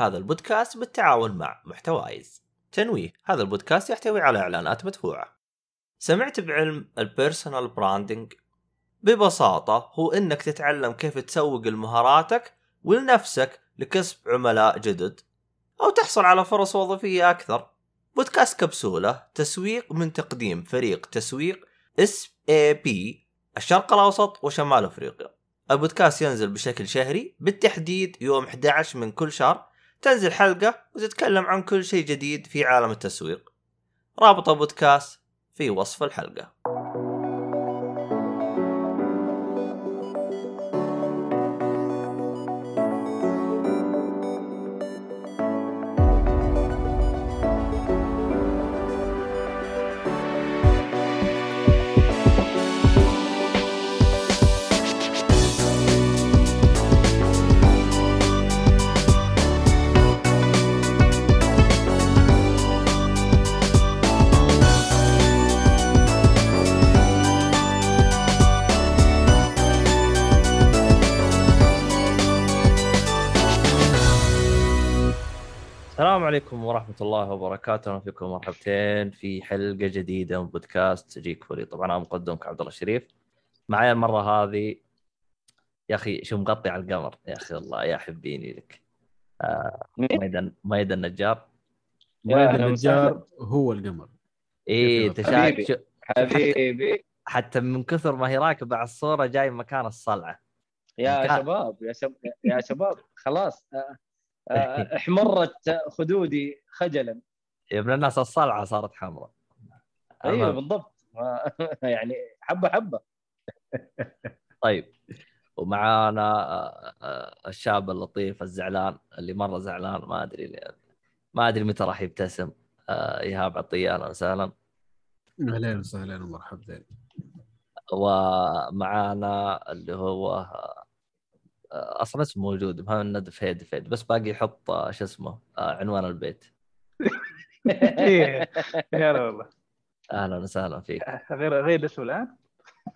هذا البودكاست بالتعاون مع محتوايز. تنويه هذا البودكاست يحتوي على إعلانات مدفوعة. سمعت بعلم ال personal branding ببساطة هو إنك تتعلم كيف تسوق لمهاراتك ولنفسك لكسب عملاء جدد أو تحصل على فرص وظيفية أكثر. بودكاست كبسولة تسويق من تقديم فريق تسويق SAP الشرق الأوسط وشمال أفريقيا. البودكاست ينزل بشكل شهري بالتحديد يوم 11 من كل شهر تنزل حلقة وتتكلم عن كل شيء جديد في عالم التسويق. رابط البودكاست في وصف الحلقة. عليكم ورحمة الله وبركاته، أهلا فيكم مرحبتين في حلقة جديدة من بودكاست تجيك فولي، طبعا أنا مقدمك عبد الله الشريف. معي المرة هذه يا أخي شو مغطي على القمر يا أخي الله يا حبيني لك. آه ميدان ميدان النجار. ميدان النجار هو القمر. إيه أنت شايف حبيبي. شو- حبيبي حتى من كثر ما هي راكبة على الصورة جاي مكان الصلعة. يا شباب يا شباب يا شباب خلاص آه، احمرت خدودي خجلا يا ابن الناس الصلعة صارت حمراء. أيوه. بالضبط آه، يعني حبة حبة طيب ومعانا آه، آه، الشاب اللطيف الزعلان اللي مرة زعلان ما أدري ما أدري متى راح يبتسم آه، إيهاب عطية أهلا وسهلا اهلين وسهلين ومرحبتين. ومعانا اللي هو آه، آه، أصلا اسمه موجود مهند فهيد فهيد بس باقي يحط آه، شو اسمه آه، عنوان البيت. إيه. يا لا والله أهلا وسهلا فيك. غير غير اسمه الآن؟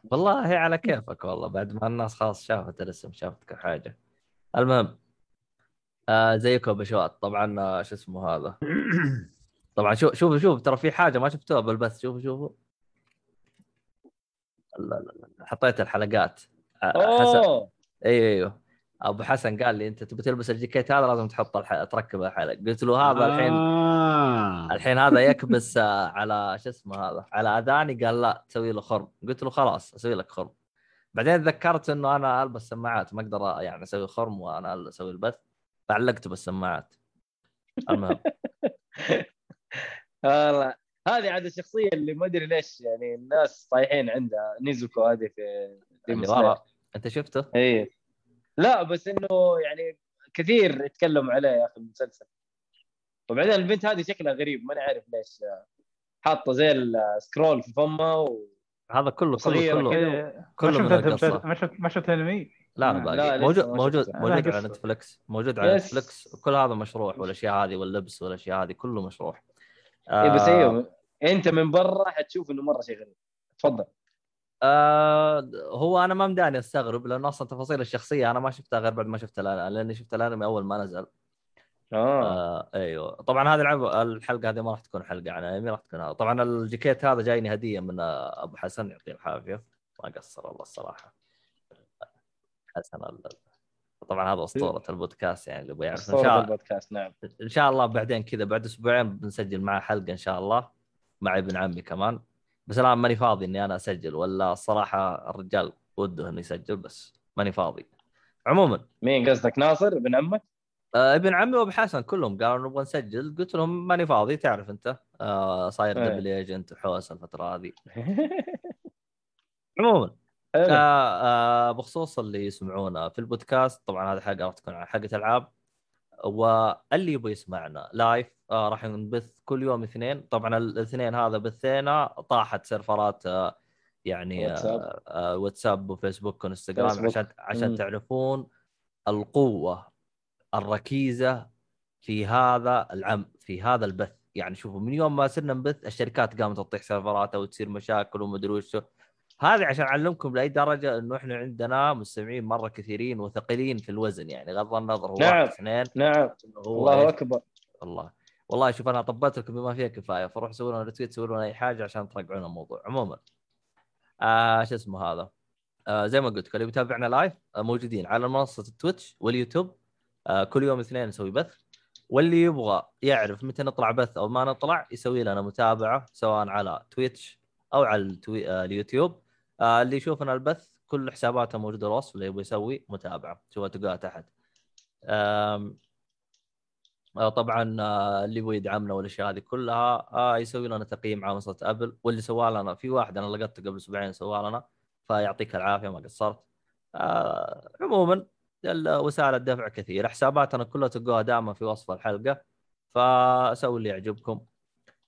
والله على كيفك والله بعد ما الناس خلاص شافت الاسم شافت كل حاجة. المهم آه زيكم بشوات. طبعا آه شو اسمه هذا؟ طبعا شوف شوف شوف ترى في حاجة ما شفتوها بالبث. شوفوا شوفوا. حطيت الحلقات. آه، أوه! أيوه أيوه أبو حسن قال لي أنت تبي تلبس الجاكيت هذا لازم تحط الح... تركب الحلق قلت له هذا الحين آه. الحين هذا يكبس آه، على شو اسمه هذا على أذاني قال لا تسوي له خرم. قلت له خلاص أسوي لك خرم. بعدين تذكرت إنه أنا ألبس سماعات ما أقدر يعني أسوي خرم وأنا أسوي البث. فعلقته بالسماعات. المهم. والله. هذه عاد الشخصية اللي ما أدري ليش يعني الناس طايحين عندها. نيزوكو هذه في Slayer. أنت شفته؟ إيه. لا بس إنه يعني كثير يتكلموا عليه يا أخي المسلسل وبعدين البنت هذه شكلها غريب ماني عارف ليش حاطة زي السكرول في فمها و... هذا كله كله كله. كله ما من شفت. ما شفت ما شفت انمي لا لا باقي موجود ما موجود. موجود على. نتفلكس موجود على. نتفلكس وكل هذا مشروع والاشياء هذه واللبس والاشياء هذه كله مشروع إيه بس آه، أيوه أنت من برا حتشوف إنه مرة شيء غريب تفضل آه هو أنا ما مداني أستغرب لأنه أصلا تفاصيل الشخصية أنا ما شفتها غير بعد ما شفت الانمي لأني شفت الأنمي أول ما نزل. آه. آه أيوه. طبعا هذه العب الحلقة هذه ما راح تكون حلقة عن أنمي راح تكون هذا. طبعا الجاكيت هذا جايني هدية من آه، أبو حسن يعطيه العافية. ما قصر والله الصراحة. حسن طبعا هذا أسطورة البودكاست يعني اللي يبغى يعرف. إن شاء البودكاست نعم. إن شاء الله بعدين كذا بعد أسبوعين بنسجل معه حلقة إن شاء الله مع ابن عمي كمان. بس الآن ماني فاضي إني أنا أسجل ولا الصراحه الرجال وده إنه يسجل بس ماني فاضي عموما مين قصدك ناصر ابن عمك؟ آه ابن عمي وأبو حسن كلهم قالوا نبغى نسجل قلت لهم ماني فاضي تعرف أنت آه صاير إيه. double agent وحوس الفترة هذه عموما. آه آه بخصوص اللي يسمعونا في البودكاست طبعا هذه حلقة راح تكون على حلقة ألعاب واللي يبغى يسمعنا live آه راح نبث كل يوم اثنين طبعا الاثنين هذا بثينا طاحت سيرفرات آه يعني واتساب. آه آه واتساب وفيسبوك وإنستغرام فيسبوك. عشان عشان مم. تعرفون القوة الركيزة في هذا العم في هذا البث يعني شوفوا من يوم ما صرنا نبث الشركات قامت تطيح سيرفرات أو تصير مشاكل ومدري وشو هذه عشان أعلمكم لأي درجة إنه إحنا عندنا مستمعين مرة كثيرين وثقيلين في الوزن يعني غض النظر هو نعم. اثنين نعم الله؟ أكبر الله والله شوف أنا ظبطت لكم بما فيها كفاية فروح سووا لنا retweet سووا لنا أي حاجة عشان ترجعون الموضوع. عموما آه شو اسمه هذا؟ آه زي ما قلت لكم اللي بيتابعنا live آه موجودين على منصة التويتش واليوتيوب. آه كل يوم اثنين نسوي بث. واللي يبغى يعرف متى نطلع بث أو ما نطلع يسوي لنا متابعة سواء على تويتش أو على التوي... آه اليوتيوب. آه اللي يشوفنا البث كل حساباته موجودة الوصف اللي يبغى يسوي متابعة شوفها تلقاها تحت. طبعا آه، اللي يبغى يدعمنا والأشياء هذه كلها آه، يسوي لنا تقييم على منصة أبل واللي سوى لنا في واحد أنا لقيته قبل أسبوعين سوى لنا فيعطيك العافية ما قصرت آه، عموما وسائل الدفع كثيرة حساباتنا كلها تلقوها دائما في وصف الحلقة فسووا اللي يعجبكم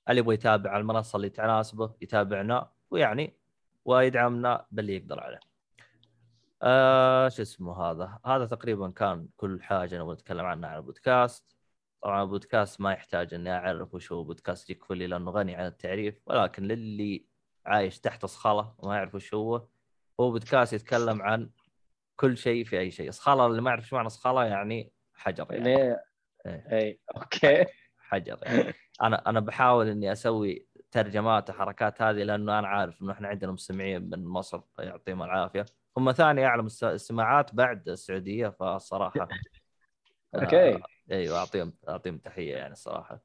اللي يبغى يتابع على المنصة اللي تناسبه يتابعنا ويعني ويدعمنا باللي يقدر عليه. آه شو اسمه هذا؟ هذا تقريبا كان كل حاجة نبغى نتكلم عنها على البودكاست. طبعا البودكاست ما يحتاج إني أعرف وش هو بودكاست جيك فولي لأنه غني عن التعريف ولكن للي عايش تحت صخله وما يعرف وش هو هو بودكاست يتكلم عن كل شيء في أي شيء، صخله اللي ما يعرف إيش معنى صخله يعني حجر يعني. إيه. اي okay. حجر يعني. أنا أنا بحاول إني أسوي ترجمات وحركات هذه لأنه أنا عارف إنه إحنا عندنا مستمعين من مصر يعطيهم العافية. هم ثاني أعلى استماعات بعد السعودية فالصراحه okay. آه أيوه أعطيهم أعطيهم تحية يعني الصراحة.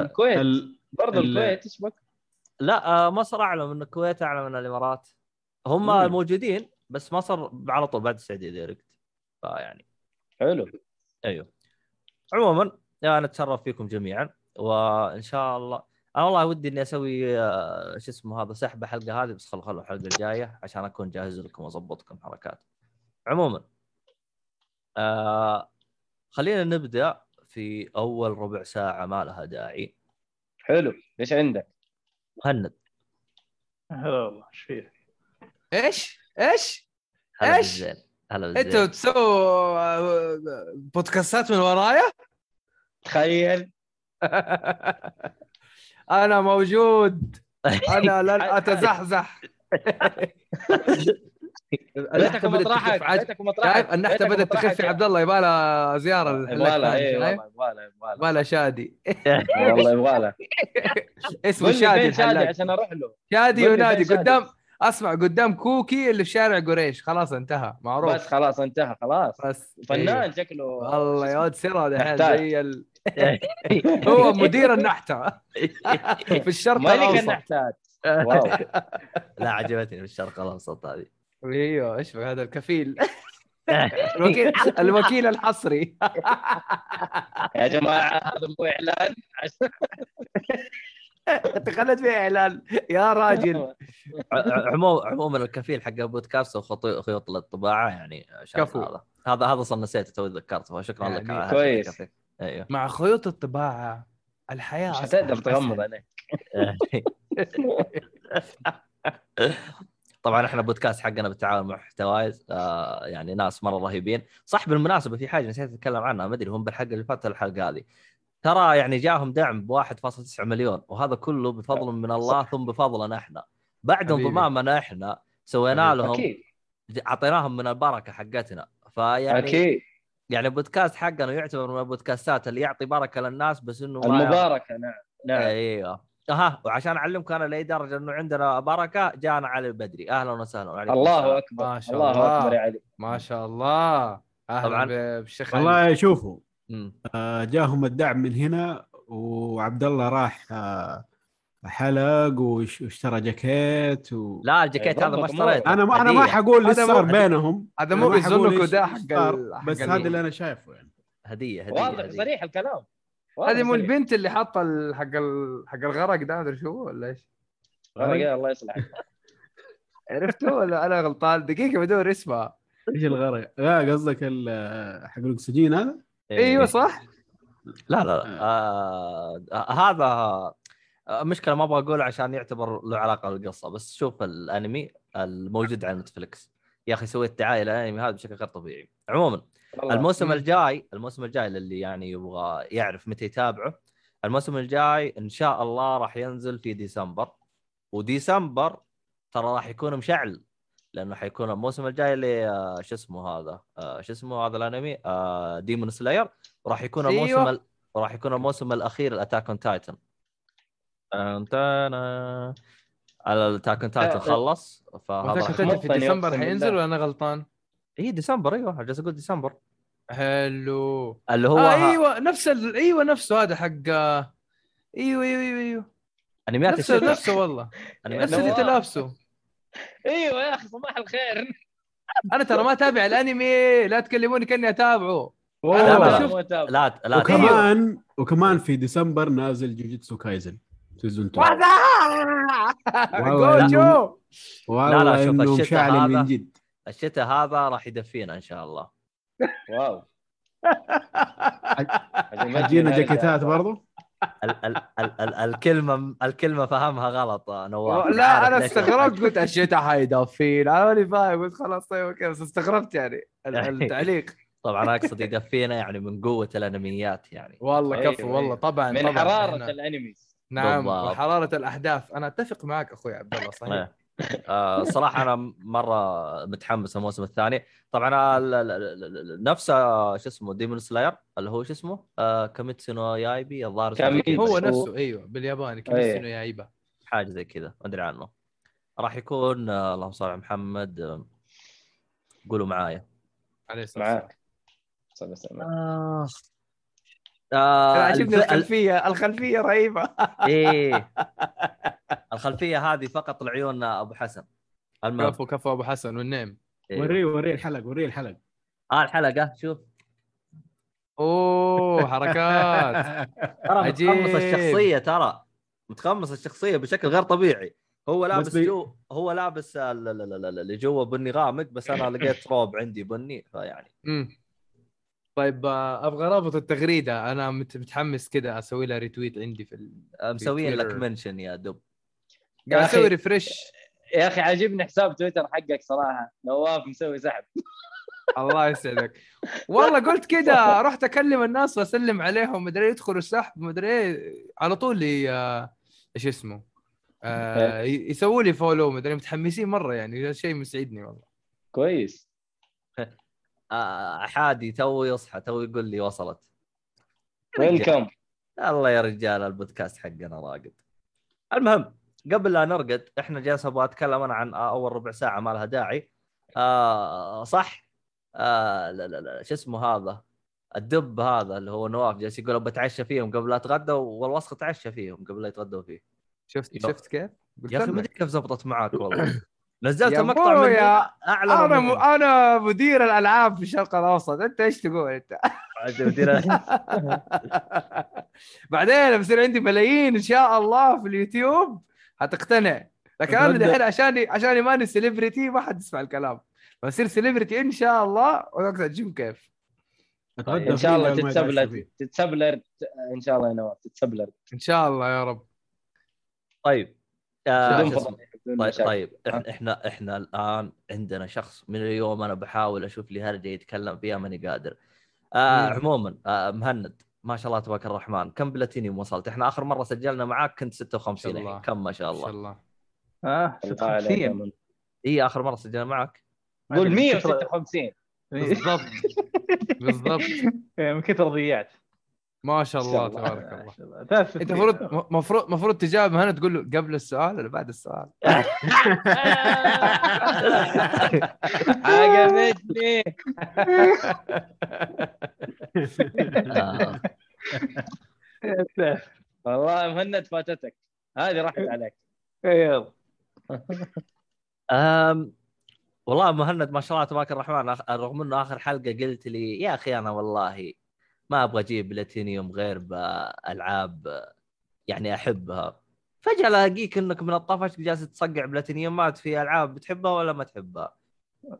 الكويت ال... برضه ال- الكويت إيش بك؟ لا آه مصر اعلى من الكويت اعلى من الإمارات هم مم. موجودين بس مصر على طول بعد السعودية direct فيعني حلو أيوه عموما أنا أتشرف فيكم جميعا وإن شاء الله أنا والله ودي إني أسوي آه، شو اسمه هذا سحب الحلقة هذه بس خلوا خلوا الحلقة الجاية عشان أكون جاهز لكم وأظبطكم حركات عموما آه خلينا نبدأ في أول ربع ساعة ما لها داعي حلو إيش عندك؟ مهند هلا والله إيش فيه؟ إيش؟ إيش؟ هلا هلا أنتوا تسووا آه، بودكاستات من ورايا؟ تخيل أنا موجود أنا لن أتزحزح بيتك ومطرحك شايف النحته بدات تخف في يا- عبد الله يبغى لها زيارة؟ والله يبغالها يبغالها يبغى لها شادي. والله يبغالها اسمه قول لي شادي شادي عشان أروح له. شادي شادي؟ قدام أسمع قدام كوكي اللي في شارع قريش. خلاص انتهى. معروف. بس خلاص انتهى خلاص. بس. فنان شكله. والله يا ولد دحين نحتاج. زي ال... هو مدير النحتة. في الشرق الأوسط. النحتات؟ wow. لا عجبتني في الشرق الأوسط هذه. إيوه إيش بك هذا الكفيل؟ الوكيل الوكيل الحصري. يا جماعة هذا مو إعلان. عشان انت خلت فيها إعلان. يا راجل. عموما عموما الكفيل حق البودكاست هو خطي- خيوط للطباعه يعني كفو. هذا. هذا هذا أصلا نسيته تو ذكرته فشكرا لك يعني كويس. الكفيل. أيوه. مع خيوط الطباعة الحياة مش حتقدر تغمض. عينيك. طبعا إحنا بودكاست حقنا بالتعاون مع محتوايز آه يعني ناس مرة رهيبين. صح بالمناسبه في حاجة نسيت أتكلم عنها ما أدري هم بالحلقة اللي فاتت الحلقة هذه. ترى يعني جاهم دعم ب 1.9 مليون وهذا كله بفضل من الله ثم بفضلنا إحنا. بعد. انضمامنا إحنا سوينا. لهم أكيد. أعطيناهم من البركة حقتنا. فيعني أكيد. يعني البودكاست حقنا يعتبر من البودكاستات اللي يعطي بركة للناس بس إنه المباركة نعم نعم. أيوه. أها وعشان اعلمكم أنا لأي درجة إنه عندنا بركة جانا علي البدري أهلا وسهلا وعليكم الله السلام. أكبر ما شاء الله الله. أكبر يا علي ما شاء الله أهلا طبعاً. بالشيخ. والله شوفوا. آه، جاهم الدعم من هنا وعبد الله راح آه، حلق وش- واشترى جاكيت و... لا الجاكيت هذا ما اشتريته أنا ما أنا ما. حقول إيش هذا صار بينهم هذا مو ما حقول بيزنكو إيش- ده إيش حق بس هذا اللي أنا شايفه يعني هدية هدية واضح. صريح الكلام هذه مو. البنت اللي حاطة حق ال- حق الغرق ده أدري شو ولا إيش. يا الله يصلحك. عرفته ولا أنا غلطان؟ دقيقة بدور اسمها إيش الغرق؟ لا قصدك ال- حق الأكسجين هذا؟ أيوه صح؟ لا لا, لا. آه. آه هذا آه مشكلة ما أبغى أقوله عشان يعتبر له علاقة بالقصة بس شوف الأنمي الموجود على نتفلكس يا أخي سويت دعاية للأنمي هذا بشكل غير طبيعي عموما. الموسم مم. الجاي الموسم الجاي للي يعني يبغى يعرف متى يتابعه الموسم الجاي إن شاء الله راح ينزل في ديسمبر وديسمبر ترى راح يكون مشعل لأنه حيكون الموسم الجاي اللي آه، شو اسمه هذا آه، شو اسمه هذا الأنمي Demon Slayer وراح يكون أيوة. الموسم ال... وراح يكون الموسم الأخير ال Attack on Titan ال Attack on Titan خلص فهذا في ديسمبر حينزل. ولا أنا غلطان؟ اي ديسمبر أيوه جالس أقول ديسمبر. حلو اللي هو آه أيوه نفس ال... أيوه نفسه هذا حق آه، أيوه أيوه أيوه أيوه. انميات نفسه الشتاء نفسه والله. نفس اللي نواف. انت لابسه أيوه يا أخي صباح الخير. أنا ترى ما أتابع الأنمي لا تكلموني كأني أتابعه. لا،. لا لا وكمان وكمان في ديسمبر نازل Jujutsu Kaisen season 2 والله جوجو لا، والله لا، شوف الشتاء هذا- من جد. الشتاء هذا راح يدفينا إن شاء الله. wow. حجينا جاكيتات برضو؟ ال ال ال ال الكلمة الكلمة فهمها غلط آه، نواف. لا أنا استغربت قلت الشتاء حيدفين أنا ماني فاهم قلت خلاص طيب okay بس استغربت يعني ال- التعليق. طبعا أقصد يدفينا يعني من قوة الأنميات يعني. والله كفو أيوه. والله طبعا من طبعا. حرارة ال animes. نعم بالضبط. وحرارة الأحداث. أنا أتفق معك أخوي عبد الله صحيح. آه صراحة أنا مرة متحمس الموسم الثاني. طبعا ال- ال- ال- ال- نفس آه، شو اسمه Demon Slayer اللي هو شو اسمه آه Kimetsu no Yaiba الظاهر Kimetsu. هو نفسه أيوه بالياباني إيه. Kimetsu no Yaiba. حاجة زي كذا ما أدري عنه. راح يكون آه اللهم صل على محمد آه، قولوا معايا. عليه الصلاة والسلام معاك صلى الله عليه وسلم. آه عجبني الف... ال... الخلفيه الخلفية رهيبة. إيه. الخلفية هذه فقط العيون أبو حسن. المهم. كفو كفو أبو حسن والنعم. إيه. وريه وريه الحلق وريه الحلق. آه الحلقة شوف. أوه حركات. ترى. متقمص الشخصية ترى. متقمص الشخصية بشكل غير طبيعي. هو لابس بي- جو هو لابس ال- ال- ال- ال- اللي جوا بني غامق بس أنا لقيت روب عندي بني فيعني. طيب آه، أبغى رابط التغريدة. أنا مت- متحمس كذا أسوي لها retweet عندي في ال... مسويين لك. mention يا دب. يا قاعد. أسوي refresh يا أخي عاجبني حساب تويتر حقك صراحة. نواف مسوي سحب. الله يسعدك. والله قلت كذا رحت أكلم الناس وأسلم عليهم. مدري يدخلوا السحب مدري إيه. على طول إيش اسمه آه ي- يسووا لي follow مدري متحمسين مرة يعني. هذا شيء مسعدني والله. كويس. حادي تو يصحى تو يقول لي وصلت. welcome. الله يا رجال البودكاست حقنا راقد. المهم قبل لا نرقد إحنا جالس أبغى أتكلم أنا عن أول ربع ساعة ما لها داعي. آه صح. آه لا لا لا شو اسمه هذا؟ الدب هذا اللي هو نواف جالس يقول بتعشى فيهم قبل لا اتغدى والوسخ تعشى فيهم قبل لا يتغدوا فيه. شفت شفت كيف؟ يا أخي ما. أدري كيف زبطت معاك والله. نزلت يا المقطع من اعلن أنا م... أنا مدير الألعاب في الشرق الأوسط. أنت إيش تقول أنت؟ بعدين بصير عندي ملايين إن شاء الله في اليوتيوب. هتقتنع لكن أنا. دحين عشاني عشاني ماني celebrity ما حد يسمع الكلام. بصير celebrity إن شاء الله وقتها تشوف كيف؟ إن شاء الله تتسبلر. تتسبلر. إن شاء الله يا نواف تتسبلر. إن شاء الله يا رب. طيب. آه طيب. طيب إحنا- إحنا إحنا الآن عندنا شخص من اليوم أنا بحاول أشوف لي هرجة يتكلم فيها ماني قادر. آه. عموما آه مهند ما شاء الله تبارك الرحمن كم بلاتينيوم وصلت؟ إحنا آخر مرة سجلنا معاك كنت 56 ما شاء الله. الحين كم ما شاء إن شاء الله. الله آه الله يا 56 من. اي آخر مرة سجلنا معك قول من كثر- 156 بالضبط. بالضبط. من كثر ضيعت. ما شاء الله. تبارك الله. أنت المفروض مفروض مفروض تجاوب هنا تقول له قبل السؤال ولا بعد السؤال؟ عجبتني. والله مهند فاتتك. هذه راحت عليك. يلا. أم والله مهند ما شاء الله تبارك الرحمن رغم إنه آخر حلقة قلت لي يا أخي أنا والله ما أبغى أجيب بلاتينيوم غير بألعاب يعني أحبها. فجأة ألاقيك إنك من الطفش جالس تصقع بلاتينيومات في ألعاب بتحبها ولا ما تحبها.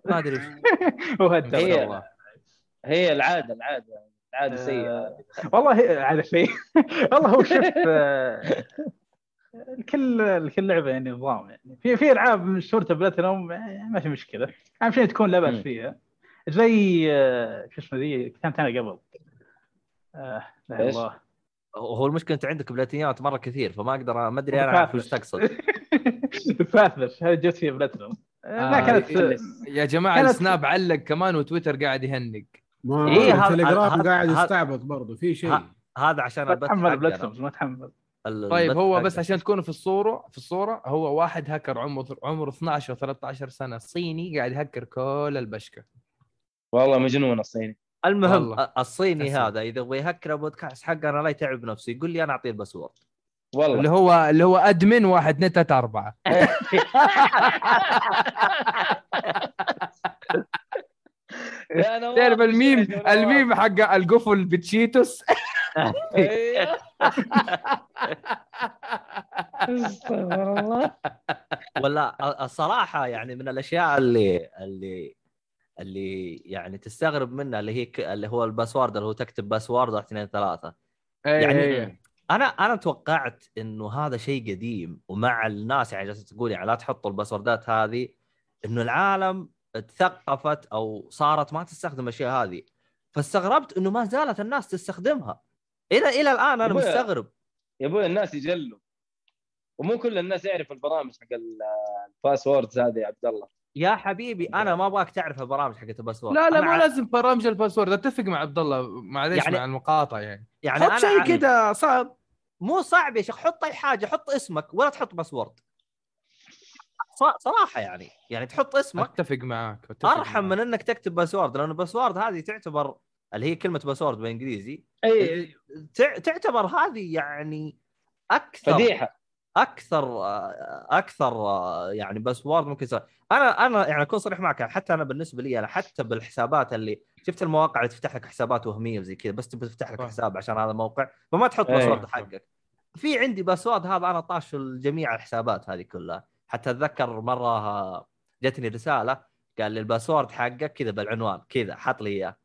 ما أدري هو هي-. هي العادة العادة العادة سيئة. آه، والله على شيء والله هو شوف آه، الكل الكل لعبة يعني نظام يعني. في في ألعاب مشهوره بلاتينوم ما في مشكلة. أهم شيء تكون لا باس. فيها زي آه، شو اسمه ذي كانت أنا قبل. آه لا؟ الله. هو المشكلة أنت عندك بلاتينيومات مرة كثير فما أقدر ما أدري أنا اعرف وش تقصد. فاثلش هذه جت فيها بلاتنوم لا آه، كانت يا جماعة كانت- السناب علق كمان وتويتر قاعد يهنق. إيه، التليجرام قاعد يستعبط برضه في شيء. هذا عشان ما البث تحمل حقنا. بلاتنوم ما تحمل. ال- طيب هو. بس عشان تكونوا في الصورة في الصورة هو واحد هاكر عمره عمره 12 و 13 سنة صيني قاعد يهكر كل الشبكة. والله مجنون الصيني. المهم والله. الصيني أسف. هذا إذا يبغى يهكر البودكاست حقنا لا يتعب نفسه يقول لي أنا أعطيه ال password اللي والله هو اللي هو admin واحد نتت أربعة تعرف ال meme. ال meme حق القفل ب Cheetos. استغفر الله ولا الصراحة يعني من الأشياء اللي اللي اللي يعني تستغرب منها اللي هي اللي هو ال password اللي هو تكتب password واحد اثنين ثلاثة. يعني- يعني أنا أنا توقعت إنه هذا شيء قديم ومع الناس يعني جالسة تقول يعني لا تحطوا الباسوردات هذه إنه العالم تثقفت أو صارت ما تستخدم الأشياء هذه. فاستغربت إنه ما زالت الناس تستخدمها. إلى إلى الآن أنا. مستغرب. يا أبوي الناس يجلوا. ومو كل الناس يعرف البرامج حق ال- ال passwords هذه يا عبد الله. يا حبيبي أنا ما أبغاك تعرف البرامج حقت ال password. لا لا ما ع- لازم برامج ال password. اتفق مع عبد الله معليش يعني- مع المقاطعه يعني. يعني حط أنا شيء كذا صعب. مو صعب يا شيخ حط أي حاجة حط اسمك ولا تحط password. ص- صراحة يعني يعني تحط اسمك. أتفق معاك أتفق أرحم معاك. من إنك تكتب password لأن ال password هذه تعتبر اللي هي كلمة password بالإنجليزي. اي تع- تعتبر هذه يعني أكثر فضيحة. أكثر أكثر يعني password ممكن يصير أنا أنا يعني أكون صريح معك حتى أنا بالنسبة لي أنا حتى بالحسابات اللي شفت المواقع اللي تفتح لك حسابات وهمية وزي كذا بس تبي تفتح لك. حساب عشان هذا الموقع فما تحط إيه. password. حقك في عندي password هذا أنا طاش لجميع الحسابات هذه كلها حتى أتذكر مرة جتني رسالة قال لي ال password حقك كذا بالعنوان كذا حط لي إياه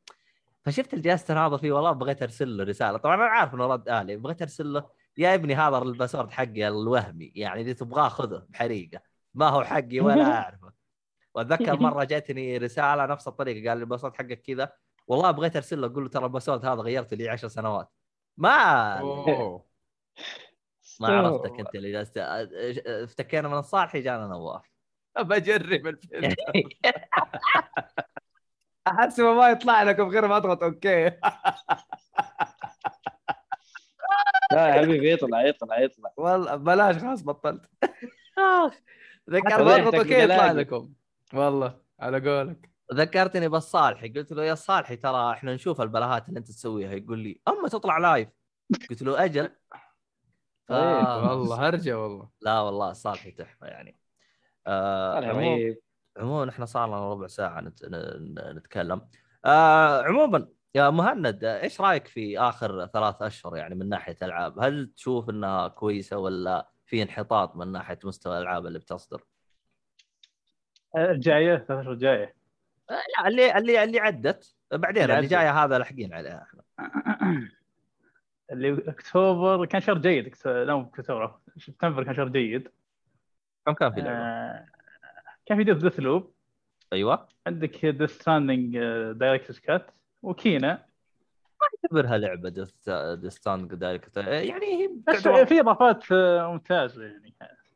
فشفت اللي جالس تناظر فيه والله بغيت أرسل له رسالة طبعا أنا عارف إنه رد آلي بغيت أرسل له يا ابني هذا ال password حقي الوهمي يعني إذا تبغاه خذه بحريقة. ما هو حقي ولا أعرفه. وأتذكر مرة جاتني رسالة نفس الطريقة قال لي ال password حقك كذا. والله بغيت أرسل له أقول له ترى ال password هذا غيرته لي 10 سنوات. ما أوه. ما عرفتك أنت اللي جالس افتكينا من الصالحي جانا نواف. بجرب الفيلم. احسب ما يطلع لكم غير ما اضغط أوكي. لا يا حبيبي يطلع يطلع يطلع. والله بلاش خلاص بطلت. اضغط فضيحتك أوكي يطلع. لكم والله على قولك. ذكرتني بالصالحي. قلت له يا صالحي ترى إحنا نشوف البلاهات اللي أنت تسويها. يقول لي أما تطلع لايف قلت له أجل. ف... إيه، والله هرجة والله. لا والله صالحي تحفة يعني. آه عموما إحنا صار لنا ربع ساعة نت... ن- نتكلم. آه عموما يا مهند آه، إيش رأيك في آخر ثلاث أشهر يعني من ناحية ألعاب؟ هل تشوف إنها كويسة ولا في انحطاط من ناحية مستوى الألعاب اللي بتصدر؟ الجاية ثلاث اشهر الجايه لا اللي اللي اللي عدت. بعدين اللي اللي. جاية هذا لاحقين عليها إحنا. اللي أكتوبر كان شهر جيد لا أكتوبر سبتمبر كان شهر جيد. كم كان في لعبة؟ آه، كان في Deathloop أيوه. عندك Death Stranding Director's Cut و Kena. اعتبرها لعبه Death Stranding Director's يعني هي بس في إضافات آه، ممتازة يعني.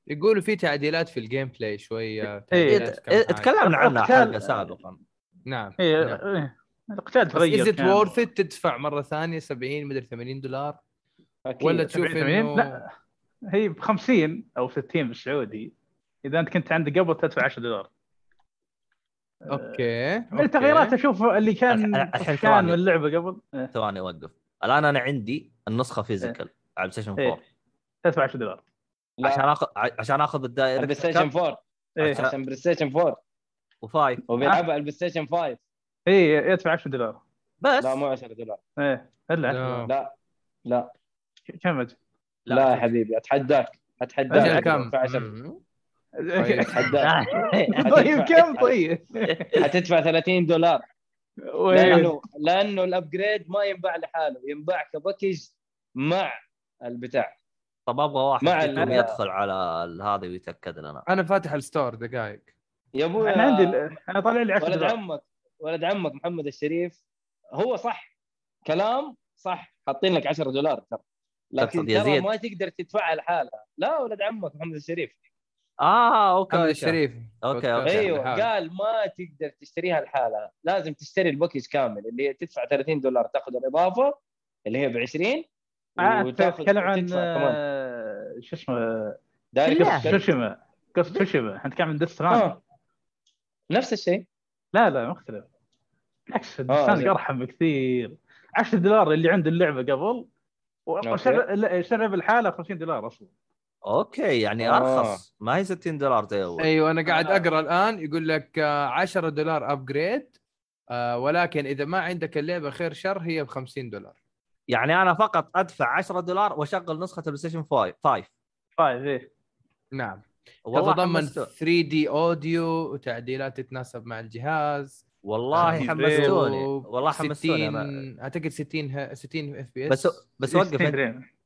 يقولوا في تعديلات في ال gameplay شوية إيه، تعديلات كم حاجة. تكلمنا عنها حلقة سابقا. نعم. هي نعم. إيه، القتال تغير is it. worth تدفع مرة ثانية 70 مدري 80 دولار؟ أكيد. ولا تشوف 70 80 انه لا هي ب 50 أو 60 بالسعودي. إذا أنت كنت عندك قبل تدفع 10 دولار. okay من التغييرات okay. أشوف اللي كان الحين كان. من اللعبه قبل. إيه، ثواني اوقف الآن أنا عندي النسخة physical على البلاي ستيشن 4 إيه. تدفع 10 دولار. لا. عشان آخذ عشان آخذ البلاي ال Director's ستيشن 4 إيه عشان- بلاي ستيشن 4 و five. آه. وبيلعبها على البلاي ستيشن 5 إيه يدفع 10 دولار. بس. لا مو 10 دولار. إيه إلا 10 لا. دولار. لا لا. كم أجل؟ لا, يا حبيبي أتحداك. أتحداك. كم؟ 10 مم. طيب، اتحداك طيب كم؟ طيب؟ حتدفع 30 دولار؟ لأنه لأنه ال upgrade ما ينباع لحاله ينباع ك package مع البتاع. طب أبغى واحد مع يدخل على هذا ويتأكد لنا أنا. فاتح ال store دقائق يا أبوي أنا عندي ال- أنا طالع لي 10 ولد دولار. عمك ولد عمك محمد الشريف هو صح. كلام صح. حاطين لك 10 دولار ترى. لكن ترى؟ ما تقدر تدفعها لحالها. لا ولد عمك محمد الشريف. آه okay محمد okay الشريفي okay، بودكاست okay. أيوه. قال ما تقدر تشتريها لحالها. لازم تشتري ال package كامل اللي هي تدفع 30 دولار تاخذ الإضافة اللي هي ب 20 آه، وتاخذ تتكلم عن آه، شو اسمه؟ director Tsushima قصة توشيما إحنا نتكلم عن Death Stranding آه. نفس الشيء. لا لا مختلف. بالعكس زين. Death Stranding أرحم بكثير. 10 دولار اللي عنده اللعبة قبل okay. وشرى بالحالة 50 دولار أصلا. okay يعني آه. أرخص. ما هي 60 دولار زي أول. أيوه أنا قاعد آه. أقرأ الآن يقول لك آه، 10 دولار upgrade ولكن إذا ما عندك اللعبة خير شر هي ب 50 دولار. يعني أنا فقط أدفع 10 دولار وأشغل نسخة البلاي ستيشن 5 5 five إيه. نعم. والله تتضمن حمستو 3D audio وتعديلات تتناسب مع الجهاز. والله آه، حمستوني. والله حمستوني أنا. 60 أعتقد 60 ه- 60 اف بي اس بس بس وقف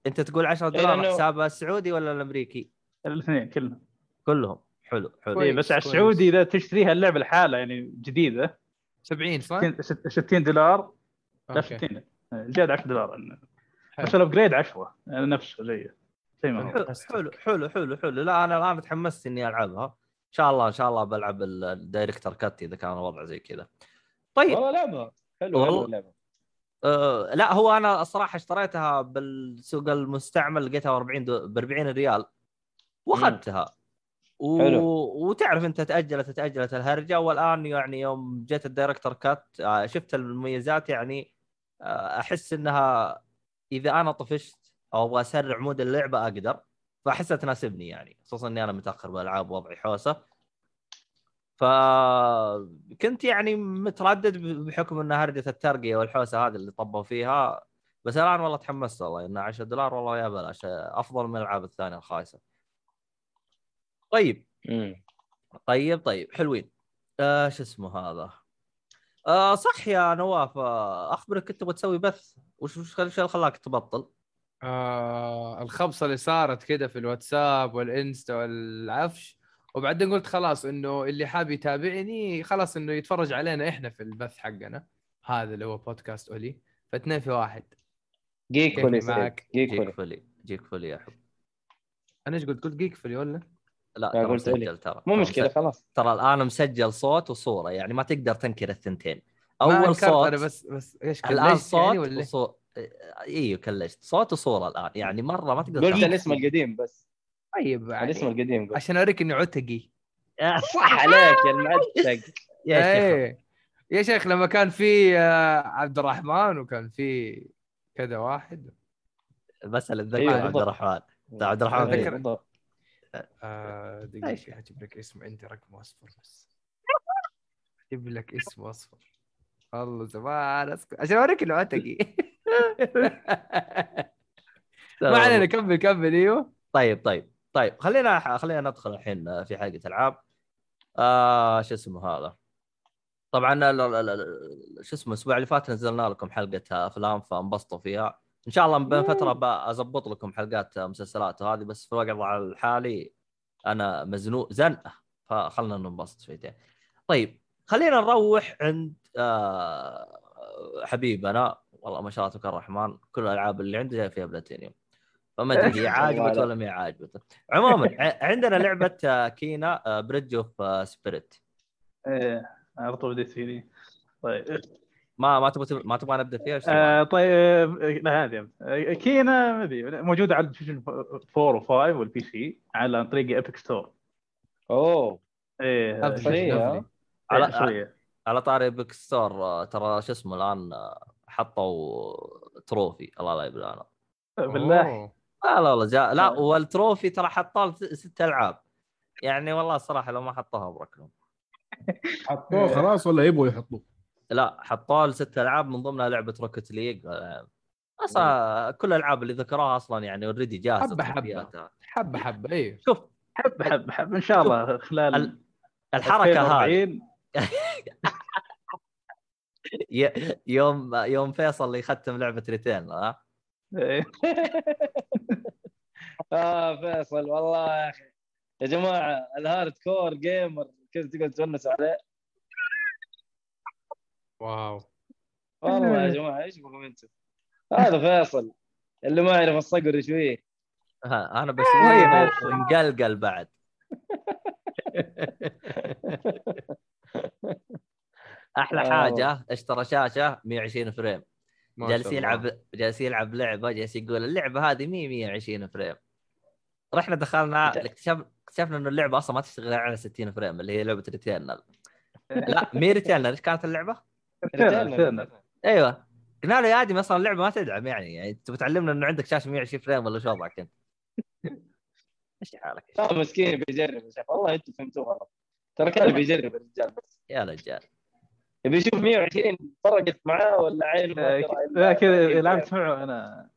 انت, تقول 10 إيه، دولار لأنه- حسابها السعودي ولا الأمريكي؟ الاثنين كلهم. كلهم. حلو حلو. إيه بس على. السعودي إذا تشتريها اللعبة لحالها يعني جديدة. 70 صح؟ 60 60 دولار. لا okay. 60 زيادة 10 دولار. بس ال upgrade 10 نفسه زي زي ما هو. حلو حلو حلو حلو لا أنا الآن تحمست إني ألعبها. إن شاء الله إن شاء الله بلعب ال- ال director's cut إذا كان الوضع زي كذا. طيب. والله لعبة. حلو والله. آه لا هو أنا الصراحة اشتريتها بالسوق المستعمل لقيتها ب 40 دو... ب 40 ريال. وأخذتها. و... حلو. وتعرف أنت تأجلت تأجلت الهرجة. والآن يعني يوم جت ال director's cut آه، شفت المميزات يعني آه، أحس إنها إذا أنا طفشت أو أبغى أسرع mode اللعبة أقدر. فأحسها تناسبني يعني خصوصا إني أنا متأخر بالألعاب وضعي حوسة. فكنت يعني متردد بحكم ان هرجة الترقية والحوسة هذه اللي طبوا فيها بس الآن والله تحمست والله انها 10 دولار والله يا بلاش أفضل من الألعاب الثانية الخايسة. طيب مم. طيب طيب حلوين. آه شو اسمه هذا؟ آه صح يا نواف آه أخبرك كنت تبغى تسوي بث وش وش اللي خلاك تبطل؟ آه الخبصه اللي صارت كده في الواتساب والإنستا والعفش وبعدين قلت خلاص إنه اللي حاب يتابعني خلاص إنه يتفرج علينا إحنا في البث حقنا. هذا اللي هو بودكاست أولي. فاثنين في واحد. جيك فولي معك؟ جيك جيك فولي. جيك فلي يا حب. أنا إيش قلت؟ قلت جيك فلي ولا؟ لا ترى. مسجل ترى. مو مشكلة. خلاص. ترى الآن مسجل صوت وصورة يعني ما تقدر تنكر الثنتين. أول صوت أنا بس بس إيش الآن كلشت صوت يعني ولا وصوت أيوه كلشت. صوت وصورة الآن. يعني مرة ما تقدر قلت. الاسم القديم بس. طيب يعني الاسم القديم قلت عشان أوريك اني عتقي. صح عليك يا المعتق يا شيخ. إيه. يا شيخ لما كان في آه، عبد الرحمن وكان في كذا واحد. بس اتذكر أيوة، عبد. الرحمن. عبد الرحمن. بالضبط. آه؟ دقيقة أجيب لك اسم عندي رقم أصفر بس. أجيب لك اسم أصفر. والله زمان أسكت. عشان أوريك إنه عتقي. ما علينا كمل كمل إيوه. طيب طيب. طيب خلينا خلينا ندخل الحين في حلقه ألعاب. آه شو اسمه هذا؟ طبعا شو اسمه الأسبوع اللي فات نزلنا لكم حلقة أفلام فانبسطوا فيها. إن شاء الله بين فترة بظبط لكم حلقات مسلسلات وهذه بس في الوضع الحالي أنا مزنوق زنقة فخلنا ننبسط شويتين طيب خلينا نروح عند آه حبيبنا. والله ما شاء الله تبارك الرحمن كل الألعاب اللي عنده جاي فيها بلاتينيوم. فما أدري هي عاجبته ولا ما هي عاجبته عموما ع- عندنا لعبة آه، Kena Bridge of Spirits إيه على طول بديت فيني. طيب. ما ما تبغى ما تبغى نبدأ فيها؟ آه؟ طيب لا هذه. آه، Kena ما أدري موجودة على البلايستيشن 4 و5 وال PC عن طريق Epic Store أوه. إيه. على- على شوية. على طاري Epic Store آه، ترى شو اسمه الآن آه، حطوا trophy. الله لا يبلانا بالله. لا لا لا جاء لا وال trophy ترى حطوا له ست ألعاب. يعني والله الصراحه لو ما حطوها ابرك لهم حطوه خلاص ولا يبغوا يحطوه؟ لا حطوا له ست ألعاب من ضمنها لعبة Rocket League أصلا كل الألعاب اللي ذكروها أصلا يعني already جاهزة حبة. تروفياتها. حبة حبة أيوه شوف حب حب حب إن شاء الله خلال ال- الحركة هذه. 2040 ي- يوم يوم فيصل يختم لعبة Returnal ها؟ إيه. آه فيصل والله يا أخي. يا جماعة ال hardcore gamer كذا تقعد تونس عليه؟ wow. والله يا جماعة إيش بكم أنتم؟ هذا فيصل اللي ما يعرف الصقر شوية ها، أنا بس مقلقل بعد. أحلى آه. حاجة اشترى شاشة 120 frame. جالس. يلعب جالس يلعب لعبة جالس يقول اللعبة هذه مي 120 frame. رحنا دخلنا اكتشف اكتشفنا إنه اللعبة أصلا ما تشتغل على 60 frame اللي هي لعبة Returnal لا مي Returnal إيش كانت اللعبة؟ ريتيرنال. أيوه. قلنا له يا آدم أصلا اللعبة ما تدعم يعني يعني تبي تعلمنا إنه عندك شاشة 120 frame ولا شو وضعك انت؟ إيش حالك؟ لا مسكين بيجرب يا شيخ. والله أنتم فهمتوه غلط ترى كان بيجرب الرجال بس يا رجال. يبي يشوف 120 فرقت معاه ولا عين ما آه، لا كذا 40 لعبت معه أنا.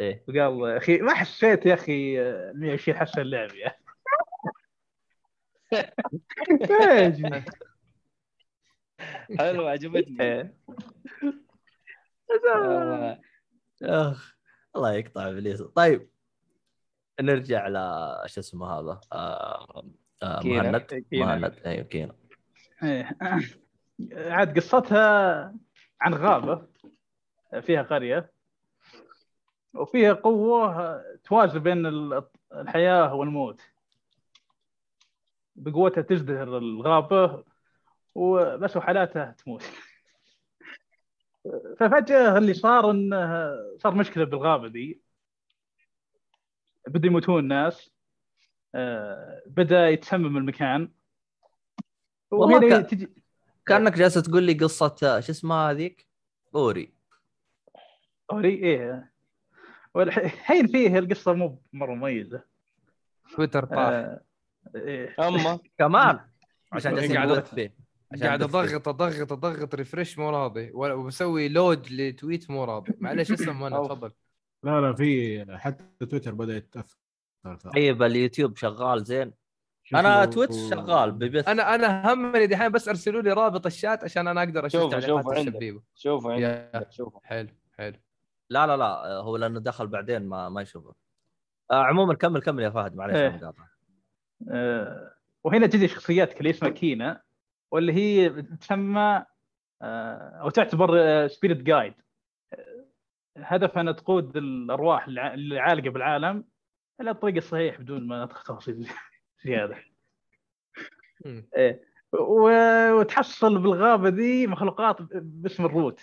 إيه. وقال يا أخي ما حسيت يا أخي آه، 120 حسن اللعب يا. حلو عجبتني. إيه. أخ الله يقطع إبليس. طيب نرجع ل شو اسمه هذا آه آه. مهند. مهند. أيوه كينا. إيه. عاد قصتها عن غابة فيها قرية. وفيها قوة توازن بين ال- الحياة والموت. بقوتها تزدهر الغابة وبس وحالاتها تموت. ففجأة اللي صار إنه صار مشكلة بالغابة دي. بدأ يموتون الناس. آه، بدأ يتسمم المكان. والله وهنا تجي كأنك جالس تقول لي قصة شو اسمها هذيك؟ أوري. أوري إيه. والحين فيه القصة مو مرة مميزة. تويتر طاح آه، إيه. أما كمان. عشان جالسين قاعد فيه. عشان قاعد فيه. اضغط اضغط أضغط ريفرش مو راضي. ولا- وبسوي لود لتويت مو راضي. معلش اسلم أنا أوف. تفضل. لا لا في حتى تويتر بدأ يتأثر. طيب اليوتيوب شغال زين. شوف أنا تويتش شغال ببث أنا أنا همني دحين بس أرسلوا لي رابط الشات عشان أنا أقدر أشوف شوفوا- تعليقات شوفوا عندك. شوفوا. عندك. شوفوا. حلو حلو. لا لا لا هو لأنه دخل بعدين ما ما يشوفه آه عموما كمل كمل يا فهد معليش إيه. مقاطع. آه، وهنا تجي شخصيات اللي اسمها كينا واللي هي تسمى آه، أو تعتبر spirit guide هدفها انها تقود الأرواح اللي عالقة بالعالم إلى الطريق الصحيح بدون ما ندخل تفاصيل زيادة. و- وتحصل بالغابة دي مخلوقات باسم ال Rot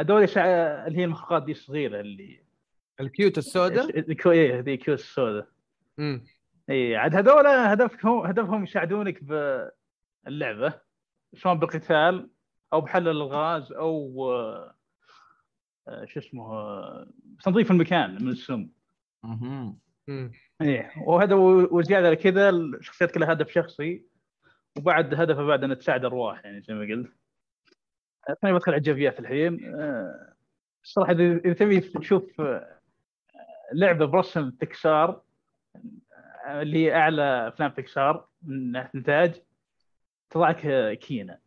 هذول شع... اللي هي المخلوقات دي الصغيرة اللي ال cute السوداء الكو... إيه ذي cute السوداء مم. اي عاد هذول هدفهم هدفهم يساعدونك باللعبه سواء بالقتال أو بحل الألغاز أو آه، شو اسمه آه، تنظيف المكان من السم. مم. إيه وهذا وزيادة على كذا الشخصيات كلها هدف شخصي وبعد هدفها بعد انها تساعد ارواح يعني زي ما قلت خليني بدخل على الجافيات الحين. آه، الصراحة اذا تبي تشوف آه، لعبة برسم بيكسار آه، اللي هي أعلى أفلام بيكسار من ناحية انتاج تضعك كينا.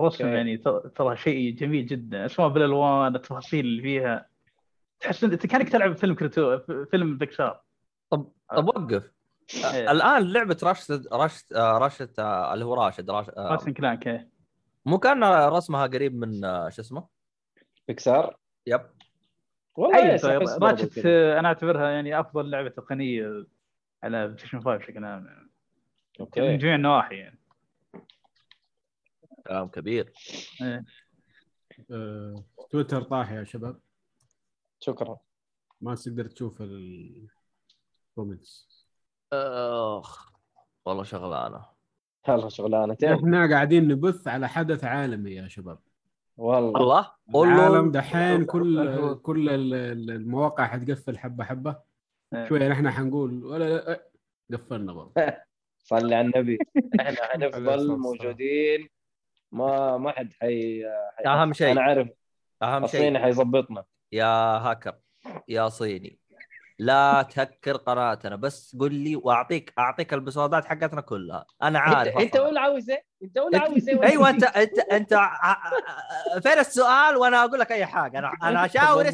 رسم. يعني ترى شيء جميل جدا. اسمه بالالوان التفاصيل اللي فيها. تحس انت كأنك تلعب فيلم كرتو فيلم بيكسار. طب طب وقف. إيه. الآن لعبة راشد راشد راشد اللي هو راشد راشد راسن كلانك. مو كان رسمها قريب من آه، شو اسمه؟ بيكسار؟ يب. والله أحس برضو Ratchet. آه، أنا أعتبرها يعني أفضل لعبة تقنية على بلاي ستيشن 5 بشكل عام يعني. من okay جميع النواحي يعني. كلام كبير. إيه. آه، تويتر طاح يا شباب. شكرا. ما تقدر تشوف ال comments آخ والله شغلانه يلا شغلانتين. إحنا قاعدين نبث على حدث عالمي يا شباب. والله. الله؟ العالم دحين كل كل ال- ال- المواقع حتقفل حبة حبة. إيه. شوية نحن حنقول ولا لا إيه، قفلنا برضه. صلي على النبي. إحنا حنفضل. موجودين. ما ما حد حي حي- أهم شيء. أنا عارف أهم الصيني شيء حيظبطنا. يا هاكر. يا صيني. لا تهكر قناتنا بس قل لي وأعطيك أعطيك البسودات حقتنا كلها. أنا عارف أنت. ولا عاوز إيه؟ أنت ولا عاوز إيه؟ أيوه انت انت أنت فين السؤال؟ وأنا أقول لك أي حاجة. أنا أنا اشاور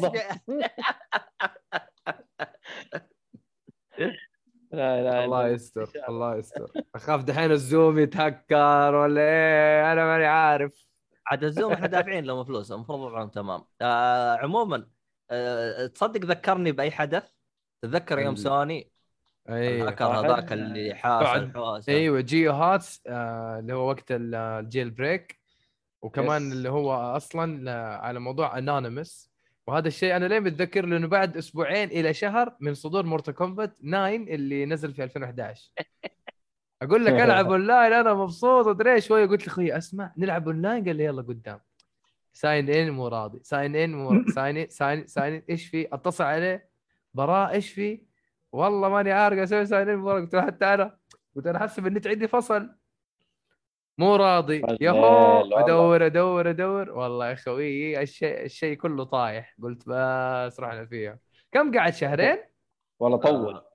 لا لا الله يستر الله. يستر. اخاف دحين الزوم يتهكر ولا إيه؟ أنا ماني عارف. عاد الزوم إحنا دافعين لهم فلوس المفروض وضعهم تمام. آه عموما آه تصدق ذكرني بأي حدث؟ تتذكر يوم سوني؟ أيوه واحد. هذاك اللي حاس إيوه GeoHots آه اللي هو وقت ال- ال jailbreak. وكمان yes. اللي هو أصلا آه، على موضوع Anonymous وهذا الشيء أنا ليه متذكر؟ لأنه بعد أسبوعين إلى شهر من صدور Mortal Kombat 9 اللي نزل في 2011 أقول لك ألعب أونلاين أنا مبسوط أدري شوية قلت لأخوي أسمع نلعب أونلاين؟ قال لي يلا قدام. sign in مو راضي. sign in مو sign sign sign إيش في؟ أتصل عليه. براء إيش في؟ والله ماني عارف أسوي sign قلت له حتى أنا. قلت أنا حسب النت عندي فصل. مو راضي. يهو والله. أدور أدور أدور. والله يا خوي الشيء الشيء كله طايح. قلت بس رحنا فيها. كم قعد؟ شهرين؟ والله طول. آه،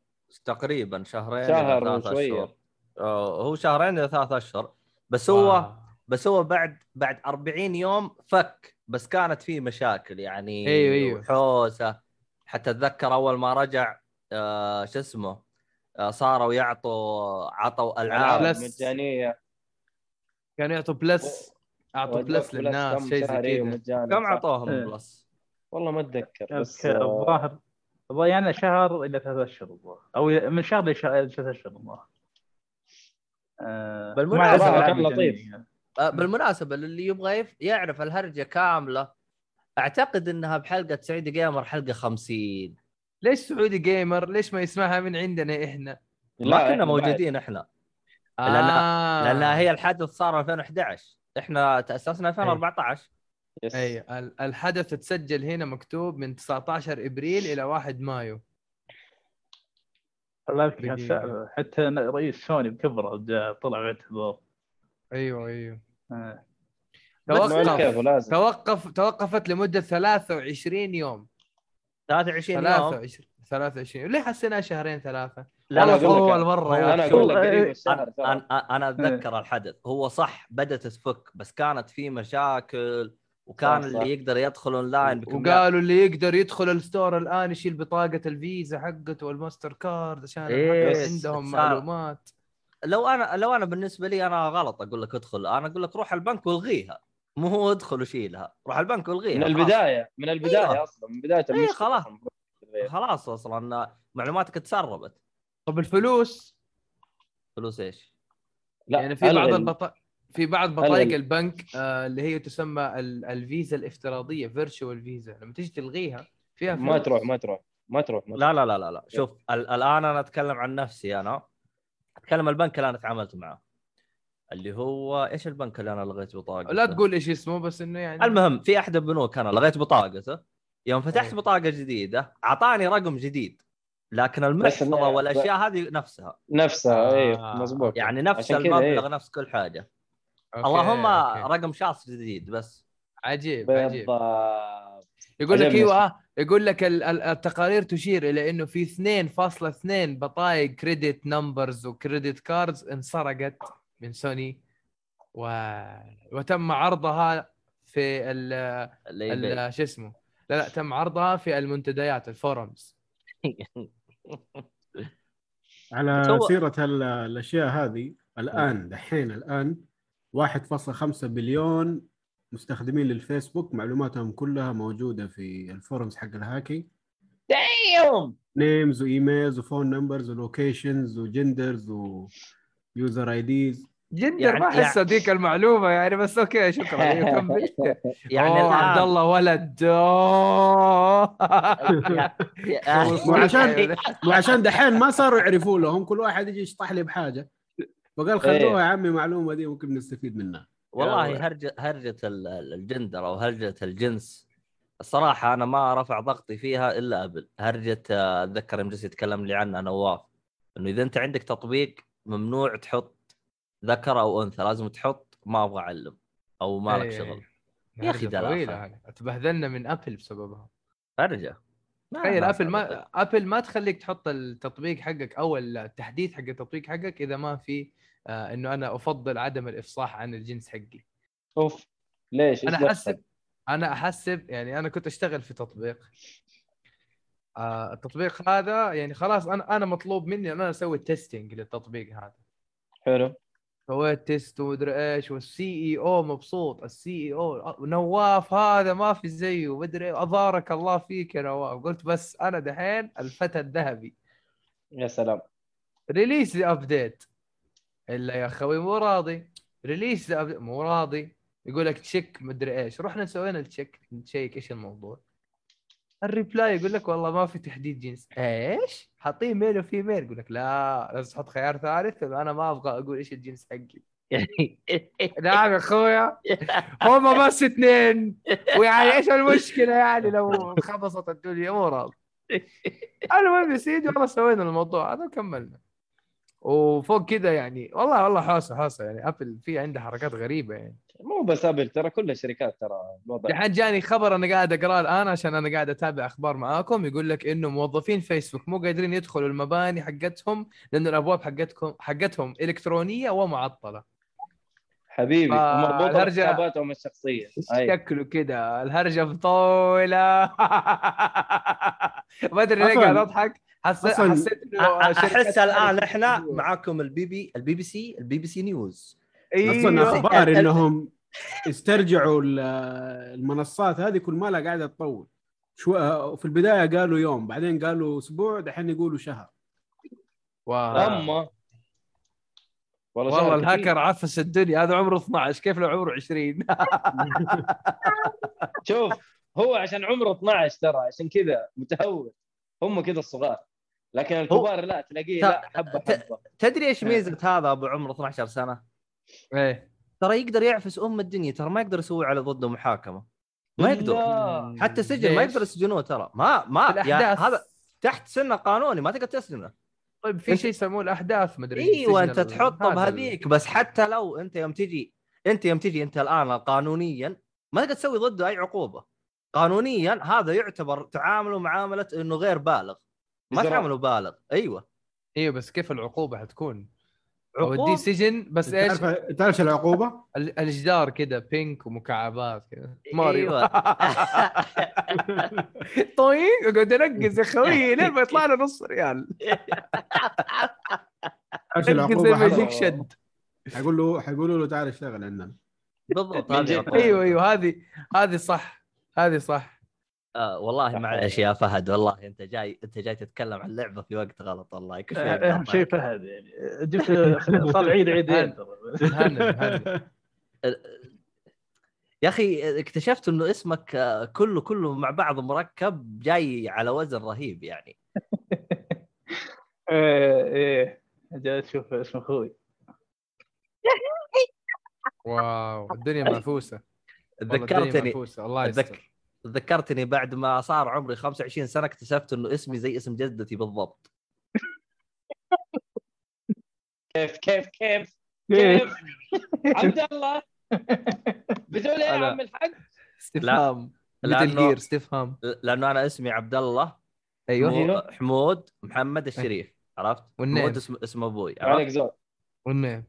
تقريبا شهرين شهر ثلاث وشوية. أشهر. آه، هو شهرين إلى ثلاث أشهر. بس هو wow. بس هو بعد بعد 40 يوم فك. بس كانت فيه مشاكل يعني أيوه، أيوه. حوسه حتى أتذكر أول ما رجع آه شو اسمه آه صاروا يعطوا عطوا ألعاب Plus. مجانية كانوا يعطوا Plus أعطوا Plus للناس كم شيء زي كذا كم؟ اعطوهم إيه. بلس؟ والله ما أتذكر بس آه، الظاهر الظاهر يعني شهر إلى ثلاث اشهر الظاهر أو من شهر لشهر ثلاث اشهر الظاهر آه، الألعاب كان لطيف. آه بالمناسبة اللي يبغى يعرف الهرجة كاملة أعتقد إنها بحلقة سعودي Gamer حلقة 50 ليش سعودي Gamer؟ ليش ما يسمعها من عندنا إحنا؟ ما كنا موجودين إحنا. لأن- آه. لأنها هي الحدث صار 2011 إحنا تأسسنا 2014 yes. أي ال- الحدث تسجل هنا مكتوب من 19 إبريل إلى 1 مايو. الله حتى رئيس سوني بكبره طلع باعتذار أيوه أيوه. آه. توقف. توقف توقفت لمدة 23 يوم. 23 يوم؟ 23 23 ليه حسيناها شهرين ثلاثة؟ لا لك- اول مره يا أنا. أقول لك إيه،. أنا أنا أتذكر الحدث. هو صح بدأت تفك بس كانت في مشاكل وكان صح، صح. اللي يقدر يدخل اونلاين وقالوا اللي يقدر يدخل ال store الآن يشيل بطاقة الفيزا حقته والماستر كارد عشان إيه، بس عندهم صار- معلومات. لو أنا لو أنا بالنسبة لي أنا غلط أقول لك ادخل أنا أقول لك روح البنك والغيها. مو هو ادخل وشيلها روح البنك والغيها من خلاص. البداية من البداية أيوة. أصلا من بداية المشكلة خلاص. خلاص أصلا معلوماتك تسربت طب الفلوس فلوس إيش؟ لا يعني في بعض. البط... في بعض بطايق. البنك آه اللي هي تسمى ال... الفيزا الافتراضية فيرتشوال فيزا لما تيجي تلغيها فيها ما فلوس. تروح ما تروح ما تروح ما تروح. لا لا لا لا, لا. شوف ال- الآن أنا أتكلم عن نفسي أنا أتكلم البنك اللي أنا تعاملت معه اللي هو إيش البنك اللي أنا لغيت بطاقته؟ لا تقول إيش اسمه بس إنه يعني المهم في أحد البنوك أنا لغيت بطاقته يوم فتحت أيوة. بطاقة جديدة أعطاني رقم جديد لكن المحفظة والأشياء هذه نفسها نفسها آه. أيوه مضبوط يعني نفس المبلغ إيه. نفس كل حاجة okay، اللهم أوكي. رقم شخص جديد بس عجيب عجيب بالضبط يقول لك إيوه آه، يقول لك ال- ال- التقارير تشير إلى إنه في 2.2 بطايق credit numbers و credit cards انسرقت من سوني و... وتم عرضها في ال... شو اسمه؟ لا لا تم عرضها في المنتديات ال forums على سيرة ال- الأشياء هذه الآن دحين الآن 1.5 بليون مستخدمين للفيسبوك معلوماتهم كلها موجودة في ال forums حق الهاكي. دايم names و emails و phone numbers و locations و genders و user IDs gender يعني- ما أحس اديك المعلومة يعني بس okay شكرا. أيوة، كمل. يعني عبد الله ولد. أوه. وعشان وعشان دحين ما صاروا يعرفوا لهم كل واحد يجي يشطح لي بحاجة. فقال خلوها يا عمي المعلومه دي ممكن نستفيد منها. والله هرجه هرجة ال- ال- الجندر أو هرجة الجنس الصراحة أنا ما رفع ضغطي فيها إلا أبل. هرجة آه، أتذكر يوم جلس يتكلم لي عنها نواف إنه إذا أنت عندك تطبيق ممنوع تحط ذكر أو أنثى لازم تحط ما أبغى أعلم أو ما لك إيه، شغل. يا. طويلة هذه. تبهذلنا من أبل بسببها. ما- تخيل ما أبل ما أبل. ما تخليك تحط التطبيق حقك أو التحديث حق التطبيق حقك إذا ما في آه إنه أنا أفضل عدم الإفصاح عن الجنس حقي. أوف. ليش؟ أنا؟ أحسب أنا أحسب يعني أنا كنت أشتغل في تطبيق. آه التطبيق هذا يعني خلاص أنا أنا مطلوب مني إن أنا أسوي testing للتطبيق هذا. حلو. سويت test ومدري إيش وال CEO مبسوط. ال CEO نواف هذا ما في زيه مدري أبارك الله فيك يا نواف. قلت بس أنا دحين الفتى الذهبي. يا سلام. release update إلا يا أخوي مو راضي. release. مو راضي. يقول لك check مدري إيش. رحنا سوينا ال check نشيك إيش الموضوع. ال reply يقول لك والله ما في تحديد جنس. إيش؟ حاطين male و female يقول لك لا لازم تحط خيار ثالث أنا ما أبغى أقول إيش الجنس حقي. نعم يا أخويا هم بس اثنين. ويعني إيش المشكلة يعني لو خبصت الدنيا؟ مو راضي. المهم يا سيدي والله سوينا الموضوع هذا وكملنا. وفوق كذا يعني والله والله حوسه حوسه يعني. ابل في عندها حركات غريبة يعني. مو بس ابل ترى كل الشركات ترى الوضع. الحين جاني خبر أنا قاعد أقرأه الآن عشان أنا قاعد أتابع أخبار معاكم. يقول لك إنه موظفين فيسبوك مو قادرين يدخلوا المباني حقتهم لأنه الأبواب حقتكم حقتهم إلكترونية ومعطلة. حبيبي آه، مربوطه الهرجة- بحساباتهم الشخصية. شكله كده الهرجة مطوله ما أدري ليه قاعد أضحك. حسيت حسيت إنه أحس الآن إحنا. معاكم ال BB ال BBC ال BBC News. أصلا أيوه أخبار إنهم استرجعوا ال- المنصات هذه كل ما لها قاعدة تطول. شو في البداية قالوا يوم بعدين قالوا أسبوع دحين يقولوا شهر. واو. اما والله كثير. الهاكر عفس الدنيا هذا عمره 12 كيف لو عمره 20 شوف هو عشان عمره 12 ترى عشان كذا متهور. هم كذا الصغار. لكن الكبار لا تلاقيه لا حبة حبة. تدري إيش ميزة هذا أبو عمره 12 سنة؟ إيه. ترى يقدر يعفس أم الدنيا ترى ما يقدر يسوي على ضده محاكمة. ما يقدر. لا. حتى سجن ما؟ يقدر يسجنوه ترى. ما ما الأحداث. هذا تحت سنه قانوني ما تقدر تسجنه. طيب في شيء يسموه الأحداث مدري إيوه أنت تحطه بهذيك. بس حتى لو أنت يوم تجي أنت يوم تجي أنت الآن قانونيا ما تقدر تسوي ضده أي عقوبة. قانونيا هذا يعتبر تعامله معاملة إنه غير بالغ. ما إجراء. تعامله بالغ أيوه أيوه بس كيف العقوبة حتكون؟ عقوبة؟ اوديه سجن بس إيش؟ تعرف تعرف العقوبة؟ ال- الجدار كذا بينك ومكعبات كذا ماريو أيوه طيب اقعد انقز يا خوي لين ما يطلع له نص ريال تعرف زي العقوبه شد حيقول له حيقولوا له تعال اشتغل عندنا بالضبط. أيوه أيوه هذه هذه صح هذه صح آه والله معلش يا فهد والله أنت جاي أنت جاي تتكلم عن لعبة في وقت غلط والله كل شوي أهم شيء فهد يعني. جبت صار عيد عيدين ترى يا أخي اكتشفت إنه اسمك آه، كله كله مع بعض مركب جاي على وزن رهيب يعني. إيه إيه. جاي أشوف اسم أخوي. واو الدنيا الدنيا تذكرتني الله يستر. تذك... تذكرتني بعد ما صار عمري 25 سنة اكتشفت إنه اسمي زي اسم جدتي بالضبط كيف كيف كيف. كيف عبد الله بتقول إيه يا. عم الحق استفهام جير استفهام لأنه أنا اسمي عبد الله أيوه حمو- حمود محمد الشريف عرفت؟ والنيم. حمود اسم اسم أبوي عليك عرفت؟ زور والنعم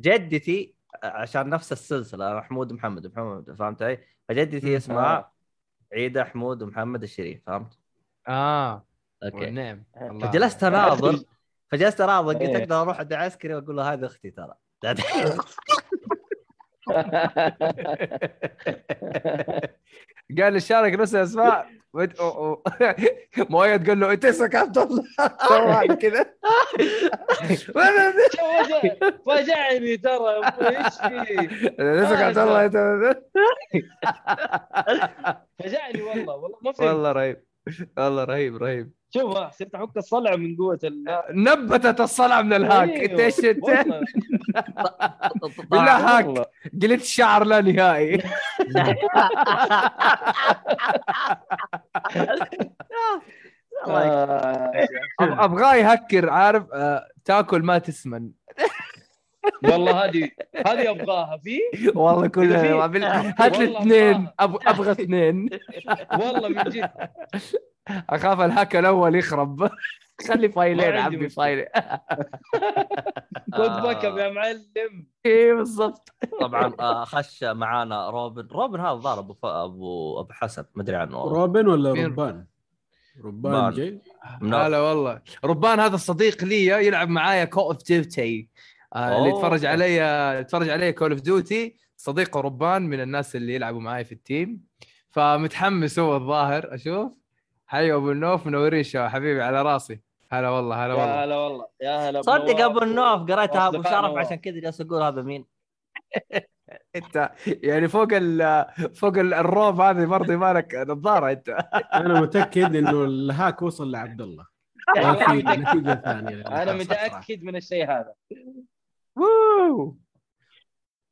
جدتي عشان نفس السلسلة حمود محمد محمد فهمت علي؟ فجدتي. اسمها. عيده حمود محمد الشريف فهمت؟ آه أوكي الله. فجلست اناظر فجلست اناظر قلت إيه. أقدر أروح عند عسكري وأقول له هذه أختي ترى قال شارك نفس الأسماء. مويه تقول له إنت اسمك عبد الله طبعاً كذا فجعني ترى إيش في؟ اسمك عبد الله فجعني والله والله ما فهمت. والله رهيب. والله رهيب رهيب. شوف صرت أحك الصلع من قوة ال نبتت الصلع من الهاك. أيوه، إنت إيش انت بالله هاك. قلت الشعر لا نهائي. آه، ابغاه يهكر عارف؟ آه، تاكل ما تسمن. والله هذه هذه أبغاها في؟ والله كلها في- هات لي اثنين. أبغى اثنين. والله من جد. أخاف الهاك الأول يخرب. خلي فايلين مشكلة. فايلين. خذ back يا معلم. إيه بالضبط. طبعا آه، خش معانا روبن. روبن هذا ظهر أبو. ابو أبو حسن. ما أدري عنه. روبن ولا؟ ربان؟ ربان. جاي؟ هلا والله. ربان هذا الصديق لي يلعب معايا Call of Duty اللي أوه. يتفرج علي يتفرج علي Call of Duty صديقه ربان من الناس اللي يلعبوا معاي في ال team. فمتحمس هو الظاهر أشوف. حي أبو النوف منورين شو حبيبي على راسي. هلا والله هلا يا والله. هلا والله يا هلا صدق. أبو النواف قريتها أبو شرف. عشان كذا جالس أقول هذا مين. أنت يعني فوق ال فوق ال- الروب هذه برضه مالك نظارة أنت. أنا متأكد إنه الهاك وصل لعبد الله. ما في نتيجة ثانية أنا متأكد من الشيء هذا. ووو.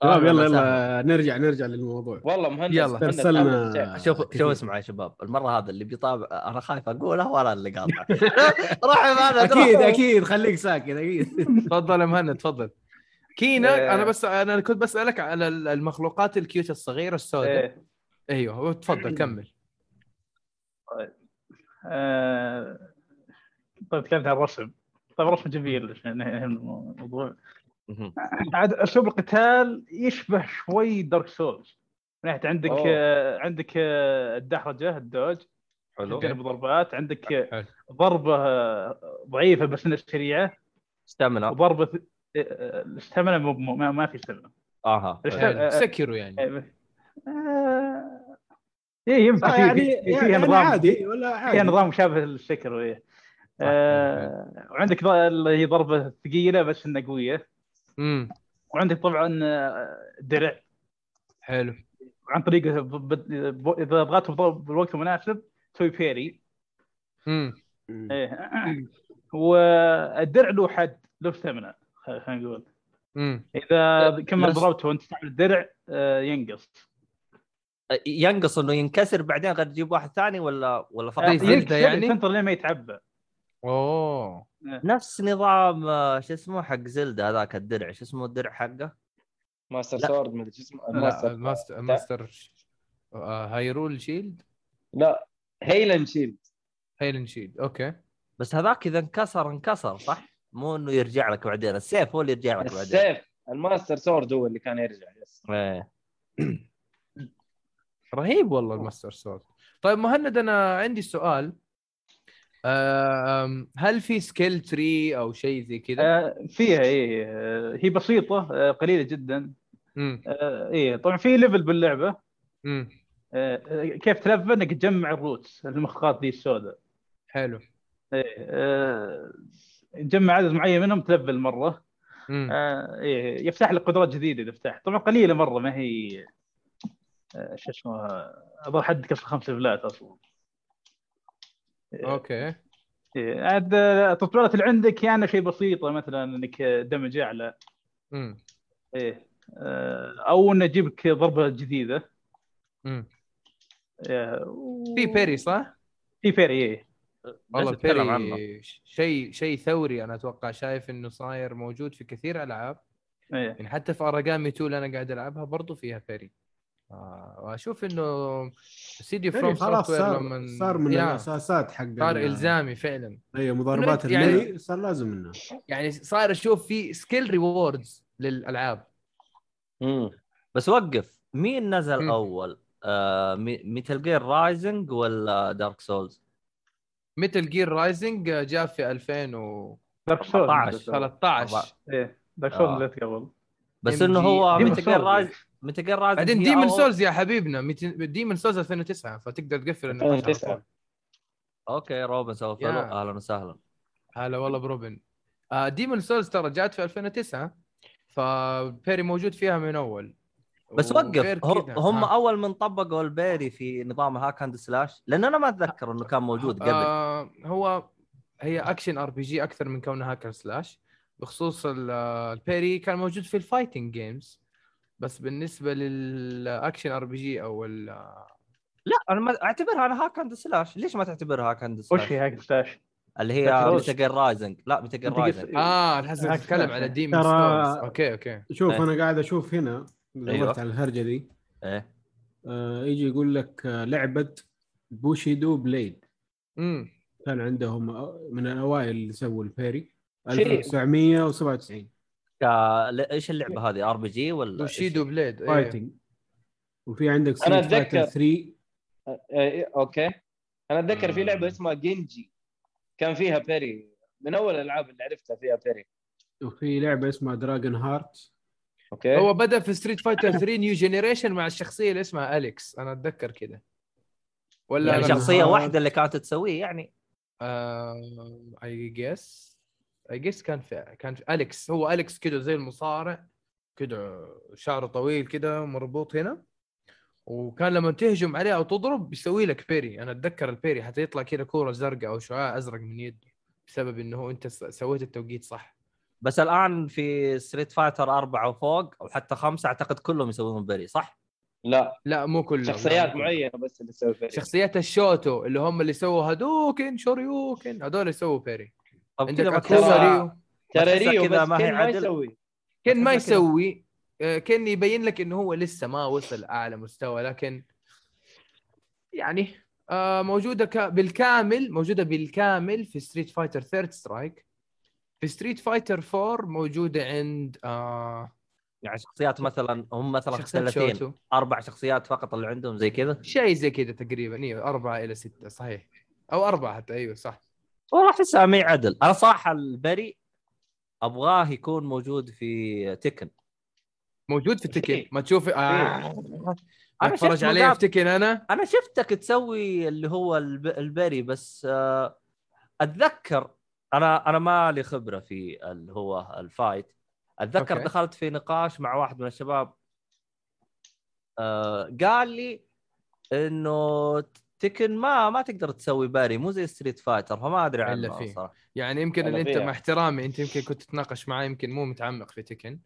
شباب يلا أهلاً وسهلاً. يلا نرجع نرجع للموضوع والله مهندس يلا. الشيخ. شوف. شوف اسمع يا شباب المرة هذا اللي بيطابع أنا خايف اقوله وأنا اللي قاطع روح يا مهند أكيد. أكيد خليك ساكت أكيد تفضل يا مهند تفضل كينا آه. أنا بس أنا كنت بسألك على ال- المخلوقات الكيوت الصغيرة السوداء إيه. أيوه تفضل كمل آه، طيب تكلمت عن الرسم طيب الرسم جميل عشان الموضوع. عاد أسلوب القتال يشبه شوي دارك سولز من ناحيه عندك أوه. آه عندك آه الدحرجة الدوج. حلو. تجرب ضربات. عندك آه، حلو. ضربة آه، ضعيفة بس إنها سريعة. استمنا وضربة آه، آه، ما, ما في استمنه آها. آه، سكروا يعني. آه، إيه يمكن في- يعني في- فيها يعني نظام. عادي ولا فيها عادي نظام مشابه للسكر إيه. آه وعندك هي ضربة ثقيلة بس إنها قوية. امم وعندك طبعا آه، درع حلو. عن طريق إذا ضغطت بالوقت المناسب تسوي بيري امم إيه. والدرع له حد له ثمنه خلينا نقول. امم إذا كم بس- ضربته وانت تستعمل الدرع آه، ينقص. ينقص إنه ينكسر بعدين غير تجيب واحد ثاني ولا ولا فقط يعني؟ تنطر لين ما يتعبى. أوه. نفس نظام آه، شو اسمه حق Zelda هذاك الدرع شو اسمه الدرع حقه؟ ماستر لا. sword مدري شو اسمه ال master master. master آه، Hyrule Shield؟ لا Hylian Shield. Hylian Shield okay. بس هذاك إذا انكسر انكسر صح؟ مو إنه يرجع لك بعدين السيف هو اللي يرجع لك بعدين. السيف الماستر سورد هو اللي كان يرجع yes. إيه. رهيب والله ال Master Sword. طيب مهند أنا عندي سؤال. هل في skill tree أو شيء زي كذا؟ آه، فيها إيه آه، هي بسيطة آه، قليلة جدا. آه، إيه طبعا في level باللعبة. آه، كيف تلفل إنك تجمع الروتس المخاط دي السوداء. حلو. إيه آه، تجمع عدد معين منهم تلفل مرة. آه، إيه يفتح لك قدرات جديدة إذا فتح طبعا قليلة مرة ما هي آه، شو اسمه أظن حد كسر خمس ليفلات أصلا. Okay. إيه، عاد التطبيقات اللي عندك يعني شيء بسيطة مثلا إنك دمج أعلى. امم إيه. آه، أو إنه يجيب لك ضربة جديدة. امم إيه، و- في parry صح؟ في parry إيه. والله؟ بيري شيء شيء ثوري أنا أتوقع شايف إنه صاير موجود في كثير ألعاب. إيه. يعني حتى في Aragami 2 اللي أنا قاعد ألعبها برضو فيها parry وأشوف إنه سيدي فروم يعني خلاص صار لما صار من يا، الأساسات حق صار ال- إلزامي فعلا أي مضاربات يعني- المي صار لازم منها يعني صاير أشوف في skill rewards للألعاب مم. بس وقف مين نزل مم. أول؟ آه Metal Gear Rising ولا Dark Souls؟ Metal Gear Rising جاء في 2013 Dark Souls 13 إيه Dark آه. Souls اللي قبل بس إنه هو ميتال جير Souls. رايزنج بعدين ديمن سولز يا حبيبنا Demon's Souls 2009 فتقدر تقفل النقاش على 2009. طول. Okay روبن سوى follow. أهلا وسهلا هلا والله بروبن آه Demon's Souls ترى جات في 2009 ف parry موجود فيها من أول بس وقف هم, ها. أول من طبقوا ال parry في نظام hack and slash لأن أنا ما أتذكر إنه كان موجود قبل آه هو هي action RPG أكثر من كونها hack and slash بخصوص ال- ال parry كان موجود في ال fighting games بس بالنسبة لل action RPG أو ال- لا أنا ما أعتبرها أنا hack and slash ليش ما تعتبرها hack and وش slash هي hack slash؟ اللي هي Dark Souls. ميتا جير رايزنج لا Metal Gear Metal Gear- Rising آه الحسن هاك تتكلم. على Demon's ترى- okay okay شوف إيه. أنا قاعد أشوف هنا دورت أيوة. على الهرجة دي إيه آه يجي يقول لك آه لعبة Bushido Blade امم كان عندهم آه، من الأوائل اللي سووا ال parry شيء. 1997 كا- ل- إيش اللعبة هذه؟ ار بي جي ولا وشيدو بليد إيه. Fighting وفي عندك Fighter أتذكر. 3 آه، إيه، Okay. أنا أتذكر في آه. لعبة اسمها Genji كان فيها parry من أول الألعاب اللي عرفتها فيها parry وفي لعبة اسمها Dragonheart okay. هو بدأ في Street Fighter 3 New Generation مع الشخصية اللي اسمها اليكس أنا أتذكر كذا ولا يعني شخصية واحدة اللي كانت تسويه يعني؟ اي جيس اي جيس كان في كان في أليكس. هو أليكس كده زي المصارع كده شعره طويل كده مربوط هنا. وكان لما تهجم عليه أو تضرب بيسوي لك parry. أنا أتذكر ال parry حتى يطلع كده كورة زرقاء أو شعاع أزرق من يده بسبب إنه أنت س- سويت التوقيت صح. بس الآن في Street Fighter أربعة وفوق أو حتى خمسة أعتقد كلهم يسوون parry صح؟ لا. لا مو كلهم. شخصيات. معينة بس اللي تسوي فيها شخصيات الشوتو اللي هم اللي سووا هادوكن شوريوكن هذول يسووا parry. طب كذا ترى تحسها ريو. بس ما هي كان ما عدل؟ يسوي. كان ما. يسوي. آه، كان يبين لك إنه هو لسه ما وصل أعلى مستوى لكن يعني آه، موجودة ك... بالكامل موجودة بالكامل في Street Fighter Third Strike في Street Fighter 4 موجودة عند آه يعني شخصيات مثلا هم مثلا شخصيات 30 شوتو. أربع شخصيات فقط اللي عندهم زي كذا؟ شيء زي كذا تقريبا. أيوه أربعة إلى ستة صحيح. أو أربعة حتى. أيوه صح. والله احسها ما عدل. أنا صح ال parry أبغاه يكون موجود في Tekken موجود في Tekken فيه. ما تشوف آه. أنا أتفرج شفت عليه في Tekken أنا؟ أنا شفتك تسوي اللي هو الب... ال parry بس آه، اتذكر أنا أنا ما لي خبرة في اللي هو ال fight. أتذكر okay. دخلت في نقاش مع واحد من الشباب آه، قال لي إنه Tekken ما ما تقدر تسوي parry مو زي Street Fighter فما أدري عنه فيه. صراحة. يعني يمكن ان أنت. مع احترامي أنت يمكن كنت تتناقش معي يمكن مو متعمق في Tekken.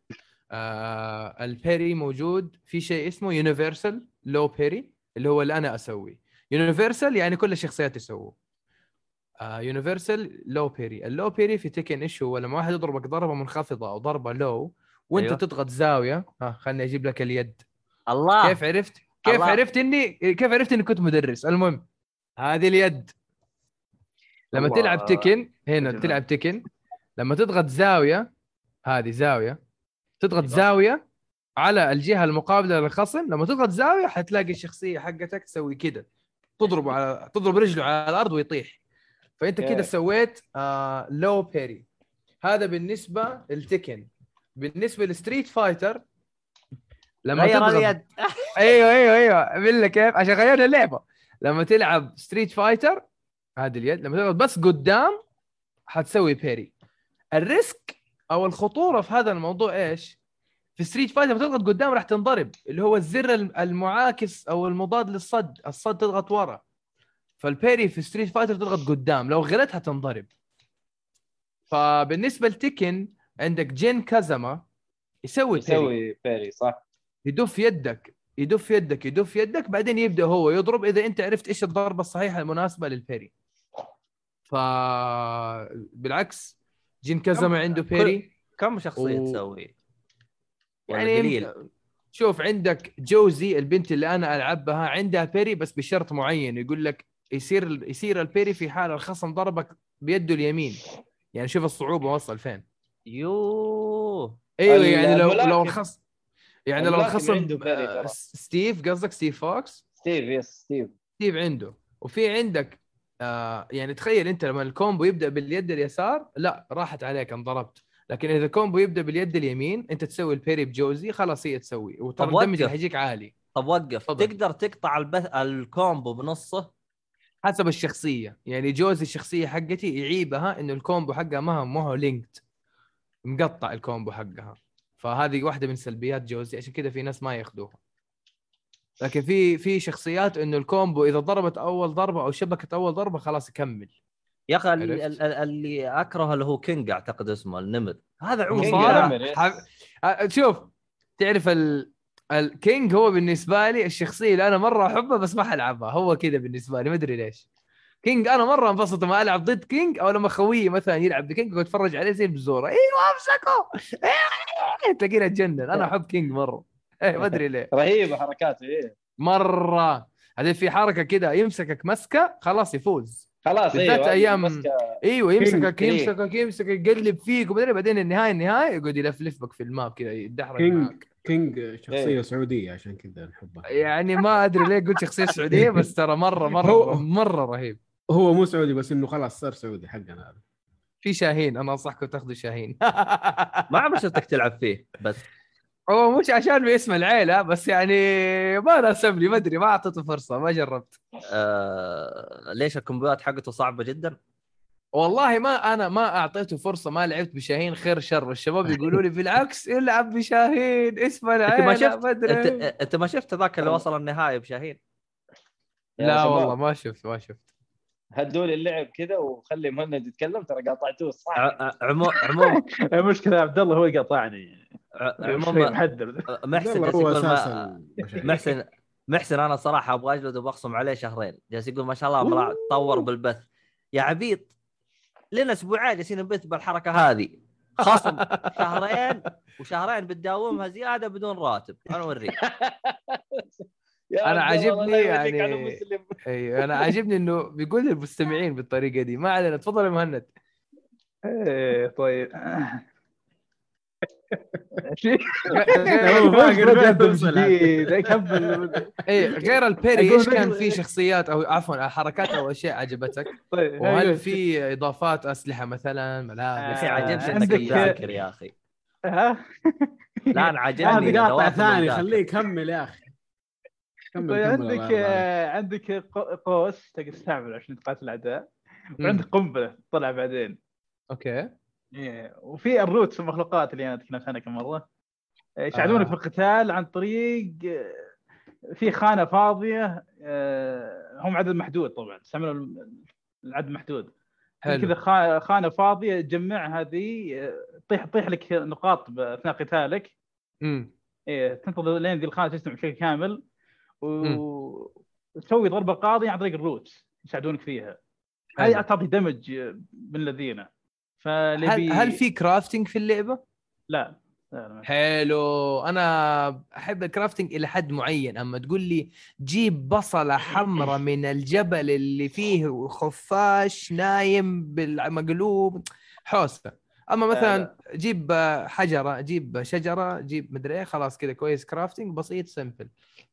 آه ال parry موجود في شيء اسمه universal low parry اللي هو اللي أنا أسويه. universal يعني كل الشخصيات يسووه. آه universal low parry ال low parry في Tekken إيش هو؟ لما واحد يضربك ضربة منخفضة أو ضربة low وأنت أيوه. أيوه. تضغط زاوية. ها خلني أجيب لك اليد. الله! كيف عرفت؟ كيف الله. عرفت اني كيف عرفت إني كنت مدرس المهم هذه اليد لما الله. تلعب Tekken هنا جميل. تلعب Tekken لما تضغط زاوية هذه زاوية تضغط أيوة. زاوية على الجهة المقابلة للخصم لما تضغط زاوية حتلاقي الشخصية حقتك تسوي كده تضربه على تضرب رجله على الأرض ويطيح فأنت كده okay. سويت آه low parry هذا بالنسبة لل Tekken بالنسبة لل Street Fighter لما غير تضغط اليد أيوه أيوه أيوه. بالله كيف؟ عشان غيرنا اللعبة. لما تلعب Street Fighter هذه اليد. لما تضغط بس قدام حتسوي parry ال risk أو الخطورة في هذا الموضوع إيش؟ في Street Fighter لما تضغط قدام راح تنضرب اللي هو الزر الم- المعاكس أو المضاد للصد. الصد تضغط ورا. فال parry في Street Fighter تضغط قدام. لو غلطها تنضرب فبالنسبة ل Tekken عندك جين كازاما يسوي parry يسوي parry صح. يدف يدك يدف يدك يدف يدك بعدين يبدأ هو يضرب. إذا أنت عرفت إيش الضربة الصحيحة المناسبة لل parry ف بالعكس جين كازاما عنده parry كم شخصية و- تسوي؟ يعني قليل؟ شوف عندك جوزي البنت اللي أنا العب بها عندها parry بس بشرط معين. يقول لك يصير يصير ال parry في حال الخصم ضربك بيده اليمين. يعني شوف الصعوبة وصل فين. يوه. أيوه يعني لو لو الخصم يعني لو الخصم آه،. ستيف قصدك ستيف فوكس؟ ستيف yes ستيف. ستيف عنده. وفي عندك آه يعني تخيل انت لما ال combo يبدأ باليد اليسار لا راحت عليك انضربت. لكن إذا ال combo يبدأ باليد اليمين انت تسوي ال parry بجوزي خلاص هي تسوي. وترى ال damage. حيجيك عالي. طب وقف. تفضل. تقدر تقطع البث ال combo بنصه؟ حسب الشخصية. يعني جوزي الشخصية حقتي يعيبها إنه ال combo حقها ما هو ما هو linked مقطع ال combo حقها. فهذه واحدة من سلبيات جوزي عشان كذا في ناس ما ياخذوها. لكن في في شخصيات إنه ال combo إذا ضربت أول ضربة أو شبكت أول ضربة خلاص يكمل. يا أخي اللي اكره اللي هو كينج أعتقد اسمه النمر. هذا النمر، yes. حب... شوف تعرف ال... الكينج هو بالنسبة لي الشخصية اللي أنا مرة أحبها بس ما حلعبها. هو كذا بالنسبة لي ما أدري ليش. كينج أنا مرة انبسط لما ألعب ضد كينج أو لما خويي مثلا يلعب بكينج وأتفرج عليه زي البزوره أيوه امسكه إيه، تلاقيني اتجنن أنا أحب كينج مرة. إيه ما أدري ليه. رهيبة حركاته إيه. مرة. بعدين في حركة كده يمسكك مسكة خلاص يفوز. خلاص أيوه أيام- مسكة- أيوه يمسكك. يمسكك يمسكك يقلب فيك وبعدين بعدين النهاية النهاية يقعد يلفلف بك في ال map كذا يدحرج كينج معك كينج شخصية إيه. سعودية عشان كذا نحبها. يعني ما أدري ليه قلت شخصية سعودية بس ترى مرة مرة هو- مرة رهيب. هو مو سعودي بس إنه خلاص صار سعودي حقنا. هذا في شاهين أنا انصحكم تاخذوا شاهين. ما عمري شفتك تلعب فيه بس. هو مش عشان باسم العيلة بس يعني ما ناسب لي ما أدري ما أعطيته فرصة ما جربت. آه ليش الكومبوات حقته صعبه جدا؟ والله ما أنا ما أعطيته فرصة ما لعبت بشاهين خير شر. الشباب يقولوا لي بالعكس العب بشاهين أنت العيلة ما شفت ما أدري. انت أنت ما شفت ذاك اللي وصل النهائي بشاهين؟ لا والله ما شفت ما شفت. هدوا لي اللعب كذا وخلي مهند يتكلم؟ ترى قاطعتوه صح. ع- عمو عموما المشكلة عبد الله هو اللي قاطعني عموما محدد محسن هو. محسن محسن أنا صراحة أبغى أجلد وبخصم عليه شهرين. جالس يقول ما شاء الله مرا تطور بالبث. يا عبيط. لنا أسبوعين جالسين نبث بالحركة هذه. خصم شهرين وشهرين بتداومها زيادة بدون راتب. أنا أوريك. الله، عاجبني يعني- على مسلم. اي أنا عاجبني إنه بيقول للمستمعين بالطريقة دي. ما علينا تفضل يا مهند. إيه طيب. اي غير البيري إيش كان في شخصيات أو عفوا حركات أو أشياء عجبتك؟ طيب وهل في إضافات أسلحة مثلا ملابس؟ عجبني إنك عندك- تذاكر يا أخي. ها؟ لا أنا عجبني هذا قاطع ثاني. خليه يكمل يا أخي. كمل طيب كمل عندك. آه، عندك قوس تقدر تستعمله عشان تقاتل الأعداء وعندك قنبلة تطلع بعدين. okay. إيه، وفي ال Rots المخلوقات اللي أنا تكلمت عنها كم مرة. آه، يساعدونك آه. في القتال عن طريق آه، في خانة فاضية آه، هم عدد محدود طبعا تستعملوا العدد محدود. كذا خانة فاضية تجمع هذه تطيح تطيح لك نقاط أثناء قتالك. امم إيه تنتظر لين ذي الخانة تجتمع بشكل كامل. وتسوي ضربة قاضية عن طريق ال Rot يساعدونك فيها هذه. تعطي damage من الذين فاللي هل هل في crafting في اللعبة؟ لا. حلو أنا أحب ال crafting إلى حد معين أما تقول لي جيب بصلة حمراء من الجبل اللي فيه خفاش نايم بالمقلوب حوسة أما مثلا جيب حجرة جيب شجرة جيب مدري إيه خلاص كذا كويس كرافتنج بسيط سمبل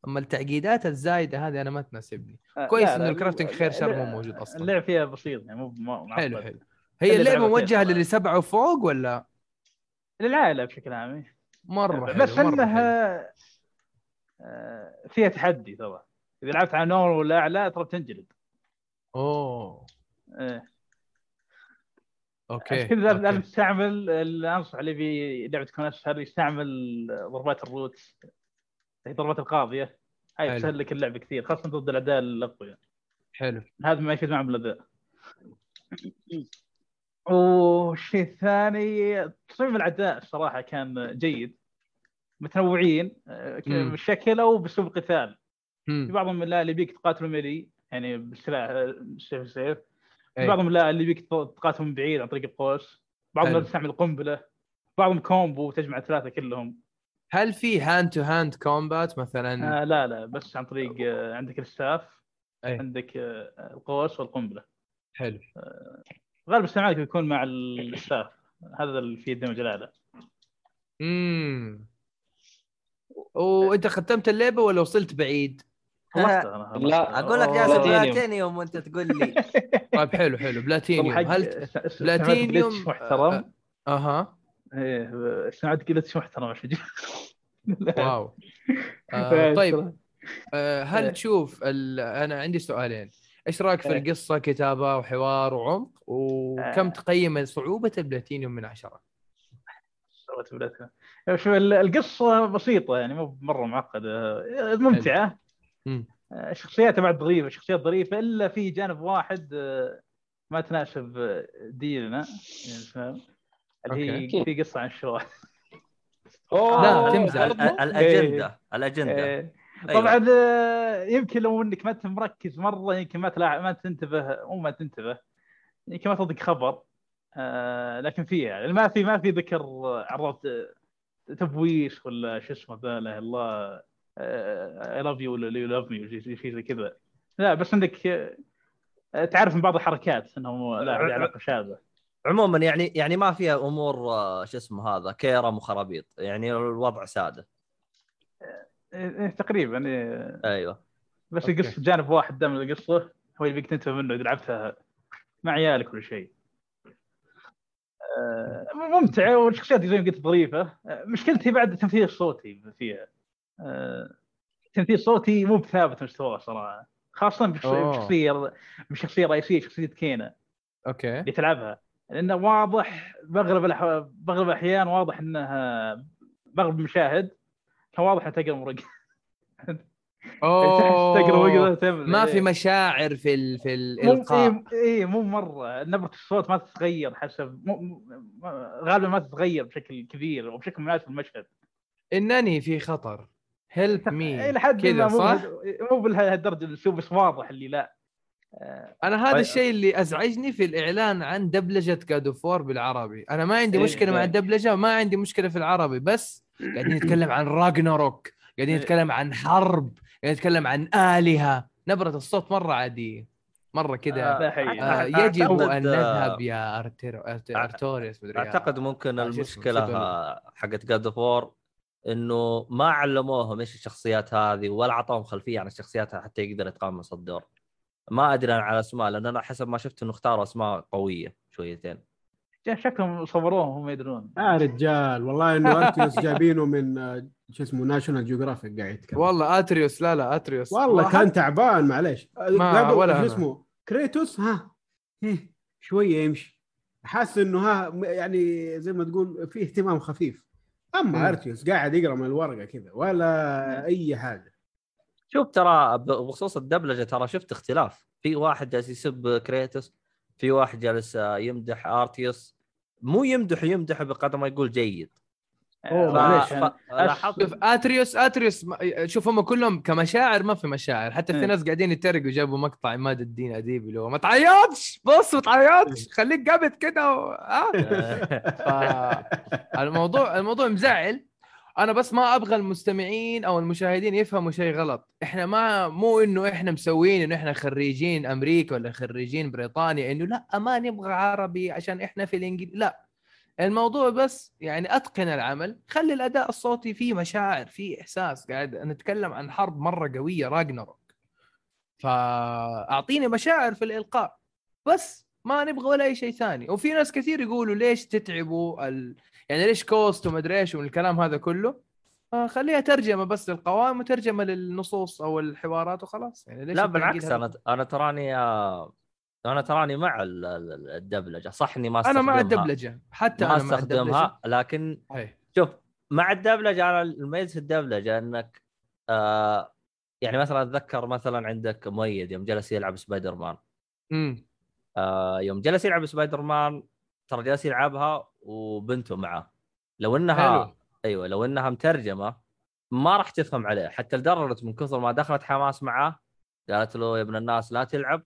أما التعقيدات الزايدة هذه أنا ما تناسبني آه، كويس لا، الكرافتنج خير شر مو موجود أصلاً. اللعب فيها بسيط يعني مو معقد. حلو حلو هي اللعبة موجهة فيها. للي سبعه وفوق ولا للعائله بشكل عام إيه. مرة حلو بس. أنها آه، فيها تحدي ترى إذا لعبت على نور ولا أعلى ترى بتنجلد أوه إيه. okay عشان كذا لازم. تستعمل اللي انصح اللي في لعبة تكون اسهل يستعمل ضربات ال Rot هي ضربات القاضية هاي. تسهل لك اللعب كثير خاصة ضد الاعداء الأقوياء حلو هذا ما يفيد معهم الاذى والشيء الثاني تصميم الاعداء الصراحه كان جيد متنوعين آه،. بالشكل أو باسلوب القتال في. بعضهم لا اللي بيك تقاتلوا melee يعني بالسلاح آه، سيف سيف أي. بعضهم لا اللي بيك تقاتلوا من بعيد عن طريق القوس. بعضهم حلو. لا تستعمل قنبلة. بعضهم combo تجمع الثلاثة كلهم. هل في hand to hand combat مثلا؟ آه لا لا بس عن طريق آه عندك ال staff أي. عندك آه القوس والقنبلة. حلو. غالب استعمالك بيكون مع ال staff. هذا اللي فيه الدمج الاعلى امم وإنت ختمت اللعبة ولا وصلت بعيد؟ لا، أقول لك جالس بلاتينيوم. وأنت تقول لي. طيب حلو حلو. بلاتينيوم هل بلاتينيوم محترم؟ أها إيه استعملت glitch محترم. عشان wow. آه طيب آه إيه. هل تشوف ال... أنا عندي سؤالين. إيش رأيك في إيه. القصة كتابة وحوار وعمق؟ وكم آه. تقيم صعوبة البلاتينيوم من عشرة؟ سويت بلاتنا. شوف ال- القصة بسيطة يعني مو مرة معقدة. ممتعة. مم. شخصياتها بعد ظريفه شخصيات ظريفة إلا في جانب واحد آه، ما تناسب آه، ديننا يعني فاهم اللي هي. في قصة عن أوه، لا، تمزح. الأجندة الأجندة إيه. أيوة. طبعا آه، يمكن لو إنك ما انت مركز مرة يمكن ما تلاحظ ما تنتبه مو ما تنتبه يمكن ما تصدق خبر آه، لكن فيها يعني ما في ما في ذكر عرفت آه، تبويش ولا شو اسمه لا إله إلا الله اي لاف يو ولا يو لاف مي شيء زي كذا. لا بس عندك آه، تعرف من بعض الحركات انه لا علاقة شاذه عموما يعني يعني ما فيها أمور آه، شو اسمه هذا كيرم وخرابيط. يعني الوضع ساده. إيه، تقريبا إيه. أيوه. بس okay. القصة جانب واحد دائما القصة هو اللي تنتبه منه اذا لعبتها مع عيالك ولا شيء. آه، ممتعه والشخصيات زي ما قلت ظريفة. آه، مشكلتي بعد التمثيل الصوتي فيها. آه، التمثيل الصوتي مو بثابت مستواه صراحة خاصة. بشخصية بشخصية رئيسية شخصية كينا. okay. اللي تلعبها. لأنه واضح باغلب الأح... باغلب الأحيان واضح إنها باغلب المشاهد كان واضح إنها تقرا من ورق. أوه. ما في مشاعر في ال... في مو الإلقاء. اي إيه مو مرة. نبرة الصوت ما تتغير حسب مو... غالبا ما تتغير بشكل كبير وبشكل مناسب المشهد. انني في خطر. help me إلى حد كذا صح؟ مو بهالدرجه الاسلوب بس واضح اللي لا آه، أنا هذا طيب. الشيء اللي أزعجني في الإعلان عن دبلجة God of War بالعربي أنا ما عندي إيه، مشكلة مع إيه. الدبلجة ما عندي مشكلة في العربي بس قاعدين نتكلم عن راجناروك قاعدين إيه. نتكلم عن حرب قاعدين نتكلم عن آلهة نبرة الصوت مرة عادية مرة كذا. آه أعتقد- يجب أن آه، نذهب يا أرتوريوس مدري يا- أعتقد ممكن آه، المشكلة حقت جاد فور إنه ما علموهم إيش الشخصيات هذه ولا اعطوهم خلفية عن الشخصيات حتى يقدر يتقمص الدور ما أدري أنا على أسماء لأن أنا حسب ما شفت إنه اختاروا أسماء قوية شويتين. شكلهم صوروهم هم يدرون. يا رجال والله إنه أتريوس جايبينه من آه، شو اسمه National Geographic قاعد يتكلم. والله اتريوس لا لا اتريوس والله واحد- كان تعبان معليش. ما- ولا شو. اسمه كريتوس؟ ها إيه، شوية يمشي. حاسس إنه ها يعني زي ما تقول في اهتمام خفيف. أما. أتريوس قاعد يقرأ من الورقة كذا ولا أي حاجة. شوف ترى بخصوص الدبلجة ترى شفت اختلاف. في واحد جالس يسب كريتوس في واحد جالس يمدح أتريوس. مو يمدح يمدح بقدر ما يقول جيد. أوه، ف- معليش، ف- لاحظت شوف آتريوس آتريوس شوف هم كلهم كمشاعر ما في مشاعر. حتى في إيه. ناس قاعدين يتريقوا جابوا مقطع عماد الدين اديب اللي هو ما تعيطش بص ما تعيطش خليك قابض كده و... آه. الموضوع الموضوع مزعل. أنا بس ما أبغى المستمعين أو المشاهدين يفهموا شيء غلط. إحنا ما مو إنه إحنا مسوين إنه إحنا خريجين أمريكا ولا خريجين بريطانيا إنه لا ما نبغى عربي عشان إحنا في الإنجليزي. لا. الموضوع بس يعني أتقن العمل خلي الأداء الصوتي فيه مشاعر فيه إحساس. قاعد نتكلم عن حرب مرة قوية راجناروك. فأعطيني مشاعر في الإلقاء. بس ما نبغى ولا أي شيء ثاني. وفي ناس كثير يقولوا ليش تتعبوا ال... يعني ليش كوست ومدري إيش والكلام هذا كله. آه خليها ترجمة بس للقوائم وترجمة للنصوص أو الحوارات وخلاص. يعني ليش لا بالعكس؟ أنا أنا تراني آه، أنا تراني مع ال- ال- الدبلجة صح إني ما أنا أستخدمها؟ مع الدبلجة حتى ما أنا أستخدمها لكن هي. شوف مع الدبلجة أنا الميزة في الدبلجة إنك آه يعني مثلا أتذكر مثلا عندك مؤيد يوم جلس يلعب سبايدر مان امم آه يوم جلس يلعب سبايدر مان ترى جالس يلعبها وبنته معه. لو إنها حلو. أيوه لو إنها مترجمة ما راح تفهم عليه حتى لدرجة من كثر ما دخلت حماس معاه قالت له يا ابن الناس لا تلعب.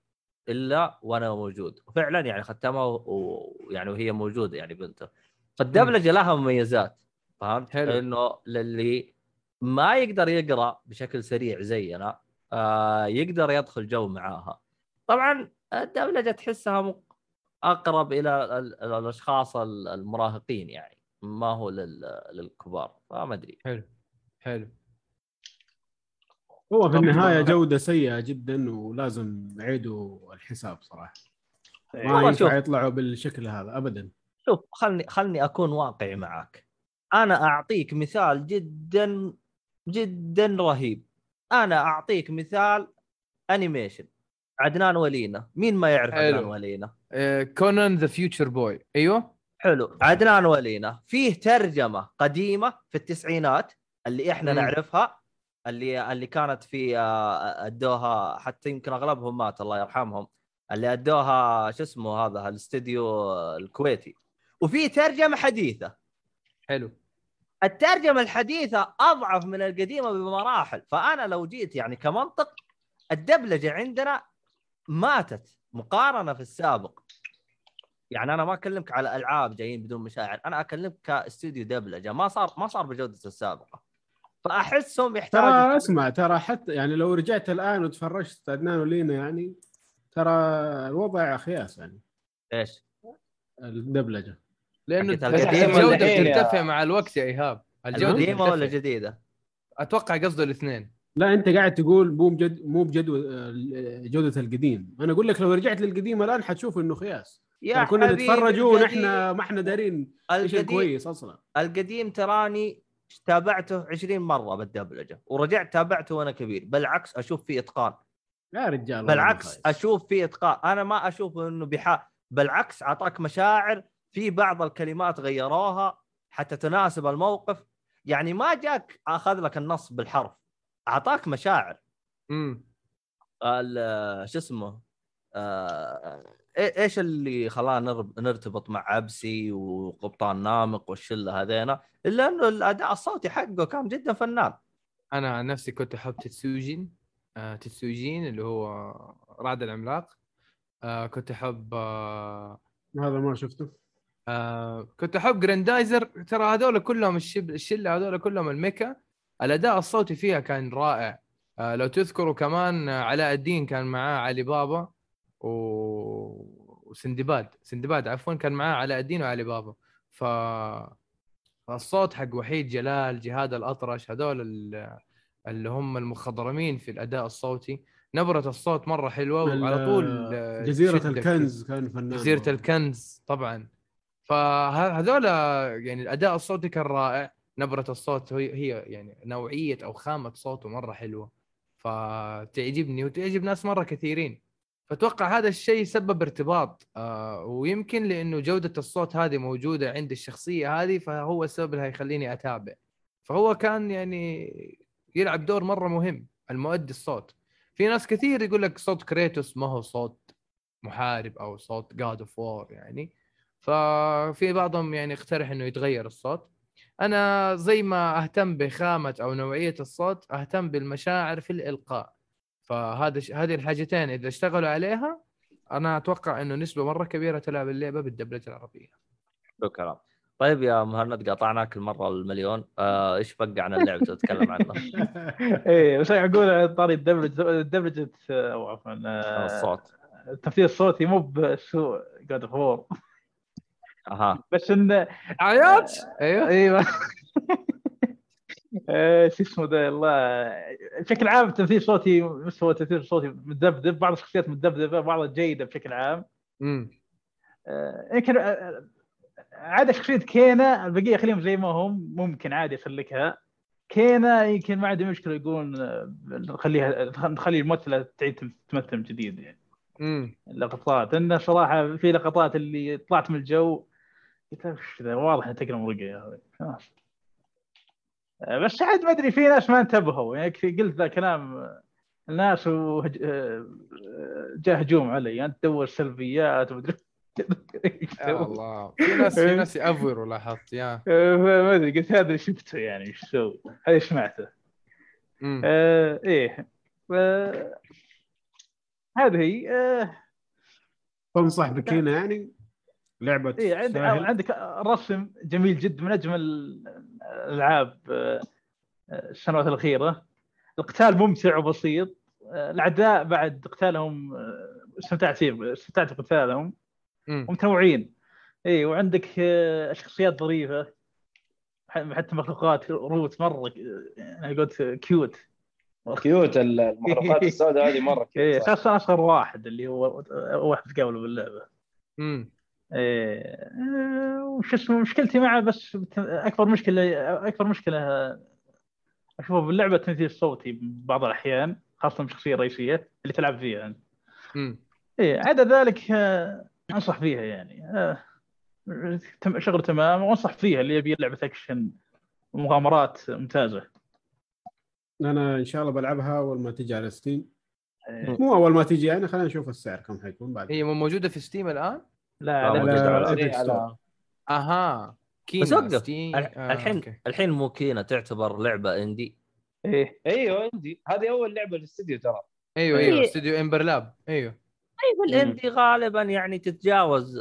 إلا وأنا موجود. وفعلا يعني ختمها ويعني وهي موجودة يعني بنته. فالدبلجة لها مميزات فهمت؟ حلو. إنه للي ما يقدر يقرأ بشكل سريع زينا آه يقدر يدخل جو معاها. طبعا الدبلجة تحسها مق- أقرب إلى ال- ال- الأشخاص ال- المراهقين يعني ما هو لل- للكبار فما أدري. حلو حلو. هو في النهاية جودة سيئة جدا ولازم يعيدوا الحساب صراحة. ما والله شوف. ينفع يطلعوا بالشكل هذا ابدا. شوف خلني خلني أكون واقعي معك أنا أعطيك مثال جدا جدا رهيب. أنا أعطيك مثال animation عدنان ولينا. مين ما يعرف حلو. عدنان ولينا؟ آه، Conan the Future Boy أيوه. حلو. عدنان ولينا. فيه ترجمة قديمة في التسعينات اللي إحنا مم. نعرفها. اللي اللي كانت في آه، ادوها حتى يمكن أغلبهم مات الله يرحمهم اللي أدوها شو اسمه هذا الاستديو الكويتي. وفي ترجمة حديثة. حلو. الترجمة الحديثة أضعف من القديمة بمراحل. فأنا لو جيت يعني كمنطق الدبلجة عندنا ماتت مقارنة في السابق. يعني أنا ما أكلمك على ألعاب جايين بدون مشاعر أنا أكلمك كاستوديو دبلجة. ما صار ما صار بجودة السابقة. فأحسهم يحتاجوا ترى اسمع ترى حتى يعني لو رجعت الآن وتفرجت عدنان ولينا يعني ترى الوضع خياس يعني. إيش؟ الدبلجة. لأنه الجوده بترتفع مع الوقت يا إيهاب. الجودة القديمه ولا. جديدة؟ أتوقع قصده الاثنين. لا أنت قاعد تقول مو بجد مو بجدوى جودة القديم. أنا أقول لك لو رجعت للقديم الآن حتشوف إنه خياس. يا ترى كنا نتفرج ونحن ما إحنا دارين إيش القديم الكويس أصلا. القديم تراني تابعته 20 مرة بالدبلجه ورجعت تابعته وأنا كبير. بالعكس أشوف فيه إتقان. يا رجال بالعكس خايس. أشوف فيه إتقان. أنا ما أشوف إنه بحا بالعكس أعطاك مشاعر في بعض الكلمات غيروها حتى تناسب الموقف. يعني ما جاك أخذ لك النص بالحرف. أعطاك مشاعر. امم ال- شو اسمه؟ آه، إيش اللي خلانا نرب- نرتبط مع عبسي وقبطان نامق والشلة هذينا؟ الا انه الأداء الصوتي حقه كان جدا فنان. أنا عن نفسي كنت أحب تتسوجين آه تتسوجين اللي هو رعد العملاق. آه كنت أحب آه هذا ما شفته. آه كنت أحب جراندايزر. ترى هذول كلهم الشب الشلة هذول كلهم الميكا. الأداء الصوتي فيها كان رائع. آه لو تذكروا كمان علاء الدين كان معاه علي بابا و... وسندباد. سندباد عفوا كان معاه علاء الدين وعلي بابا. ف الصوت حق وحيد جلال جهاد الأطرش هذول ال- اللي هم المخضرمين في الأداء الصوتي. نبرة الصوت مرة حلوة وعلى طول آه، جزيرة الكنز كان فنان جزيرة والله. الكنز طبعا. فهذول يعني الأداء الصوتي كان رائع. نبرة الصوت هي هي يعني نوعية أو خامة صوته مرة حلوة. فتعجبني وتعجب ناس مرة كثيرين. فأتوقع هذا الشيء سبب ارتباط آه ويمكن لأنه جودة الصوت هذه موجودة عند الشخصية هذه فهو السبب اللي هيخليني أتابع. فهو كان يعني يلعب دور مرة مهم المؤدي الصوت. في ناس كثير يقول لك صوت كريتوس ما هو صوت محارب أو صوت God of War يعني. ففي بعضهم يعني يقترح إنه يتغير الصوت. أنا زي ما أهتم بخامة أو نوعية الصوت أهتم بالمشاعر في الإلقاء. فهذا ش... هذه الحاجتين إذا اشتغلوا عليها أنا أتوقع إنه نسبة مرة كبيرة تلعب اللعبة بالدبلجة العربية. شكرا. طيب يا مهند قاطعناك المره المليون. آه، إيش بقى عن اللعبه تتكلم عنها إيه بس أقول طاري الدبلجة دبلجه أو عفوا آه، الصوت. التمثيل الصوتي مو بسوء God of War أها. بس انه عياط! أيوه. أيوه آه، شو اسمه ذا الله بشكل عام تمثيل صوتي مستوى تمثيل صوتي متذبذب بعض الشخصيات متذبذبه بعضها جيدة بشكل عام. امم يمكن آه، شخصية كينا البقية خليهم زي ما هم ممكن عادي اسلكها كينا يمكن ما عندي مشكلة يقولون آه، نخليها نخلي الممثلة تعيد تمثل من جديد يعني. امم اللقطات انه صراحة في لقطات اللي طلعت من الجو قلت وش ذا واضح إنها تقرأ مرقه يا. خلاص. آه، بس عاد ما أدري في ناس ما انتبهوا. يعني كثير قلت ذا كلام آه، الناس وهج... آه، جاء هجوم علي. انت تدور سلبيات ومدري يا الله. في ناس في ناس يأفوروا لاحظت. يا. آه، ما أدري قلت هذا اللي شفته يعني إيش سوي؟ هذا سمعته. آه إيه. آه هذه هي آه تنصح بكينا يعني؟ لعبة عند- سهل. عندك رسم جميل جدا من أجمل الألعاب آه، السنوات الأخيرة. القتال ممتع وبسيط. آه، الأعداء بعد قتالهم آه، استمتعت فيه استمتعت بقتالهم. ومتنوعين اي وعندك شخصيات ظريفة. حتى مخلوقات. روت مرة أنا قلت cute. cute المخلوقات السوداء هذه مرة cute خاصة أصغر واحد اللي هو أول واحد تقابله باللعبة. إيه، آه، وش اسمه مشكلتي معه بس أكبر مشكلة أكبر مشكلة اشوفها باللعبة التمثيل الصوتي بعض الأحيان خاصة الشخصية الرئيسية اللي تلعب فيها انت. مم. إيه عدا ذلك آه، أنصح فيها يعني آه، شغل تمام وأنصح فيها اللي يبي لعبه اكشن ومغامرات ممتازة أنا إن شاء الله بلعبها أول ما تجي على Steam إيه، مو أول ما تجي يعني خلينا نشوف السعر كم حيكون بعد هي موجودة في Steam الآن؟ لا لا، لا Epic Store أها Kena بس وقف. Steam الح- آه، الحين. الحين مو Kena تعتبر لعبة indie. إيه. أيوه عندي هذه أول لعبة للاستديو ترى. أيوه أيوه. إيه. studio Ember Lab. أيوه. طيب ال indie غالبا يعني تتجاوز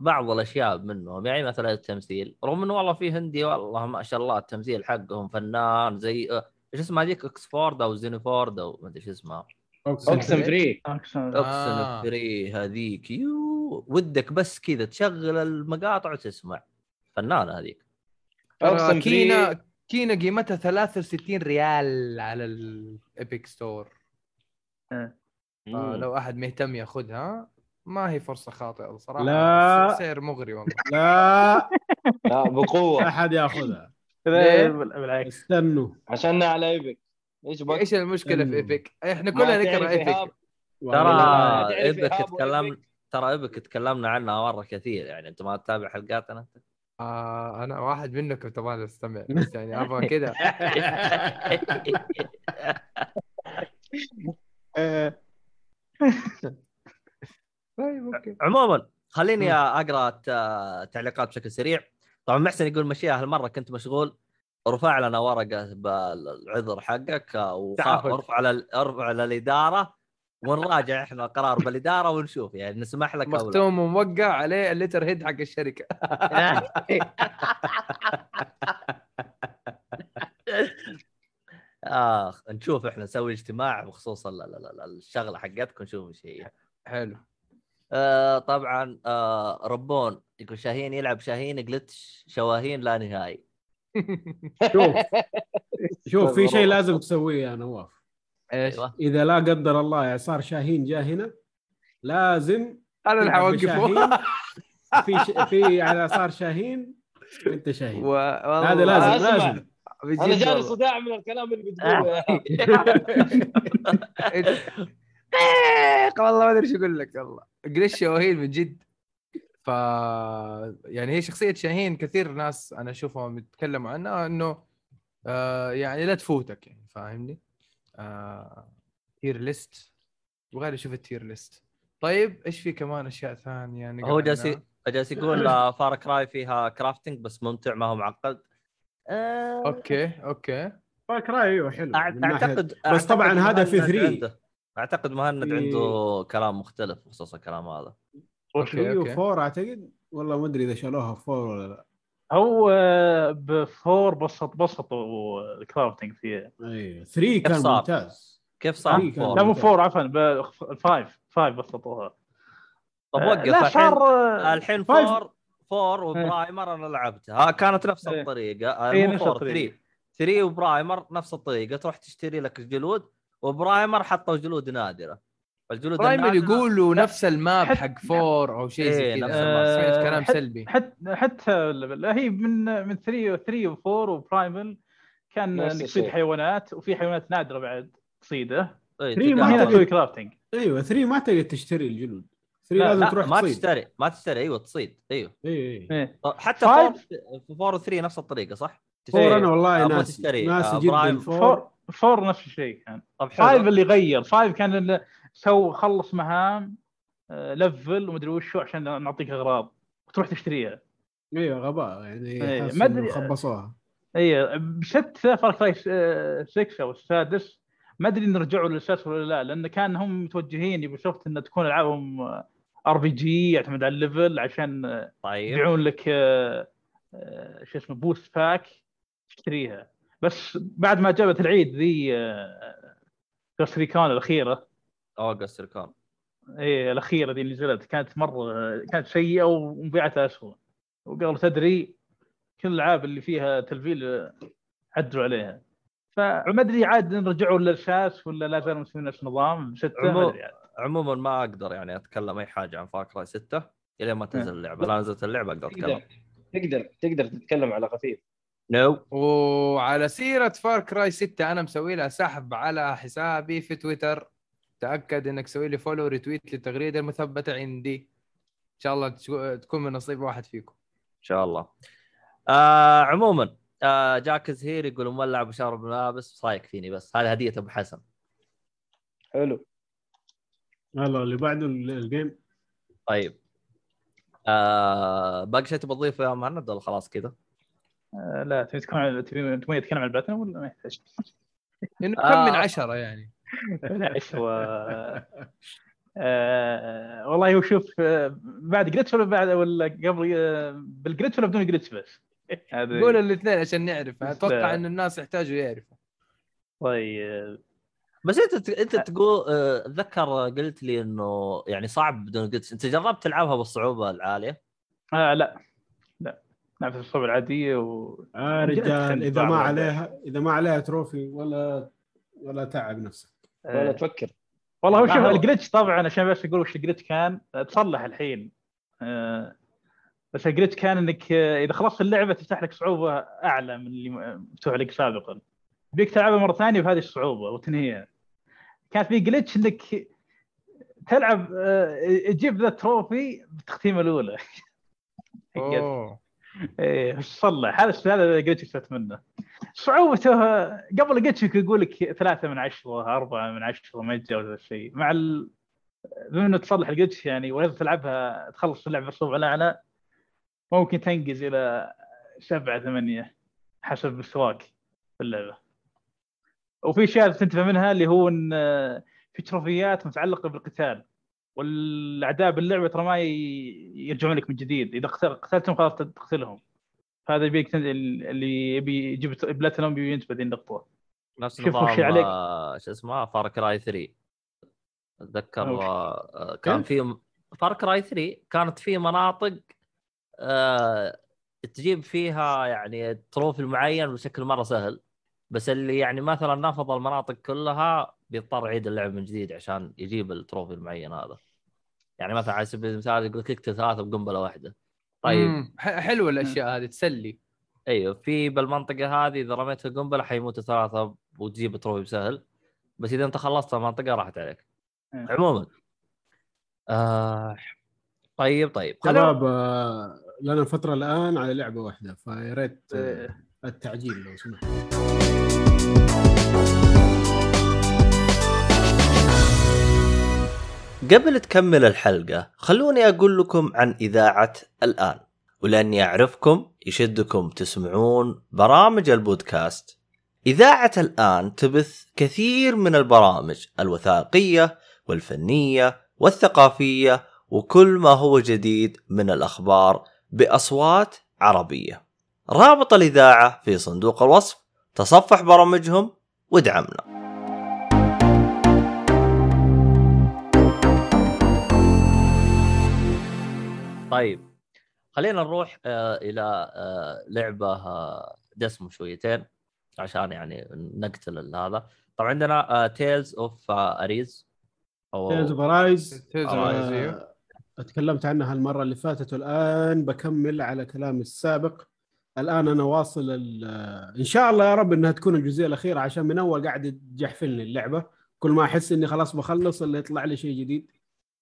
بعض الأشياء منهم. يعني مثلا التمثيل. رغم إنه والله في indie والله ما شاء الله التمثيل حقهم فنان زي آه، إيش اسمها هذيك؟ اكسفورد أو زينيفورد أو ما أدري إيش اسمها Oxenfree. Oxen آه. free هذيك. يو. ودك بس كذا تشغل المقاطع وتسمع. فنانة هذيك. Kena Kena قيمتها 63 ريال على ال Epic Store. مم. لو أحد مهتم ياخذها ما هي فرصة خاطئة صراحة لا. سعر مغري والله. لا. لا بقوة. احد ياخذها؟ بالعكس. استنوا. عشاننا على Epic إيش؟ إيش المشكلة في Epic؟ إحنا كلنا نكره؟ Epic ترى ايبك إيهاب تكلم و Epic؟ ترى Epic تكلمنا عنها مرة كثير يعني انت ما تتابع حلقاتنا انت آه أنا واحد منكم تبغى استمع بس يعني أبغى كذا آه، طيب okay. عموما خليني أقرأ الت- تعليقات بشكل سريع. طبعا محسن يقول مشيها هالمرة كنت مشغول. ارفع لنا ورقة بالعذر حقك وخ- تعهد. ارفع على ارفع للإدارة. ونراجع إحنا القرار بالإدارة ونشوف يعني نسمح لك مختوم وموقع عليه الليتر هيد حق الشركة. آخ نشوف إحنا نسوي اجتماع بخصوص ال- ال- ال- الشغلة حقتكم نشوف إيش هي. حلو. آه طبعا آه ربون يقول شاهين يلعب شاهين جلتش شواهين لا نهائي. شوف. شوف في شيء لازم تسويه يا نواف. إيش؟ أيوه إذا لا قدر الله اعصار شاهين جاء هنا لازم أنا اللي حوقفه. في ش... في على اعصار شاهين أنت شاهين و... هذا لازم أسمع. لازم أنا جاني. صداع من الكلام اللي بتقوله والله ما أدري إيش أقول لك والله جريش شواهين من جد ف يعني هي شخصية شاهين كثير ناس أنا أشوفهم يتكلموا عنها إنه آه يعني لا تفوتك يعني فاهمني؟ آه tier list وغير أشوف ال tier list طيب إيش في كمان أشياء ثانية هو جالس؟ جالس يقول آه، Far Cry فيها crafting بس ممتع ما هو معقد. آه، okay okay. Far Cry أيوه حلو اعتقد بس طبعاً هذا في مهند 3. عنده- أعتقد مهند عنده كلام مختلف بخصوص الكلام هذا. أوكي 3 أوكي. و4 أعتقد؟ والله ما أدري إذا شالوها في 4 ولا لا. هو بفور بسط بسطوا الكرافتنج فيه أيوه 3 كان صار؟ ممتاز كيف صار فور؟ لا مو فور عفوا الفايف فايف بسطوها طب آه، وقف الحين صار آه، الحين فايف. فور فور وبرايمر أنا لعبتها كانت نفس إيه. الطريقة آه، مو نفس فور الطريقة. 3 3 و Primal نفس الطريقة تروح تشتري لك جلود و Primal حطوا جلود نادرة الجلود Primal يقولوا نفس ال map حت- حق four أو شيء إيه، زي نفس كذا ال map. سمعت كلام حت- سلبي. حتى حتى لا هي من من 3 3 و4 و Primal كان انك تصيد. حيوانات وفي حيوانات نادرة بعد تصيده إيه، Three تلقاها ما. تسوي crafting أيوه 3 ما تقدر تشتري الجلود. 3 لا، لازم لا تروح ما تصيد. تشتري ما تشتري. أيوه تصيد. أيوه. اي اي إيه. طب حتى فور فايف. في فور 3 نفس الطريقة صح؟ فور أنا والله ناسي. ناسي آه، جدا. برايم. فور فور فور نفس الشيء كان. طب فايف حلو اللي غير فايف كان اللي سو خلص مهام آه، لفل ومدري وشو عشان نعطيك أغراض. وتروح تشتريها. أيوه غباء. يعني حاسس ما إنه أدري- خبصوها. اي بشتى فار كراي 6 أو السادس. ما أدري إن رجعوا للاساس ولا لا لأن كان هم متوجهين يبغوا شفت إن تكون ألعابهم ار بي جي يعتمد على الليفل عشان آه، طيب. يبيعون لك آه، آه، شو اسمه بوست باك تشتريها. بس بعد ما جابت العيد ذي كوست ريكون الأخيرة أوغست ريكون إيه الأخيرة ذي اللي نزلت. كانت مرة كانت سيئة ومبيعتها اسوء وقالوا تدري كل الألعاب اللي فيها تلفيل عدلوا عليها. فما أدري عاد رجعوا للاساس ولا لا زالوا مسوين نفس النظام. سته عمو-. عموما ما أقدر يعني أتكلم أي حاجة عن Far Cry 6 إلى ما تنزل اللعبة. لا نزلت اللعبة أقدر أتكلم. تقدر تقدر تتكلم على خفيف. no وعلى سيرة Far Cry 6 أنا مسوي لها سحب على حسابي في تويتر. تأكد إنك تسوي لي follow retweet للتغريدة المثبتة عندي. إن شاء الله تكون من نصيب واحد فيكم. إن شاء الله. آه عموما آه جاك زهير يقول مولع بشارب ملابس صايك فيني بس؟ هذه هدية أبو حسن. حلو. يلا اللي بعده ال- الجيم. طيب. آه باقي شيء تبغى تضيفه يا مهند ولا خلاص كذا؟ آه، لا تبي تكون تبي تبي تتكلم عن البلاتينوم ولا ما يحتاج؟ لأنه كم آه. من عشرة يعني. بالعكس هو آه والله هو شوف آه، بعد جلتش ولا بعد ولا قبل آه، بالجلتش ولا بدون جلتش بس؟ هذا قول الاثنين عشان نعرف أتوقع لا. إن الناس يحتاجوا يعرفوا طيب بس أنت أنت تقول آه، اتذكر قلت لي إنه يعني صعب بدون glitch أنت جربت تلعبها بالصعوبة العالية؟ آه لا لا نفس الصعوبة العادية و آه رجال إذا ما. عليها إذا ما عليها trophy ولا ولا تعب نفسك ولا آه، تفكر. والله هو شوف ال glitch طبعا عشان بس أقول وش ال glitch كان آه، تصلح الحين. آه، بس ال glitch كان إنك إذا خلصت اللعبة تفتح لك صعوبة أعلى من اللي مفتوح لك سابقا. يبيك تلعبها مرة ثانية بهذه الصعوبة وتنهيها. كانت في glitch إنك تلعب تجيب ذا ال trophy بالتختيمه الأولى. أوه. إيه وش صلح هذا هذا ال glitch اكتشفت منه. صعوبته قبل ال glitch يقول لك ثلاثة من عشرة أربعة من عشرة ما يتجاوز هذا الشيء مع ال... بما انه تصلح ال glitch يعني وإذا تلعبها تخلص اللعبه بالصعوبة الأعلى ممكن تنقز إلى سبعة ثمانية حسب مستواك في اللعبة. وفي اشياء تنتبه منها اللي هو إن آه، في تروفيات متعلقة بالقتال. والاعداء باللعبه ترى ما يرجعون لك من جديد إذا قتل- قتلتهم خلاص تقتلهم هذا يبيك اللي يبي يجيب بلاتينوم ينتبه ذي النقطة نفس نظام عليك. آه، شو اسمه Far Cry 3 أتذكر أوكي. آه، كان كيف؟ في Far Cry 3 كانت في مناطق آه، تجيب فيها يعني trophy معين بشكل مرة سهل بس اللي يعني مثلا نفض المناطق كلها بيضطر يعيد اللعب من جديد عشان يجيب ال trophy المعين هذا يعني مثلا على سبيل المثال يقول لك اقتل ثلاثة بقنبلة واحدة. طيب. مم. حلوة الأشياء هذه تسلي. أيوه في بالمنطقة هذه إذا رميت القنبله حيموتوا ثلاثة وتجيب trophy بسهل. بس إذا أنت خلصت المنطقة راحت عليك. مم. عموما. آه طيب طيب. شباب آه، لنا فترة الآن على لعبة واحدة فيا ريت آه، إيه. التعجيل لو سمحت. قبل تكمل الحلقة خلوني أقول لكم عن إذاعة الآن ولأني أعرفكم يشدكم تسمعون برامج البودكاست. إذاعة الآن تبث كثير من البرامج الوثائقية والفنية والثقافية وكل ما هو جديد من الأخبار بأصوات عربية. رابط الإذاعة في صندوق الوصف تصفح برامجهم وادعمنا. طيب خلينا نروح آه إلى آه لعبة آه دسمه شويتين عشان يعني نقتل هذا. طبعا عندنا Tales of Arise Tales of Arise Tales of Arise، أيوه. تكلمت عنها المرة اللي فاتت والآن بكمل على كلامي السابق. الآن أنا واصل ال- إن شاء الله يا رب إنها تكون الجزئية الأخيرة عشان من أول قاعد تجحفلني اللعبة. كل ما أحس إني خلاص بخلص اللي يطلع لي شيء جديد.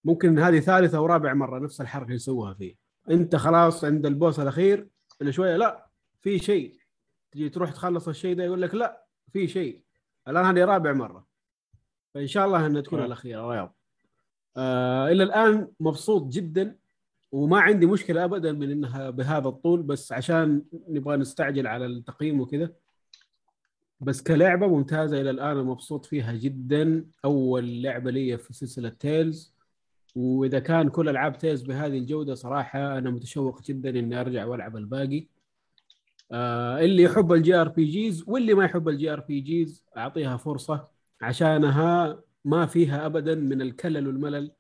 ممكن هذه ثالث أو رابع مرة نفس الحركة يسووها فيه. أنت خلاص عند ال boss الأخير اللي شوية لا في شيء. تجي تروح تخلص الشيء ده يقول لك لا في شيء. الآن هذه رابع مرة. فإن شاء الله إنها تكون آه. الأخيرة. رياض آه إلى الآن مبسوط جدا وما عندي مشكلة ابدا من إنها بهذا الطول بس عشان نبغى نستعجل على التقييم وكذا. بس كلعبة ممتازة إلى الآن مبسوط فيها جدا. أول لعبة لي في سلسلة Tales وإذا كان كل ألعاب Tales بهذه الجودة صراحة أنا متشوق جدا إني أرجع وألعب الباقي. آه اللي يحب ال JRPGs واللي ما يحب ال JRPGs أعطيها فرصة عشانها ما فيها ابدا من الكلل والملل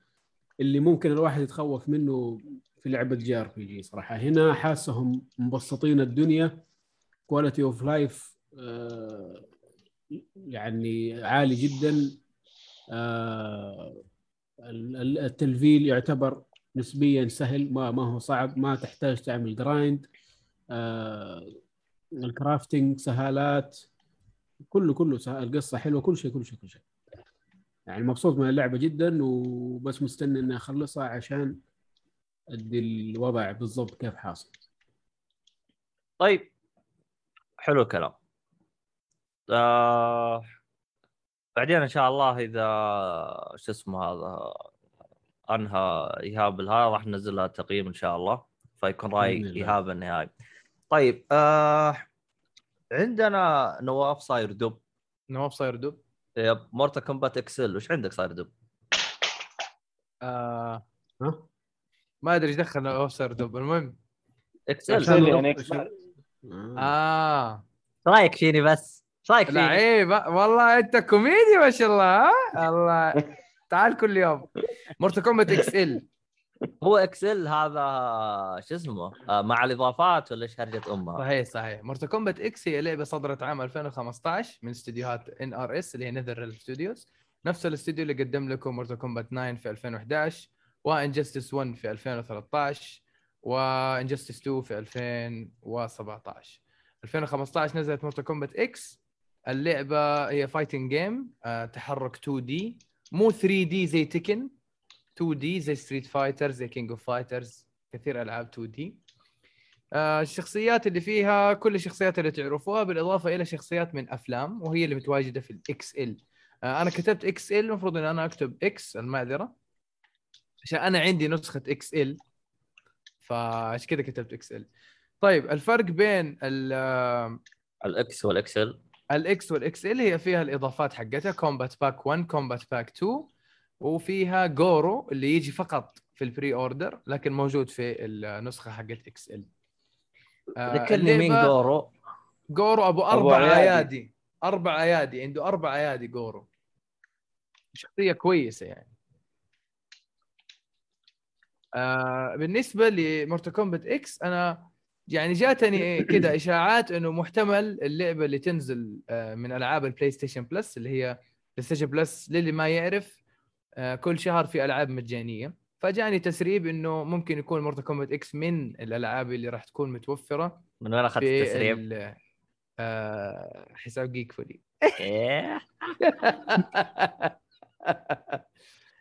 اللي ممكن الواحد يتخوف منه في لعبة JRPG صراحة. هنا حاسهم مبسطين الدنيا quality of life يعني عالي جدا. آه، التلفيل يعتبر نسبيا سهل ما ما هو صعب ما تحتاج تعمل جرايند الكرافتنج سهالات كله كله سهل القصة حلوة كل شيء كل شيء كل شيء. يعني مبسوط من اللعبة جدا وبس مستني إني أخلصها عشان أدي الوضع بالضبط كيف حاصل. طيب حلو الكلام. آه بعدين إن شاء الله إذا شو اسمه هذا أنهى إيهاب الهاي راح ننزل لها تقييم إن شاء الله فيكون راي. إيهاب النهائي طيب آه عندنا نواف صاير دب نواف صاير دب يب مورتا كومبات اكسل وش عندك صاير دب؟ آه ها؟ ما أدري إيش دخل نواف صاير دب المهم اكسل إكسل. يعني آه. آه رأيك فيني بس؟ رايك فيني؟ لعيب والله انت كوميدي ما شاء الله ها؟ الله. تعال كل يوم. Mortal Kombat XL هو XL هذا شو اسمه؟ آه مع الإضافات ولا إيش هرجة أمها؟ صحيح صحيح. Mortal Kombat X هي لعبة صدرت عام 2015 من استديوهات NRS اللي هي Nether Studios نفس الاستوديو اللي قدم لكم Mortal Kombat 9 في 2011 و Injustice 1 في 2013 و Injustice 2 في 2017 2015 نزلت Mortal Kombat X اللعبة هي fighting game تحرك 2D مو 3D زي Tekken 2D زي Street Fighter زي King of Fighters كثير ألعاب 2D آه الشخصيات اللي فيها كل الشخصيات اللي تعرفوها بالإضافة إلى شخصيات من أفلام وهي اللي متواجدة في ال XL. آه أنا كتبت XL المفروض إن أنا أكتب X المعذرة عشان أنا عندي نسخة XL. فعشان كذا كتبت XL؟ طيب الفرق بين ال- ال X وال XL ال X وال XL هي فيها الإضافات حقتها. Kombat Pack 1 Kombat Pack 2 وفيها Goro اللي يجي فقط في ال pre-order لكن موجود في النسخة حقت XL. ذكرني مين Goro Goro أبو أبو أربع عيادي. ايادي أربع ايادي عنده أربع ايادي Goro شخصية كويسة يعني. آه بالنسبة ل Mortal Kombat X أنا يعني جاتني كذا إشاعات إنه محتمل اللعبة اللي تنزل آه من ألعاب ال PlayStation Plus اللي هي PlayStation Plus للي ما يعرف آه كل شهر في ألعاب مجانية فجاني تسريب إنه ممكن يكون Mortal Kombat X من الألعاب اللي راح تكون متوفرة من وين أخذت التسريب؟ ال- آه حساب جيك فولي إيه.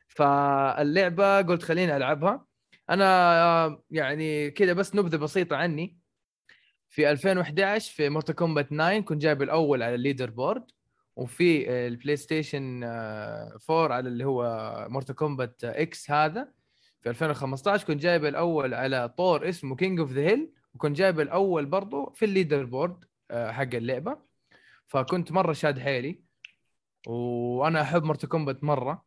فاللعبة قلت خليني ألعبها أنا يعني كذا بس نبذة بسيطة عني. في 2011 في Mortal Kombat 9 كنت جايب الأول على ال leaderboard وفي البلاي ستيشن آه، 4 على اللي هو Mortal Kombat X هذا. في 2015 كنت جايب الأول على طور اسمه King of the Hill وكنت جايب الأول برضو في ال leaderboard آه، حق اللعبة. فكنت مرة شاد حيلي وأنا أحب Mortal Kombat مرة.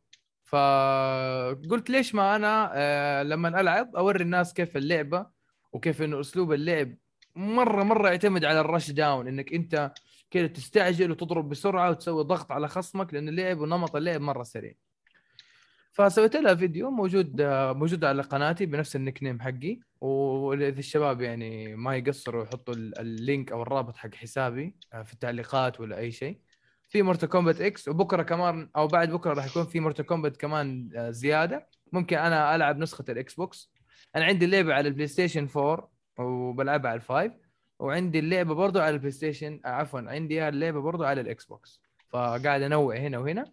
فقلت ليش ما أنا آه، لما ألعب أوري الناس كيف اللعبة وكيف إنه أسلوب اللعب مرة مرة يعتمد على ال rushdown إنك أنت كذا تستعجل وتضرب بسرعة وتسوي ضغط على خصمك لأن اللعب ونمط اللعب مرة سريع. فسويت لها فيديو موجود آه، موجود على قناتي بنفس ال nickname حقي وإذا الشباب يعني ما يقصروا يحطوا ال- ال link أو الرابط حق حسابي آه، في التعليقات ولا أي شيء. في Mortal Kombat X وبكرة كمان أو بعد بكرة راح يكون في Mortal Kombat كمان آه، زيادة. ممكن أنا ألعب نسخة ال Xbox أنا عندي اللعبة على البلاي ستيشن 4 وبلعبها على ال five. وعندي اللعبة برضو على البلاي ستيشن آه، عفوا عندي اللعبة برضو على ال Xbox فقاعد أنوع هنا وهنا.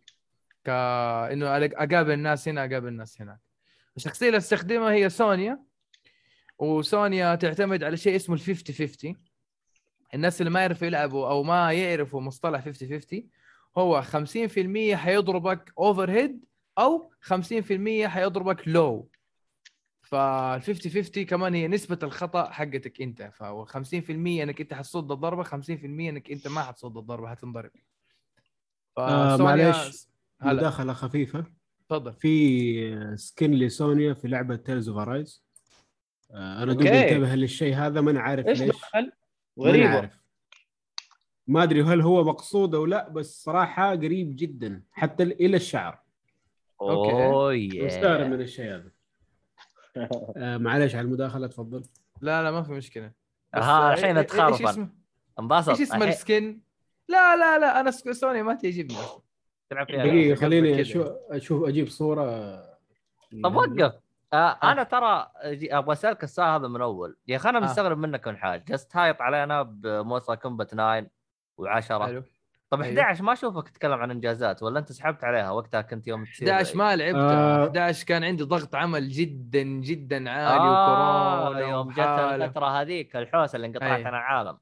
كانه أقابل الناس هنا أقابل الناس هناك الشخصية اللي أستخدمها هي سونيا وسونيا تعتمد على شيء اسمه ال 50 50 الناس اللي ما يعرفوا يلعبوا أو ما يعرفوا مصطلح 50 50 هو 50% حيضربك overhead أو 50% حيضربك low فال 50 50 كمان هي نسبة الخطأ حقتك أنت. فهو 50% إنك أنت حتصد الضربة 50% إنك أنت ما حتصد الضربة حتنضرب. آه،. هلا. مداخلة خفيفة. تفضل. في skin لسونيا في لعبة Tales of Arise أنا قلت أوكي. انتبه للشيء هذا ما أنا عارف إيش ليش. دخل؟ غريبة. ما أدري هل هو مقصود أو لا بس صراحة قريب جدا حتى إلى الشعر. أوه مستغرب من الشيء هذا. آه معليش على المداخلة تفضل. لا لا ما في مشكلة. بس، ها آه، الحين إيه- إيه- اتخربن اسمه؟ انبسط. إيش اسم السكن؟ لا لا لا أنا سوني ما تعجبني. تلعب فيها. دقيقة خليني. أشوف أشوف أجيب صورة. طب وقف. آه أنا ترى أبغى أسألك السؤال هذا من أول. يا أخي أنا آه. مستغرب منك من حاجة. جالس تهايط علينا ب Mortal Kombat 9 و10 حلو. طب أيوه. 11 ما أشوفك تتكلم عن إنجازات ولا أنت سحبت عليها وقتها كنت يوم تصير 11 ما لعبتها آه. 11 كان عندي ضغط عمل جدا جدا عالي آه وكورونا يوم جت. الفترة هذيك الحوسة اللي انقطعت أي. عن العالم.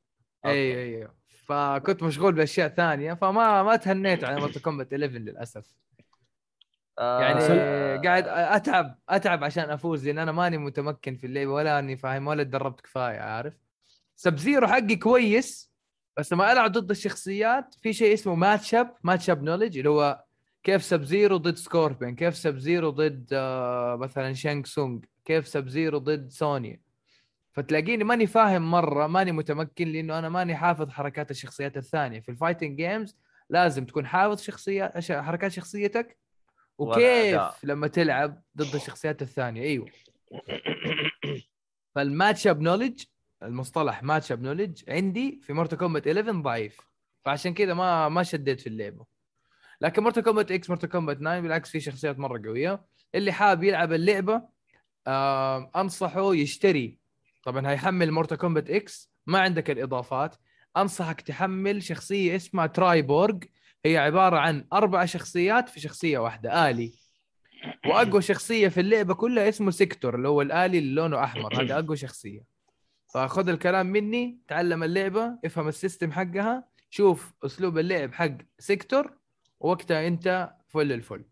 اي اي اي فكنت مشغول بأشياء ثانية فما ما تهنيت على Mortal Kombat 11 للأسف. آه يعني آه، قاعد أتعب أتعب عشان أفوز لأن أنا ماني متمكن في اللعبة ولا أني فاهم ولا تدربت كفاية عارف؟ Sub-Zero حقي كويس بس لما ألعب ضد الشخصيات في شيء اسمه matchup matchup knowledge اللي هو كيف Sub-Zero ضد Scorpion كيف Sub-Zero ضد آه مثلا Shang Tsung كيف Sub-Zero ضد سونيا فتلاقيني ماني فاهم مرة ماني متمكن لأنه أنا ماني حافظ حركات الشخصيات الثانية. في ال fighting games لازم تكون حافظ شخصيات حركات شخصيتك. وكيف لما تلعب ضد الشخصيات الثانية؟ أيوه. فال matchup knowledge المصطلح matchup knowledge عندي في Mortal Kombat 11 ضعيف. فعشان كذا ما ما شديت في اللعبة. لكن Mortal Kombat X Mortal Kombat 9 بالعكس في شخصيات مرة قوية. اللي حاب يلعب اللعبة آه أنصحه يشتري. طبعا هيحمل Mortal Kombat X ما عندك الإضافات. أنصحك تحمل شخصية اسمها Triborg هي عبارة عن أربع شخصيات في شخصية واحدة آلي. وأقوى شخصية في اللعبة كلها اسمه Sektor اللي هو الآلي اللي لونه أحمر. هذا أقوى شخصية. فخذ الكلام مني تعلم اللعبة افهم ال system حقها شوف أسلوب اللعب حق Sektor وقتها أنت فل الفل.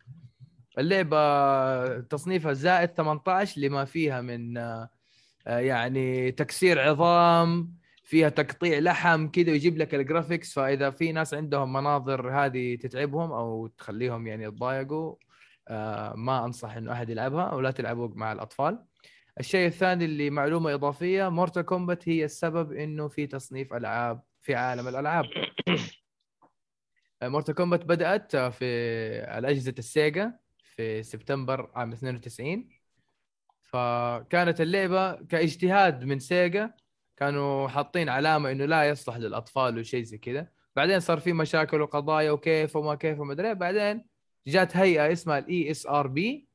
اللعبة تصنيفها زائد 18 لما فيها من آه، يعني تكسير عظام فيها تقطيع لحم كذا ويجيب لك ال graphics فإذا في ناس عندهم مناظر هذه تتعبهم أو تخليهم يعني يتضايقوا آه، ما أنصح إنه أحد يلعبها ولا تلعبوا مع الأطفال. الشيء الثاني اللي معلومة إضافية Mortal Kombat هي السبب إنه في تصنيف ألعاب في عالم الألعاب. Mortal Kombat بدأت في الأجهزة ال Sega في سبتمبر عام 92 فكانت اللعبة كاجتهاد من Sega كانوا حاطين علامة إنه لا يصلح للأطفال وشيء زي كذا. بعدين صار في مشاكل وقضايا وكيف وما كيف وما أدري. بعدين جات هيئة اسمها ال ESRB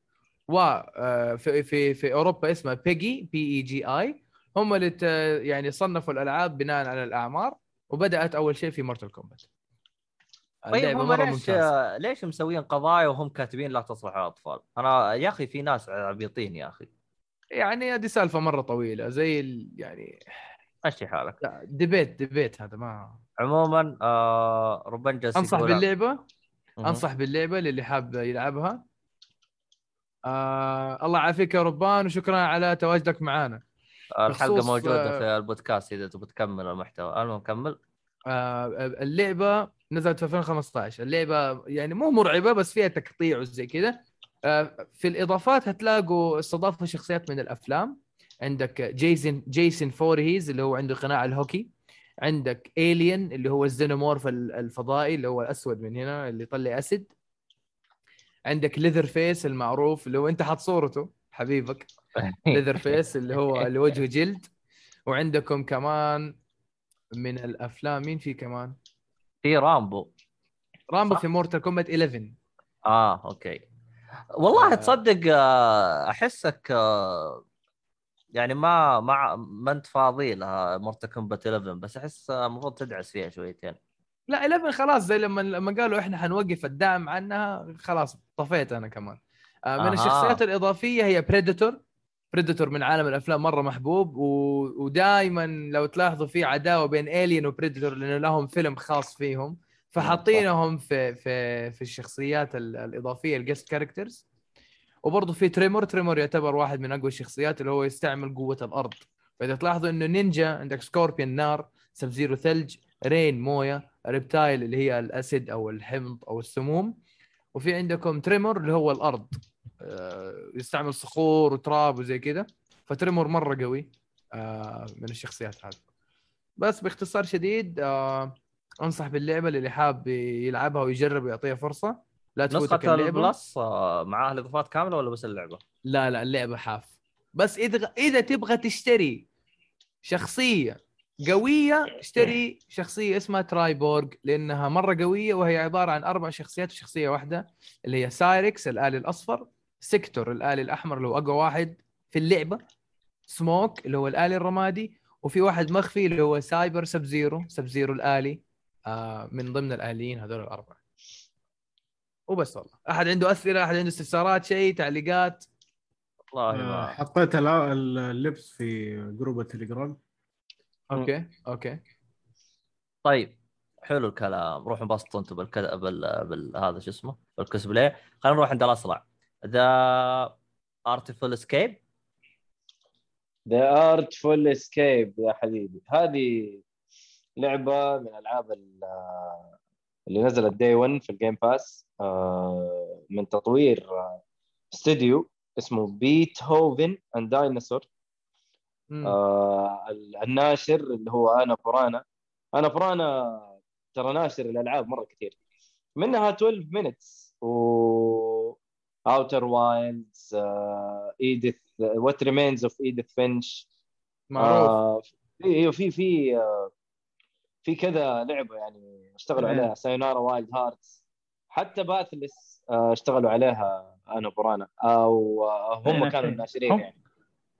وفي في في أوروبا اسمها PEGI P E G I هم اللي يعني صنفوا الألعاب بناء على الأعمار وبدأت أول شيء في Mortal Kombat طيب هم ليش ممتازة. ليش مسوين قضايا وهم كاتبين لا تصلح للأطفال؟ أنا يا أخي في ناس عبيطين يا أخي. يعني هذه سالفة مرة طويلة زي. يعني مشي حالك. لا ديبيت ديبيت هذا ما عموما آه ربان جالس أنصح باللعبة. أنصح باللعبة للي حاب يلعبها. آه الله يعافيك يا ربان وشكرا على تواجدك معنا الحلقة موجودة آه، في البودكاست إذا تبغى تكمل المحتوى. المهم كمل آه اللعبة نزلت في 2015 اللعبة يعني مو مرعبة بس فيها تقطيع وزي كذا. آه في الإضافات هتلاقوا استضافوا شخصيات من الأفلام. عندك Jason Jason Voorhees اللي هو عنده قناع الهوكي. عندك Alien اللي هو ال Xenomorph ال- الفضائي اللي هو الأسود من هنا اللي يطلع أسد. عندك Leatherface المعروف اللي هو أنت حاط صورته حبيبك. Leatherface اللي هو اللي وجهه جلد. وعندكم كمان من الأفلام مين في كمان؟ في Rambo. Rambo صح. في Mortal Kombat 11 آه okay. والله آه. تصدق آه، أحسك آه، يعني ما ما ما انت فاضي لها Mortal Kombat 11 بس أحس آه، المفروض تدعس فيها شويتين. لا 11 خلاص زي لما لما قالوا إحنا حنوقف الدعم عنها خلاص طفيت أنا كمان. آه، من أها. الشخصيات الإضافية هي Predator Predator من عالم الأفلام مرة محبوب و... ودائما لو تلاحظوا في عداوة بين Alien و Predator لأنه لهم فيلم خاص فيهم فحاطينهم في في في الشخصيات ال- الإضافية ال guest characters وبرضه في Tremor Tremor يعتبر واحد من أقوى الشخصيات اللي هو يستعمل قوة الأرض. فإذا تلاحظوا إنه نينجا عندك Scorpion نار Sub-Zero ثلج Rain مويه Reptile اللي هي الأسيد أو الحمض أو السموم. وفي عندكم Tremor اللي هو الأرض. آه، يستعمل صخور وتراب وزي كذا. ف Tremor مرة قوي آه، من الشخصيات هذه. بس باختصار شديد آه، أنصح باللعبة للي حاب يلعبها ويجرب ويعطيها فرصة. لا تفوتك اللعبة. ال PS Plus آه، معاها الإضافات كاملة ولا بس اللعبة؟ لا لا اللعبة حاف. بس إذا إذا تبغى تشتري شخصية قوية اشتري شخصية اسمها Triborg لأنها مرة قوية وهي عبارة عن أربع شخصيات في شخصيه واحدة اللي هي Cyrax الالي الأصفر Sektor الالي الأحمر اللي هو أقوى واحد في اللعبة سموك اللي هو الالي الرمادي وفي واحد مخفي اللي هو Cyber Sub-Zero Sub-Zero الآلي آه من ضمن الآليين هذول الأربعة. وبس والله. أحد عنده أسئلة؟ أحد عنده استفسارات؟ شيء؟ تعليقات؟ والله آه، ما. حطيت ال- اللبس في group التليجرام. Okay okay. طيب حلو الكلام. روحوا انبسطوا أنتم بالكذا بال... بال... هذا شو اسمه؟ بالكوسبلاي خلينا نروح عند الاصلع The Artful Escape The Artful Escape يا حبيبي. هذه لعبة من ألعاب ال- اللي نزلت day 1 في ال Game Pass آه، من تطوير آه، استوديو اسمه Beethoven and Dinosaur. آه، الناشر اللي هو Annapurna Annapurna ترى ناشر الألعاب مرة كثير. منها 12 Minutes و Outer Wilds Edith What Remains of Edith Finch معروف. آه، في في في كذا لعبة يعني اشتغلوا إيه. عليها Sayonara Wild Hearts حتى Pathless آه، اشتغلوا عليها Annapurna أو آه، هم إيه، كانوا إيه. الناشرين هم- يعني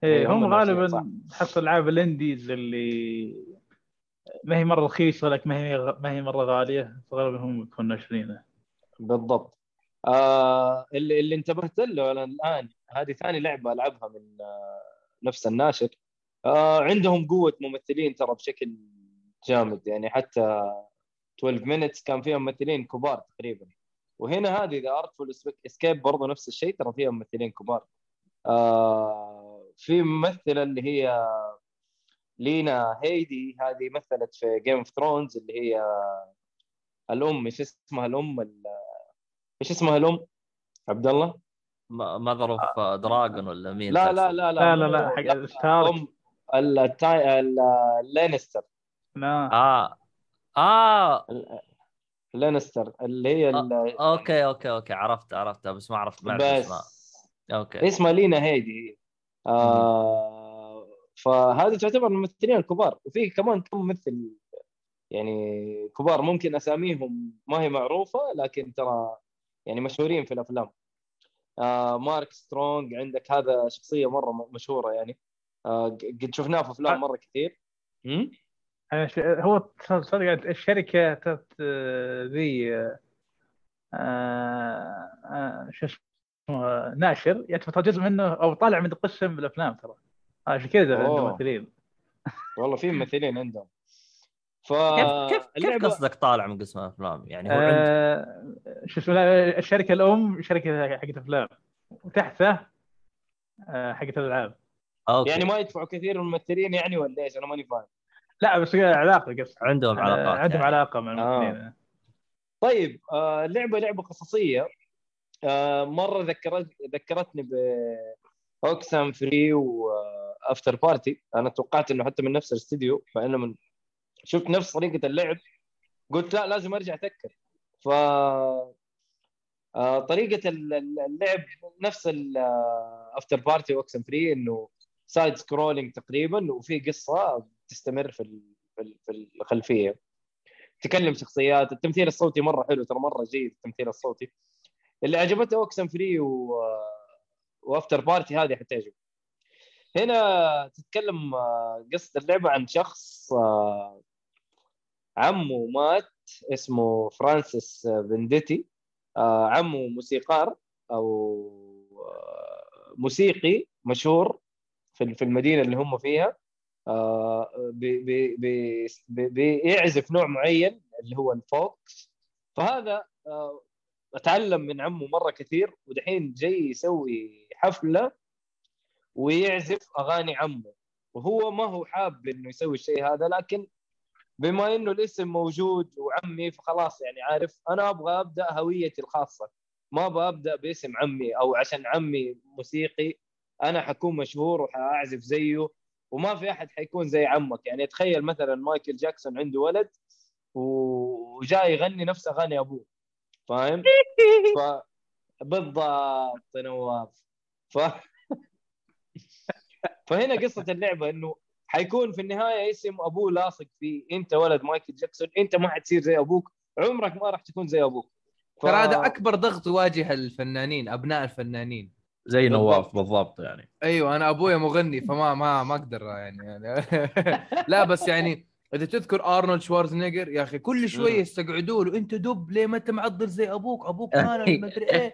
إيه هم هم صح. غالبا تحط العاب الإنديز اللي ما هي مرة رخيصه لك ما هي ما هي مرة غالية فغالبا هم يكونوا ناشرينها بالضبط آه اللي اللي انتبهت له الآن هذه ثاني لعبة ألعبها من آه نفس الناشر آه عندهم قوة ممثلين ترى بشكل جامد يعني حتى 12 minutes كان فيها ممثلين كبار تقريبا. وهنا هذه The Artful Escape برضه نفس الشيء ترى فيها ممثلين كبار. آه في ممثلة اللي هي لينا هيدي هذه مثلت في Game of Thrones اللي هي الأم إيش اسمها الأم؟ ال- إيش اسمها الأم؟ عبد الله mother of dragon ولا مين؟ لا؟ لا لا لا لا حق ستارك ام التاي اللانستر لا آه. آه. لانستر اللي هي ال- okay okay okay. عرفت عرفتها بس ما عرفت ما عرفت اسمها بس okay. اسمها لينا هيدي. آه فهذه تعتبر من الممثلين الكبار. وفي كمان كم ممثل يعني كبار ممكن أساميهم ما هي معروفة لكن ترى يعني مشهورين في الأفلام. آه مارك سترونج عندك هذا شخصية مرة مشهورة يعني. آه قد شفناه في أفلام مرة كثير. هو صدق الشركة تت ذي آه، آه، شو اسمه ناشر يعتبر جزء منه أو طالع من قسم بالأفلام ترى. عشان كذا أوه. عنده ممثلين. والله في ممثلين عندهم. ف كيف كيف قصدك طالع من قسم الأفلام؟ يعني هو عند آه، شو اسمه الشركة الأم شركة حقت أفلام. وتحته آه، حقت الألعاب. Okay. يعني ما يدفعوا كثير الممثلين يعني ولا إيش؟ أنا ماني فاهم. لا بس علاقة قصدي. عندهم آه، علاقات عندهم يعني. علاقة مع آه. الممثلين طيب آه اللعبه لعبة قصصيه آه مرة ذكرت ذكرتني ب Oxenfree و Afterparty أنا توقعت إنه حتى من نفس الاستديو فانا من شفت نفس طريقة اللعب. قلت لا لازم أرجع اذكر ف آه طريقة ال- ال- اللعب نفس ال Afterparty و Oxenfree إنه side scrolling تقريبا وفي قصة تستمر في في ال- في الخلفية. تكلم شخصيات التمثيل الصوتي مرة حلو ترى مرة جيد التمثيل الصوتي. اللي عجبته Oxenfree و... و Afterparty هذه حتعجب هنا تتكلم آه، قصة اللعبة عن شخص آه، عمه مات اسمه فرانسيس فينديتي آه، عمه موسيقار أو موسيقي مشهور في المدينة اللي هم فيها. بي- بيعزف نوع معين اللي هو الفوكس فهذا آه، أتعلم من عمه مرة كثير ودحين جاي يسوي حفلة ويعزف أغاني عمه. وهو ما هو حاب إنه يسوي الشيء هذا لكن بما إنه الاسم موجود وعمي فخلاص يعني عارف أنا أبغى أبدأ هويتي الخاصة. ما أبغى أبدأ باسم عمي أو عشان عمي موسيقي أنا حكون مشهور وحأعزف زيه. وما في أحد حيكون زي عمك. يعني تخيل مثلا مايكل جاكسون عنده ولد وجاي يغني نفس أغاني أبوه. فاهم؟ ف بالضبط نواف. ف فهنا قصة اللعبة إنه حيكون في النهاية اسم أبوه لاصق فيه أنت ولد مايكل جاكسون. أنت ما حتصير زي أبوك. عمرك ما راح تكون زي أبوك. ف... ترى هذا أكبر ضغط يواجه الفنانين أبناء الفنانين. زي. نواف بالضبط يعني أيوه أنا أبويا مغني فما ما ما أقدر يعني لا بس يعني إذا تذكر أرنولد شوارزنيجر يا أخي كل شوية. يستقعدوا له أنت دب ليه ما أنت معضل زي أبوك أبوك كان ما أدري إيه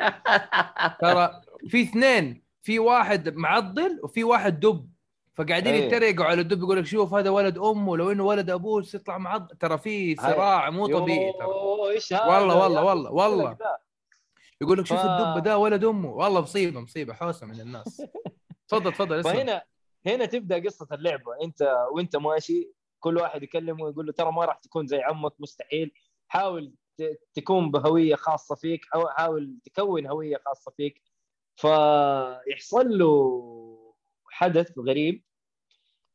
ترى في اثنين في واحد معضل وفي واحد دب فقاعدين أيه. يتريقوا على الدب يقول لك شوف هذا ولد أمه لو إنه ولد أبوه يطلع معضل ترى في صراع مو طبيعي ترى والله والله؟ والله والله. يقول لك شوف ف- الدب ده ولد أمه. والله مصيبة مصيبة حوسة من الناس. تفضل تفضل فهنا هنا تبدأ قصة اللعبة. أنت وأنت ماشي كل واحد يكلمه ويقول له ترى ما راح تكون زي عمك مستحيل. حاول ت- تكون بهوية خاصة فيك أو حاول تكون هوية خاصة فيك. فيحصل له حدث غريب.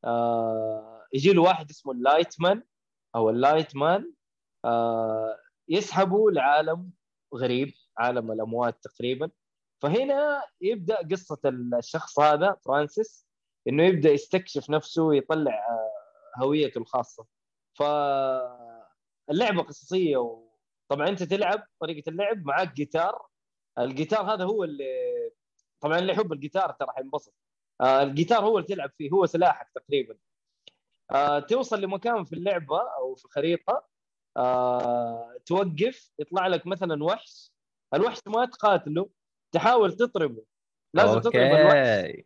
آه يجي له واحد اسمه ال Lightman أو ال Light Man آه يسحبه لعالم غريب. عالم الأموات تقريبا. فهنا يبدأ قصة الشخص هذا فرانسيس إنه يبدأ يستكشف نفسه ويطلع آه، هويته الخاصة. فاللعبة قصصية وطبعا أنت تلعب طريقة اللعب معاك جيتار الجيتار هذا هو اللي طبعا اللي يحب الجيتار ترى حينبسط آه، الجيتار هو اللي تلعب فيه هو سلاحك تقريبا. آه، توصل لمكان في اللعبة أو في الخريطة آه، توقف يطلع لك مثلا وحش. الوحش ما تقاتله تحاول تطربه لازم تطرب الوحش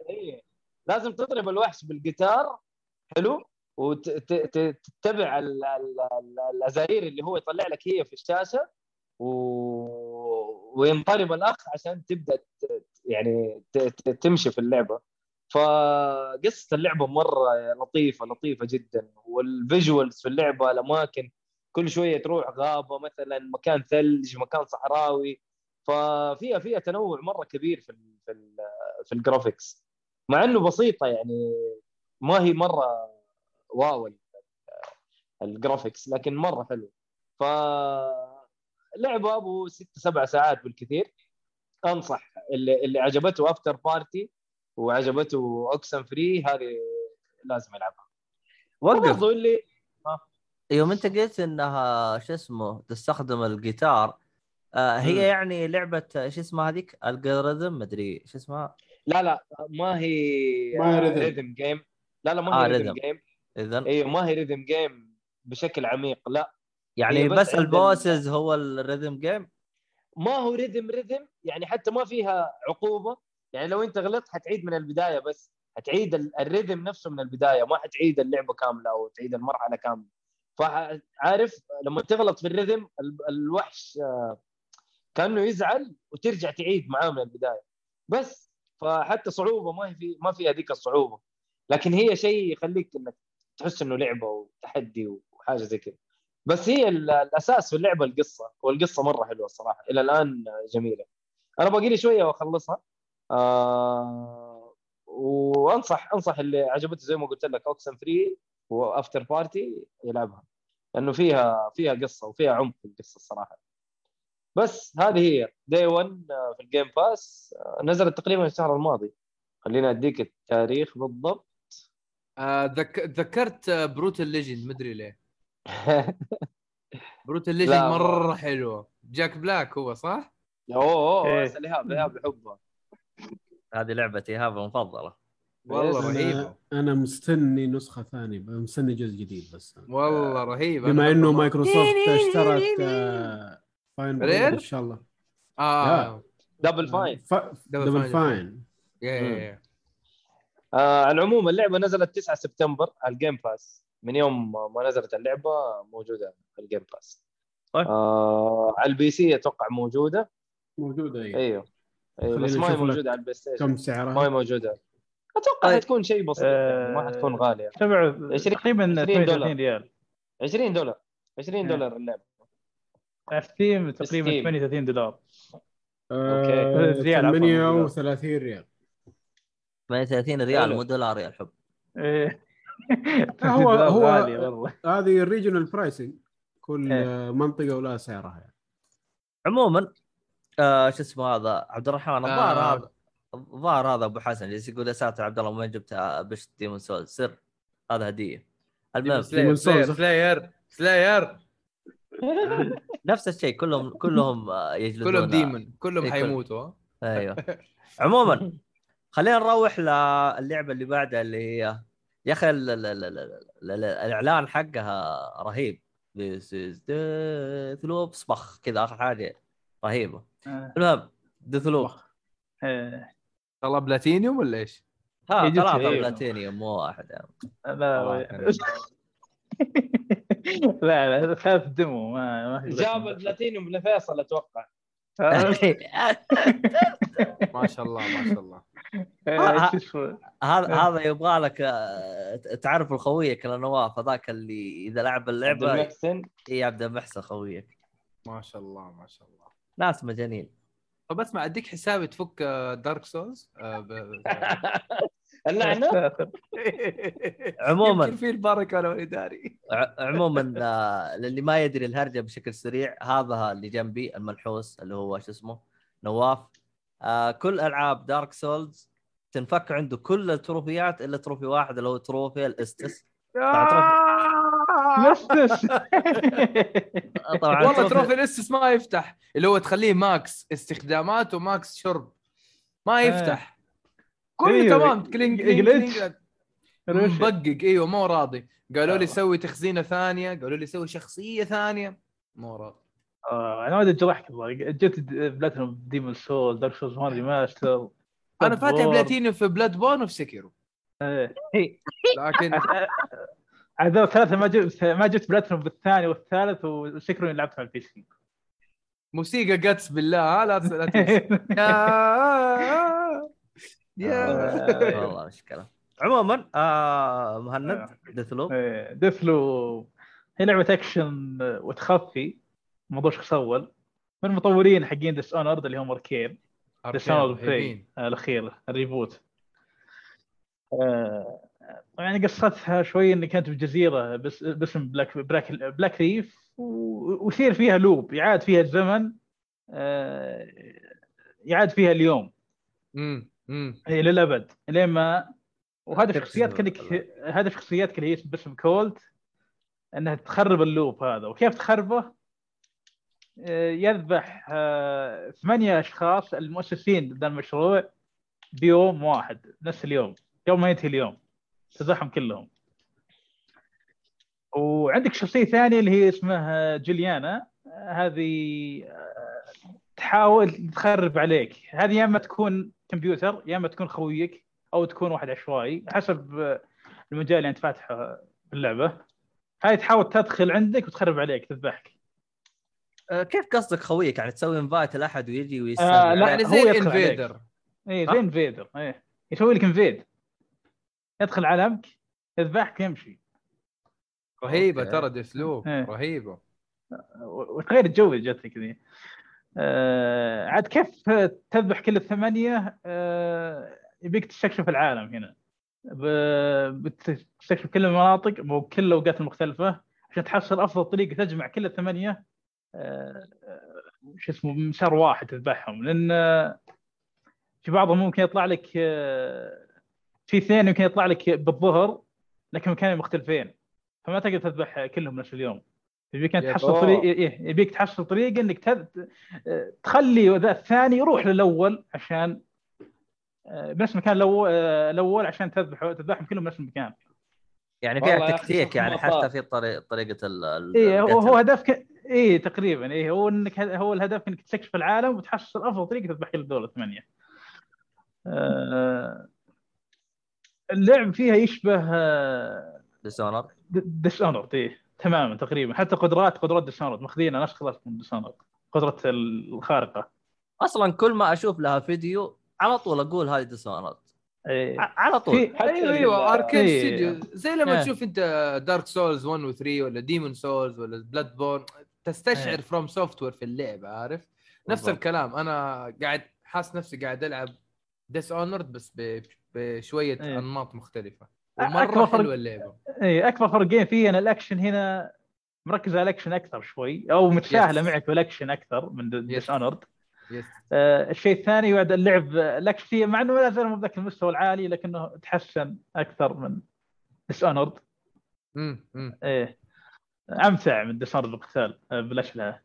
إيه. لازم تضرب الوحش بالجيتار حلو وتتبع الازارير اللي هو يطلع لك هي في الشاشة و... وينطرب الأخ عشان تبدأ. يعني. تمشي في اللعبة فقصة اللعبة مرة لطيفة لطيفة جدا وال visuals في اللعبة الأماكن كل شوية تروح غابة مثلا مكان ثلج مكان صحراوي ففيها فيها تنوع مرة كبير في ال في ال في ال graphics مع إنه بسيطة يعني ما هي مرة wow ال- ال graphics لكن مرة حلو ف لعبة أبو ست سبع ساعات بالكثير. أنصح اللي اللي عجبته Afterparty وعجبته Oxenfree هذه لازم يلعبها وقف. اللي يوم أنت قلت إنها شو اسمه تستخدم الجيتار آه هي مم. يعني لعبة آه، شو اسمها هذيك؟ ال algorithm مدري شو اسمها؟ لا لا ما هي ما هي rhythm. rhythm game لا لا ما آه، هي rhythm rhythm. game اذا أيوه ما هي rhythm game بشكل عميق لا. يعني بس بس ال bosses هو ال rhythm game ما هو rhythm rhythm يعني حتى ما فيها عقوبة. يعني لو أنت غلطت حتعيد من البداية بس. حتعيد ال- ال rhythm نفسه من البداية ما حتعيد اللعبة كاملة أو تعيد المرحلة كاملة. فعارف لما تغلط في الريذم ال- الوحش آه، كانه يزعل وترجع تعيد معاه من البداية. بس فحتى صعوبة ما في ما فيها ذيك الصعوبة. لكن هي شيء يخليك إنك تحس إنه لعبة وتحدي وحاجة زي كذا. بس هي ال- الأساس في اللعبة القصة والقصة مرة حلوة الصراحه إلى الآن جميلة. أنا باقي لي شوية وأخلصها. آه وأنصح أنصح اللي عجبته زي ما قلت لك أوكسن فري و Afterparty يلعبها. لأنه فيها فيها قصة وفيها عمق في القصة الصراحه بس هذه هي day 1 في ال Game Pass آه، نزلت تقريبا الشهر الماضي. خليني أديك التاريخ بالضبط. آه، ذك... ذكرت Brutal Legend مدري ليه. Brutal Legend مرة حلوة. جاك بلاك هو صح؟ أوه أوه. اسال ايهاب ايهاب يحبها هذه لعبتي ايهاب المفضله والله رهيبة. أنا مستني نسخة ثانية مستني جزء جديد بس. والله رهيبه بما إنه مايكروسوفت اشترت آه، Fine إن شاء الله. آه. Double Fine. Double Fine. يا يا يا. آه على العموم اللعبة نزلت 9 سبتمبر على ال Game Pass من يوم ما نزلت اللعبة موجودة في ال Game Pass طيب. آه على ال PC أتوقع موجودة. موجودة أيوه أيوه. أيوه بس ما هي موجودة على البلاي ستيشن. كم ما هي سعرها موجودة. أتوقع طيب. حتكون شيء بسيط يعني ما حتكون غالية. 20 تقريبا 20 38 دولار. ريال. 20 دولار. 20 إيه. دولار اللعبة. على Steam تقريبا Steam. 38 دولار آه، ريال عفواً. 38 ريال 38 ريال. مو دولار يا الحب إيه. هو- هو- هذه ال regional pricing كل إيه. آه، منطقة ولا سعرها يعني. عموما آه شو اسمه هذا عبد الرحمن الظاهر آه. هذا الظاهر هذا أبو حسن جالس يقول يا ساتر عبد الله وين جبت آه، بشت ديمون سول سر هذا هدية المهم سلاير Demon's سلاير. سلاير سلاير نفس الشيء كلهم كلهم آه، يجلدون كلهم ديمون كلهم إيه، حيموتوا ها؟ أيوه عموما خلينا نروح للعبة اللي بعدها اللي هي يا أخي ال- ال- ال- ال- ال- الإعلان حقها رهيب This is Death Loop صبخ كذا آخر حاجة رهيبة آه. المهم ديث لوب إيه. والله بلاتينيوم ولا إيش؟ ها أيوه. بلاتينيوم مو واحد يعني. لا لا لا خاف دمه ما ما جاب البلاتينيوم لفيصل أتوقع. آه. ما شاء الله ما شاء الله. إيه، شو اسمه هذا هذا يبغى لك آه، تعرف الخويك لنواف هذاك اللي إذا لعب عبد اللعبه المحسن. إي عبد المحسن خويك. ما شاء الله ما شاء الله. ناس مجانين. طب اسمع أديك حسابي تفك دارك سولز اللعنة. عموما. في البركة لو اداري ع- عموما آه، للي ما يدري الهرجة بشكل سريع هذا اللي جنبي المنحوس اللي هو شو اسمه؟ نواف. آه كل ألعاب Dark Souls تنفك عنده كل التروفيات إلا trophy واحد اللي هو trophy ال Estus. بس بس طبعا والله trophy ال Estus ما يفتح اللي هو تخليه max استخدامات و max شرب. ما يفتح. كله أيوه، تمام. كلينج كلينج. مبقق. إيوه مو راضي. قالوا لي آه. سوي تخزينة ثانية قالوا لي سوي شخصية ثانية. مو راضي. آه، أنا ما أدري جرحك والله جبت بلاتينوم ديمون سول دارك سولز 1 ريماستر أنا فاتح بلاتينيوم في بلاد بون وفي سكيرو إيه. لكن هذول الثلاثة ما جبت ما جبت بلاتينوم بالثاني والثالث وسكرو لعبت على البي سي. موسيقى جاتس بالله لا لا والله مشكله عموما آه مهند Deathloop. Deathloop. هي لعبة أكشن وتخفي. موضوع شخص أول. من المطورين حقين Dishonored اللي هم Arkane. Dishonored رهيبين. الأخير ال reboot. آه، يعني قصتها شوي انك كانت بجزيرة بس باسم Black Black Blackreef و- ويصير فيها loop. يعاد فيها الزمن. آه، يعاد فيها اليوم. امم امم اي للابد لين ما وهدف تقسم شخصياتك انك هدف شخصياتك اللي هي باسم كولد إنها تخرب اللوب هذا. وكيف تخربه؟ آه، يذبح آه، ثمانية أشخاص المؤسسين ذا المشروع بيوم واحد نفس اليوم. يوم ما ينتهي اليوم. تذبحهم كلهم. وعندك شخصية ثانية اللي هي اسمها جوليانا هذه تحاول تخرب عليك. هذه يا إما تكون كمبيوتر يا إما تكون خويك أو تكون واحد عشوائي حسب المجال اللي أنت فاتحه باللعبة. هاي تحاول تدخل عندك وتخرب عليك تذبحك. آه كيف قصدك خويك؟ يعني تسوي invite لأحد ويجي ويسلم آه، لا، يعني زي. ال invader اي؟ زي invader إيه. يسوي لك invade يدخل عالمك يذبحك يمشي. رهيبة. ترى Deathloop إيه. رهيبة. وتغير الجو اللي جتك ذي آه عاد كيف تذبح كل الثمانية؟ آه يبيك تستكشف العالم هنا. بتستكشف كل المناطق وكل الأوقات المختلفة عشان تحصل أفضل طريقة تجمع كل الثمانية. آه، شو اسمه مسار واحد تذبحهم. لأن آه، في بعضهم ممكن يطلع لك آه، في اثنين يمكن يطلع لك بالظهر لكن مكانين مختلفين. فما تقدر تذبح كلهم نفس اليوم. يبيك. تحصل طريق إيه، يبيك تحصل طريقة إنك. آه، تخلي ذا الثاني يروح للأول عشان آه، بنفس المكان آه، الأول عشان تذبح تذبحهم كلهم بنفس المكان يعني فيها تكتيك يعني. حتى في طريق طريقة ال إيه هو, هدفك إيه تقريبا إيه هو إنك هو الهدف إنك تستكشف العالم وتحصل أفضل طريقة تذبح كل الدول الثمانية. آه، اللعب فيها يشبه Dishonored Dishonored إيه تماما تقريبا حتى قدرات قدرات Dishonored ماخذينها نفس قدرات Dishonored قدرة الخارقة أصلا كل ما أشوف لها فيديو على طول أقول هذه Dishonored إيه. على طول أيوه أيوه Arkane إيه. ستوديو زي لما إيه. تشوف أنت Dark Souls 1 و 3 ولا Demon's Souls ولا Bloodborne تستشعر إيه. FromSoftware في اللعبه عارف نفس بالضبط. الكلام أنا قاعد حاس نفسي قاعد ألعب Dishonored بس ب- بشوية إيه. أنماط مختلفة ومرة فرق- حلوة اللعبة إيه أكبر فرقين فيه أن الأكشن هنا مركز على الأكشن أكثر شوي أو متساهلة Yes. معك بالاكشن أكثر من Dis- Yes. honored yes آه، الشيء الثاني بعد اللعب آه، الأكشن فيه مع إنه لا زال مو بذاك المستوى العالي لكنه تحسن أكثر من Dishonored امم. إيه أمتع من Dishonored بالقتال آه، بالاسلحه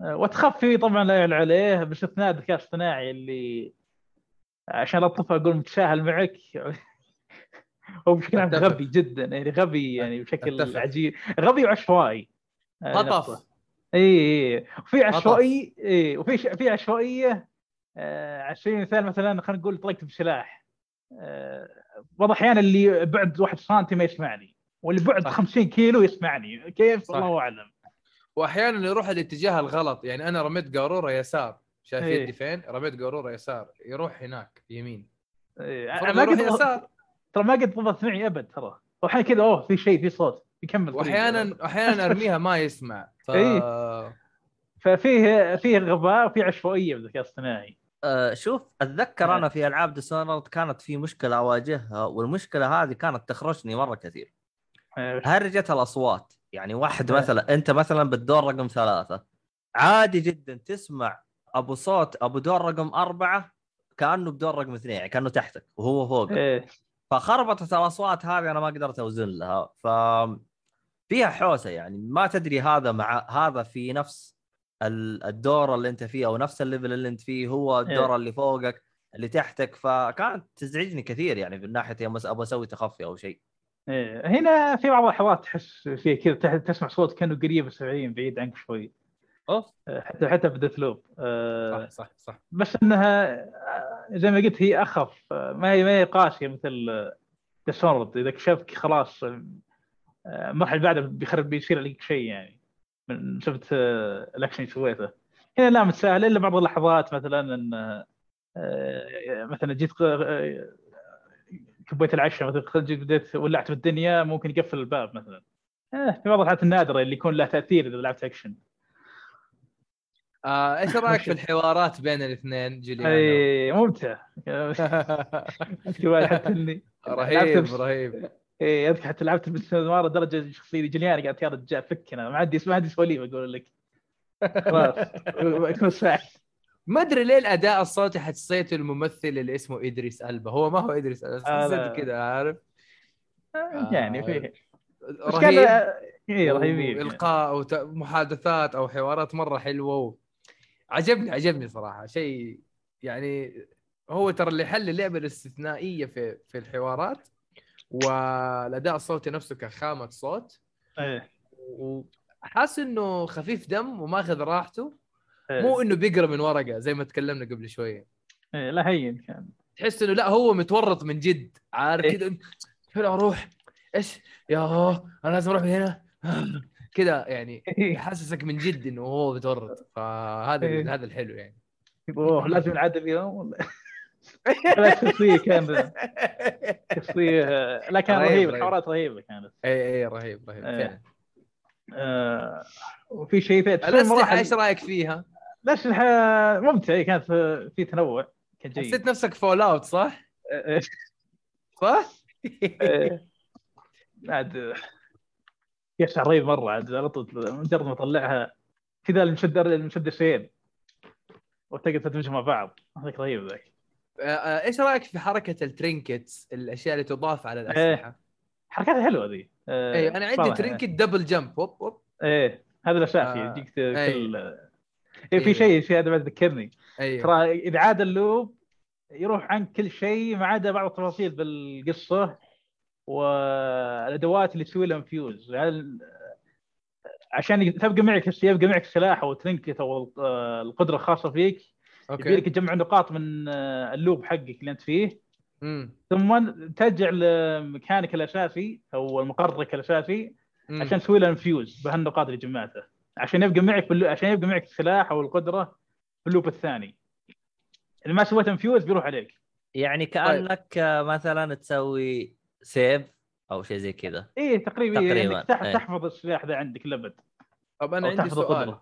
آه، وتخفي طبعا لا يعلى عليه باستثناء الذكاء الاصطناعي اللي عشان الطفل أقول متساهل معك هو بشكل عام. غبي جدا يعني غبي يعني بشكل أتفق. عجيب غبي وعشوائي خطف. اي اي وفي عشوائي اي وفي ش... في عشوائية آه على سبيل المثال مثلا خلينا نقول طلقت بسلاح آه بعض الأحيان اللي بعد واحد سنتي ما يسمعني واللي بعد صح. 50 كيلو يسمعني كيف صح. الله أعلم واحيانا يروح الاتجاه الغلط يعني أنا رميت قارورة يسار شايف إيه. يدي فين؟ رميت قارورة يسار يروح هناك يمين إيه، المفروض ما قد يسار ترى ما قد ضبط معي أبد ترى. واحيانا كذا أوه في شيء في صوت. يكمل. واحيانا أحيانا أرميها ما يسمع. ف إيه. ففيه فيه غباء وفي عشوائية بالذكاء الاصطناعي. آه شوف أتذكر. أنا في ألعاب ديسونر كانت في مشكلة أواجهها والمشكلة هذه كانت تخرجني مرة كثير. هرجه الأصوات؟ يعني واحد إيه. مثلا أنت مثلا بالدور رقم ثلاثة. عادي جدا تسمع أبو صوت أبو دور رقم أربعة كأنه بدور رقم اثنين يعني كأنه تحتك وهو فوق. إيه. فخربطت الأصوات هذه أنا ما قدرت أوزن لها. ف فيها حوسة يعني. ما تدري هذا مع هذا في نفس ال- الدور اللي أنت فيه أو نفس الليفل اللي أنت فيه. هو الدور إيه. اللي فوقك اللي تحتك. فكانت تزعجني كثير يعني من ناحية يوم أبغى أسوي تخفي أو شيء. إيه. هنا في بعض اللحظات تحس فيه كذا تسمع صوت كأنه قريب بس بعيد عنك شوي. أوف. حتى حتى في Deathloop آه، صح صح صح. بس إنها آه، زي ما قلت هي أخف. آه، ما هي ما هي قاسيه مثل Dishonored إذا كشفك خلاص المرحله اللي بعدها بيخرب بيصير عليك شيء يعني. من شفت الأكشن اللي سويته. هنا لا متساهل إلا بعض اللحظات مثلا إن مثلا جيت كبيت العشاء مثلا جيت بديت ولعت بالدنيا ممكن يقفل الباب مثلا. في بعض الحالات النادرة اللي يكون له تأثير إذا لعبت أكشن. آه إيش رأيك في الحوارات بين الاثنين جوليانو؟ أي ممتع. حتى إني رهيب رهيب. إيه أذكر حتى لعبت باستمرار درجه شخصية جلياني قالت يا رجال فكنا ما عندي ما عندي سواليف أقول لك. خلاص. ما أدري ليه الأداء الصوتي حسيته الممثل اللي اسمه إدريس ألبا. هو ما هو إدريس ألبا آه، حسيته. كذا عارف؟ يعني فيه بس رهيب. إيه رهيبين يعني. إلقاء ومحادثات أو حوارات مرة حلوة. عجبني عجبني صراحة. شيء يعني هو ترى اللي حل اللعبة الاستثنائية في في الحوارات والأداء الصوتي نفسه كخامة صوت. إيه. وحاسس إنه خفيف دم وماخذ راحته. إيه. مو إنه بيقرأ من ورقة زي ما تكلمنا قبل شوية. إيه، لا هين كان. تحس إنه لا هو متورط من جد. عارف إيه. كذا أروح؟ إيش؟ يا أنا لازم أروح من هنا. كذا يعني يحسسك من جد إنه هو متورط فهذا إيه. هذا الحلو يعني أوه لازم نعدل ولا لا شخصية كان شخصية لا كان رهيب،. الحوارات رهيبة كانت اي اي رهيب رهيب إيه. فعلا آه، وفي شيء في الاسلحه إيش رأيك فيها؟ الاسلحه ممتعه إيه، كانت في تنوع كان جيد حسيت نفسك Fallout صح؟ إيه، صح؟ إيه. يشعر رهيب مرة عاد على طول مجرد ما أطلعها كذا المشد المسدسين وتقدر تدمجهم مع بعض. هذاك رهيب ذاك. آه، آه، إيش رأيك في حركة ال trinkets الأشياء اللي تضاف على الأسلحة؟ حركاتها حلوة ذي. آه، اي أنا عندي trinket double jump هوب هوب إيه هذا الاساسي آه، يجيك إيه. كل إيه في إيه. شيء شيء هذا بعد ذكرني. أيوه ترى إذا عاد ال loop يروح عن كل شيء ما عدا بعض التفاصيل بالقصة. والأدوات اللي تسوي لهم infuse يعني عشان تبقى معك يبقى معك سلاح أو trinket أو القدرة الخاصة فيك. يبي لك okay تجمع نقاط من آه، ال loop حقك اللي أنت فيه. امم ثم ترجع لمكانك الأساسي أو المقرك الأساسي أمم. عشان تسوي له infuse بهالنقاط اللي جمعتها. عشان يبقى معك بال loo... عشان يبقى معك السلاح أو القدرة في ال loop الثاني. اذا ما سويت infuse بيروح عليك. يعني كأنك آه، مثلا تسوي save أو شيء زي كذا إيه تقريبا, تقريباً، تقريبا. تح... إيه. تحفظ السلاح ذا عندك لبد طب أنا عندي سؤال.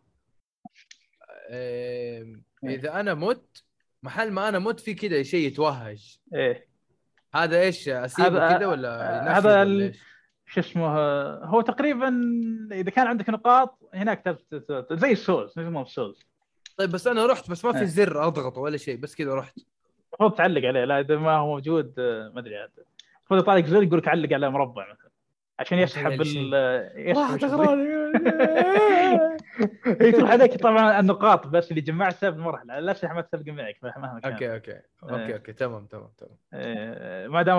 إيه، إذا أنا مت محل ما أنا مت في كذا شيء يتوهج إيه هذا إيش أسيبه هذا- كذا ولا هذا ال- إيش؟ شو اسمه آه، هو تقريبا إذا كان عندك نقاط هناك زي ال souls زي ما ال souls طيب بس أنا رحت بس ما في إيه. زر أضغط ولا شيء بس كذا رحت المفروض تعلق عليه لا إذا ما هو موجود آه، ما أدري عاد المفروض يطالع زر يقول لك علق على مربع مثلا عشان يسحب. ال يسحب هي تروح عليك طبعا النقاط بس اللي جمعتها بالمرحله الاسلحه ما تبقى معك مهما كان. okay okay. okay okay. تمام تمام تمام. آه، ما دام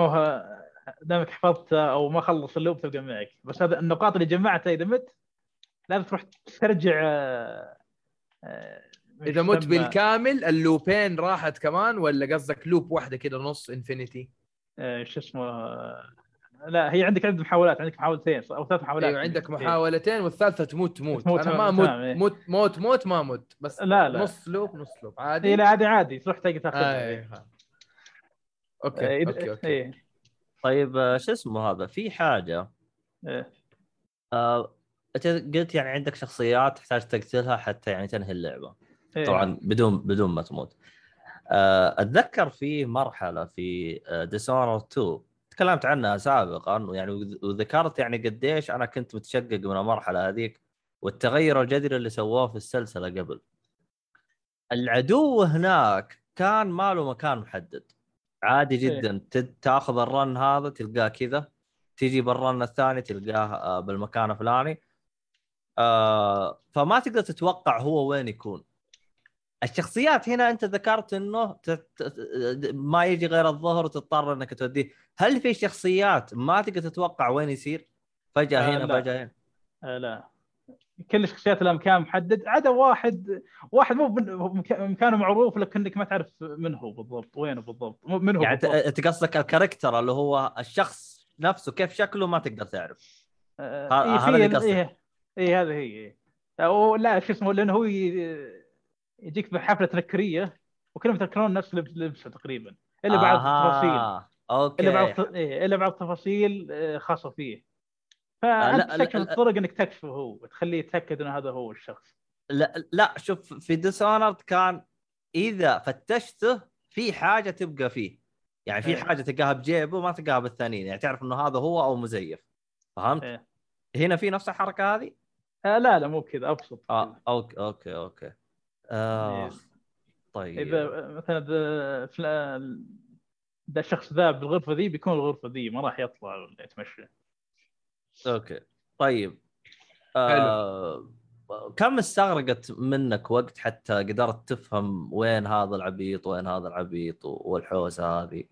دامك حفظتها أو ما خلص ال loop تبقى معك. بس هذا النقاط اللي جمعتها إذا مت لازم تروح ترجع آه، آه، إذا مت بالكامل اللوبين راحت كمان ولا قصدك loop واحدة كذا نص infinity؟ شو اسمه آه، لا هي عندك عدد محاولات عندك محاولتين أو ثلاث محاولات أيوه عندك إيه. محاولتين والثالثة تموت تموت تموت أنا ما تمام، موت إيه. موت موت موت ما موت بس لا لا نص loop نص loop عادي اي لا عادي عادي تروح تلقى تاخذها آه، إيه. إيه. آه، okay okay okay إيه. طيب آه، شو اسمه هذا في حاجة إيه. آه، أنت قلت يعني عندك شخصيات تحتاج تقتلها حتى يعني تنهي اللعبة إيه. طبعا بدون بدون ما تموت آه، أتذكر في مرحلة في Dishonored 2 تكلمت عنها سابقا يعني وذ- وذكرت يعني قديش أنا كنت متشقق من المرحلة هذيك والتغير الجذري اللي سووه في السلسلة قبل. العدو هناك كان ما له مكان محدد. عادي جدا تد- تاخذ الرن هذا تلقاه كذا تيجي بالرن الثاني تلقاه آه، بالمكان الفلاني. آه، فما تقدر تتوقع هو وين يكون. الشخصيات هنا انت ذكرت انه ما يجي غير الظهر وتضطر انك توديه هل في شخصيات ما تقدر تتوقع وين يصير فجأة آه، هنا لا. فجأة هنا آه، لا كل الشخصيات لها مكان محدد عدا واحد واحد مو مكانه معروف لكنك ما تعرف من هو بالضبط وينه بالضبط من هو يعني. أنت قصدك ال character اللي هو الشخص نفسه كيف شكله ما تقدر تعرف آه، إيه هذا اللي قصدك. إيه إيه هذا هي إيه. لا شو اسمه لأنه هو ي- يجيك بحفلة تنكريه وكلهم يتنكرون نفس لبس لبسه تقريبا إلا بعض التفاصيل. okay إلا بعض إيه إلا بعض التفاصيل آه، خاصة فيه آه، فأنت. الطرق إنك تكشفه هو وتخليه يتأكد إنه هذا هو الشخص لا لا شوف في Dishonored كان إذا فتشته في حاجة تبقى فيه يعني في إيه. حاجة تلقاها بجيبه ما تلقاها بالثانيين يعني تعرف إنه هذا هو أو مزيف فهمت؟ إيه. هنا في نفس الحركة هذه؟ آه لا لا مو كذا أبسط آه أوكي أوكي أوكي آه. طيب. إذا مثلا إذا الشخص ذا بالغرفة ذي بيكون الغرفة ذي ما راح يطلع ولا يتمشى. أوكي. طيب. آه كم استغرقت منك وقت حتى قدرت تفهم وين هذا العبيط وين هذا العبيط والحوسة هذه؟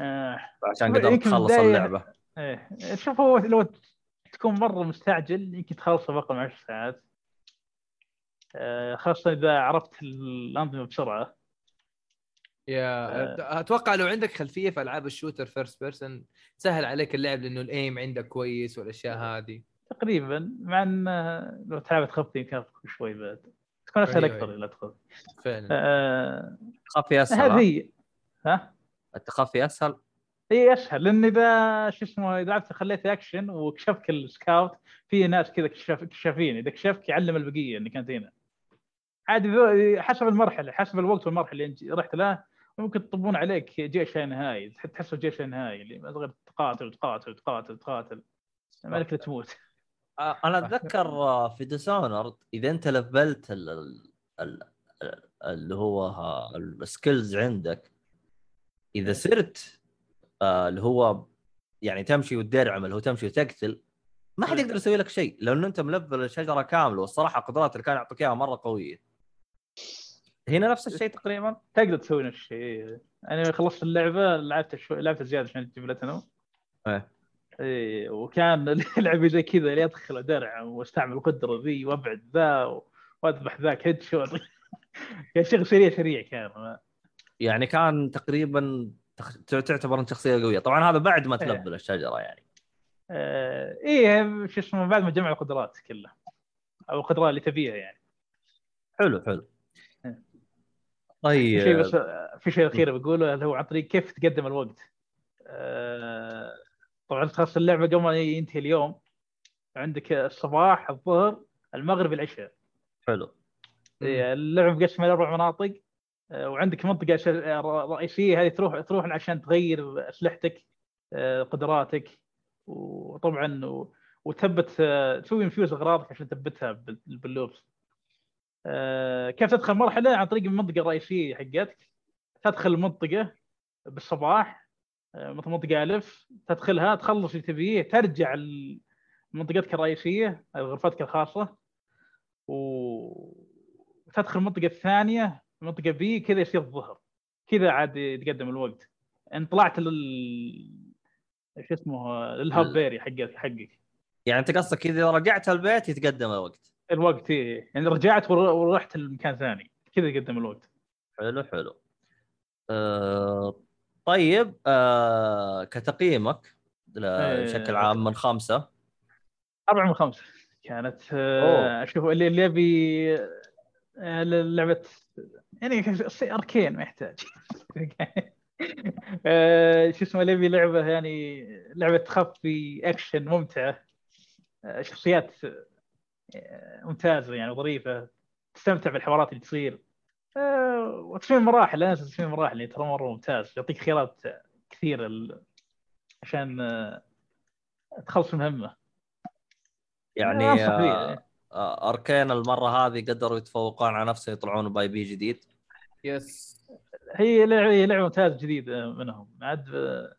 آه عشان قدرت تخلص اللعبة. إيه شوف هو لو تكون مرة مستعجل يمكن تخلصه بأقل من 10 ساعات. خاصة إذا عرفت الأنظمة بسرعة. يا أتوقع لو عندك خلفية في ألعاب ال shooter first person سهل عليك اللعب لأنه ال aim عندك كويس والأشياء هذه. تقريبا مع إن آه، لو تلعب تخفي يمكن شوي بعد. تكون أسهل أيوة، أكثر أيوة. اذا تخفي. فعلا. آه التخفي أسهل هذه ها؟ التخفي أسهل؟ اي أسهل. لأن إذا شو اسمه إذا لعبت خليت اكشن وكشفك ال scout في ناس كذا كشاف كشافين إذا كشفك يعلم البقية انك انت هنا. عادي ذو- حسب المرحلة حسب الوقت والمرحلة اللي أنت رحت لها ممكن يطبون عليك جيش لا نهائي. تحس جيش لا نهائي اللي ما تقدر تقاتل وتقاتل وتقاتل وتقاتل ما لك إلا تموت. آه، أنا أتذكر آه، في Dishonored إذا أنت لفلت ال- ال- ال- ال- اللي هو ال skills عندك إذا صرت آه، اللي هو يعني تمشي وتدرعم اللي هو تمشي وتقتل ما حد يقدر يسوي لك شيء لأنه أنت ملفل الشجرة كاملة والصراحة القدرات اللي كان يعطيك إياها مرة قوية. هنا نفس الشيء تقريبا؟ تقدر تسوي نفس الشيء أنا خلصت اللعبة لعبت شوي لعبت زيادة عشان أجيب بلاتينوم إيه. إيه وكان لعبه زي كذا اللي أدخل أدرعم وأستعمل القدرة ذي وأبعد ذا وأذبح ذاك headshot كان شغل سريع سريع كان يعني كان تقريبا تعتبر انت شخصية قوية. طبعا هذا بعد ما إيه. تلفل الشجرة يعني. آه إيه شو اسمه بعد ما جمع القدرات كلها أو القدرات اللي تبيها يعني. حلو حلو. إيه. طيب. في شيء بس في شيء أخير بقوله اللي هو عن طريق كيف تقدم الوقت. آه، طبعا تخلص اللعبة قبل ما ينتهي اليوم عندك الصباح الظهر المغرب العشاء. حلو. إيه، اللعبه مقسمه لأربع مناطق. وعندك منطقة ش- رئيسية هذه تروح تروح عشان تغير أسلحتك آه، قدراتك وطبعا وتثبت آه، تسوي infuse أغراضك عشان تثبتها بال- بال loops. آه، كيف تدخل مرحلة؟ عن طريق المنطقة الرئيسية حقتك. تدخل المنطقة بالصباح آه، مثل منطقة ألف. تدخلها تخلص اللي تبيه ترجع ل- منطقتك الرئيسية غرفتك الخاصة. وتدخل المنطقة الثانية منطقه بي كذا يصير الظهر. كذا عاد يتقدم الوقت. ان طلعت لل شو اسمه للهاب بيري حقك حقك. يعني انت قصدك إذا رجعت البيت يتقدم الوقت. الوقت إيه. يعني رجعت ور- ورحت لمكان ثاني. كذا يقدم الوقت. حلو حلو. أه طيب أه كتقييمك إيه. بشكل عام من خمسة. أربعة من خمسة. كانت آه، أشوف اللي اللي يبي آه، لعبة يعني أركين ما يحتاج آه، شو اسمه اللي يبي لعبة يعني لعبة تخفي أكشن ممتعة. آه، شخصيات آه، ممتازة يعني ظريفة. تستمتع بالحوارات اللي تصير. وتصميم المراحل لا ننسى تصميم المراحل يعني ترى مرة ممتاز. يعطيك خيارات كثيرة ال- عشان تخلص المهمة يعني. آه Arkane المرة هذه قدروا يتفوقون على نفسهم يطلعون بـ IP جديد yes هي لعبه هي لعبة ممتازة جديدة منهم عاد آه،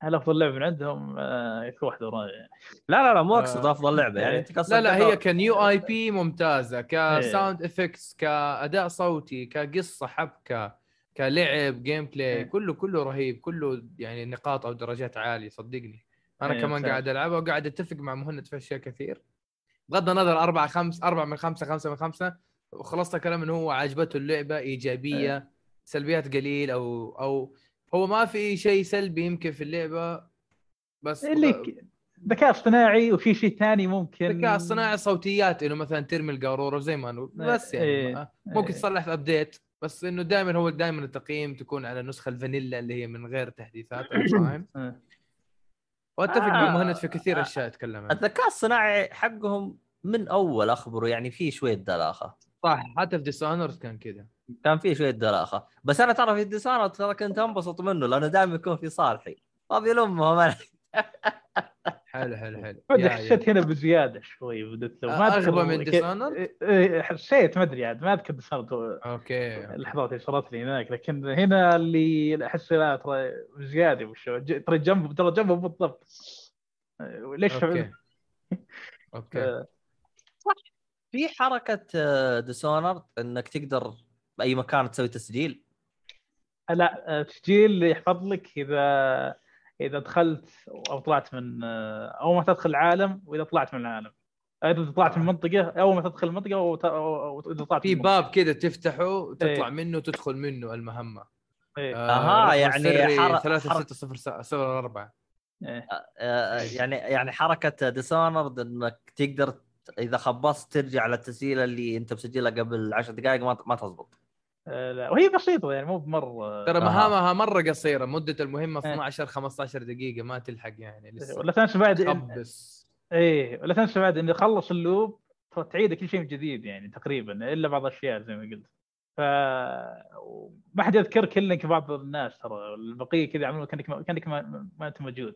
هل أفضل لعبة من عندهم آه، يكون واحدة وراي يعني. لا لا لا مو آه. اقصد أفضل لعبة يعني إيه. أنت قصدك لا لا هي ك new IP ممتازة ك sound effects كاداء صوتي كقصه حبكة كلعب gameplay. كله كله رهيب كله يعني نقاط أو درجات عالية صدقني أنا إيه، كمان. قاعد ألعبها وقاعد أتفق مع مهند في أشياء كثير بغض النظر أربعة خمس أربعة من خمسة خمسة من خمسة وخلصت الكلام إنه هو عجبته اللعبة إيجابية سلبيات قليل أو أو هو ما في شيء سلبي يمكن في اللعبة بس اللي ك- ذكاء اصطناعي وفي شيء ثاني ممكن ذكاء اصطناعي صوتيات إنه مثلا ترمي القارورة زي ما نقول بس يعني إيه. ما- ممكن إيه. تصلح في update بس إنه دائما هو دائما التقييم تكون على النسخه الفانيلا اللي هي من غير تحديثات فاهم إيه. وأتفق آه. مع مهند في كثير آه. أشياء أتكلم عنها الذكاء الصناعي حقهم من أول أخبره يعني في شوية دلاخة. صح حتى في Dishonored كان كذا. كان في شوية دلاخة. بس أنا ترى في ال Dishonored ترى كنت أنبسط منه لأنه دائما يكون في صالحي. ما بيلمهم. أنا حلو حلو حلو. ما أدري. حسيت هنا بزيادة شوي بدت آه، أغبى من Dishonored؟ إيه، إيه، حسيت ما أدري عاد ما أذكر Dishonored أوكي اللحظات اللي صارت لي هناك لكن هنا اللي أحس لا ترى بزياده وشو ج- ترى جنب ترى جنبه بالضبط. إيه، ليش أوكي. أوكي. آه، في حركة Dishonored إنك تقدر بأي مكان تسوي تسجيل؟ لا آه، تسجيل يحفظ لك إذا إذا دخلت أو طلعت من آه، أول ما تدخل العالم وإذا طلعت من العالم إذا طلعت من المنطقة أول ما تدخل المنطقة أو ت- أو- أو إذا طلعت في من باب كذا تفتحه تطلع إيه. منه تدخل منه المهمة إيه. أها، رقم يعني السري حر- 3604 إيه. آه، يعني يعني حركة ديسونر إنك تقدر إذا خبصت ترجع للتسجيل اللي أنت مسجلها قبل 10 دقائق ما ما تزبط آه، لا وهي بسيطة يعني مو بمره ترى أها. مهامها مرة قصيرة مدة المهمة إيه. 12 15 دقيقة ما تلحق يعني لسه ولا تنسى بعد تخبص إيه ولا تنسى بعد انه خلص اللوب ترى تعيد كل شيء من جديد يعني تقريبا إلا بعض الأشياء زي ما قلت ف ما حد يذكرك الا يمكن بعض الناس ترى البقية كذا يعملون كأنك ما كأنك ما, ما أنت موجود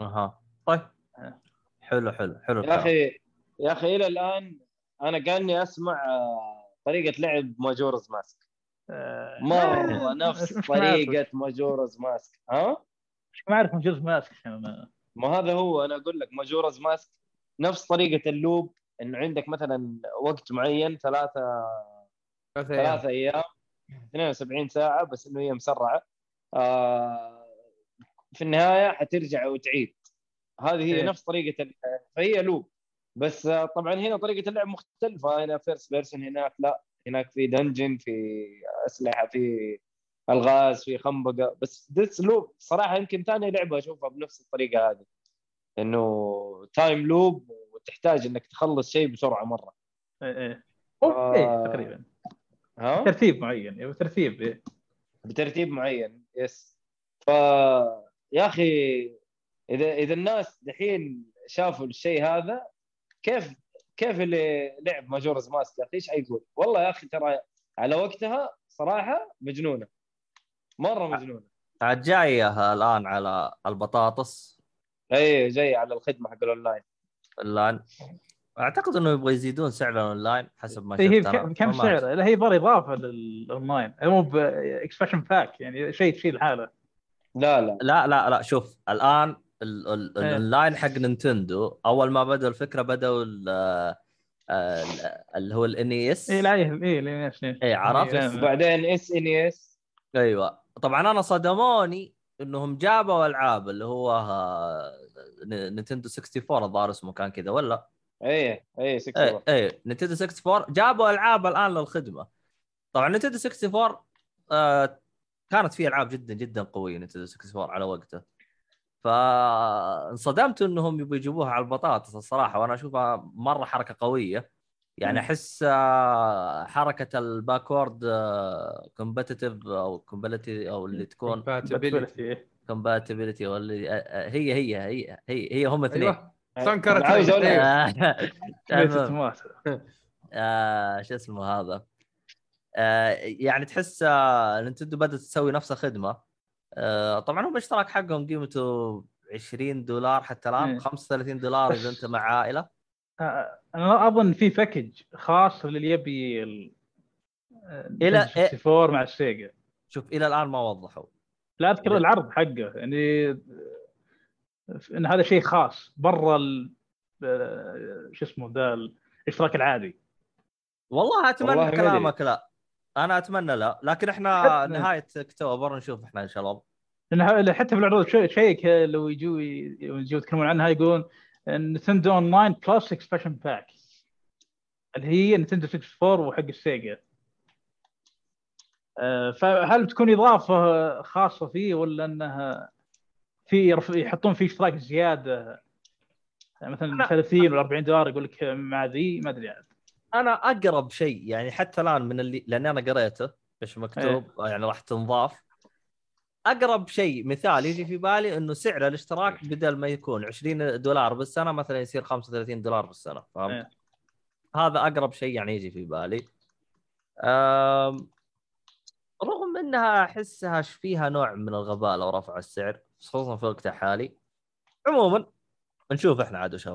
أها طيب آه. حلو حلو حلو يا. أخي يا أخي إلى الآن أنا كأني أسمع آه، طريقة لعب Majora's Mask آه، مره آه، نفس. طريقة Majora's Mask ها؟ مش ما أعرف موجود Mask عشان ما هذا هو أنا أقول لك Majora's Mask نفس طريقة ال loop انه عندك مثلا وقت معين ثلاثة ثلاثة أيام. 72 ساعة بس إنه هي مسرعة. آه في النهاية حترجع وتعيد. هذه هي إيه. نفس طريقة فهي loop. بس آه، طبعا هنا طريقة اللعب مختلفة. هنا first person هناك لا. هناك في dungeon في أسلحة في ألغاز في خنبقة. بس Deathloop صراحة يمكن ثاني لعبة أشوفها بنفس الطريقة هذه. إنه time loop وتحتاج إنك تخلص شيء بسرعة مرة. إيه إيه. آه. تقريبا. ها؟ ترتيب معين إيه، ترتيب إيه. بترتيب معين yes ف يا أخي إذا إذا الناس دحين شافوا الشيء هذا كيف كيف اللي لعب Majora's Mask يا أخي إيش حيقول؟ والله يا أخي ترى على وقتها صراحة مجنونة. مرة مجنونة. عاد جاية الآن على البطاطس. إي جاي على الخدمة حق الأونلاين. اونلاين أعتقد إنه يبغى يزيدون سعر الأونلاين حسب ما هي شفت بكم- أعرف. سعر؟ لا هي ظهر إضافة للأونلاين. مو ب expansion pack يعني شيء تشيل حاله. لا لا. لا لا لا شوف الآن ال- ال-. الاونلاين حق نينتندو أول ما بدأوا الفكرة بدأوا ال- آه، ال- اللي هو ال NES. اي لا إيه إيه لا، إيش اي عرفت؟ إيه. وبعدين SNES. أيوه. طبعا أنا صدموني إنهم جابوا ألعاب اللي هو آه، نينتندو 64 الظاهر اسمه كان كذا ولا؟ اي اي 6 اي اي نينتندو 64 جابوا ألعاب الآن للخدمة. طبعا نينتندو 64 آه كانت فيه ألعاب جدا جدا قوية نينتندو 64 على وقته. فانصدمت انهم يبغوا يجيبوها على البطاطس الصراحة وأنا اشوفها مرة حركة قوية يعني. أحس آه، حركة ال backward competitive أو compability أو اللي تكون. compatibility واللي آه، آه، هي هي هي هي, هي هم اثنين أيوه عاوز أيوة. آه،. آه شو اسمه هذا آه يعني تحس آه نينتندو بدأت تسوي نفس الخدمة آه طبعا هم الاشتراك حقهم قيمته 20 دولار حتى الآن إيه. 35 دولار إذا أنت مع عائلة آه، أنا أظن في package خاص للي يبي ال... إلى- 64 مع السيجا شوف إلى الآن ما وضحوا لا أذكر إيه. العرض حقه يعني إن هذا شيء خاص برا ال... آه، شو اسمه ذا الاشتراك العادي والله أتمنى. كلامك لا أنا اتمنى لا لكن إحنا نهاية اكتوبر نشوف إحنا إن شاء الله. حتى في العروض شيء شيك لو يجوا يجوا يتكلمون عنها يقولون نتندو online plus expansion pack. اللي هي نتندو 64 وحق السيجا. آه، فهل بتكون إضافة خاصة فيه ولا إنها في يحطون فيه اشتراك زيادة؟ يعني مثلا 30 ولا 40 دولار يقول لك مع ذي ما أدري عاد أنا أقرب شيء يعني حتى الآن من اللي لأني أنا قريته إيش مكتوب يعني راح تنضاف أقرب شيء مثال يجي في بالي إنه سعر الاشتراك بدل ما يكون 20 دولار بالسنة مثلا يصير 35 دولار بالسنة فهمت؟ إيه. هذا أقرب شيء يعني يجي في بالي. أم... رغم إنها أحسها فيها نوع من الغباء لو رفعوا السعر خصوصا في الوقت الحالي. عموما نشوف إحنا عاد وش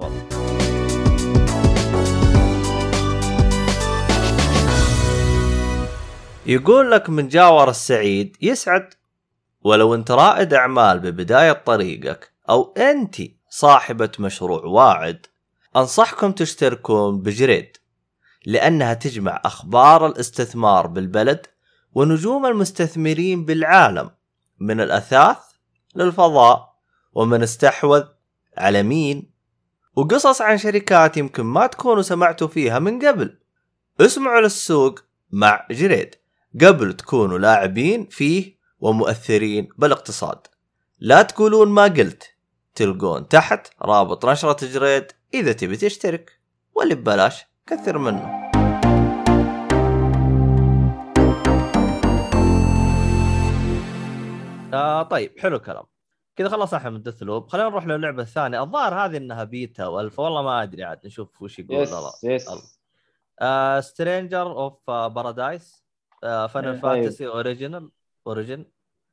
يقول لك من جاور السعيد يسعد ولو أنت رائد أعمال ببداية طريقك أو أنت صاحبة مشروع واعد أنصحكم تشتركون بجريد لأنها تجمع أخبار الاستثمار بالبلد ونجوم المستثمرين بالعالم من الأثاث للفضاء ومن استحوذ على مين. وقصص عن شركات يمكن ما تكونوا سمعتوا فيها من قبل. اسمعوا للسوق مع جريد. قبل تكونوا لاعبين فيه ومؤثرين. بالاقتصاد لا تقولون ما قلت. تلقون تحت رابط نشرة جريد. إذا تبي تشترك. واللي ببلاش كثر منه. آه طيب حلو الكلام. كذا خلصنا إحنا من Deathloop خلينا نروح للعبة الثانية. الظاهر هذه إنها beta و alpha. والله ما أدري عاد نشوف وش يقول. yes الله. yes. Stranger of Paradise Final. Fantasy original Origin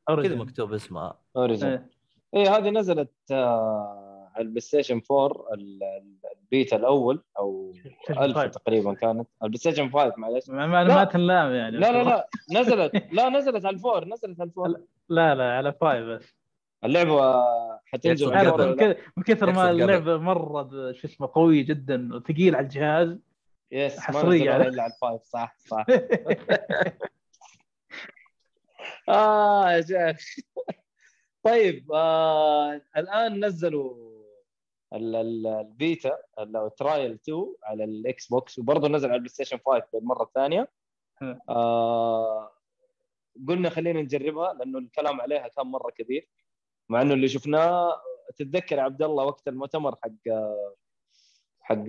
كذا مكتوب اسمها Origin إيه. إيه هذه نزلت آه على البلاي ستيشن 4 ال- ال- البيتا الأول أو ستيشن ال five. تقريبا كانت البلاي ستيشن 5 معلش ما, ما, لا. ما تنلام يعني لا لا لا نزلت لا نزلت على الفور نزلت على الفور لا لا على five بس اللعبة حتنزل؟ من كثر- ما. اللعبة مرة شو اسمه قوي جدا وثقيل على الجهاز yes يعني. إلا على ال five صح صح آه يا شيخ طيب آه الآن نزلوا ال- ال- البيتا ال- أو ال trial 2 على الإكس بوكس وبرضه نزل على البلاي ستيشن 5 للمره الثانية. آه قلنا خلينا نجربها لأنه الكلام عليها كان مرة كبير مع إنه اللي شفناه تتذكر عبد الله وقت المؤتمر حق حق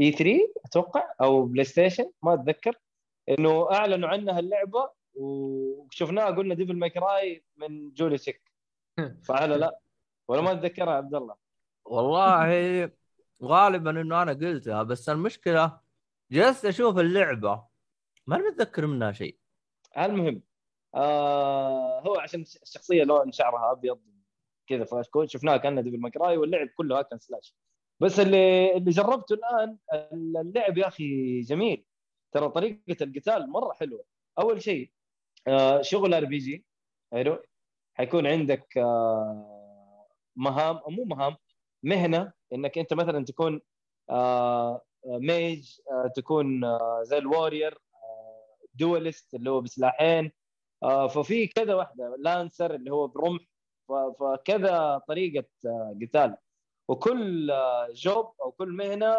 E3 أتوقع أو بلاي ستيشن ما أتذكر إنه أعلنوا عنها اللعبة وشفناها قلنا Devil May Cry من جولي شيك صح ولا لا؟ ولا ما تتذكرها يا عبد الله؟ والله غالبا إنه أنا قلتها بس المشكلة جلست أشوف اللعبة ما متذكر منها شيء المهم آه هو عشان الشخصية لون شعرها أبيض كذا فاشكول شفناها كأنها Devil May Cry واللعب كله hack and slash بس اللي اللي جربته الآن اللعب يا أخي جميل. ترى طريقة القتال مرة حلوة. أول شيء آه شغل RPG. حلو؟ حيكون عندك آه مهام مو مهام مهنة. إنك أنت مثلا تكون آه mage تكون زي ال warrior duelist اللي هو بسلاحين. ففي كذا واحدة lancer اللي هو برمح. فكذا طريقة قتال. وكل job أو كل مهنة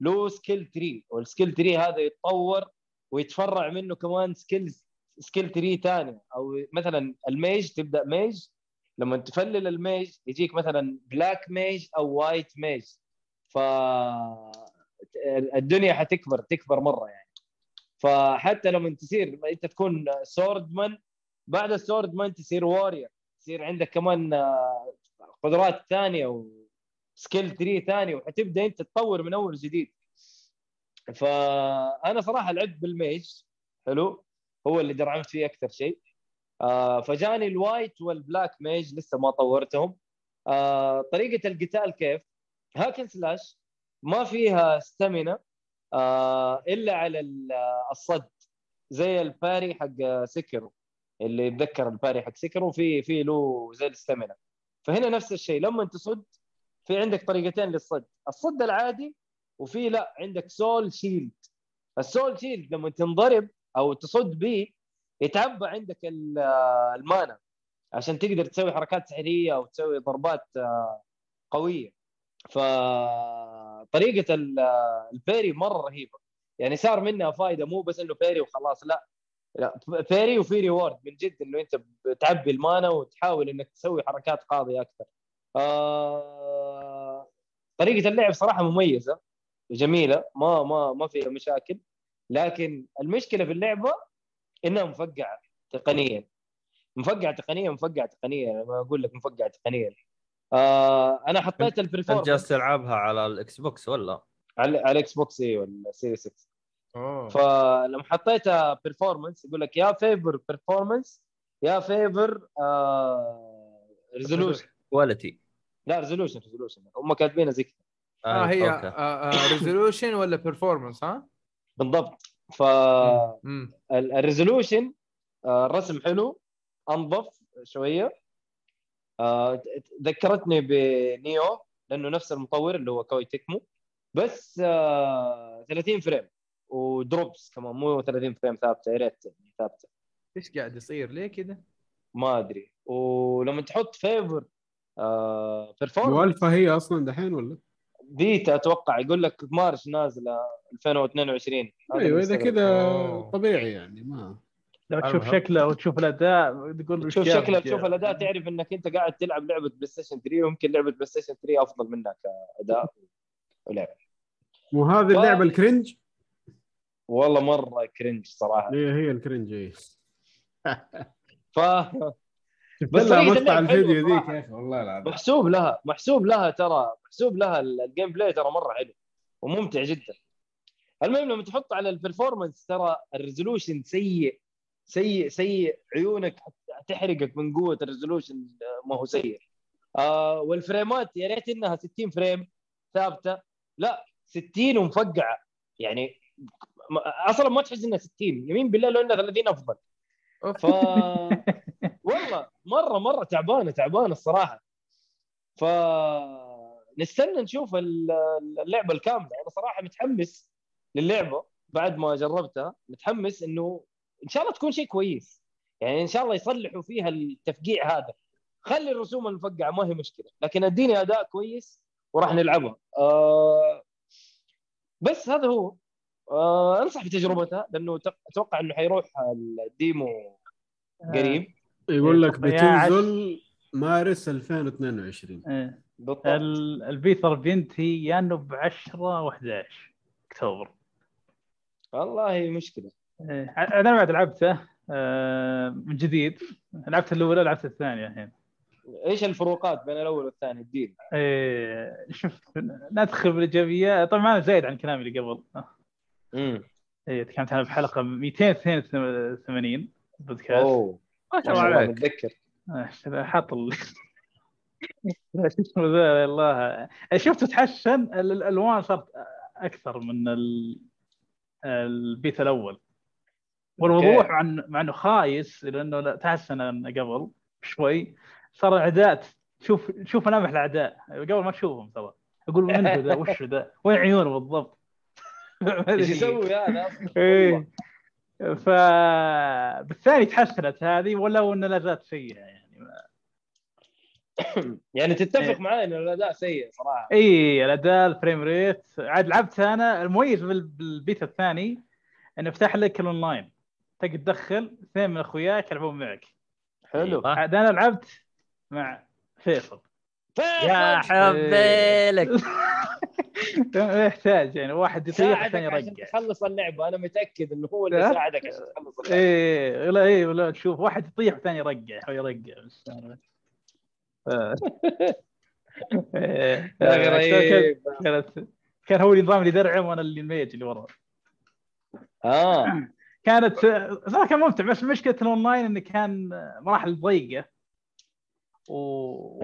له skill tree وال skill tree هذا يتطور ويتفرع منه كمان skills skill tree ثاني أو مثلا ال mage تبدأ mage لما تفلل ال mage يجيك مثلا black mage أو white mage. ف الدنيا حتكبر تكبر مرة يعني. فحتى لما تصير أنت تكون swordman بعد ال swordman تصير warrior تصير عندك كمان قدرات ثانية و skill tree ثاني وحتبدأ أنت تطور من أول جديد. فأنا صراحة لعبت بال mage حلو هو اللي درعمت فيه أكثر شيء. آه فجاني ال white وال black mage لسه ما طورتهم. آه طريقة القتال كيف؟ hack and slash ما فيها stamina آه إلا على ال- الصد زي ال parry حق Sekiro اللي يتذكر ال parry حق Sekiro في في له زي ال stamina. فهنا نفس الشيء لما تصد في عندك طريقتين للصد. الصد العادي وفي لا عندك soul shield ال soul shield لما تنضرب أو تصد به يتعبى عندك ال- ال mana. عشان تقدر تسوي حركات سحرية أو تسوي ضربات آه، قوية. ف طريقة ال- ال parry مرة رهيبة. يعني صار منها فائده مو بس إنه parry وخلاص لا. لا parry وفي reward من جد إنه أنت بتعبي ال mana وتحاول إنك تسوي حركات قاضية أكثر. آه... طريقة اللعب صراحة مميزة جميلة ما ما ما فيها مشاكل. لكن المشكلة في اللعبة إنها مفقعة تقنيا. مفقعة تقنيا مفقعة تقنيا أنا ما أقول لك مفقعة تقنيا. آه أنا حطيت أنت ال performance جالس تلعبها على الاكس بوكس ولا؟ على على الاكس بوكس اي ولا Series X أوه. فلما حطيتها performance يقول لك يا favor performance يا favor resolution quality لا resolution resolution هم كاتبينها زي كذا آه هي. resolution ولا performance ها؟ بالضبط. مم. فال resolution الرسم حلو أنظف شوية. آه، ذكرتني ب Nioh لأنه نفس المطور اللي هو Koei Tecmo. بس آه، 30 frame. و drops كمان مو 30 frame ثابتة يا ريت يعني ثابتة. إيش قاعد يصير؟ ليه كذا؟ ما أدري. ولما تحط favor آه performance و alpha هي أصلا دحين ولا؟ بيتا أتوقع يقول لك March نازلة 2022 هذا أيوه إذا. كذا. طبيعي يعني ما لو تشوف المهم. شكله وتشوف الأداء تقول تشوف شكله وش تشوف جاب. الأداء تعرف إنك أنت قاعد تلعب لعبة بلاي ستيشن 3 ويمكن لعبة بلاي ستيشن 3 أفضل منها كأداء ولعب مو هذه ف- اللعبه الكرنج والله مرة كرنج صراحة هي هي الكرنج هي ف بس طريقة مقطع الفيديو ذيك. يا أخي والله العظيم. محسوب لها محسوب لها ترى محسوب لها ال- الجيم بلاي ترى مرة حلو وممتع جدا. المهم لما تحط على ال performance ترى ال resolution سيء سيء سيء عيونك تحرقك من قوة ال resolution ما هو سيء. آه والفريمات يا ريت إنها 60 frame ثابتة. لا 60 ومفقعة. يعني أصلا ما تحس إنها 60 يمين بالله لو إنها 30 أفضل. ف والله مرة مرة تعبانة تعبانة الصراحة. ف نستنى نشوف ال- اللعبة الكاملة. أنا صراحة متحمس للعبة بعد ما جربتها. متحمس إنه إن شاء الله تكون شيء كويس. يعني إن شاء الله يصلحوا فيها التفقيع هذا. خلي الرسوم المفقعه ما هي مشكلة. لكن أديني أداء كويس وراح نلعبها. آه بس هذا هو. آه أنصح بتجربتها لأنه أتوقع إنه حيروح الديمو قريب. يقول لك 18. بتنزل مارس 2022 إيه. بالضبط. ال- البيتر بينتهي يا انه ب 10 و11 أكتوبر. والله مشكلة. إيه. أنا بعد لعبته آه، من جديد. لعبت الأولى لعبت الثانية الحين. إيش الفروقات بين الأول والثاني؟ الدين. إيه، شوف ندخل بالإيجابية. طبعا ما أنا زايد عن كلامي اللي قبل. امم إيه، تكلمت عنها بحلقه 282 بودكاست أوه. ما شاء الله عليك. متذكر. آه، حاط ال... شو اسمه ذا الله شفت تحسن ال- الألوان صارت أكثر من ال... البيت الأول. والوضوح. مع انه مع إنه خايس لأنه لا- تحسن قبل شوي. صار الأعداء تشوف تشوف ملامح الأعداء. قبل ما تشوفهم ترى. أقول من ذا؟ وش ذا؟ وين عيونه بالضبط؟ إيش يسوي هذا أصلا؟ إيه ف بالثاني تحسنت هذه ولو انها لا زالت سيئة يعني. يعني تتفق إيه. معي إن الأداء سيء صراحة. اي الأداء ال frame rate عاد لعبت أنا المميز بال- بالبيتا الثاني إنه فتح لك الاونلاين تقدر تدخل اثنين من أخوياك يلعبون معك. حلو. آه. عاد أنا لعبت مع فيصل. يا حبي لك ما يحتاج يعني واحد يطيح عشان يرجع. تخلص اللعبة أنا متأكد إنه هو اللي؟ ساعدك عشان تخلص اللعبة. إيه لا إيه ولا تشوف واحد يطيح والثاني يرجع هو يرجع بس آه. إيه. آه، كانت كان هو النظام اللي درعم وأنا اللي الميت اللي ورا. آه. كانت صراحة كان ممتع بس مشكلة الأونلاين انه كان مراحل ضيقة. و...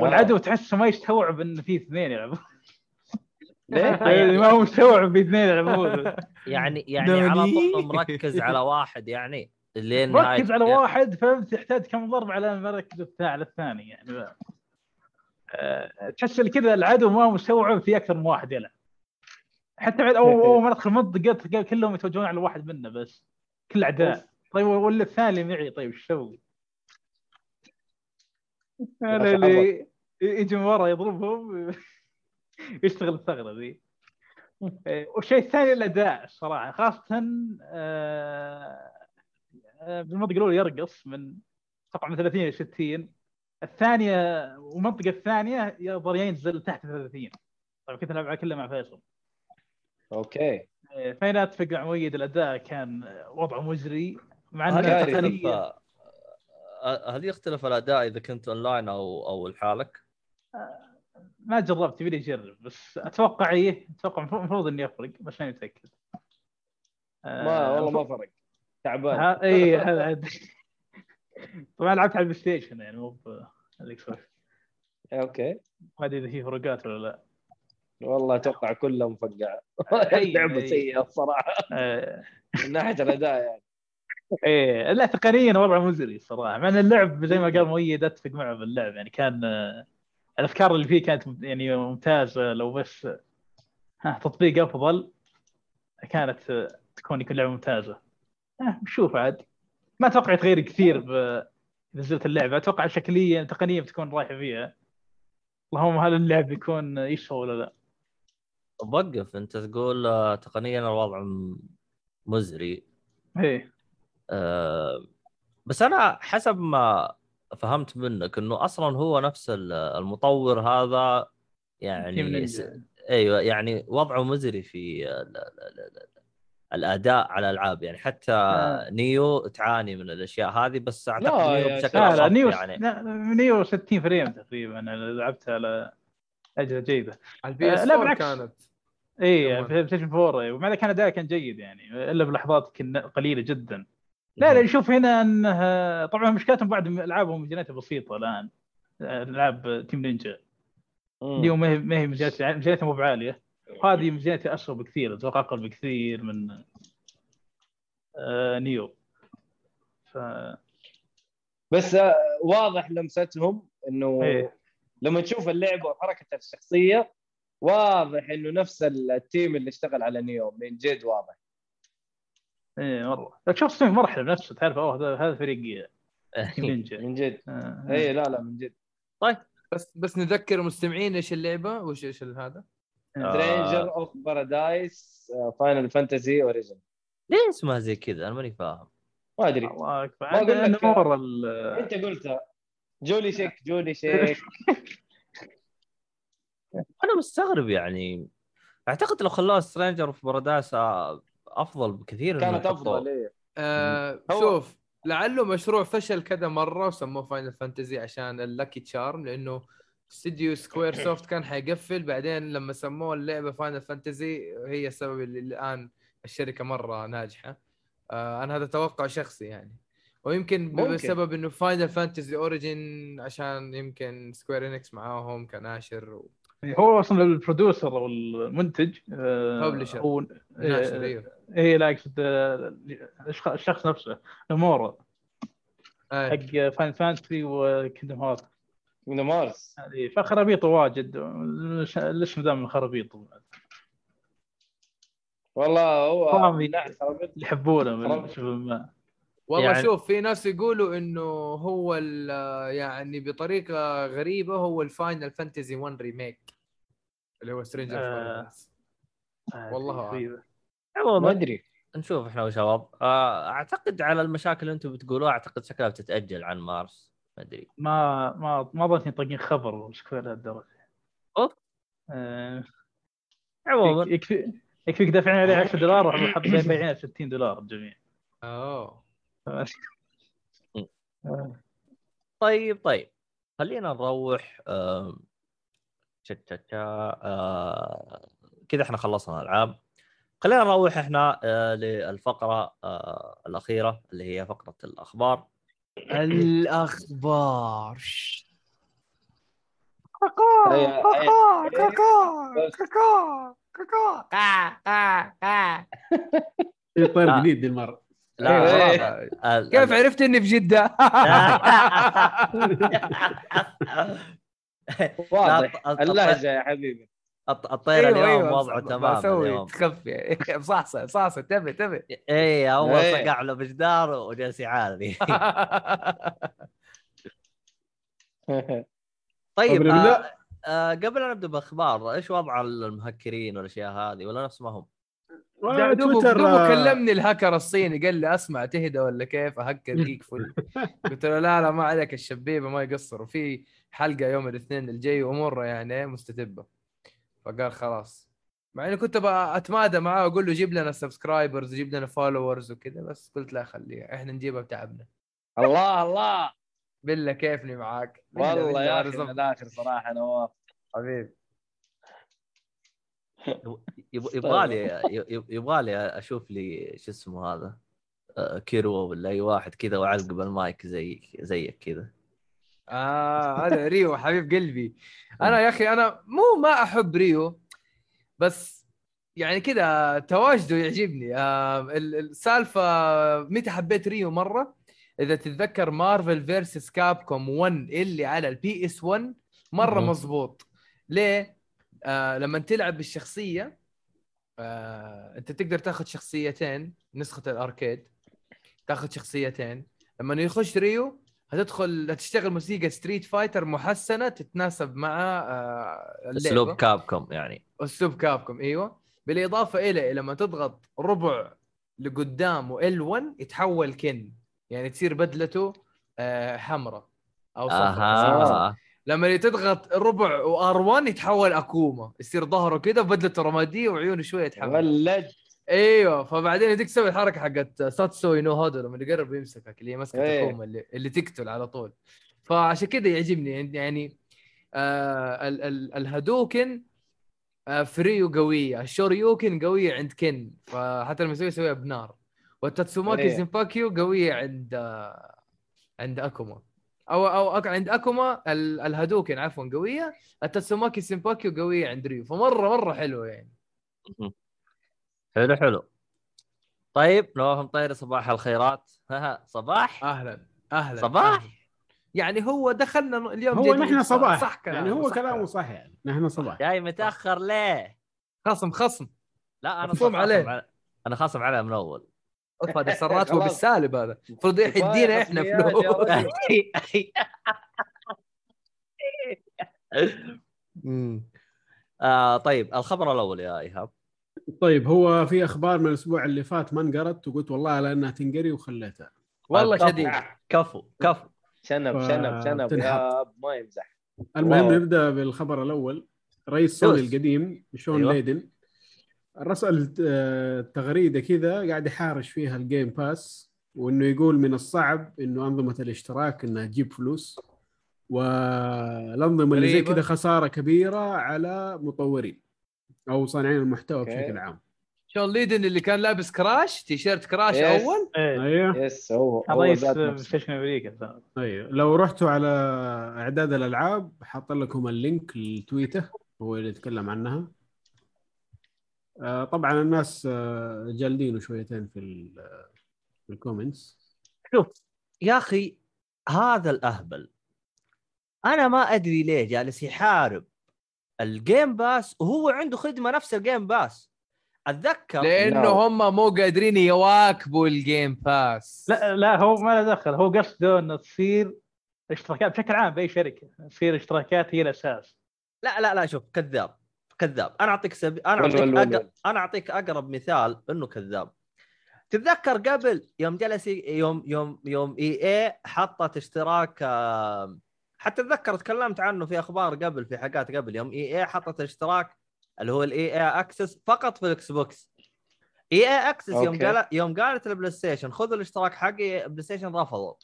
والعدو تحسه ما يستوعب إن في اثنين يلعبون. ليه؟ يعني ما هو مستوعب في اثنين يلعبون يعني يعني على. طول مركز على واحد يعني. لين نهاية ركز على واحد فهمت؟ تحتاج كم ضرب على ما ركز الثاني على الثاني يعني. آه، تحس اللي كذا العدو ما هو مستوعب في أكثر من واحد يلعب. حتى بعد اول ما ندخل منطقه كلهم يتوجهون على واحد منا بس. كل أعداء. طيب ولا الثاني اللي معي طيب إيش أسوي؟ أنا اللي يجي من ورا يضربهم. يشتغل الثغرة ذي. إيه، والشيء الثاني الأداء الصراحه خاصة آه، آه، بالمنطقة الأولى يرقص من أتوقع من 30 إلى 60 الثانية والمنطقة الثانية يقدر ينزل تحت 30 طيب كنت ألعب كلها مع فيصل. أوكي. فين اتفق مع مؤيد الأداء كان وضعه مزري مع هل إنه كارثي. يختلف آه، هل يختلف الأداء إذا كنت أونلاين أو أو لحالك؟ ما جربت يبي لي أجرب. بس أتوقع إيه أتوقع المفروض إني أفرق بس ماني متأكد. ما والله ما فرق. تعبان. ها- اي هذا عاد. طبعا لعبت على البلاي ستيشن يعني مو هذيك. أوكي. ما أدري إذا في فروقات ولا لا. والله أتوقع كلها مفقعه لعبة. سيئة الصراحة. آه، من ناحية الأداء يعني. إيه لا تقنيا وضعه مزري الصراحة. مع إن اللعب زي ما قال مؤيد أتفق معه باللعب يعني. كان آه، الأفكار اللي فيه كانت يعني ممتازه لو بس ها تطبيق أفضل كانت تكون يكون لعبة ممتازة. نشوف عاد. ما أتوقع يتغير كثير نزلت اللعبة. أتوقع شكليا تقنيا بتكون رايحة فيها. اللهم هل اللعب بيكون يشتغل ولا لا؟ وقف أنت تقول آه، تقنيا الوضع مزري. إيه. آه، بس أنا حسب ما فهمت منك إنه أصلا هو نفس ال- المطور هذا يعني أيوه يعني وضعه مزري في ال- ال- ال- ال- الأداء على الألعاب. يعني حتى آه. Nioh تعاني من الأشياء هذه بس أعتقد لا Nioh بشكل لا لا اخف Nioh يعني. لا Nioh 60 frame تقريبا أنا لعبتها على أجهزة جيدة. على ال PS آه، لا 4 بالعكس. كانت. اي بلاي ستيشن 4 إيه، ومع ذلك كان أداء كان جيد يعني إلا بلحظات قليلة جدا. لا لا نشوف هنا إنه طبعا مشكلتهم بعد ألعابهم ميزانيتها بسيطة الآن. ألعاب Team Ninja. Nioh ما هي ما هي ميزانيتها ميزانيتها مو بعالية. وهذه ميزانيتها اسوء بكثير أتوقع أقل بكثير من آه، Nioh. ف بس آه، واضح لمستهم إنه إيه. لما تشوف اللعبه وحركه الشخصية واضح إنه نفس ال team اللي اشتغل على Nioh من جد واضح. إيه مرة. لك شوف ستيم مرحله بنفسه تعرف أوه هذا هذا فريق Team Ninja من جد. آه، اي لا لا من جد. بس بس نذكر المستمعين إيش اللعبة؟ وش إيش هذا. سترينجر اوف بارادايس فاينل فانتسي اوريجن ليه اسمها زي كذا؟ أنا ماني فاهم. ما أدري. الله أكبر. ما أقول عاد لك- نور ال- أنت قلتها. جولي شيك جولي شيك. أنا مستغرب يعني. أعتقد لو خلوها سترينجر في بارادايس أفضل بكثير كانت. أفضل إيه. آه شوف لعله مشروع فشل كذا مرة وسموه Final Fantasy عشان ال lucky charm لأنه استديو Squaresoft كان حيقفل بعدين لما سموه اللعبة Final Fantasy هي السبب اللي الآن الشركة مرة ناجحة آه أنا هذا توقع شخصي يعني ويمكن ممكن. بسبب إنه Final Fantasy Origin عشان يمكن Square Enix معاهم كناشر و... هو أصلا ال producer أو المنتج آه، Publisher. هو ناشر أيوه. إيه لا اقصد آه، الشخ- الشخص نفسه نمورا آه. حق Final Fantasy و Kingdom Hearts. من مارس فخرابيط واجد. الاسم ذا من خرابيط والله هو يحبونه من والله يعني-. شوف في ناس يقولوا إنه هو ال- يعني بطريقة غريبة هو ال Final Fantasy 1 Remake اللي هو Stranger آه. آه. والله. غريبة. ما أدري نشوف إحنا وشباب آه، أعتقد على المشاكل اللي أنتم بتقولوها أعتقد شكلها بتتأجل عن مارس ما أدري ما ما ما ظنيت طاقين خبر Square لهالدرجة أوف. آه، عموما يكفي يكفيك دافعين عليه 10 دولار وحاطين بايعينه 60 دولار الجميع أوه طيب طيب. خلينا نروح كذا إحنا خلصنا الألعاب. خلينا نروح إحنا للفقرة الأخيرة اللي هي فقرة الأخبار. الأخبار. هي- في طير آه. جديد دي المره لا إيه. ال- كيف عرفت إني في جدة؟ واضح اللهجه يا حبيبي الط- الطير اليوم أيوة، وضعه تمام اليوم تخفي بصحصح بصحصح تبي تبي اي اول إيه. صقع له بجدار وجالس يعاني طيب آه. آه قبل لا نبدأ بأخبار إيش وضع المهكرين والأشياء هذه ولا نفس ما هم؟ والله دوبه تويتر دوبه آه، كلمني الهاكر الصيني قال لي أسمع تهدى ولا كيف؟ أهكر جيك فل. قلت له لا لا ما عليك الشبيبة ما يقصر وفي حلقة يوم الاثنين الجاي وأمورة يعني مستتبة. فقال خلاص. مع إني كنت أتمادى معاه وأقول له جيب لنا subscribers جيب لنا followers وكذا بس قلت لا خليها إحنا نجيبها بتعبنا. الله الله. بالله كيفني معاك. بالله- والله بالله يا أخي الآخر صراحة نواف حبيبي. يب- يبغالي يب- يبغالي أشوف لي شو اسمه هذا آه، كيرو ولا أي واحد كذا وأعلق بالمايك زي زيك كذا. آه هذا ريو حبيب قلبي. أنا يا أخي أنا مو ما أحب ريو بس يعني كذا تواجده يعجبني. آه ال- السالفة متى حبيت ريو مرة؟ إذا تتذكر Marvel vs Capcom 1 اللي على ال PS 1 مرة. مزبوط ليه؟ آه لما تلعب بالشخصية آه أنت تقدر تاخذ شخصيتين نسخة ال arcade تاخذ شخصيتين. لما يخش ريو هتدخل هتشتغل موسيقى Street Fighter محسنة تتناسب مع آه أسلوب Capcom يعني. أسلوب Capcom أيوه. بالإضافة إلى لما تضغط ربع لقدام L1 يتحول كن. يعني تصير بدلته آه حمراء أو صفراء أها. لما تضغط ربع و R1 يتحول أكوما يصير ظهره كذا بدلته رمادية وعيونه شوية يتحول ولد. أيوه فبعدين يديك تسوي الحركة حقت ساتسو ينو هودو لما يقرب يمسكك اللي هي مسكه إيه. اكوما اللي, اللي تقتل على طول. فعشان كذا يعجبني يعني آه ال- ال- الهادوكن آه فريو قوية الشوريوكن قوية عند كن فحتى لما يسوي يسويها بنار. والتاتسوماكي إيه. زنباكيو قوية عند آه عند أكوما. أو أو عند أكوما ال- الهادوكن عفوا قوية. التاتسوماكي سيمباكيو قوية عند ريو. فمره مرة حلوة يعني. حلو حلو. طيب نواف مطيري صباح الخيرات. ها صباح. أهلا أهلا صباح؟ أهلاً. يعني هو دخلنا اليوم هو نحن صباح. صح يعني هو كلامه. صح يعني نحن صباح. جاي متأخر ليه؟ خصم خصم. لا أنا خاصم عليه. أنا خاصم عليه من اول اوف هذا صار راتبه خلاص. بالسالب هذا المفروض يدينا إحنا فلوس. آه طيب الخبر الأول يا إيهاب طيب هو في أخبار من الأسبوع اللي فات ما انقرت وقلت والله لانها تنقري وخليتها والله كفو. شديد كفو كفو شنب شنب شنب. يا ما يمزح المهم. نبدأ بالخبر الأول رئيس سوني. القديم شون. أيوة. ليدن رسل آه، تغريدة كذا قاعد يحارش فيها ال Game Pass وإنه يقول من الصعب إنه أنظمة الاشتراك إنها تجيب فلوس. والأنظمة اللي زي. كذا خسارة كبيرة على مطورين أو صانعين المحتوى أوكي. بشكل عام. شون ليدن اللي كان لابس Crash تيشيرت Crash yes. أول؟ إيه أيوه. yes هو هو رئيس. Station أمريكا. أيوه. لو رحتوا على أعداد الألعاب حاط لكم ال link لتويته هو اللي يتكلم عنها. طبعا الناس آه، جالدينه شويتين في ال- في ال comments. شوف يا أخي هذا الأهبل. أنا ما أدري ليه جالس يحارب ال Game Pass وهو عنده خدمة نفس ال Game Pass أتذكر؟ لأنه لا. هم مو قادرين يواكبوا ال Game Pass لا لا هو ما له دخل. هو قصده إنه تصير اشتراكات بشكل عام بأي شركة تصير اشتراكات هي الأساس. لا لا لا شوف كذاب. كذاب. أنا أعطيك سبي... أنا أعطيك ول- ول- أق... ول. أنا أعطيك أقرب مثال إنه كذاب. تتذكر قبل يوم جلس يوم يوم يوم EA حطت اشتراك آه، حتى اتذكر تكلمت عنه في أخبار قبل في حاجات قبل. يوم EA حطت اشتراك اللي هو ال EA Access فقط في ال Xbox. EA Access يوم. قال يوم قالت ال PlayStation خذوا الاشتراك حقي PlayStation رفضوا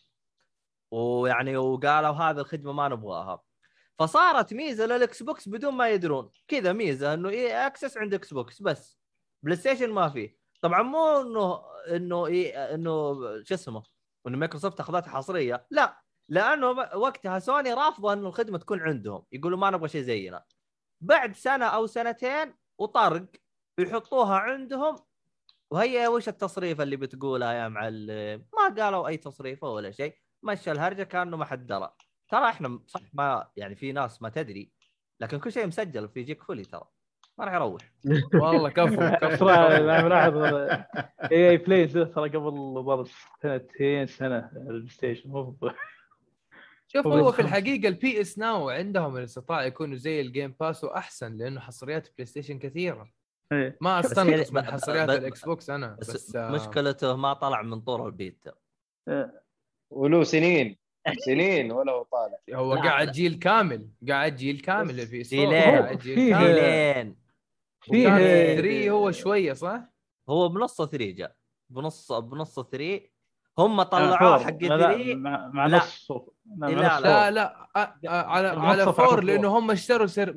ويعني وقالوا هذه الخدمة ما نبغاها. فصارت ميزة لل Xbox بدون ما يدرون. كذا ميزة إنه EA Access عند Xbox بس. PlayStation ما فيه طبعا مو إنه إنه إيه إنه شو اسمه؟ إنه مايكروسوفت أخذتها حصرية. لا. لأنه وقتها سوني رافضة إنه الخدمة تكون عندهم. يقولوا ما نبغى شيء زينا. بعد سنة أو سنتين وطرق يحطوها عندهم. وهي وش التصريف اللي بتقولها يا معلم؟ ما قالوا أي تصريف ولا شيء. مشى الهرجة كأنه ما حد درى. ترى إحنا صح ما يعني في ناس ما تدري لكن كل شيء مسجل في جيك فولي ترى ما راح يروح. والله كفو كفو. أنا ملاحظ EA Play ترى قبل سنتين سنة ال PlayStation مو شوف هو في. الحقيقة ال PS Now عندهم الاستطاعة يكونوا زي ال Game Pass وأحسن لأنه حصريات بلاي ستيشن كثيره. ما استنقص ب- من حصريات الاكس بوكس أنا بس, بس, آه، مشكلته ما طلع من طور البيتا. وله سنين. سنين ولا هو طالع هو لا، قاعد لا. جيل كامل قاعد جيل كامل ال PS جيلين. قاعد جيل فيه- كامل جيلين فيه وكان 3 هو شوية صح؟ هو بنص 3 جاء بنص بنص 3 هم آه، طلعوه. حق لا، لا، 3 مع. نص لا، لا، لا. آه، آه، على على فور فور. لأنه هم اشتروا سير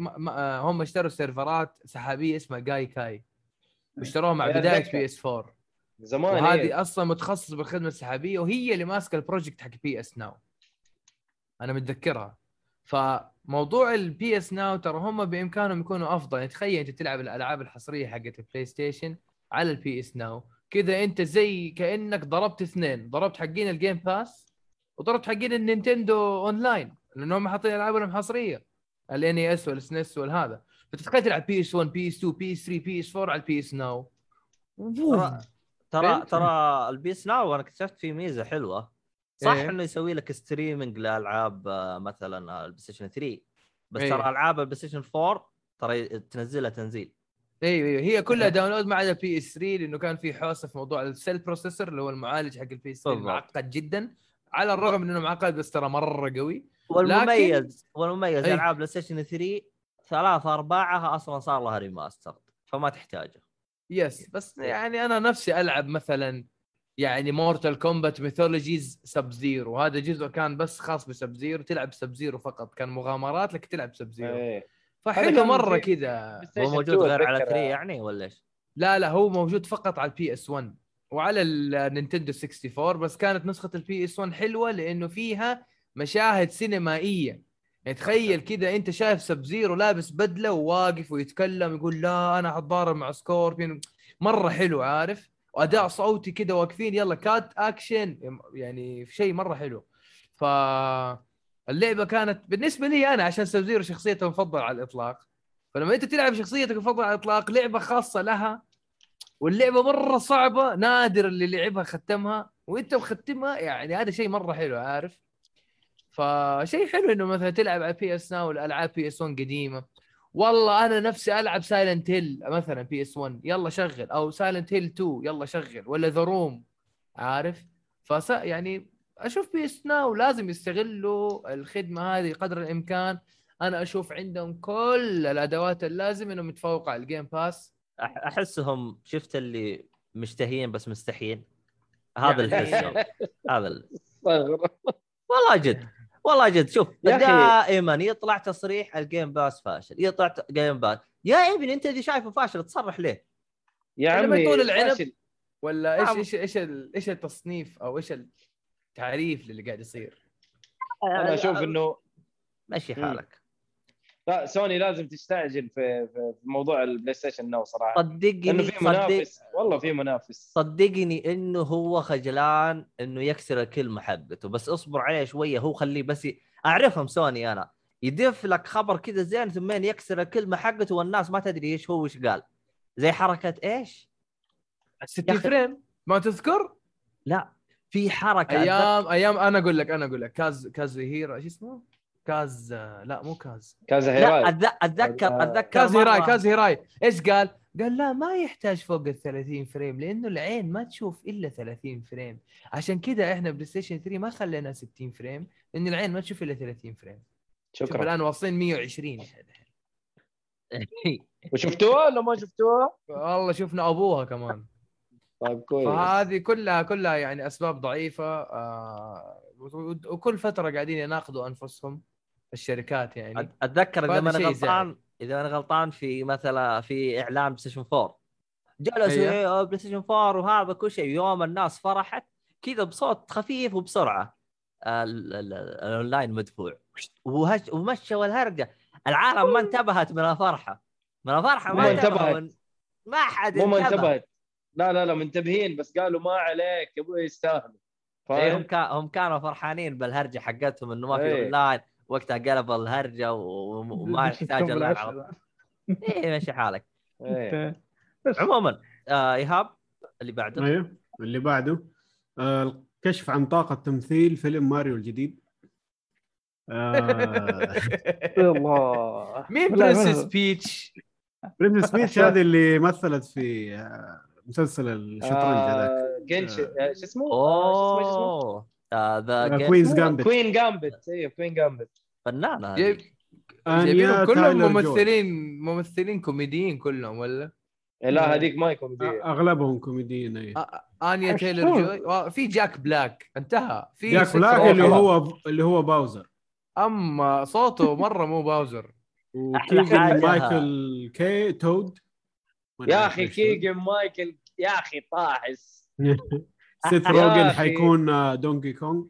هم اشتروا سيرفرات سحابية اسمها Gaikai واشتروها مع بداية. PS 4 زمان. وهذه أصلا متخصص بالخدمة السحابية وهي اللي ماسكة ال project حق PS Now أنا متذكرها. فموضوع ال PS Now ترى هم بإمكانهم يكونوا أفضل. يعني تخيل أنت تلعب الألعاب الحصرية حقت البلاي ستيشن على ال PS Now كذا أنت زي كأنك ضربت اثنين. ضربت حقين ال Game Pass وضربت حقين ال Nintendo Online لانهم حاطين ألعابهم حصرية. ال NES وال SNES والهذا فتتخيل تلعب PS 1 PS 2 PS 3 PS 4 على ال PS Now ترى ترى؟ ترى ال PS Now أنا اكتشفت فيه ميزة حلوة. صح إيه. إنه يسوي لك streaming لألعاب آه، مثلا البلاي ستيشن 3 بس إيه. ترى ألعاب البلاي ستيشن 4 ترى تنزلها تنزيل أيوه أيوه هي كلها download ما عدا PS 3 لأنه كان في حوسة في موضوع ال Cell processor اللي هو المعالج حق ال PS 3 بالضبط. معقد جدا على الرغم من إنه معقد بس ترى مرة قوي والمميز والمميز إيه. ألعاب بلاي ستيشن 3 ثلاثة ارباعها أصلا صار لها remaster فما تحتاجه yes بس يعني أنا نفسي ألعب مثلا يعني Mortal Kombat Mythologies Sub-Zero وهذا جزء كان بس خاص ب Sub-Zero تلعب Sub-Zero فقط. كان مغامرات لك تلعب Sub-Zero. هذا فحلو مرة كذا. هو موجود 2 غير على أتذكر. 3 يعني ولا إيش؟ لا لا هو موجود فقط على ال PS 1 وعلى النينتندو 64 بس كانت نسخة ال PS 1 حلوة لأنه فيها مشاهد سينمائية. يعني تخيل كذا أنت شايف Sub-Zero لابس بدلة وواقف ويتكلم يقول لا أنا حتضارب مع Scorpion مرة حلو عارف؟ وأداء صوتي كذا واقفين يلا cut action يعني شيء مرة حلو. ف اللعبة كانت بالنسبة لي أنا عشان Sub-Zero شخصيته المفضلة على الإطلاق. فلما أنت تلعب شخصيتك المفضلة على الإطلاق لعبة خاصة لها واللعبة مرة صعبة نادر اللي لعبها ختمها وأنت مختمها يعني هذا شيء مرة حلو عارف؟ فشيء حلو إنه مثلا تلعب على PS Now الالعاب PS 1 قديمة. والله أنا نفسي ألعب Silent Hill مثلا PS 1 يلا شغل. أو Silent Hill 2 يلا شغل. ولا The Room عارف؟ فس يعني أشوف PS Now لازم يستغلوا الخدمة هذه قدر الإمكان. أنا أشوف عندهم كل الأدوات اللازمة إنهم يتفوقوا على ال Game Pass أحسهم شفت اللي مشتهيين بس مستحيين هذا اللي يعني- احسهم هذا. والله جد. والله جد شوف يا أخي. دائما يطلع تصريح ال Game Pass فاشل يطلع Game Pass يا ابني أنت اللي شايفه فاشل تصرح ليه؟ يا لما عمي يطول العنب. فاشل. ولا إيش نعم. إيش إيش ال- إيش التصنيف أو إيش التعريف للي قاعد يصير أنا أشوف إنه مشي مم. حالك لا سوني لازم تستعجل في, في في موضوع ال PlayStation Now صراحة. صدقني لأنه في صدق منافس. والله في منافس. صدقني إنه هو خجلان إنه يكسر الكلمة حقته بس اصبر عليه شوية هو خليه بس ي... أعرفهم سوني أنا. يدف لك خبر كذا زين ثم يكسر الكلمة حقته والناس ما تدري إيش هو وش قال. زي حركة إيش؟ 60 أخي. frame؟ ما تذكر؟ لا في حركة أتذكر- أيام أيام أنا أقول لك أنا أقول لك. كاز كاز هيرا شو اسمه؟ كاز لا مو كاز. كازا لا هيراي. أتذ- أتذكر آه، أتذكر كاز هيراي كاز هيراي. إيش قال؟ قال لا ما يحتاج فوق ال 30 frame لأنه العين ما تشوف إلا 30 frame. عشان كذا إحنا بلاي ستيشن 3 ما خلينا 60 frame لأن العين ما تشوف إلا 30 frame. شوف شكرا. الآن واصلين 120 وشفتوها ولا ما شفتوها؟ والله شفنا أبوها كمان. طيب كويس. فهذه كلها كلها يعني أسباب ضعيفة آه وكل فترة قاعدين يناقضوا أنفسهم. الشركات يعني. أتذكر إذا أنا غلطان إذا أنا غلطان في مثلا في إعلان بلاي ستيشن 4 جلسوا. بلاي ستيشن 4 وهذا كل شيء. يوم الناس فرحت كذا بصوت خفيف وبسرعة. ال- ال- الأونلاين مدفوع. وهش ومشوا الهرجه العالم ما انتبهت من الفرحة. من الفرحة ما انتبهت. انتبهوا ما حد مو ما انتبه. انتبهت لا لا لا منتبهين بس قالوا ما عليك يا أبوي يستاهلوا. إيه، هم هم كانوا فرحانين بالهرجة حقتهم إنه ما في إيه. أونلاين. وقتها قلب الهرجة وما يحتاج بالعشرة. إيه ماشي حالك. إيه. عموما آه إيهاب اللي بعده؟ أيوه اللي بعده. آه الكشف عن طاقة تمثيل فيلم ماريو الجديد. الله مين برنسس بيتش؟ بريتني سبيتش هذه اللي مثلت في آه، مسلسل الشطرنج هذاك. آه، جنش آه، شو اسمه؟ أوه. ذا كوينز جامبت كوين جامبت أيوه كوين جامبت فنانة جايبينهم كلهم. ممثلين ممثلين كوميديين كلهم ولا؟ لا هذيك ما يكون دي أغلبهم كوميديين اي آ- آنيا أشوف. تايلر جوي. آه، في جاك بلاك. انتهى. في جاك بلاك. اللي هو اللي هو باوزر. أما صوته مرة مو باوزر. وكيجن. مايكل كي تود. يا أخي. كيجن مايكل يا أخي طاحس. سيث روجن. حيكون آه، دونكي كونغ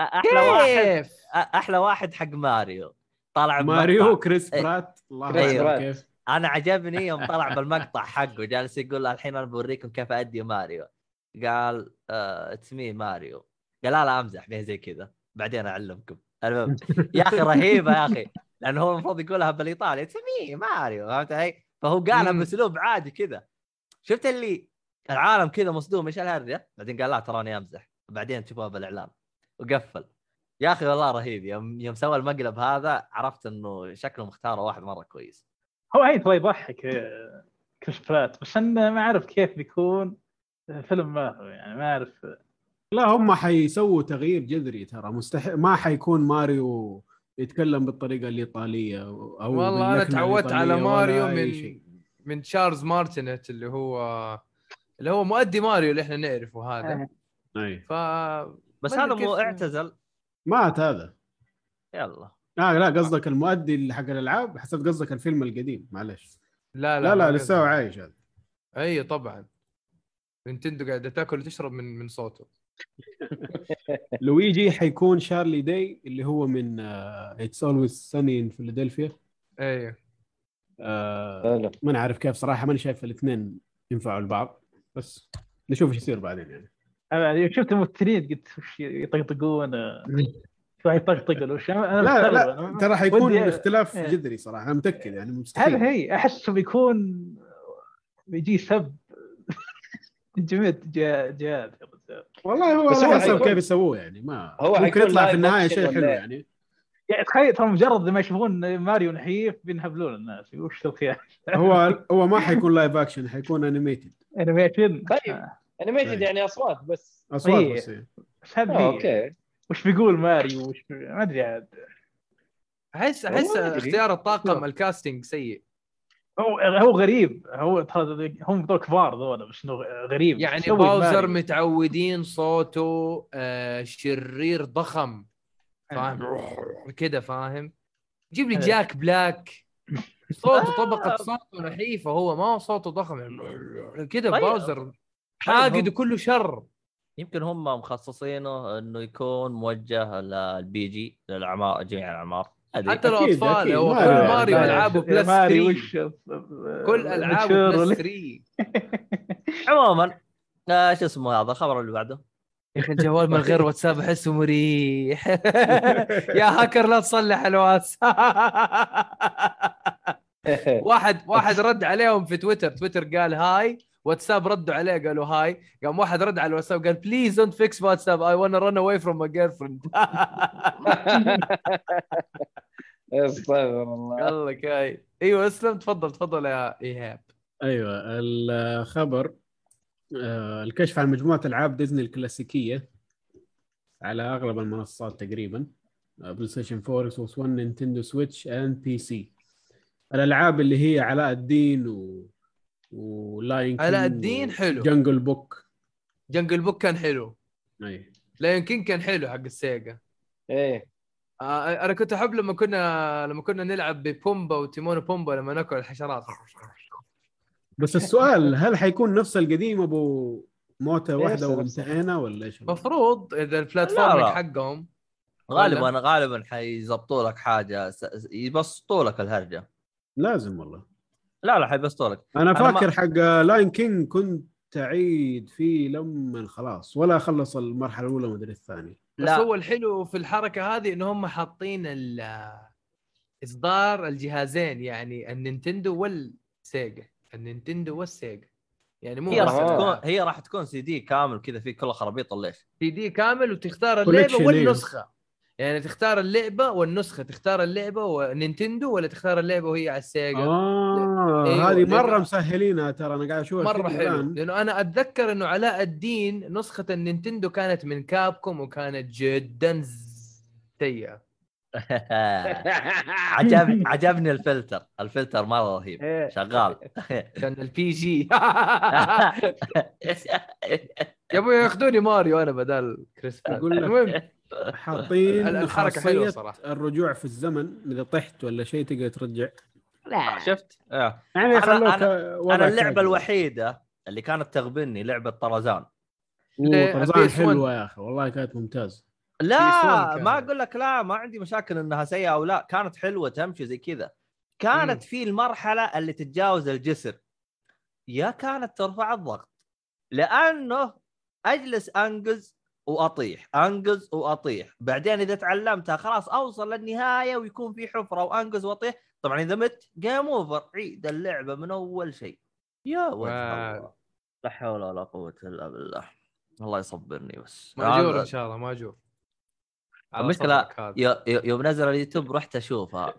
أحلى واحد؟ أحلى واحد حق ماريو طلع ماريو بمقطع. كريس إيه. برات الله. كيف أنا عجبني يوم طلع بالمقطع حقه جالس يقول الحين أنا بوريكم كيف أدي ماريو قال it's me ماريو قال لا لا أمزح بها زي كذا بعدين أعلمكم المهم يا أخي رهيبة يا أخي لأنه هو المفروض يقولها بالإيطالي it's me ماريو فهمت علي؟ فهو قالها. بأسلوب عادي كذا شفت اللي العالم كذا مصدوم إيش الهرجة؟ بعدين قال لا تراني امزح بعدين تشوفوها بالاعلان وقفل. يا أخي والله رهيب. يوم يوم سوى المقلب هذا عرفت إنه شكله مختار واحد مرة كويس. هو هي ترى يضحك آه، كريس برات بس أنا ما أعرف كيف بيكون فيلم ما يعني ما أعرف. لا هم حيسووا تغيير جذري ترى. مستحيل ما حيكون ماريو يتكلم بالطريقة الإيطالية أو والله أنا تعودت على الإيطالية ماريو من. من تشارلز مارتينيت اللي هو اللي هو مؤدي ماريو اللي إحنا نعرفه هذا. أي. ف بس هذا مو اعتزل. مات هذا. يلا. آه لا قصدك المؤدي اللي حق الألعاب؟ حسبت قصدك الفيلم القديم معلش لا لا لا ما لسه هو عايش هذا. أي طبعا. نينتندو قاعدة تاكل وتشرب من من صوته. لويجي حيكون شارلي داي اللي هو من It's Always Sunny in Philadelphia أي. حلو ما نعرف كيف صراحة ماني شايف الإثنين ينفعوا لبعض بس نشوف إيش يصير بعدين يعني أنا يوم شفت الممثلين قلت وش يطقطقون واحد يطقطق ولا وش أنا لا. لا أنا- ترى حيكون اختلاف إيه. جذري صراحة أنا متأكد يعني هل مستحيل هي احسه بيكون بيجي سب من جميع الجهات جهات. والله هو بس على هو حسب كيف يسووه يعني ما هو ممكن يطلع في النهاية شيء حلو؟ يعني يعني تخيل ترى مجرد ما يشوفون ماريو نحيف بينهبلون الناس وش الخيال هو هو ما حيكون live action حيكون animated animation طيب. animated طيب. يعني أصوات بس أصوات إيه. بس إيه. بس هذه آه،. أوكي وش بيقول ماريو وش. ما أدري عاد احس أحس. اختيار الطاقم. ال casting سيء هو هو غريب هو هم ذول كبار ذولا بس إنه غريب يعني باوزر. متعودين صوته آه شرير ضخم فاهم؟ كذا فاهم؟ جيب لي إيه. جاك بلاك. صوته طبقة صوته نحيفة هو ما هو صوته ضخم. كذا طيب. باوزر. حاقد وكله شر. يمكن هم مخصصينه إنه يكون موجه لل PG للاعمار جميع الأعمار. حتى لو أكيد، أطفال. هو كل ماريو. العابه plus ماريو 3 وش كل ألعابه plus ولا- 3 عموما آه شو اسمه هذا الخبر اللي بعده. أخي الجوال من غير واتساب أحسه مريح. يا هاكر لا تصلح الواتس. واحد واحد رد عليهم في تويتر. تويتر قال hi. واتساب ردوا عليه قالوا hi. قام واحد رد على الواتساب قال please don't fix واتساب. I wanna run away from my girlfriend أستغفر الله. قال لك hi إيوه أسلم. تفضل تفضل يا إيهاب. أيوه الخبر الكشف عن مجموعة ألعاب ديزني الكلاسيكية على أغلب المنصات تقريبا آه، بلاي ستيشن 4 إكس بوكس 1 نينتندو سويتش and PC الألعاب اللي هي علاء الدين و ولاين علاء الدين حلو. جنجل بوك جنجل بوك كان حلو. أي. لا يمكن كان حلو حق السيجا. إيه. آه، أنا كنت أحب لما كنا لما كنا نلعب ببومبا وتيمون وبومبا لما ناكل الحشرات. بس السؤال هل حيكون نفس القديم أبو موته إيه، واحدة وانتهينا ولا إيش؟ مفروض إذا لا، ال platform لا. حقهم غالبا غالبا حيزبطوا لك حاجة يبسطوا لك الهرجة لازم والله لا لا حيبسطوا لك أنا أنا ما- فاكر حق لاين كينج كنت أعيد فيه لما خلاص ولا خلص المرحلة الأولى مدري الثانية بس. هو الحلو في الحركة هذه إن هم حاطين ال- إصدار الجهازين يعني النينتندو والسيجا النينتندو والسيجا يعني مو هي راح آه. تكون هي راح تكون سي دي كامل كذا فيه كل خرابيط ليش سي دي كامل وتختار اللعبة. والنسخة. يعني تختار اللعبة والنسخة تختار اللعبة ونينتندو ولا تختار اللعبة وهي على السيجا آه أيوة، هذه مرة مسهلينها ترى أنا قاعد أشوف مرة حلو. الآن. لأنه أنا أتذكر إنه علاء الدين نسخة النينتندو كانت من كابكوم وكانت جدا سيئة. عجب عجبني ال filter ال filter مرة رهيب إيه. شغال كان ال PG يا أبوي ياخذوني ماريو أنا بدل كريس. المهم حاطين الحركة حلوة خاصية صراحة. الرجوع في الزمن إذا طحت ولا شيء تقدر ترجع شفت؟ إيه. يعني أنا- خلوك أنا- أنا اللعبة. الوحيدة اللي كانت تغبني لعبة طرزان طرزان PS1. حلوة يا أخي والله كانت ممتاز لا PS1 ما. أقول لك لا ما عندي مشاكل إنها سيئة أو لا. كانت حلوة تمشي زي كذا. كانت مم. في المرحلة اللي تتجاوز الجسر. يا كانت ترفع الضغط. لأنه أجلس أنقز وأطيح أنقز وأطيح. بعدين إذا تعلمتها خلاص أوصل للنهاية ويكون في حفرة وأنقز وأطيح. طبعا إذا مت game over عيد اللعبة من أول شيء. يا وجه و- الله. لا حول ولا قوة إلا بالله. الله يصبرني بس. مأجور إن شاء الله مأجور. المشكلة. يو- يو- يوم نزل اليوتيوب رحت أشوفها.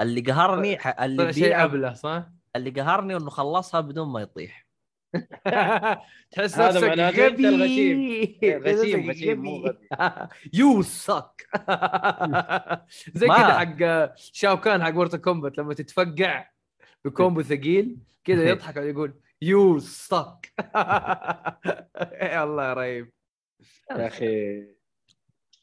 اللي قهرني ح- اللي طلع شيء ابله صح؟ اللي قهرني إنه خلصها بدون ما يطيح. تحس هذا نفسك غبي. الغشيم. غشيم غشيم مو غبي. you suck زي كذا حق شاو كان حق مورتال كومبات لما تتفقع ب combo ثقيل كذا يضحك ويقول you suck يا الله يا رهيب. يا أخي.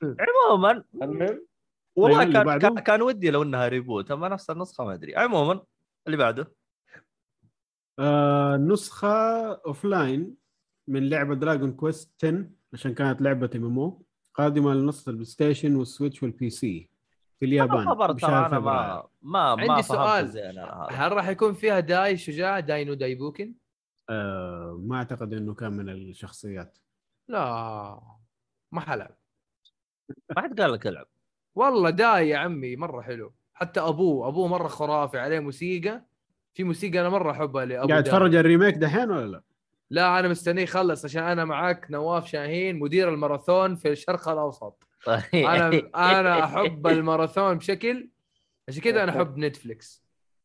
عموما المهم والله كان, بعده؟ كان كان ودي لو إنها reboot أما نفس النسخة ما أدري عموما اللي بعده آه نسخة offline من لعبة Dragon Quest 10 عشان كانت لعبة MMO قادمه لنسخه ال PlayStation وال Switch وال PC في اليابان خبر ترى بشهر أنا. ما ما ما عندي سؤال. هل راح يكون فيها داي شجاع داينو دايبوكن؟ آه ما أعتقد إنه كان من الشخصيات لا ما حلال ما حد قال لك العب. والله داي يا عمي مرة حلو. حتى أبوه أبوه مرة خرافي عليه موسيقى. في موسيقى أنا مرة أحبها لأبو قاعد. تتفرج الريميك دحين ولا لا؟ لا أنا مستنيه يخلص عشان أنا معاك نواف شاهين مدير الماراثون في الشرق الأوسط. أنا أنا أحب الماراثون بشكل عشان كذا أنا أحب Netflix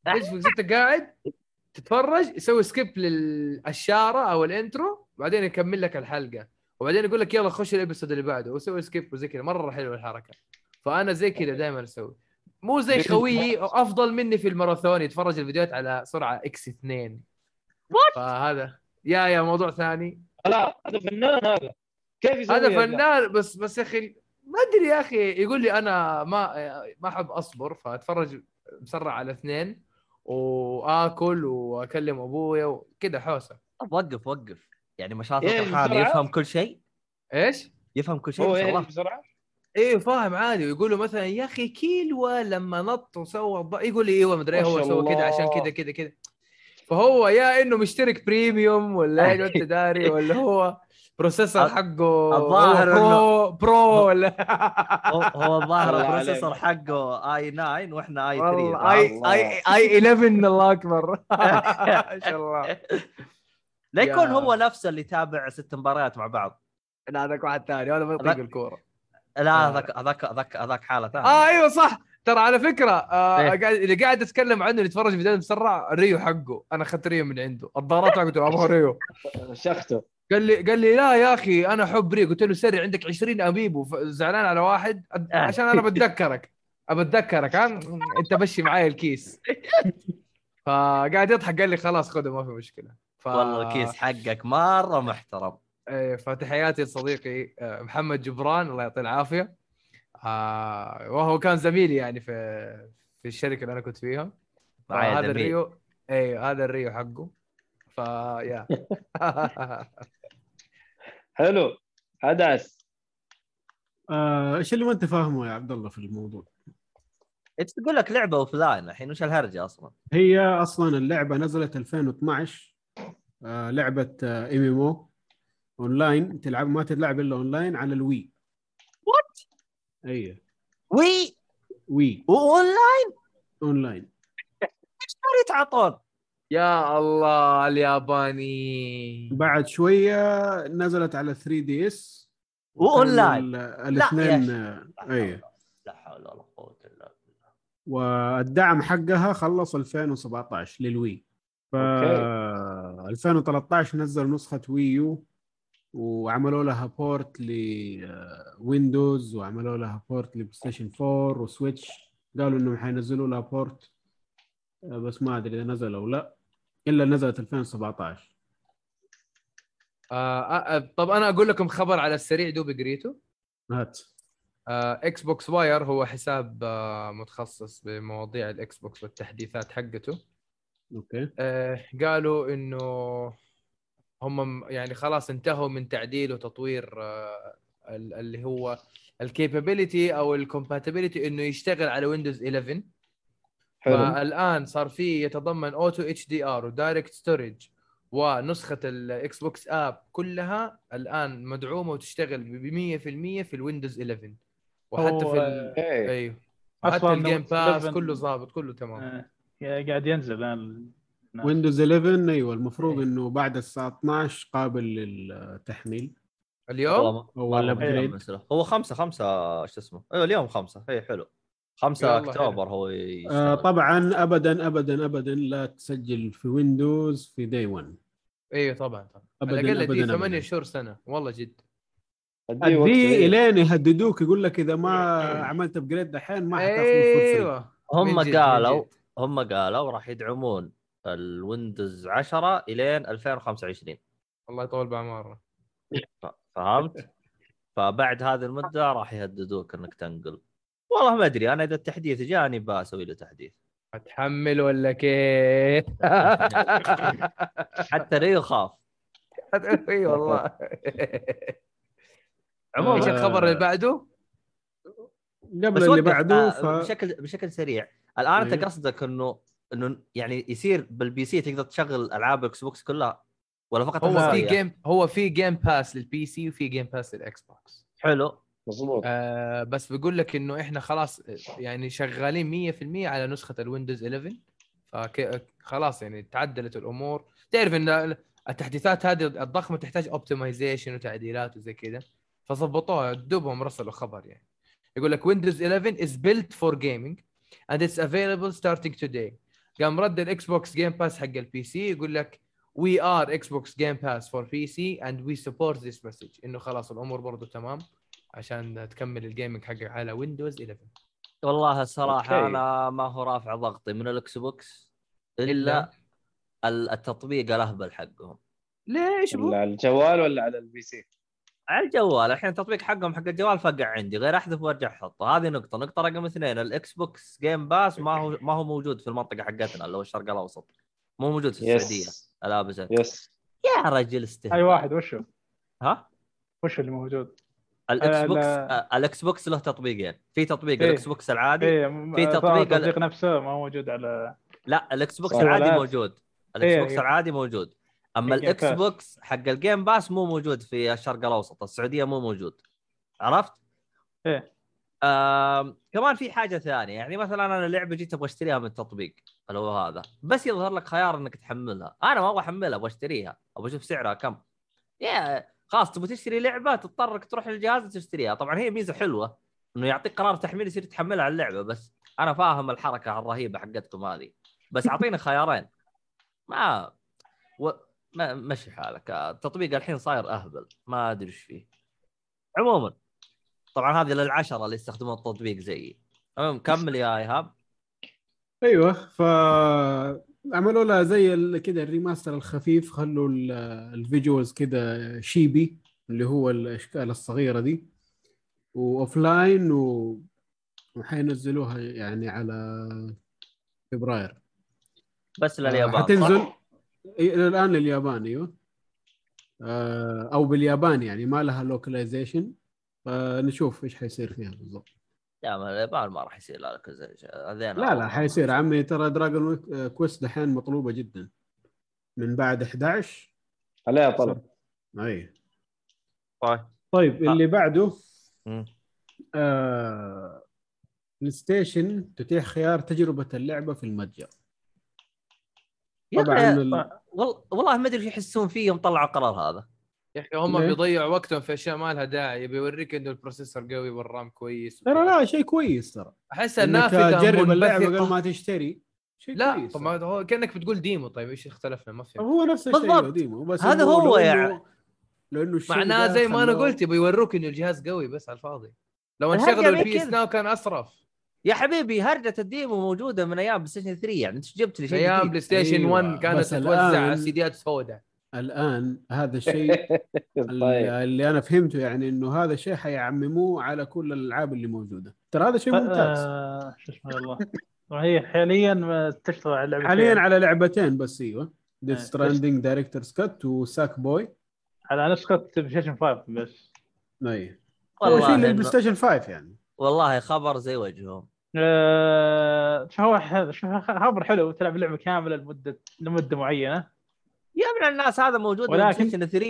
Netflix أنت قاعد تتفرج يسوي skip للأشارة أو ال intro بعدين يكمل لك الحلقة. وبعدين يقول لك يلا خش ال episode اللي بعده ويسوي skip وزي كذا. مرة حلوة الحركة. فأنا زي كذا دائما أسوي. مو زي خويي أفضل مني في الماراثون يتفرج الفيديوهات على سرعة X 2 فهذا. يا يا موضوع ثاني. لا هذا فنان هذا. كيف يسوي هذا؟ فنان بس بس يا أخي ما أدري يا أخي. يقول لي أنا ما ما أحب أصبر فأتفرج مسرع على اثنين وآكل وأكلم أبويا وكذا حوسة. طب وقف وقف. يعني ما شاء الله إيه،؟ يفهم كل شيء إيش؟ يفهم كل شيء هو ما شاء الله بسرعة إيه فاهم عادي ويقولوا مثلا يا أخي كيلوا لما نط وسوى يقول لي أيوه مدري هو سوى كذا. عشان كذا كذا كذا فهو يا إنه مشترك بريميوم ولا انت داري ولا هو بروسيسور حقه الظاهر برو برو ولا هو الظاهر البروسيسور. حقه آي 9 وإحنا آي 3 والله اي الله. اي آي 11 الله أكبر ما شاء الله لا يكون يا. هو نفسه اللي يتابع ست مباريات مع بعض. لا هذاك واحد ثاني هذا ما يطيق الكورة. لا آه. هذاك هذاك هذاك هذاك حالة ثانية. آه أيوه صح. ترى على فكرة آه إيه. قاعد اللي قاعد أتكلم عنه اللي يتفرج فيديوهات مسرع الريو حقه. أنا أخذت ريو من عنده. الضارات حقته أبغى ريو. شخته. قال لي قال لي لا يا أخي أنا أحب ريو. قلت له سري عندك 20 أميبو زعلان على واحد. آه. عشان أنا بتذكرك. أبتذكرك ها؟ أنت مشي معي الكيس. فقاعد يضحك قال لي خلاص خذه ما في مشكلة. ف... والله الكيس حقك مرة محترم. إيه، فتحياتي لصديقي آه، محمد جبران الله يعطيه العافية. آه، وهو كان زميلي يعني في في الشركة اللي أنا كنت فيها. معايا هذا. الريو اي هذا الريو حقه. فيا حلو. حدث. آه، إيش اللي ما أنت فاهمه يا عبد الله في الموضوع؟ انت تقول لك لعبة offline الحين وش الهرجة أصلا؟ هي أصلا اللعبة نزلت 2012 آه لعبة MMO online تلعب ما تلعب إلا اونلاين على ال Wii. what؟ أيوه Wii؟ Wii. و online online إيش صار يتعاطون؟ يا الله الياباني. بعد شوية نزلت على 3 DS وأونلاين. الاثنين آه، أيوه حول ولا قوة إلا بالله. والدعم حقها خلص 2017 لل Wii. ف okay. 2013 نزل نسخة Wii U وعملوا لها port ل Windows وعملوا لها port ل PlayStation 4 و Switch قالوا إنهم حينزلوا لها port آه، بس ما أدري إذا نزل أو لا. إلا نزلت 2017 آه آه طب أنا أقول لكم خبر على السريع دوب قريته. هات. آه Xbox Wire هو حساب آه متخصص بمواضيع ال Xbox والتحديثات حقته. okay. آه قالوا إنه هم يعني خلاص انتهوا من تعديل وتطوير آه ال- اللي هو ال capability أو ال compatibility إنه يشتغل على Windows 11 حلو. فالآن صار في يتضمن Auto HDR و DirectStorage ونسخه ال Xbox app كلها الآن مدعومة وتشتغل ب 100% في ال Windows 11 وحتى في ال... أيوه. أصلاً الجيم باس 11 كله ظابط كله تمام. آه، قاعد ينزل الآن نعم. ويندوز 11 أيوه المفروض إيه. إنه بعد الساعة 12 قابل للتحميل اليوم هو له. هو خمسة خمسة شو اسمه أيوه اليوم خمسة اي حلو خمسة يلا اكتوبر هو يشتغل. آه طبعا ابدا ابدا ابدا لا تسجل في ويندوز في داي 1 أيوه طبعا طبعا على الأقل دي أبداً، 8 أبداً. شهور سنة والله جد دي إيه. الين يهددوك يقول لك إذا ما عملت upgrade دحين ما حتاخذ free إيوه هم قالوا. هم قالوا راح يدعمون ال Windows 10 إلين 2025 الله يطول بعماره ف- فهمت؟ فبعد هذه المدة راح يهددوك إنك تنقل. والله ما أدري أنا إذا التحديث جاني بسوي له تحديث. أتحمل ولا كيف؟ حتى لا يخاف. إي والله. عموما إيش الخبر اللي بعده؟ قبل اللي بعده آه، ف... بشكل بشكل سريع. الآن أنت. قصدك إنه إنه يعني يصير بال PC تقدر تشغل ألعاب Xbox كلها ولا فقط هو في؟ جيم هو في جيم باس للبي سي وفي Game Pass لل Xbox حلو. مظبوط. آه بس بقول لك إنه إحنا خلاص يعني شغالين 100% على نسخة ال Windows 11 فخلاص يعني تعدلت الأمور. تعرف إن التحديثات هذه الضخمة تحتاج optimization وتعديلات وزي كذا. فظبطوها دوبهم رسلوا خبر يعني. يقول لك Windows 11 is built for gaming. And it's available starting today. قام رد ال Xbox Game Pass حق ال PC يقول لك we are Xbox Game Pass for PC and we support this message. إنه خلاص الأمور برضو تمام عشان تكمل ال gaming حقك على Windows 11 والله الصراحه OK. أنا ما هو رافع ضغطي من ال Xbox إلا إلا؟ ال- التطبيق الأهبل حقهم. ليش؟ ولا على الجوال ولا على ال P C على الجوال الحين التطبيق حقهم حق الجوال فقع عندي غير أحذف وأرجع أحطه هذه نقطة نقطة رقم اثنين ال Xbox Game Pass ما هو ما هو موجود في المنطقة حقتنا اللي هو الشرق الأوسط مو موجود في السعودية يس الابسه يس يا رجل استهبال أي واحد وشو ها وشو اللي موجود ال Xbox لا. ال Xbox له تطبيقين في تطبيق إيه. ال Xbox العادي إيه في تطبيق ال- التطبيق نفسه ما هو موجود على لا ال Xbox صح. العادي. موجود ال X إيه، box إيه. العادي موجود أما ال X. box حق ال Game Pass مو موجود في الشرق الأوسط السعودية مو موجود. عرفت؟ إيه. آم كمان في حاجة ثانية يعني مثلا أنا لعبة جيت أبغى أشتريها من التطبيق اللي هو هذا. بس يظهر لك خيار إنك تحملها. أنا ما أبغى أحملها أبغى أشتريها أبغى أشوف سعرها كم. يا خلاص تبغى تشتري لعبة تضطر انك تروح للجهاز وتشتريها. طبعا هي ميزة حلوة إنه يعطيك قرار تحميل يصير تحملها على اللعبة بس أنا فاهم الحركة الرهيبة حقتكم هذه. بس اعطينا خيارين. ما و... ما مشي حالك. التطبيق الحين صاير أهبل. ما أدري إيش فيه. عموما طبعا هذه للعشرة اللي يستخدمون التطبيق زيي. المهم كمل يا إيهاب. أيوه ف عملوا لها زي كده ال remaster الخفيف. خلوا ال- visuals كده chibi اللي هو الأشكال الصغيرة دي. و offline و... وحينزلوها يعني على فبراير. بس آه، لليابان حتنزل إلى الآن لليابان أيوه. آه، أو باليابان يعني ما لها localization فنشوف إيش حيصير فيها بالضبط. لا ما اليابان ما راح يصير لا لا لا حيصير. عمي ترى Dragon Quest دحين مطلوبة جدا. من بعد 11 عليها طلب. أي. طيب. طيب اللي بعده. آه... PlayStation تتيح خيار تجربة اللعبة في المتجر. طبعا أخي، ال... وال- والله ما أدري إيش يحسون فيه يوم طلعوا القرار هذا يا أخي هم؟ بيضيعوا وقتهم في أشياء ما لها داعي بيوريك إنه ال processor قوي وال RAM كويس ترى لا شيء كويس ترى أحس النافذه تجرب اللعبة. قبل ما تشتري شيء لا كويس طب هو كأنك بتقول demo طيب إيش اختلفنا ما فهمت هو نفس الشيء بالضبط. demo بس هذا هو لأنه- يعني. لأنه الشيء معناه زي ما أنا قلت يبي يوروك إنه الجهاز قوي بس على الفاضي لو اشتغلوا في ال PS. Now كان أصرف يا حبيبي هرجة ال demo موجودة من أيام PlayStation 3 يعني أنت جبت لي شيء أيام PlayStation أيوة، 1 كانت تتوزع الآن- سيديات سوداء. الآن هذا الشيء طيب. اللي اللي أنا فهمته يعني إنه هذا الشيء حيعمموه على كل الألعاب اللي موجودة. ترى هذا شيء ممتاز. شو اسمه والله وهي حاليا تشتغل على لعبتين. حاليا على لعبتين بس أيوه. Death آه، Stranding Director's Cut و Sackboy على نسخه PlayStation 5 بس. اي شيء والله لل PlayStation 5 يعني. والله خبر زي وجههم. آه، شو هو ح- شو خبر حلو تلعب لعبه كاملة لمده لمدة معينة. يا ابن الناس هذا موجود ولكن- ولكن... Station 3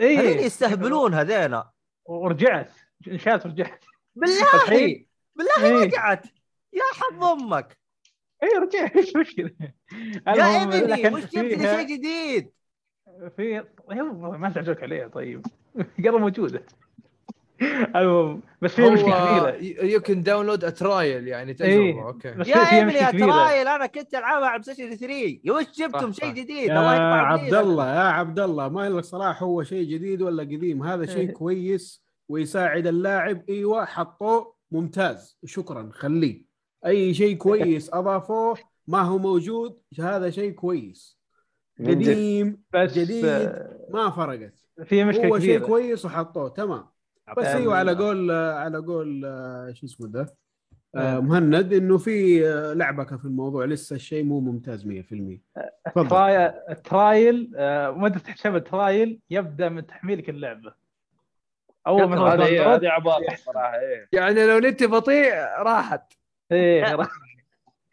اي هذين يستهبلون هذينا. ورجعت انشات ورجعت. بالله! بالله إيه. رجعت! يا حظ أمك! اي رجعت. إيش مشكلة؟ يا إبني وش جبت شيء جديد؟ في ما تعجبك عليها طيب. قبل موجودة. المهم بس في مشكلة هو كبيره you can download trial يعني تجربه إيه. أوكي. بس يا ابني مشكلة يا كبيرة. trial أنا كنت ألعبها على PlayStation 3 يا وش جبتم شيء. جديد؟ يا الله يقطع عبد. الله يا عبد الله ما لك صلاح هو شيء جديد ولا قديم. هذا شيء كويس ويساعد اللاعب. إيوه حطوه. ممتاز. شكرا. خليه. أي شيء كويس أضافوه ما هو موجود هذا شيء كويس. قديم بس جديد. آه، ما فرقت. في مشكلة هو شيء كويس وحطوه. تمام. بس آه، أيوه على. قول على قول آه، شو اسمه ده؟ آه، مهند إنه في آه، لعبكه في الموضوع لسه الشيء مو ممتاز 100% تفضل. trial ال trial آه، مده حساب ال trial يبدأ من تحميلك اللعبة. أول ما هذه هذه عباطة صراحة إيه. يعني لو نت بطيء راحت. إيه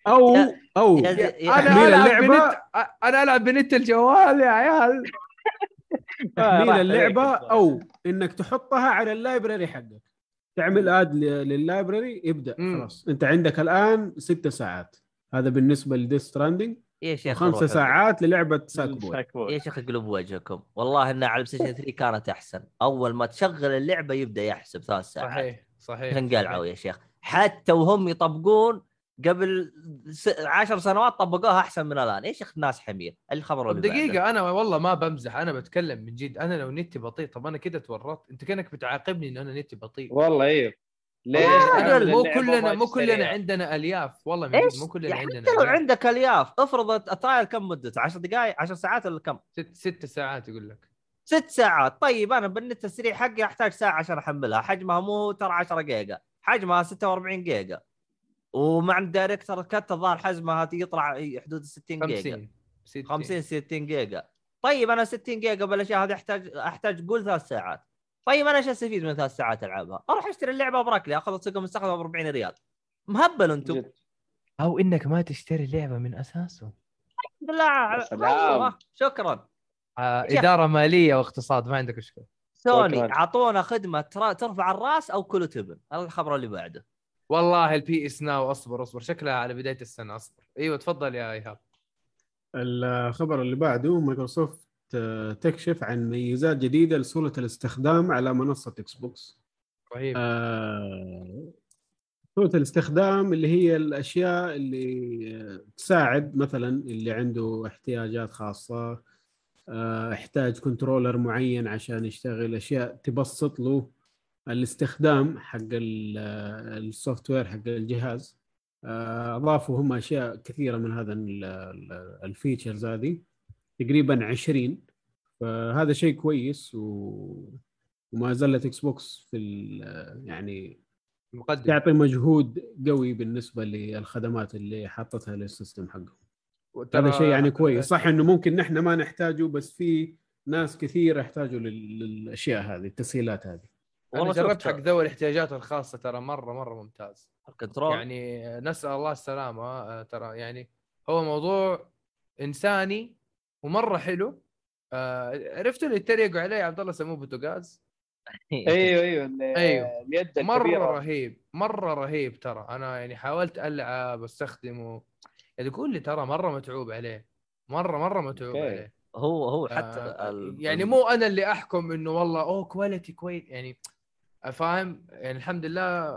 أو يا- أو. يا- أنا ألعب بنت أنا ألعب بنت الجوال يا عيال. تحميل اللعبة. أو إنك تحطها على ال library حقك. تعمل add لل library يبدأ. خلاص. أنت عندك الآن ست ساعات. هذا بالنسبة ل Death Stranding يا شيخ روحوا. ساعات للعبة Sackboy. يا شيخ اقلب وجهكم. والله انها على PlayStation 3 كانت أحسن. أول ما تشغل اللعبة يبدأ يحسب ثلاث ساعات. صحيح صحيح. انقلعوا يا شيخ؟ حتى وهم يطبقون قبل س... عشر سنوات طبقوها أحسن من الآن. إيش الناس حمير؟ الخبر اللي بعده. دقيقة أنا والله ما بمزح. أنا بتكلم من جد. أنا لو نتي بطيء طب أنا كده تورطت. أنت كأنك بتعاقبني إن أنا نتي بطيء. والله أيوه رجل، مو كلنا مو كلنا. عندنا ألياف. والله جد مو كلنا يعني عندنا حتى لو. عندك ألياف افرض ال trial كم مدته 10 دقائق 10 ساعات ولا كم؟ ست ست ساعات يقول لك. ست ساعات. طيب أنا بالنت السريع حقي أحتاج ساعة عشان أحملها. حجمها مو ترى 10 جيجا. حجمها 46 جيجا. ومع ال Director's Cut الظاهر حجمها يطلع حدود 60 جيجا. 50 60 50 60 جيجا. طيب أنا 60 جيجا بالأشياء هذه أحتاج أحتاج قول ثلاث ساعات. طيب أنا إيش أستفيد من ثلاث ساعات ألعبها؟ أروح أشتري اللعبة براكلي أخذ السوق المستخدمه ب 40 ريال. مهبل أنتم. أو إنك ما تشتري اللعبة من أساسه. الحمد لله. شكرا. آه إدارة مالية واقتصاد ما عندك مشكلة. سوني. أعطونا خدمة ترا- ترفع الرأس أو كله تبن. هذا الخبر اللي بعده. والله ال PS Now أصبر أصبر. شكلها على بداية السنة أصبر. إيوه تفضل يا إيهاب. الخبر اللي بعده مايكروسوفت آه، تكشف عن ميزات جديدة لسهوله الاستخدام على منصة Xbox رهيب. آه، سهوله الاستخدام اللي هي الأشياء اللي آه، تساعد مثلا اللي عنده احتياجات خاصة آه، احتاج controller معين عشان يشتغل أشياء تبسط له. الاستخدام حق آه، ال software حق الجهاز. آه، اضافوا هم أشياء كثيرة من هذا ال- ال- ال features هذه. تقريبا 20 فهذا شيء كويس و... وما زالت Xbox في ال- يعني مقدم. تعطي مجهود قوي بالنسبة للخدمات اللي حاطتها لل system حقهم. هذا شيء يعني كويس. صح إنه ممكن نحن ما نحتاجه بس في ناس كثير يحتاجوا لل- للأشياء هذه التسهيلات هذه. والله جربت حق ذوي الاحتياجات الخاصة ترى مرة مرة ممتاز. ال control يعني نسأل الله السلامة آه، ترى يعني هو موضوع إنساني ومرة حلو. آه، عرفتوا اللي يتريقوا عليه؟ عبد الله سموه بوتوغاز أيوه أيوه أيوه. اليد مرة الكبيره رهيب مرة رهيب ترى. أنا يعني حاولت ألعب استخدمه يعني تقول لي ترى مرة متعوب عليه. مرة مرة متعوب okay. عليه. هو هو حتى آه، ال- يعني مو أنا اللي أحكم إنه والله أوه quality كويس يعني فاهم يعني الحمد لله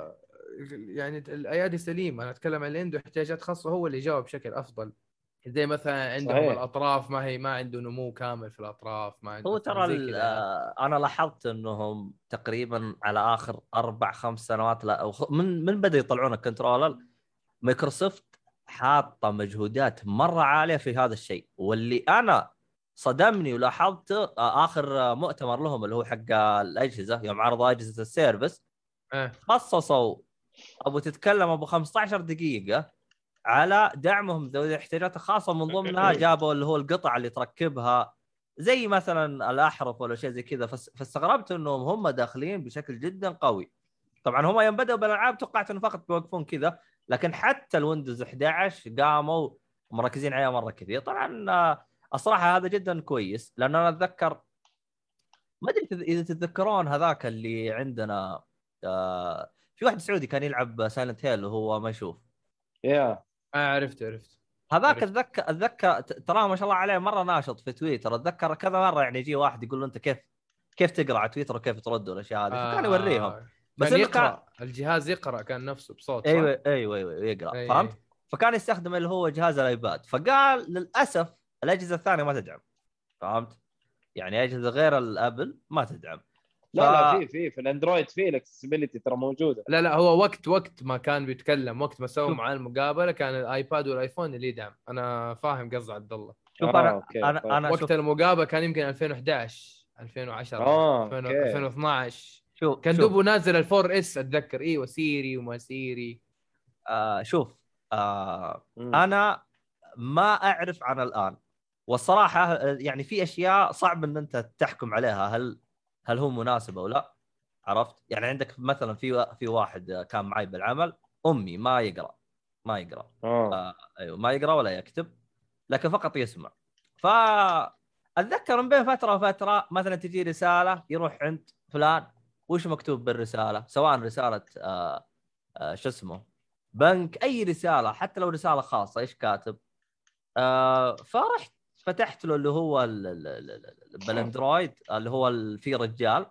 يعني الأيادي سليمة. أنا أتكلم عن اللي عنده احتياجات خاصة هو اللي يجاوب بشكل أفضل. زي مثلا عندهم صحيح. الأطراف ما هي ما عنده نمو كامل في الأطراف ما عنده هو ترى كذا. آه، أنا لاحظت إنهم تقريبا على آخر أربع خمس سنوات لا أو من من بدأ يطلعون ال controller Microsoft حاطة مجهودات مرة عالية في هذا الشيء. واللي أنا صدمني ولاحظته آه، آخر مؤتمر لهم اللي هو حق الأجهزة يوم عرضوا أجهزة ال Surface. إيه. خصصوا أبو تتكلم أبو 15 دقيقة على دعمهم ذوي الاحتياجات الخاصه من ضمنها جابوا اللي هو القطع اللي تركبها زي مثلا الأحرف ولا شيء زي كذا. فاستغربت إنهم هم داخلين بشكل جدا قوي. طبعا هم يوم بدأوا بالألعاب توقعت إنه فقط بيوقفون كذا لكن حتى ال Windows 11 قاموا مركزين عليها مرة كثير. طبعا الصراحة هذا جدا كويس لأن أنا أتذكر ما أدري إذا- إذا تتذكرون هذاك اللي عندنا آه، في واحد سعودي كان يلعب Silent Hill وهو ما يشوف. يا آه عرفت عرفت. هذاك. اتذكر أتذكر تراه ما شاء الله عليه مرة ناشط في تويتر. أتذكر كذا مرة يعني يجي واحد يقول له أنت كيف كيف تقرأ على تويتر وكيف ترد والأشياء هذه؟ فكان يوريهم. آه، بس كان يقرأ. الجهاز يقرأ كان نفسه بصوت؟ أيوه أيوه أيوه يقرأ أي- فهمت؟ فكان يستخدم اللي هو جهاز ال iPad. فقال للأسف الأجهزة الثانية ما تدعم فهمت؟ يعني أجهزة غير ال Apple ما تدعم لا ف- لا في في في ال Android في ال accessibility ترى موجودة لا لا هو وقت وقت ما كان بيتكلم وقت ما سووا. معاه المقابلة كان ال iPad وال iPhone اللي يدعم أنا فاهم قصد عبد الله شوف آه، أنا okay، أنا طيب. أنا وقت شوف المقابلة كان يمكن 2011 2010 آه 2000 okay 2012 شوف كان. دوبه نازل ال 4S أتذكر إيوه Siri وما Siri آه شوف آه مم. أنا ما أعرف عن الآن والصراحة آه، يعني في أشياء صعب إن أنت تحكم عليها. هل هل هو مناسب أو لا؟ عرفت؟ يعني عندك مثلا في في واحد آه، كان معي بالعمل أمي ما يقرأ ما يقرأ. آه أيوه ما يقرأ ولا يكتب لكن فقط يسمع. ف أتذكر من بين فترة وفترة مثلا تجي رسالة يروح عند فلان وش مكتوب بالرسالة؟ سواء رسالة آه آه شو اسمه؟ بنك أي رسالة حتى لو رسالة خاصة إيش كاتب؟ آه فرحت فتحت له اللي هو ال- ال- ال- ال- بالاندرويد اللي هو في رجال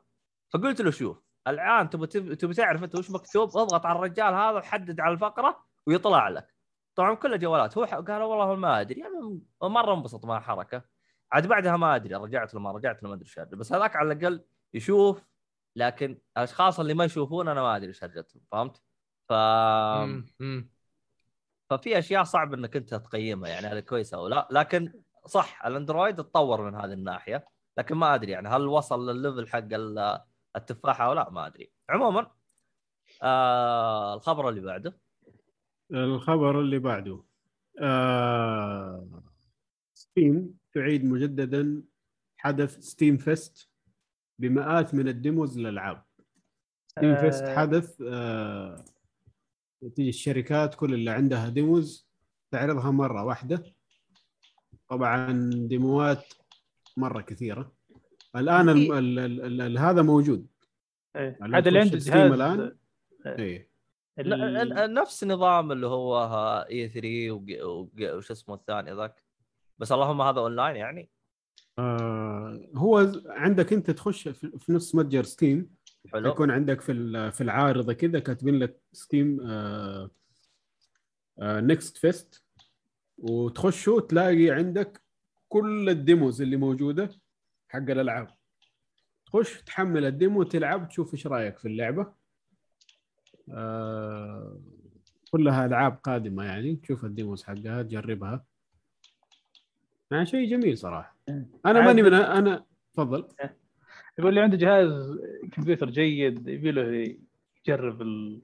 فقلت له شوف الآن تبي تبي تعرف أنت وش مكتوب اضغط على الرجال هذا وحدد على الفقرة ويطلع لك طبعا كلها جوالات هو قال والله ما أدري يعني مرة انبسط مع حركه عاد بعدها ما أدري رجعت له ما رجعت له ما أدري إيش. بس هذاك على الأقل يشوف لكن الأشخاص اللي ما يشوفون أنا ما أدري إيش هرجتهم فهمت؟ ف. ففي أشياء صعب إنك أنت تقيمها يعني هل كويسة أو لا لكن صح الاندرويد تطور من هذه الناحية لكن ما أدري يعني هل وصل للليفل حق ال- التفاحة أو لا ما أدري. عموما آه الخبر اللي بعده. الخبر اللي بعده آه Steam تعيد مجددا حدث Steam Fest بمئات من ال demos للألعاب. Steam آه. Fest حدث آه تيجي الشركات كل اللي عندها demos تعرضها مرة واحدة. طبعا demoات مرة كثيرة. الآن ال ال ال ال ال هذا موجود. إيه. اللي هذا اللي عنده جهاز الآن. آه، إيه. ال- ن- ن- نفس نظام اللي هو E3 وج- وج- وش اسمه الثاني ذاك. بس اللهم هذا اونلاين يعني؟ آه هو عندك أنت تخش في في نفس متجر Steam حلو. يكون عندك في ال- في العارضة كذا كاتبين لك Steam آه آه Next Fest وتخشه تلاقي عندك كل ال demos اللي موجودة حق الألعاب. تخش تحمل ال demo تلعب تشوف إيش رأيك في اللعبة. آه كلها ألعاب قادمة يعني تشوف ال demos حقها تجربها. يعني شيء جميل صراحة. أنا ماني من أنا تفضل. يقول لي عنده جهاز كمبيوتر جيد يبي له يجرب ال...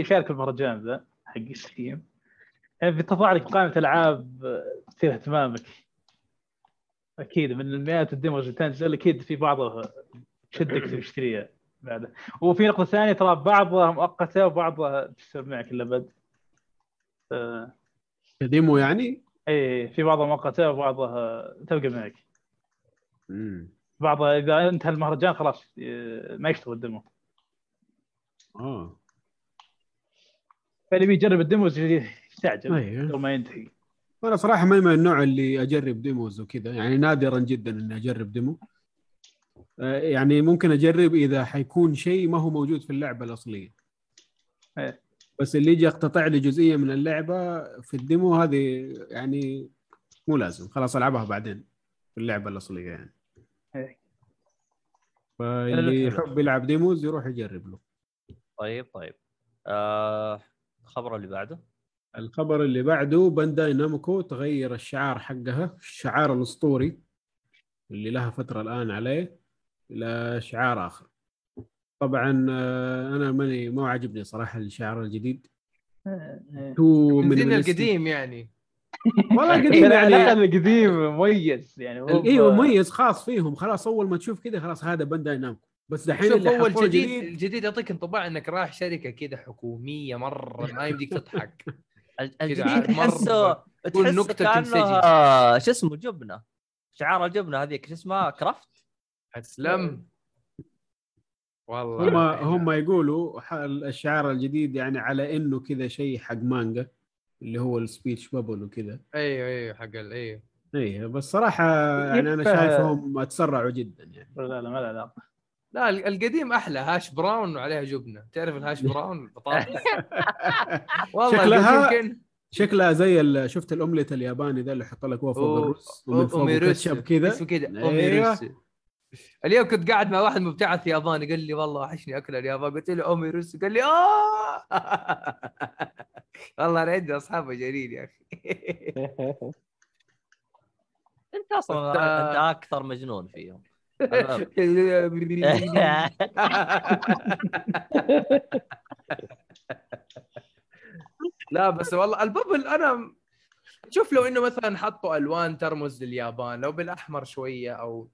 يشارك المهرجان ذا حق Steam يعني بتطلع لك قائمه ألعاب تثير اهتمامك. أكيد من المئات ال demos اللي تنزل أكيد في بعضها تشدك تشتريها بعدها وفي نقطة ثانية ترى بعضها مؤقتة وبعضها تستمر معك للابد آه، demo يعني؟ اي في بعضها مؤقتة وبعضها تبقى معك. امم بعضها إذا انتهى المهرجان خلاص آه، ما يشتغل ال demo. آه. فاللي بيجرب ال demos يستعجل أيوه. قبل ما ينتهي. أنا صراحة ما من النوع اللي أجرب demos وكذا يعني نادرا جدا إني أجرب demo آه، يعني ممكن أجرب إذا حيكون شيء ما هو موجود في اللعبة الأصلية. إيه. بس اللي يجي يقتطع لي جزئية من اللعبة في ال demo هذه يعني مو لازم خلاص ألعبها بعدين في اللعبة الأصلية يعني. إيه. فاللي. يحب يلعب demos يروح يجرب له. طيب طيب. آه الخبر اللي بعده؟ الخبر اللي بعده بانداي نامكو تغير الشعار حقها الشعار الأسطوري اللي لها فترة الآن عليه إلى شعار آخر. طبعا آه، أنا ماني ما عجبني صراحة الشعار الجديد. تو من زين minimalistic. القديم يعني. والله قديم يعني لا القديم مميز يعني إيوه مميز خاص فيهم. خلاص أول ما تشوف كذا خلاص هذا بانداي نامكو. بس دحين شوف اللي هو حطوه الجديد الجديد يعطيك انطباع إنك رايح شركة كذا حكومية مرة ما يمديك تضحك. الجديد تحسه تحسه نكتة كأنه شو اسمه جبنة. شعار الجبنة هذيك شو اسمها؟ كرافت؟ تسلم والله. هم هم يقولوا الشعار الجديد يعني على إنه كذا شيء حق مانجا اللي هو السبيتش بابل وكذا. أيوه أيوه حق ال- أيوه. إيه بس صراحة يعني أنا شايفهم تسرعوا جدا يعني. لا لا ما له علاقه لا ال- القديم أحلى hash brown وعليها جبنة. تعرف ال hash brown؟ البطاطا والله شكلها- كان شكلها زي ال- شفت الأومليت الياباني ذا اللي يحط لك هو فوق الرز ومن فوق أوميروسو. كاتشب كذا؟ اسمه كذا أيوه. أوميروسو. اليوم كنت قاعد مع واحد مبتعث ياباني قال لي والله وحشني أكل اليابان. قلت له أوميروسو قال لي آه! والله أنا عندي أصحاب مجانين يا أخي. أنت أصلا بس، آه، انت أكثر مجنون فيهم. لا بس والله الببل أنا شوف لو إنه مثلا حطوا ألوان ترمز لليابان لو بالأحمر شوية أو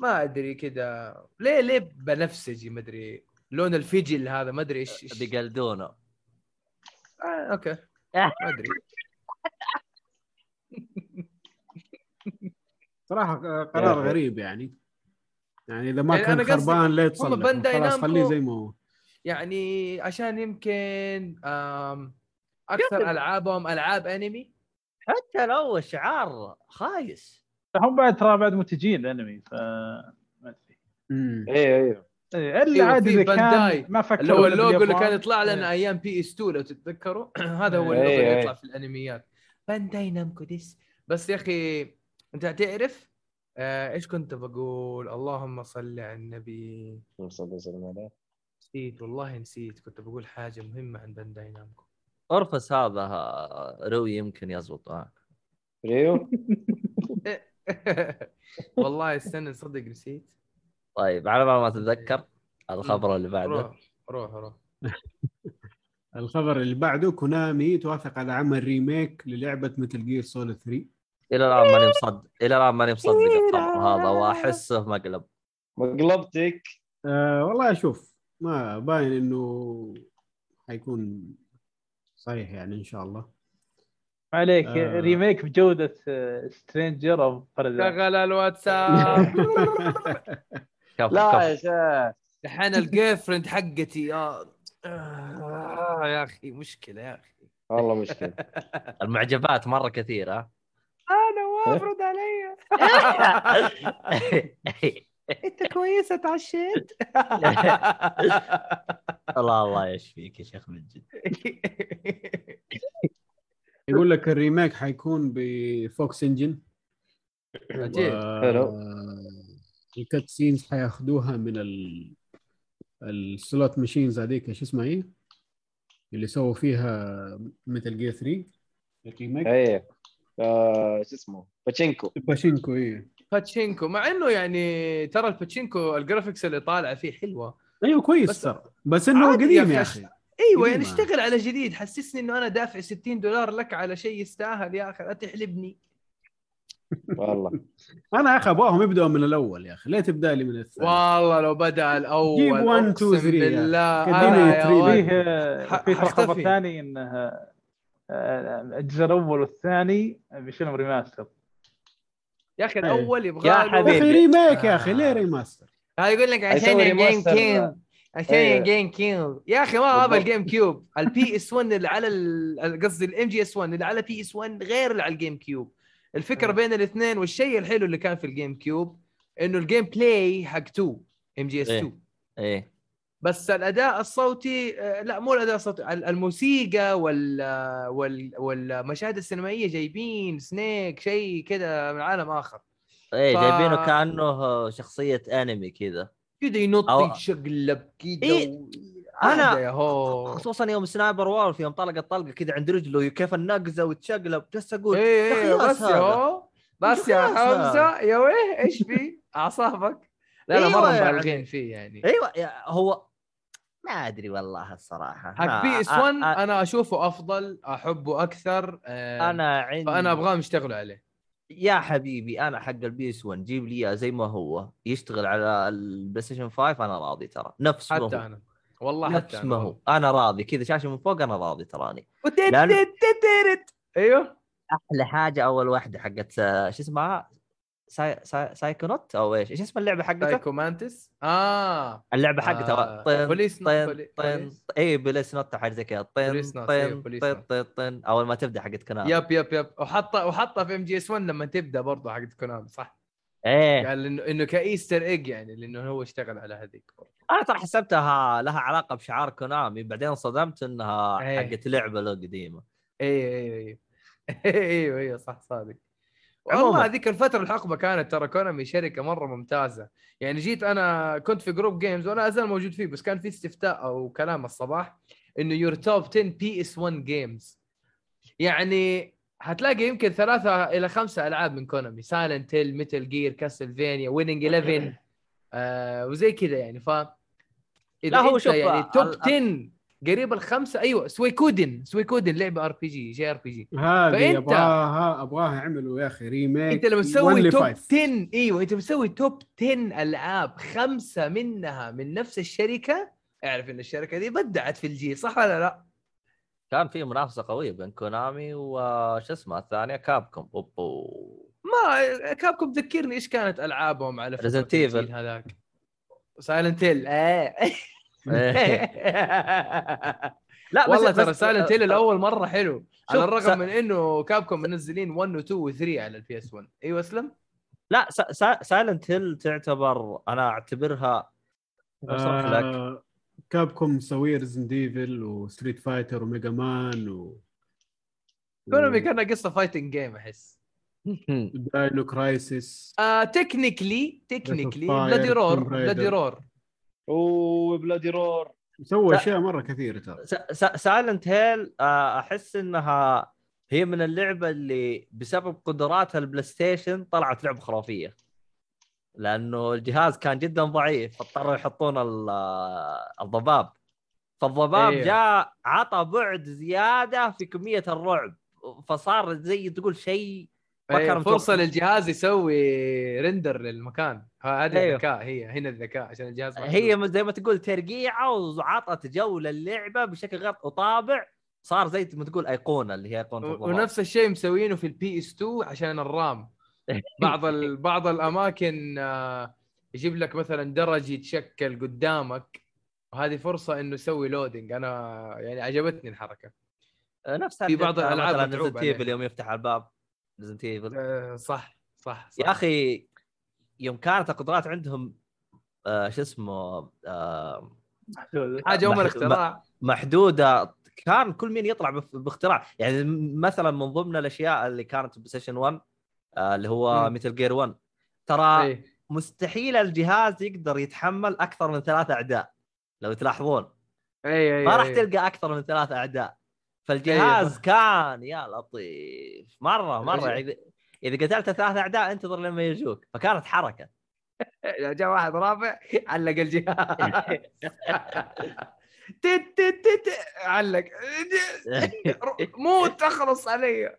ما أدري كذا ليه ليه بنفسجي؟ ما أدري. لون الفجل هذا ما أدري إيش إيش- بيقلدونه. آه أوكي. ما أدري. صراحة قرار يا. غريب يعني. يعني إذا ما يعني كان خربان ليه هم تصلح بانداي خلاص نامكو- خليه زي ما هو. يعني عشان يمكن أكثر ألعابهم ألعاب أنمي. حتى لو شعار خايس. هم بعد ترى بعد منتجين الانمي ف ما أدري. أيوه أيوه إيه، إلا أيوه، عاد في إذا. كان ما فكروا اللي هو اللوجو اللي. كان يطلع لنا إيه. أيام بي اس 2 لو تتذكروا. هذا هو إيه، اللوجو اللي إيه. يطلع في الأنميات. بانداي نامكو ديس بس يا أخي أنت تعرف آه إيش كنت بقول؟ اللهم صل على النبي. صلى الله عليه وسلم نسيت والله نسيت كنت بقول حاجة مهمة عن بانداي نامكو أرفس هذا آه، روي يمكن يزبط. معك ريو والله استنى صدق نسيت. طيب على ما ما تتذكر الخبر اللي بعده. روح روح روح. الخبر اللي بعده كونامي توافق على عمل remake للعبة Metal Gear Solid 3 إلى الآن ماني مصدق إلى الآن ماني مصدق الخبر هذا وأحسه مقلب. مقلبتك؟ أه والله أشوف ما باين إنه حيكون صحيح يعني إن شاء الله. ما عليك آه. remake بجودة Stranger of Paradise شغل الواتساب. لا يا شيخ. الحين ال girlfriend حقتي يا آه يا أخي مشكلة يا أخي. والله مشكلة. المعجبات مرة كثيرة. أنا وافرض علي انت كويسه تعشيت الله الله يشفيك يا شيخ من جد يقول لك ال remake حيكون ب Fox Engine. عجيب حلو. ال cutscenes حياخذوها من ال ال slot machines هذيك شو اسمها هي؟ اللي سووا فيها Metal Gear 3 ال remake إيه. آه، شو اسمه؟ باتشينكو. باشينكو إيه. باتشينكو مع إنه يعني ترى الباتشينكو ال graphics اللي طالعه فيه حلوة. أيوه كويس بس- ترى. بس إنه قديم يا. أخي. أيوه يعني. اشتغل على جديد. حسسني إنه أنا دافع 60 دولار لك على شيء يستاهل يا أخي. لا تحلبني. والله. أنا يا أخي أبغاهم يبداوا من الأول يا أخي. ليه تبدأ لي من الثاني؟ والله لو بدأ الأول جيب 1 2 أقسم 3 يا بالله. فيه ترى خبر. ثاني إنه آه، الجزء الأول والثاني بيشيلهم remaster. يا أخي إيه. الأول يبغى يا يا أخي حبيبي. remake يا أخي. ليه remaster؟ هذا يقول لك عشان ال game. كيم عشان أيوة. GameCube يا أخي ما بالضبط. ال GameCube ال PS 1 اللي على ال- قصدي ال MGS 1 اللي على PS 1 غير اللي على ال GameCube الفكرة مم. بين الاثنين والشيء الحلو اللي كان في ال GameCube إنه ال gameplay حق 2 MGS إيه. 2 إيه بس الأداء الصوتي آه، لا مو الأداء الصوتي ال- الموسيقى وال وال والمشاهد السينمائية جايبين Snake شيء كذا من عالم آخر. إيه ف- جايبينه كأنه شخصية أنمي كذا كذا ينط أو- يتشقلب كذا إيه. و- هو. خصوصا يوم Sniper Wolf يوم طلق الطلقة كذا عند رجله كيف النقزة وتشقلب. بس أقول أخي بس ياس يا بس يا. حمزة يا ويه إيش في؟ أعصابك. لا لا أيوة مرة يعني. مبالغين فيه يعني. أيوه هو ما أدري والله الصراحة. حق PS أ- 1 أ- أنا أشوفه أفضل أحبه أكثر آه، أنا عندي فأنا أبغاهم يشتغلوا عليه. يا حبيبي أنا حق ال PS 1 جيب لي إياه زي ما هو يشتغل على البلاي ستيشن 5 أنا راضي ترى. نفس ما حتى هو. أنا. والله حتى نفس ما هو. أنا راضي كذا شاشة من فوق أنا راضي تراني. لأن-. أيوه. أحلى حاجة أول واحدة حقت آه، شو اسمها؟ ساي... ساي... Psychonaut؟ أو إيش؟ إيش اسم اللعبة حقتها؟ Psycho Mantis. آه. اللعبة حقتها آه، طن بوليس طن بوليس. اي Policenauts حاجة زي كذا. طن بوليس طن نوت. طن طن أول ما تبدأ حقت كونامي. yep yep yep. وحطها وحطها في MGS 1 لما تبدأ برضه حق كونامي صح؟ إيه. قال إنه إنه ك Easter egg يعني لأنه هو اشتغل على هذيك أنا ترى حسبتها لها علاقة بشعار كونامي. بعدين انصدمت إنها إيه. حقت لعبة له قديمة. أيوه أيوه أيوه أيوه أيوه صح صادق. والله هذيك الفترة الحقبة كانت ترى كونامي شركة مرة ممتازة. يعني جيت أنا كنت في group games وأنا أزال موجود فيه بس كان في استفتاء أو كلام الصباح إنه your top 10 PS 1 games يعني هتلاقي يمكن ثلاثة إلى خمسة ألعاب من Konami. Silent Hill Metal Gear Castlevania Winning 11 آه وزي كذا يعني ف لا، هو شوف، يعني top ال- 10 قريب الخمسة أيوه Suikoden Suikoden لعبة ار بي جي جي ار بي جي هذه أبغاها أبغاها يعملوا يا أخي remake أنت لما تسوي top five. 10 أيوه أنت بتسوي top 10 ألعاب خمسة منها من نفس الشركة اعرف إن الشركة دي بدعت في الجيل صح ولا لا؟ كان في منافسة قوية بين Konami وش اسمها الثانية Capcom أوبو ما Capcom تذكرني إيش كانت ألعابهم على Evil. الجيل هذاك Silent Hill لا والله ترى Silent Hill الأول مرة حلو. على الرغم سا- من إنه Capcom منزلين 1 و 2 و 3 على ال PS 1 إيوه أسلم؟ لا Silent Hill تعتبر أنا أعتبرها بشرح لك آه Capcom مسوي Resident Evil و Street Fighter و Mega Man و Konami كان قصة fighting game أحس. Dino Crisis آه technically technically Bloody Roar. Bloody Roar و Bloody Roar لا. أشياء مرة كثيرة ترى Silent Hill أحس إنها هي من اللعبة اللي بسبب قدراتها ال PlayStation طلعت لعبة خرافية لأنه الجهاز كان جدا ضعيف فاضطروا يحطون ال- الضباب فالضباب أيوه. جاء عطى بعد زيادة في كمية الرعب فصار زي تقول شيء ما أيوة كان فرصة متوقع. للجهاز يسوي render للمكان هذا أيوه. الذكاء هي هنا الذكاء عشان الجهاز محدود. هي زي ما تقول ترقيعة وعطت جو للعبة بشكل غير وطابع صار زي ما تقول أيقونة اللي هي أيقونة و- ونفس الشيء مسوينه في ال PS 2 عشان ال RAM بعض ال... بعض الأماكن آه، يجيب لك مثلا درج يتشكل قدامك وهذه فرصة إنه يسوي loading أنا يعني عجبتني الحركة نفس في بعض الألعاب مثلا متعوب Resident Evil عليها. يوم يفتح الباب Resident Evil آه، صح صح, صح. يا أخي يوم كانت القدرات عندهم آه شو اسمه آه حاجة ام الاختراع محدودة كان كل مين يطلع باختراع يعني مثلا من ضمن الأشياء اللي كانت PlayStation 1 آه اللي هو. Metal Gear 1 ترى إيه. مستحيل الجهاز يقدر يتحمل أكثر من ثلاث أعداء لو تلاحظون اي اي ما راح أي. تلقى أكثر من ثلاث أعداء فالجهاز أيوه. كان يا لطيف. مرة مرة. أجل. يعني إذا قتلت ثلاث أعداء انتظر لما يجوك. فكانت حركة. إذا جاء واحد رابع علق الجهاز. تت تت تت علق. موت أخلص علي.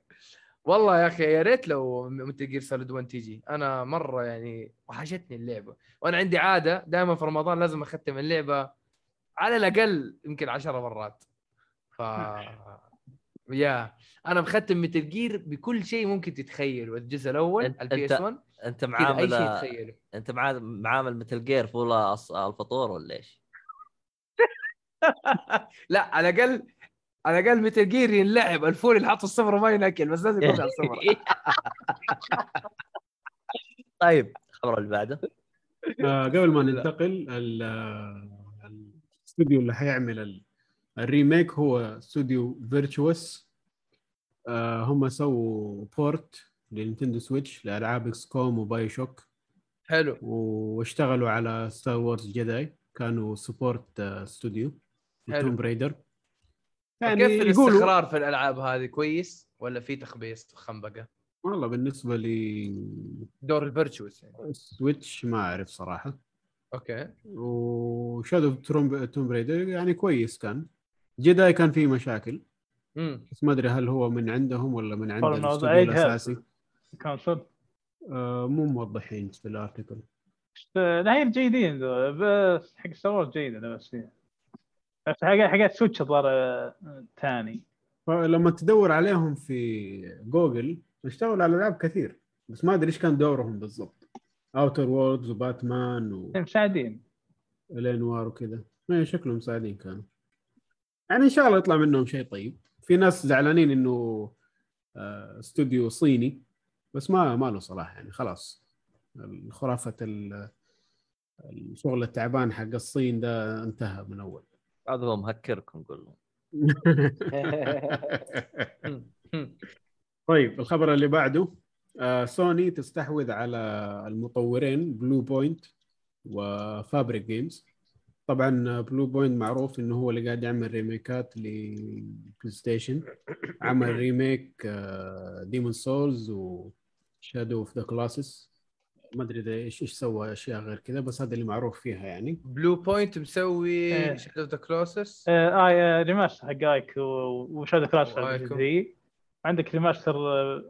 والله يا أخي يا ريت لو Metal Gear Solid 1 تيجي. أنا مرة يعني وحشتني اللعبة. وأنا عندي عادة دائما في رمضان لازم أختم اللعبة على الأقل يمكن 10 مرات. ف يا أنا مختم Metal Gear بكل شيء ممكن تتخيله الجزء الأول أنت- ال PS أنت 1 أنت كذا أي شيء معامل تخيله. أنت معامل معامل مثل جير فول الفطور ولا إيش؟ لا على الاقل على الأقل متل جير ينلعب الفول اللي حاطه الصفر ما يناكل بس لازم يكون على الصفر. طيب الخبر اللي بعده. آه قبل ما ننتقل ال- الاستوديو اللي حيعمل ال- الريميك هو استوديو فيرتشوس آه هم سووا port ل Nintendo Switch لألعاب XCOM و BioShock حلو. واشتغلوا على Star Wars Jedi كانوا support studio. Tomb Raider يعني كيف يقولوا الاستقرار في الألعاب هذه؟ كويس ولا في تخبيص خنبقة؟ والله بالنسبة دور ال Virtuos يعني. ل Switch ما أعرف صراحة. okay. و Shadow Tomb Tomb Raider يعني كويس كان. Jedi كان فيه مشاكل. امم بس ما أدري هل هو من عندهم ولا من عند الاستوديو. الأساسي. console آه مو موضحين في ال article لا هي جيدين بس حق Star Wars Jedi أنا بس حق حقات Switch الظاهر آه، ثاني فلما تدور عليهم في جوجل اشتغلوا على العاب كثير. بس ما أدري إيش كان دورهم بالضبط. Outer Worlds و Batman مساعدين. والانوار وكذا. شكلهم مساعدين كانوا. يعني إن شاء الله يطلع منهم شيء طيب. في ناس زعلانين إنه آه، استوديو صيني بس ما ما له صلاح يعني خلاص. خرافه ال- الشغل التعبان حق الصين ده انتهى من أول. هذا هو مهكركم قول طيب الخبر اللي بعده آه سوني تستحوذ على المطورين Bluepoint و Fabric Games طبعا Bluepoint معروف انه هو اللي قاعد يعمل ريميكات ل PlayStation عمل remake Demon's Souls و Shadow of the Colossus ما أدري إذا إيش إيش سوى أشياء غير كذا بس هذا اللي معروف فيها يعني Bluepoint مسوي. Shadow the Colossus آه اي remaster حق Ico و Shadow. the عندك remaster آه،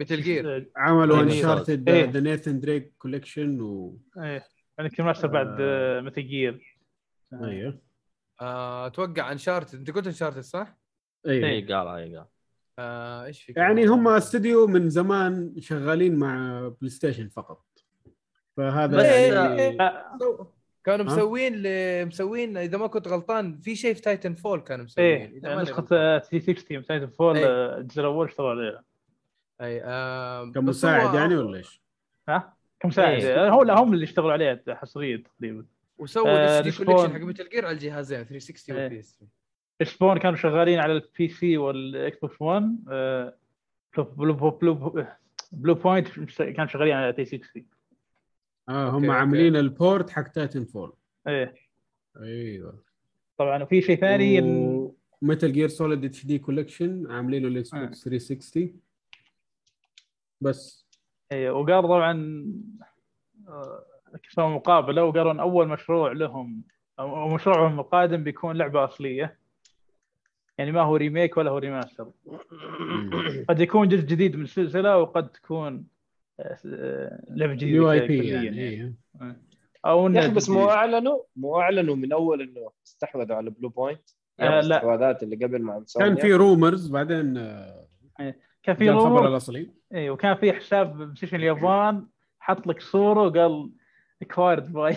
Metal Gear آه، عملوا. Uncharted. The Nathan Drake Collection و إيه عندك remaster بعد آه. Metal Gear أيوه آه، أتوقع Uncharted أنت قلت Uncharted صح؟ أيوه اي قال اي قال آه، إيش في يعني؟ هم استوديو من زمان شغالين مع Play Station فقط فهذا بس- يعني سو- كانوا؟ مسوين ل... مسوين إذا ما كنت غلطان في شيء في Titanfall كانوا مسوين إيه ماني نسخة غلطان. 360 Titanfall إيه. آه، الجزء الأول اشتغلوا عليها أي آه كمساعد يعني ولا إيش؟ ها كمساعد إيه. آه، هو لا هم اللي اشتغلوا عليها حصريا تقريبا وسووا آه، دي Respawn. collection حق Metal Gear على الجهازين 360 إيه. وال PS Respawn كانوا شغالين على ال PC وال Xbox 1 آه، Blue Blue Blue Bluepoint كانوا شغالين على 360 آه هم okay، أوكي. عاملين ال port حق Titanfall إيه أيوه طبعا وفي شيء ثاني إن- Metal Gear Solid HD Collection عاملينه ال X آه. box 360 بس إيه وقال طبعا آه، سووا مقابلة وقالوا إن أول مشروع لهم أو أو مشروعهم القادم بيكون لعبة أصلية. يعني ما هو remake ولا هو remaster قد يكون جزء جديد من السلسلة وقد تكون آه، لعبة جديدة يو IP يعني إيه. أو يا أخي بس. مو اعلنوا مو أعلنوا من أول إنه استحوذوا على Bluepoint آه، آه لا. الاستحواذات اللي قبل مع كان في rumors بعدين آه، كان في جاء الخبر rumor الأصلي. اي وكان في حساب PlayStation اليابان حط لك صورة وقال acquired by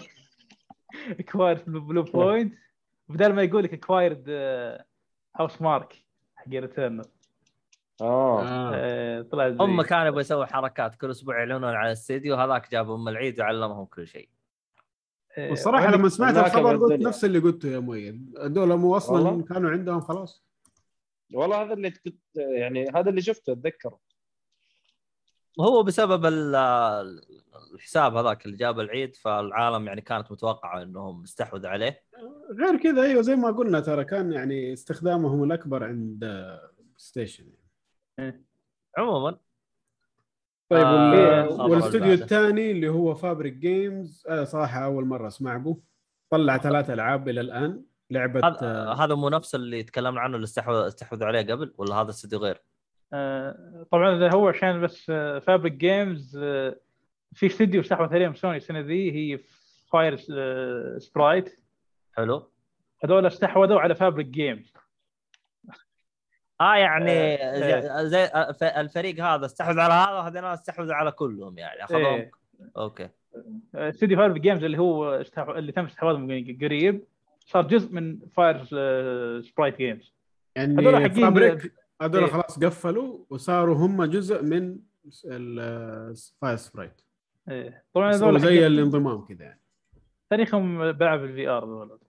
acquired Bluepoint بدل ما يقول لك acquired Housemarque حق Returnal آه. آه. طلع زي- هم كانوا يبغوا يسووا حركات كل أسبوع يعلنون على الاستديو هذاك جابوا أم العيد وعلمهم كل شيء. آه، والصراحة لما سمعت الخبر قلت. نفس اللي قلته يا مؤيد. هذول مو أصلا. كانوا عندهم خلاص. والله هذا اللي كنت يعني هذا اللي شفته أتذكره. هو بسبب ال- الحساب هذاك اللي جاب العيد فالعالم يعني كانت متوقعة إنهم استحوذوا عليه. غير كذا أيوه زي ما قلنا ترى كان يعني استخدامهم الأكبر عند Station. عموما. طيب آه، والاستوديو. الثاني اللي هو Fabrik Games أنا صراحة أول مرة أسمع به. طلع ثلاث ألعاب إلى الآن. لعبة هذا آه، هذا مو نفس اللي تكلمنا عنه اللي استحوذ استحوذوا عليه قبل ولا هذا استوديو غير؟ آه، طبعا هو عشان بس Fabrik Games في استديو استحوذ عليهم سوني السنة ذي هي Firesprite حلو. هذول استحوذوا على Fabrik Games آه يعني آه، زي, الفريق هذا استحوذ على هذا وهذول استحوذوا على كلهم يعني أخذوهم. إيه. okay. استديو Fire Games اللي هو استحو... اللي تم استحواذهم قريب صار جزء من Firesprite Games يعني Fabrik هذول إيه. خلاص قفلوا وصاروا هم جزء من ال Firesprite إيه. طبعا هذول زي الانضمام كذا يعني. تاريخهم بلعب ال VR ذول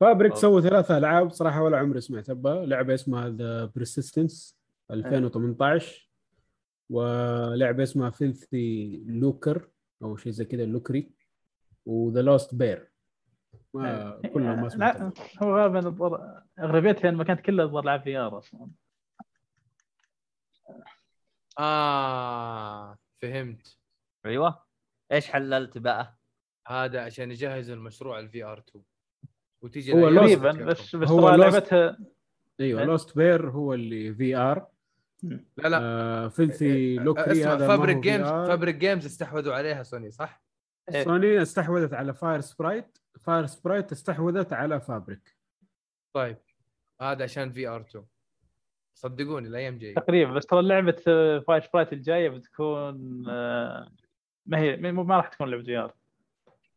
Fabrik. سووا ثلاثة ألعاب صراحة ولا عمري سمعت بها لعبة اسمها The Persistence 2018 ولعبة اسمها Filthy Lucre أو شيء زي كذا Lucre و The Lost Bear ما كلهم ما سمعت لا. هو غالبا أغلبيتها المكان كله الظاهر لعب VR أصلا. آه فهمت أيوه إيش حللت بقى؟ هذا عشان يجهزوا المشروع ال VR 2 وتيجي هو تقريبا. بس بس هو لعبتها أيوه إيه؟ Lost Bear هو اللي VR لا لا آه Filthy Lucre اسمع هذا Fabrik Games VR. Fabrik Games استحوذوا عليها سوني صح؟ إيه. سوني استحوذت على Firesprite Firesprite استحوذت على Fabrik طيب هذا عشان VR 2 صدقوني الأيام جاية تقريبا بس ترى لعبه Firesprite الجاية بتكون آه، ما هي ما راح تكون لعبة VR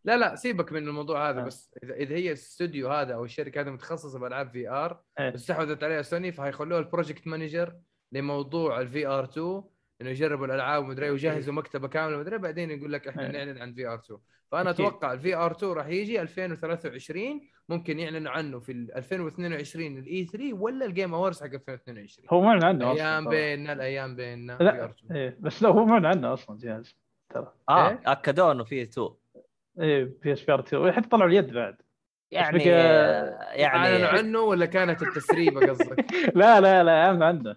لا لا سيبك من الموضوع هذا آه. بس إذا إذا هي الاستوديو هذا أو الشركة هذه متخصصة بألعاب VR. استحوذت عليها سوني فهيخلوها ال project manager لموضوع ال VR 2 إنه يجربوا الألعاب ومدري ويجهزوا مكتبة كاملة ومدري بعدين يقول لك إحنا إيه. نعلن عن VR 2 فأنا أكيد. أتوقع ال VR 2 راح يجي 2023 ممكن يعلنوا عنه في ال 2022 ال E3 ولا ال Game Awards حق 2022 هو معلن عنه الأيام أصلا بيننا الأيام بيننا V لا R 2 إيه. بس لا هو معلن عنه أصلا جهاز ترى آه إيه؟ اكدوا انه فيه تو إيه PS VR 2 حتى طلعوا اليد بعد يعني يعني أعلنوا عنه ولا كانت التسريبة قصدك؟ لا لا لا اعلن عنه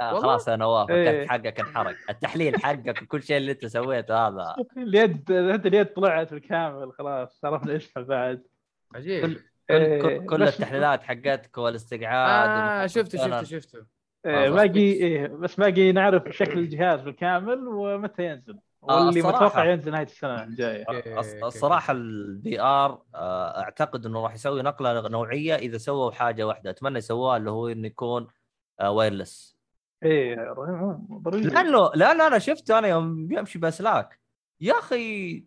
آه؟ خلاص يا نواف إيه. الكرت حقك انحرق. التحليل حقك وكل شيء اللي أنت سويته هذا. اليد اليد طلعت بالكامل خلاص عرفنا اسمها بعد. عجيب. كل إيه، كل, كل بس- التحليلات حقتك والاستقعاد آه شفته. شفته شفته. إيه، آه، باقي إيه بس باقي نعرف شكل الجهاز بالكامل ومتى ينزل. آه، واللي الصراحة- متوقع ينزل نهاية السنة الجاية. الصراحة. ال VR أعتقد إنه راح يسوي نقلة نوعية إذا سووا حاجة واحدة. أتمنى يسووها اللي هو إنه يكون wireless إيه ضروري. لأنه لأنه أنا شفته أنا يوم بيمشي باسلاك يا أخي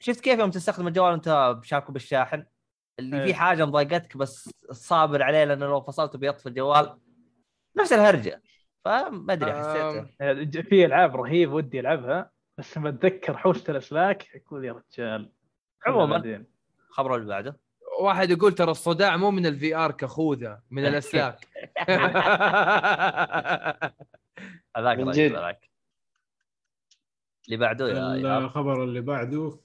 شفت كيف يوم تستخدم الجوال وأنت شاكو بالشاحن؟ اللي إيه. في حاجة مضايقتك بس صابر عليه لأنه لو فصلته بيطفي الجوال نفس الهرجة. فما أدري حسيته. آم، في ألعاب رهيب ودي ألعبها بس لما أتذكر حوسه الاسلاك أقول يا رجال. عموماً. خبر اللي بعده. واحد يقول ترى الصداع مو من ال VR كخوذة من الأسلاك. هذاك. هذاك. اللي بعده يا. الخبر اللي بعده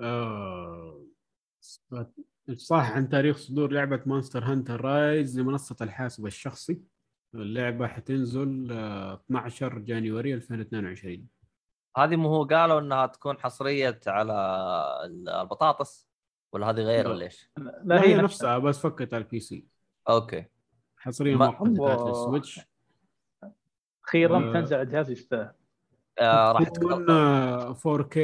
آه صح عن تاريخ صدور لعبة Monster Hunter Rise لمنصة الحاسب الشخصي. اللعبة حتنزل آه 12 January 2022 هذه مو هو قالوا إنها تكون حصرية على البطاطس؟ ولا هذه غير لا. ولا إيش؟ لا هي نفسها بس فكت على ال PC okay حصريا ما- الله. لل Switch أخيرا آه. تنزل على جهاز يستاهل آه راح تكون تكون آه، 4K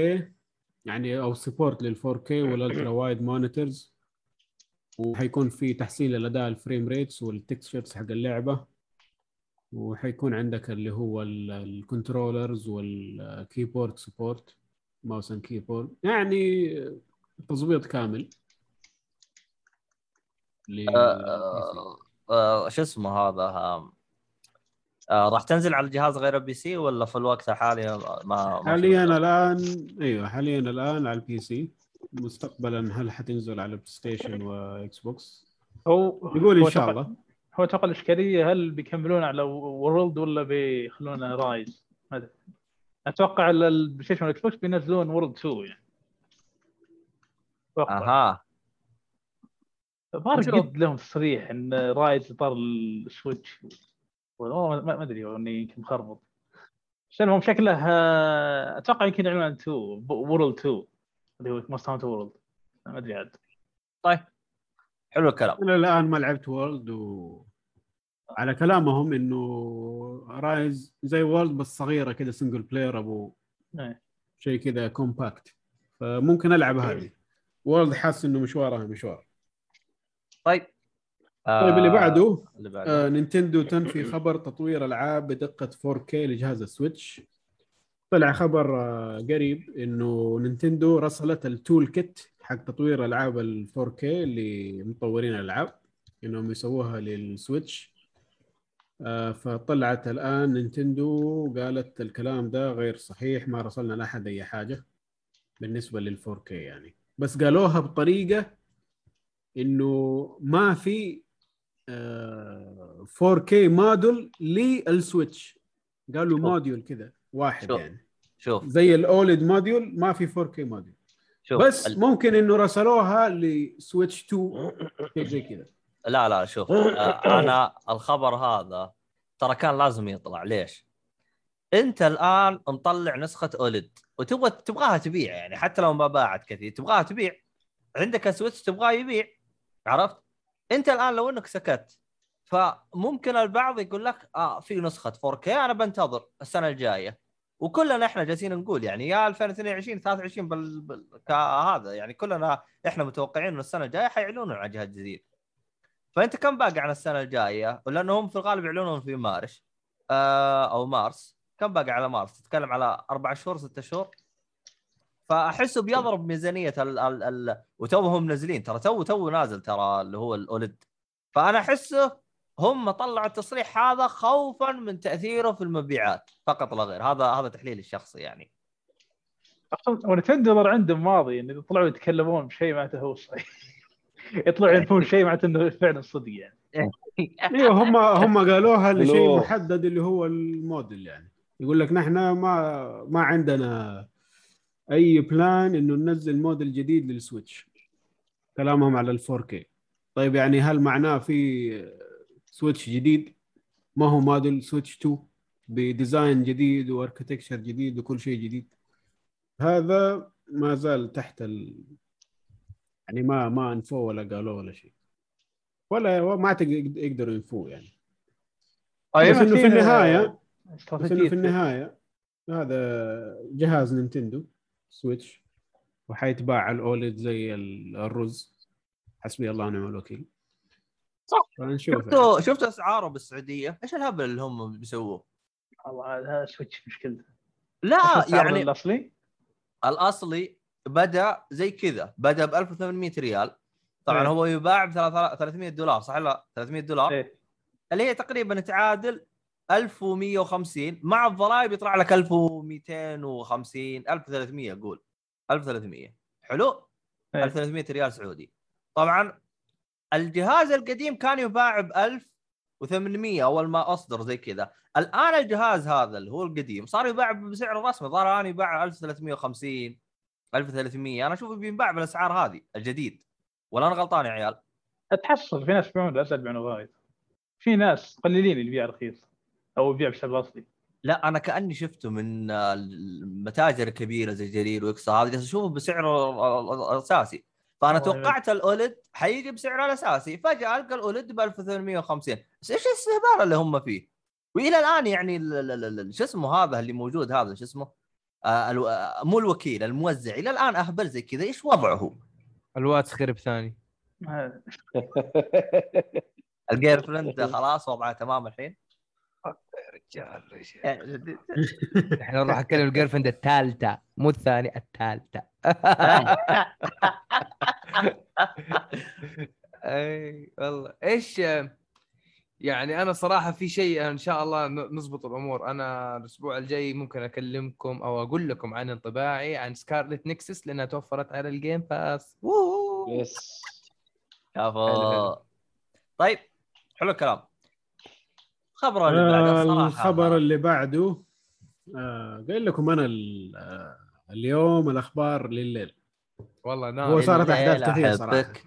يعني أو support لل 4K وال ultra-wide monitors وحيكون في تحسين للأداء ال frame rates وال textures حق اللعبة وحيكون عندك اللي هو ال- ال controllers وال keyboard support mouse and keyboard يعني تظبيط كامل لل- آه آه شو اسمه هذا؟ آه آه راح تنزل على الجهاز غير ال PC ولا في الوقت الحالي ما حاليا؟ الآن أيوه حاليا الآن على ال PC مستقبلا هل حتنزل على PlayStation و Xbox هو يقول إن شاء الله. هو أتوقع الاشكاليه هل بيكملون على World ولا بيخلونه Rise؟ ما أدري. أتوقع ال- ال PlayStation وال Xbox بينزلون World 2 يعني. أها. نشوف. قد لهم تصريح إن Rise طار ال Switch. والله ما ما أدري إني يمكن مخربط. بس المهم شكله آه، أتوقع يمكن عن 2 World 2 اللي هو Monster Hunter World ما أدري عاد. طيب. حلو الكلام. أنا الآن ما لعبت World و على كلامهم إنه Rise زي World بس صغيرة كذا single player أبو إيه. شيء كذا compact فممكن ألعب هذه. World حاسس إنه مشوارها مشوار. طيب. آه طيب اللي بعده؟ اللي بعده. آه Nintendo تنفي خبر تطوير العاب بدقة 4K لجهاز ال Switch. طلع خبر آه قريب إنه Nintendo رسلت ال tool kit حق تطوير العاب ال 4K اللي مطورين الألعاب إنهم يسووها لل Switch. آه، فطلعت الآن Nintendo قالت الكلام ده غير صحيح ما رسلنا لأحد أي حاجة بالنسبة لل 4K يعني. بس قالوها بطريقة إنه ما في آه، 4K model لل Switch قالوا. موديول كذا واحد شوف. يعني. شوف. زي ال OLED model ما في 4K موديول شوف. بس ال- ممكن إنه رسلوها ل Switch 2 شيء زي كذا. لا لا شوف. آه، أنا الخبر هذا ترى كان لازم يطلع. ليش؟ انت الان مطلع نسخة OLED وتبغى تبغاها تبيع يعني حتى لو ما باعت كثير تبغاها تبيع عندك Switch تبغاه يبيع عرفت؟ انت الان لو انك سكت فممكن البعض يقول لك آه في نسخة 4K أنا بنتظر السنة الجاية وكلنا إحنا جالسين نقول يعني يا 2022 23 بال... بال... كهذا يعني كلنا إحنا متوقعين إنه السنة الجاية حيعلنون عن جهاز جديد فأنت كم باقي عن السنة الجاية؟ لأنه هم في الغالب يعلنون في مارس آه أو مارس كم باقي على مارس؟ تتكلم على أربع شهور ست شهور؟ فاحسه بيضرب ميزانية ال ال ال وتوهم منزلين ترى تو تو نازل ترى اللي هو ال OLED فأنا احسه هم طلعوا التصريح هذا خوفا من تأثيره في المبيعات فقط لا غير. هذا هذا تحليلي الشخصي يعني. و Nintendo عندهم ماضي إن طلعوا يتكلمون بشيء معناته هو صحيح يطلعوا ينفون شيء معناته انه فعلا صدق يعني. أيوه هم هم قالوها لشيء. محدد اللي هو الموديل يعني. يقول لك نحن ما ما عندنا أي plan إنه ننزل موديل جديد لل Switch كلامهم على ال 4K طيب يعني هل معناه في Switch جديد؟ ما هو موديل Switch 2 ب design جديد و architecture جديد وكل شيء جديد. هذا ما زال تحت ال... يعني ما ما انفوه ولا قالوه ولا شيء. ولا ما أعتقد يقدروا ينفوه يعني. بس إنه في النهاية بس إنه في النهاية هذا جهاز Nintendo Switch وحيتباع على ال OLED زي ال- الرز. حسبي الله ونعم الوكيل. صح. فنشوف. يعني. شفتوا شفتوا أسعاره بالسعودية؟ إيش الهبل اللي هم بيسووه؟ والله هذا سويتش مشكلته لا يعني الأصلي؟ الأصلي بدأ زي كذا بدأ ب 1800 ريال. طبعا إيه. هو يباع ب 300 دولار صح لا؟ 300 دولار. إيه. اللي هي تقريبا تعادل 1150 مع الضرائب يطلع لك 1250 1300 أقول 1300 حلو؟ إيه. 1300 ريال سعودي. طبعا الجهاز القديم كان يباع ب 1800 أول ما أصدر زي كذا. الآن الجهاز هذا اللي هو القديم صار يباع بسعر رسمي صار الآن يباع 1350 1300 أنا أشوفه بينباع بالأسعار هذه الجديد. ولا أنا غلطان يا عيال؟ تحصل. في ناس يبيعون لا يبيعون وايد في ناس قليلين اللي يبيع رخيص. أو يبيع بسعر اصلي لا أنا كأني شفته من آه، المتاجر الكبيرة زي جرير وإكسا هذه جالس أشوفه بسعره الأساسي. فأنا توقعت ال OLED حيجي بسعره الأساسي. فجأة ألقى ال OLED ب 1850 بس إيش الاستهبال اللي هم فيه؟ وإلى الآن يعني ال- ال- ال- ال- شو اسمه هذا اللي موجود هذا؟ شو اسمه؟ آه ألو... آه، مو الوكيل الموزع. إلى الآن أهبل زي كذا. إيش وضعه؟ هو؟ الواتس خرب ثاني. ال girlfriend خلاص وضعه تمام الحين؟ رجال رجال. الحين أروح أكلم الجيرل فريند الثالثة مو الثانية الثالثة. أي والله. إيش يعني أنا صراحة في شيء إن شاء الله ن- نضبط الأمور. أنا الأسبوع الجاي ممكن أكلمكم أو أقول لكم عن انطباعي عن Scarlet Nexus لأنها توفرت على ال Game Pass ووو. yes. طيب حلو الكلام. خبر اللي بعده آه، صراحة الخبر اللي بعده آه قايل لكم أنا آه، اليوم الأخبار لليل والله نعم هو صارت كثيرة صراحة. أحبك.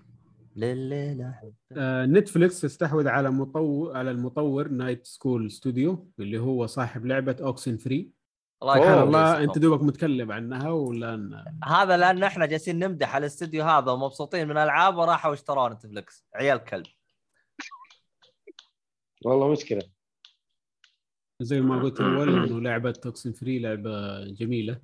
لليل. آه Netflix استحوذ على مطور على المطور Night School Studio اللي هو صاحب لعبة Oxenfree الله سبحان يخليك الله. أنت دوبك متكلم عنها والان هذا لأن إحنا جالسين نمدح على الاستديو هذا ومبسوطين من الالعاب وراحوا اشتروا Netflix عيال كلب والله مشكلة زي ما قلت اول إنه لعبة Oxenfree لعبة جميلة.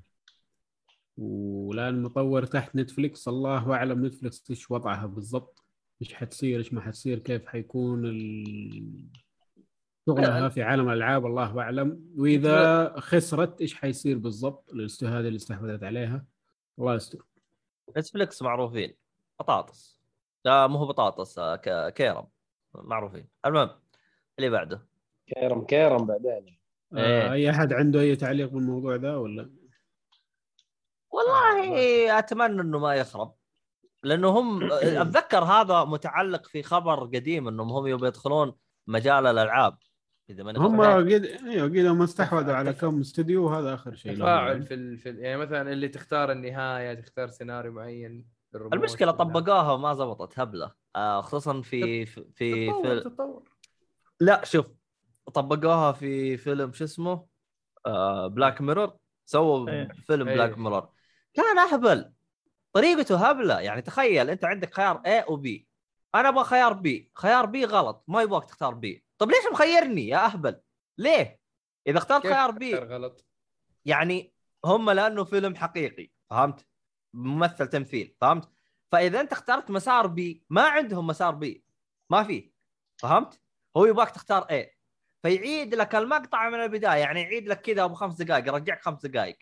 والآن المطور تحت Netflix الله أعلم Netflix إيش وضعها بالضبط. إيش حتصير إيش ما حتصير كيف حيكون ال... شغلها في عالم الألعاب. الله أعلم. وإذا خسرت إيش حيصير بالضبط؟ هذا اللي استحوذت عليها. الله يستر. Netflix معروفين. بطاطس. لا مو هو بطاطس آه، كيرم. معروفين. المهم اللي بعده. كيرم كيرم بعدين إيه. آه أي أحد عنده أي تعليق بالموضوع ده ولا والله أتمنى إنه ما يخرب لأنه هم أتذكر هذا متعلق في خبر قديم إنهم هم يبغوا يدخلون مجال الألعاب إذا ماني هم. قد أيوه قد هم استحوذوا على كم استوديو وهذا آخر شيء تفاعل. في, ال... في ال... يعني مثلا اللي تختار النهاية تختار سيناريو معين المشكلة. طبقوها وما زبطت هبلة آه خصوصا في في في, تطور في تطور لا شوف طبقوها في فيلم شو اسمه؟ آه بلاك ميرور سووا إيه. فيلم إيه. بلاك ميرور كان أهبل. طريقته هبلة. يعني تخيل أنت عندك خيار A و B. أنا أبغى خيار B. خيار B غلط. ما يبغاك تختار B. طب ليش مخيرني يا أهبل؟ ليه؟ إذا اخترت خيار B غلط؟ يعني هم لأنه فيلم حقيقي. فهمت؟ ممثل تمثيل. فهمت؟ فإذا أنت اخترت مسار B ما عندهم مسار B ما في. فهمت؟ هو يبغاك تختار A فيعيد لك المقطع من البداية يعني يعيد لك كذا أبو خمس دقائق يرجعك خمس دقائق.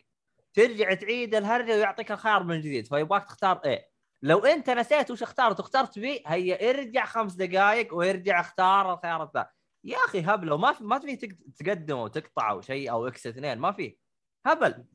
ترجع تعيد الهرجة ويعطيك الخيار من جديد فيبغاك تختار A لو أنت نسيت وش اخترت واخترت B هيا ارجع خمس دقائق ويرجع اختار الخيار الثاني. يا أخي هبلة ما في ما في تق- تقدم وتقطع أو شيء أو إكس اثنين ما في. هبل.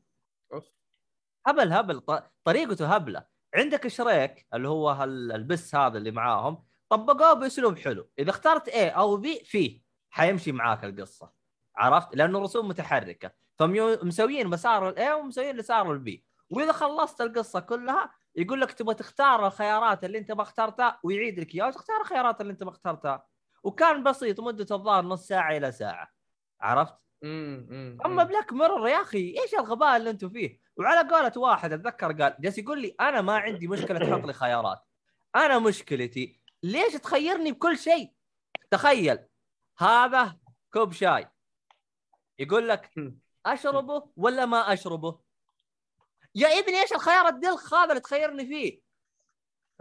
هبل هبل. طريقته هبلة. عندك شريك اللي هو البس هذا اللي معاهم طبقوه بأسلوب حلو. إذا اخترت A أو B فيه. حيمشي معاك القصة. عرفت؟ لأنه رسوم متحركة. فمسويين مسار ال A ومسويين مسار ال B وإذا خلصت القصة كلها يقول لك تبغى تختار الخيارات اللي أنت ما اخترتها ويعيد لك إياها وتختار الخيارات اللي أنت ما اخترتها. وكان بسيط مدته الظاهر نص ساعة إلى ساعة. عرفت؟ أما بلاك ميرور يا أخي إيش الغباء اللي أنتم فيه؟ وعلى قولة واحد أتذكر قال جالس يقول لي أنا ما عندي مشكلة تحط لي خيارات. أنا مشكلتي ليش تخيرني بكل شيء؟ تخيل. هذا كوب شاي. يقول لك أشربه ولا ما أشربه؟ يا ابني إيش الخيار الدلخ هذا اللي تخيرني فيه؟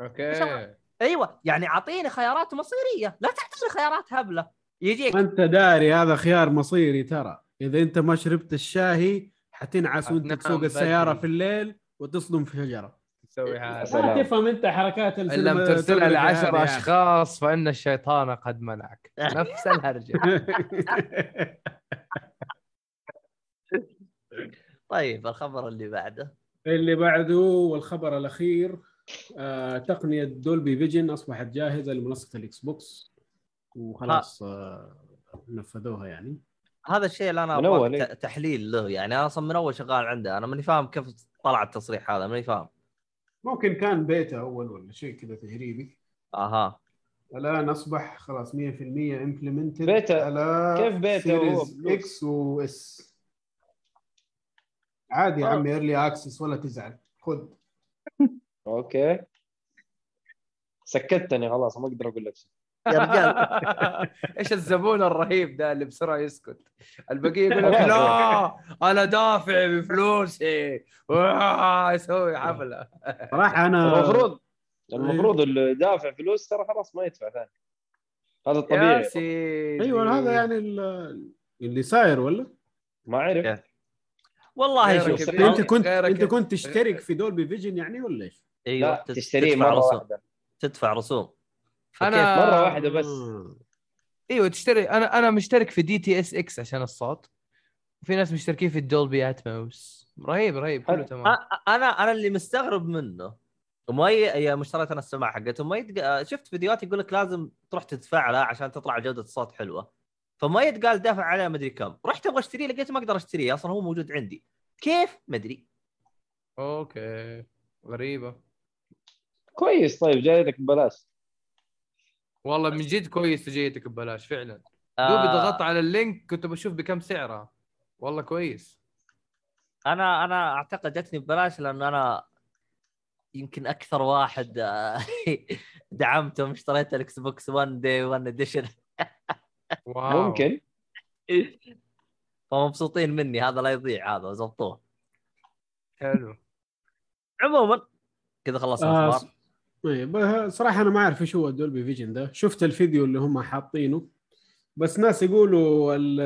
أوكي. أيوه يعني أعطيني خيارات مصيرية. لا تعطيني خيارات هبلة. يجيك. ما أنت داري هذا خيار مصيري ترى. إذا أنت ما شربت الشاهي حتنعس وأنت حتنام تسوق السيارة. في الليل وتصدم في شجرة. تسوي هذا. ما تفهم أنت حركات إن لم ترسلها لعشر يعني. أشخاص فإن الشيطان قد منعك نفس الهرجة. طيب الخبر اللي بعده. اللي بعده والخبر الأخير آه تقنية Dolby Vision أصبحت جاهزة لمنصة الإكس بوكس. وخلاص آه نفذوها يعني. هذا الشيء اللي أنا أبغى إيه. تحليل له يعني. أنا أصلا من أول شغال عنده. أنا ماني فاهم كيف طلع التصريح هذا ماني فاهم. ممكن كان بيتا أول ولا شيء كذا تجريبي أها الآن أصبح خلاص 100% implemented beta. على كيف بيتا فلوس؟ إكس واس عادي يا. عمي early access ولا تزعل خذ okay سكتني خلاص ما أقدر أقول لك شيء يا رجال. إيش الزبون الرهيب ده اللي بسرعة يسكت؟ البقية يقول لك. لا أنا دافع بفلوسي. يسوي حفلة. صراحة أنا المفروض المفروض اللي دافع فلوس ترى خلاص ما يدفع ثاني. هذا يا الطبيعي. سيدي. أيوه هذا يعني ال- اللي صاير ولا؟ ما أعرف. والله شوف. أنت كنت أنت كنت تشترك في Dolby Vision يعني ولا إيش؟ أيوه تشتريه مرة رسوم. واحدة. تدفع رسوم. أنا- مرة واحدة بس. إيوه تشتري. أنا أنا مشترك في DTS:X عشان الصوت. وفي ناس مشتركين في ال Dolby Atmos رهيب رهيب. كله حلو. تمام. أنا أنا اللي مستغرب منه. ومي يا اشتريت أنا السماعة حقته. ما يتق... شفت فيديوهات يقول لك لازم تروح تدفع لها عشان تطلع جودة الصوت حلوة. فما يتقال دافع عليه مدري كم. رحت أبغى أشتريه لقيت ما أقدر أشتريه. أصلا هو موجود عندي. كيف؟ مدري. okay. غريبة. كويس. طيب جاي لك ببلاش. والله من جد كويس جيتك ببلاش فعلا. دوبي آه ضغطت على ال link كنت بشوف بكم سعرها. والله كويس. أنا أنا أعتقد جتني ببلاش لأنه أنا يمكن أكثر واحد آه، دعمتهم اشتريت الاكس بوكس 1 day 1 edition wow. ممكن. فمبسوطين مني هذا لا يضيع هذا زبطوه. حلو. عموما كذا خلصنا آه الأخبار. طيب صراحة أنا ما أعرف إيش هو ال Dolby Vision ده شفت الفيديو اللي هم حاطينه بس ناس يقولوا ال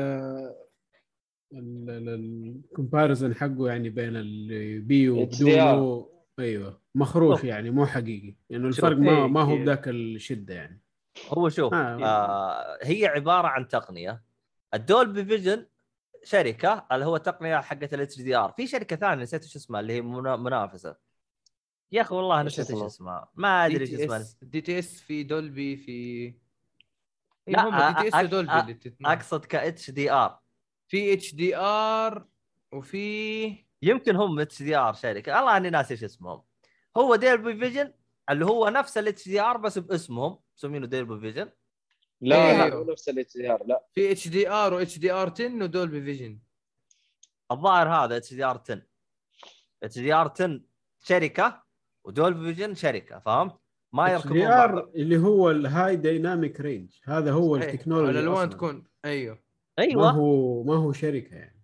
ال comparison حقه يعني بين البي. وبدونه أيوه مخروش شوف. يعني مو حقيقي لأنه شوف. الفرق ما إيه، ما هو إيه. بذاك الشدة يعني هو شوف آه. آه هي عبارة عن تقنية الدولبي فيجن شركة اللي هو تقنيه حقت الاتش دي ار في شركة ثانية نسيت إيش اسمها اللي هي منا- منافسة يا أخي والله نسيت إيش اسمها؟ ما أدري دي إيش تي اسمها اس دي تي إس في دولبي في لا، لا هم دي تي إس ودولبي أ- اللي تتنافس. أقصد كاتش دي آر. في إتش دي آر وفي يمكن هم HDR شركه والله أني ناسي إيش اسمهم. هو Dolby Vision اللي هو نفس ال HDR بس باسمهم. مسمينه Dolby Vision لا إيه. لا نفس ال HDR لا. في HDR و HDR 10 و Dolby Vision الظاهر هذا HDR 10 HDR 10 شركة و Dolby Vision شركة فهمت؟ ما يركبون بعض. ار اللي هو ال high dynamic range هذا هو صحيح. التكنولوجيا الألوان. تكون أيوه ما أيوه هو ما هو شركة يعني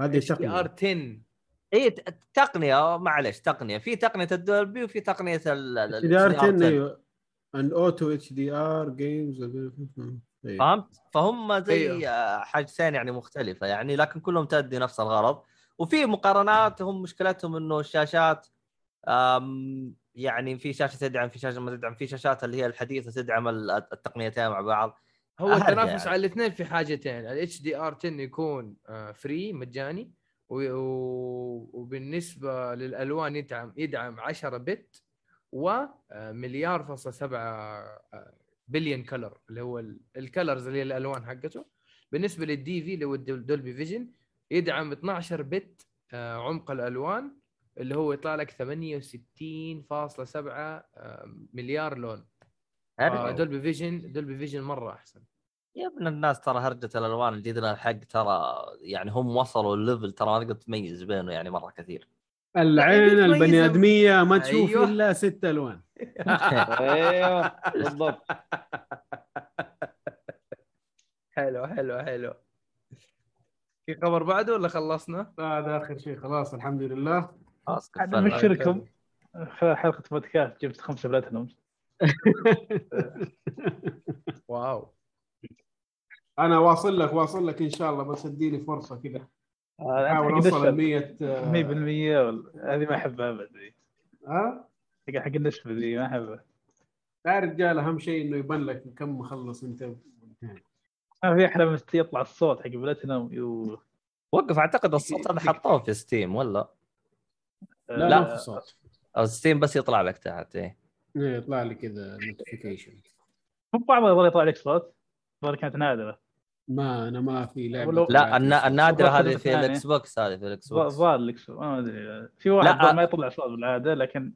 هذه DR تقنية 10 اي تقنية معلش تقنية في تقنية الدولبي وفي تقنية ال ال- HDR HDR 10 أيوه and auto HDR games فهمت؟ فهم زي أيوه. حاجتين يعني مختلفة يعني لكن كلهم تؤدي نفس الغرض وفي مقارنات هم مشكلتهم إنه الشاشات يعني في شاشة تدعم في شاشة ما تدعم في شاشات اللي هي الحديثة تدعم ال- التقنيتين مع بعض. هو التنافس يعني. على الاثنين في حاجتين ال HDR 10 يكون free مجاني و- و- وبالنسبة للألوان يدعم يدعم 10 bit ومليار فاصلة سبعة billion color اللي هو ال- ال colors اللي هي الألوان حقته. بالنسبة لل DV اللي هو Dolby Vision يدعم 12 bit آه، عمق الألوان. اللي هو يطلع لك 68.7 آه، مليار لون. آه، هرجة. Dolby Vision Dolby Vision مرة أحسن. يا ابن الناس ترى هرجة الألوان الجديده الحق ترى يعني هم وصلوا ال level ترى ما تقدر تميز بينه يعني مرة كثير. العين تميز البني ال- آدمية ما تشوف أيوه. إلا ست ألوان. أيوه بالضبط. حلو حلو حلو. في خبر بعده ولا خلصنا؟ هذا آخر شيء خلاص الحمد لله. خلاص عاد قفلنا. نبشركم خلال حلقة بودكاست جبت خمسة بلاتنوم واو. أنا واصل لك واصل لك إن شاء الله بس اديني فرصة كذا. أحاول حق أوصل النشفة. 100 100% ولا- هذه ما أحبها ابد. ها؟ حق حق النشفه ذي ما أحبها. يا رجال أهم شيء إنه يبان لك كم مخلص أنت. ما في أحلى من يطلع الصوت حق بلاتنوم يو. وقف أعتقد الصوت هذا حطوه في Steam ولا؟ لا لا. لا ما في صوت أو Steam بس يطلع لك تحت إيه إيه، يطلع لي كذا notification مو بعض يظل يطلع لك صوت الظاهر كانت نادرة ما أنا ما في لعبة لا النا- النادرة هذه في. ال Xbox هذه في ال Xbox الظاهر لك ما أدري في واحد لا. ما يطلع صوت بالعادة لكن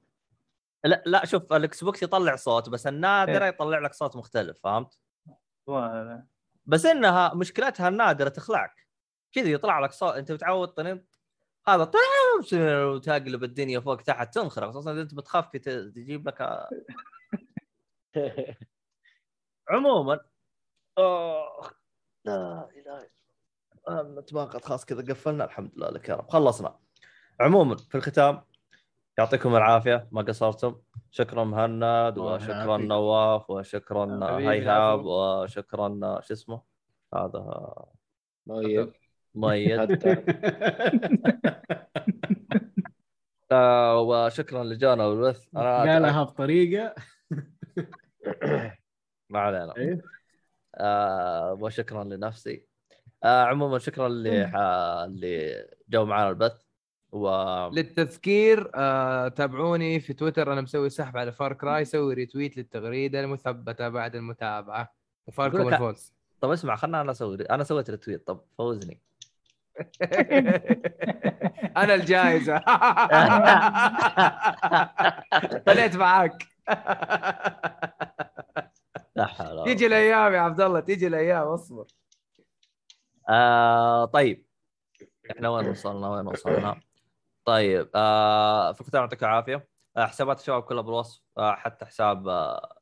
لا لا شوف ال Xbox يطلع صوت بس النادرة إيه. يطلع لك صوت مختلف فهمت؟ بس إنها مشكلتها النادرة تخلعك كذا يطلع لك صوت أنت متعود طنين هذا طنين وتقلب الدنيا فوق تحت تنخرق خصوصا إذا أنت بتخاف تجيب لك عموما. اخ لا إله إلا الله. خلاص كذا قفلنا. الحمد لله لك يا رب. خلصنا. عموما في الختام يعطيكم العافية. ما قصرتم. شكرا مهند وشكرا. نواف وشكرا هيهاب. وشكرا شو اسمه؟ هذا طيب. آه وشكرا لجانا والبث أنا قالها بطريقة. ما علينا. إيه. آه وشكرا لنفسي. آه عموما شكرا اللي ح... اللي جو معنا البث. و للتذكير آه تابعوني في تويتر. أنا مسوي سحب على Far Cry سوي retweet للتغريدة المثبتة بعد المتابعة. وفاركم الفوز. طب اسمع خلنا أنا أسوي أنا سويت ريتويت طب فوزني. أنا الجائزة. طلعت معاك. تيجي الأيام يا عبد الله تيجي الأيام اصبر. آه طيب. إحنا وين وصلنا وين وصلنا؟ طيب آه في الختام يعطيك العافية. آه حسابات الشباب كلها بالوصف. آه حتى حساب آه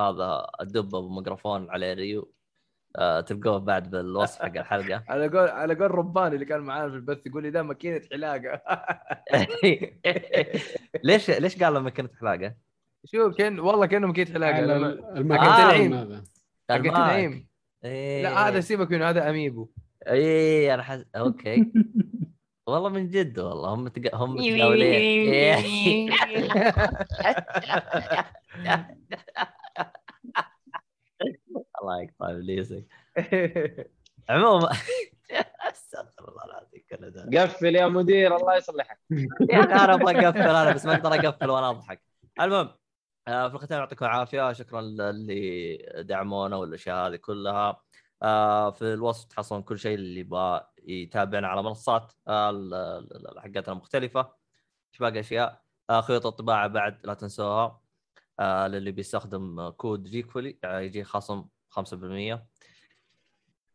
هذا الدب أبو ميكروفون عليه ريو. آه تلقوه بعد بالوصف حق الحلقة. على قول على قول رباني اللي كان معانا في البث يقول لي ده ماكينة علاقه ليش ليش قال لما كنت حلاقة؟ شو كان والله كأنه ماكينة علاقه على لما- ال- المكان آه. هذا. حقت. لا هذا سيبك منه هذا أميبو. اي أنا حس... أوكي. والله من جد والله هم تق... هم متقاولين الله يقطع ابليسك عموما. استغفر الله العظيم كل ده قفل يا مدير الله يصلحك. يا أخي أنا أبغى أقفل أنا بس ما أقدر أقفل وأنا أضحك. المهم آه، في الختام يعطيكم العافية. شكرا اللي دعمونا والأشياء هذه كلها. آه، في الوصف تحصلون كل شيء اللي يبغى يتابعنا على منصات آه، حقتنا المختلفه إيش باقي أشياء؟ خيوط الطباعة بعد لا تنسوها. للي بيستخدم كود جيكولي يجي خصم 5%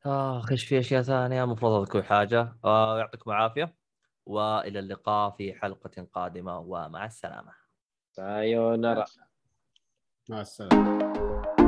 اخ إيش في أشياء ثانية المفروض أذكر حاجة. آه، يعطيكم العافية وإلى اللقاء في حلقة قادمة ومع السلامة. سايونارا مع السلامة.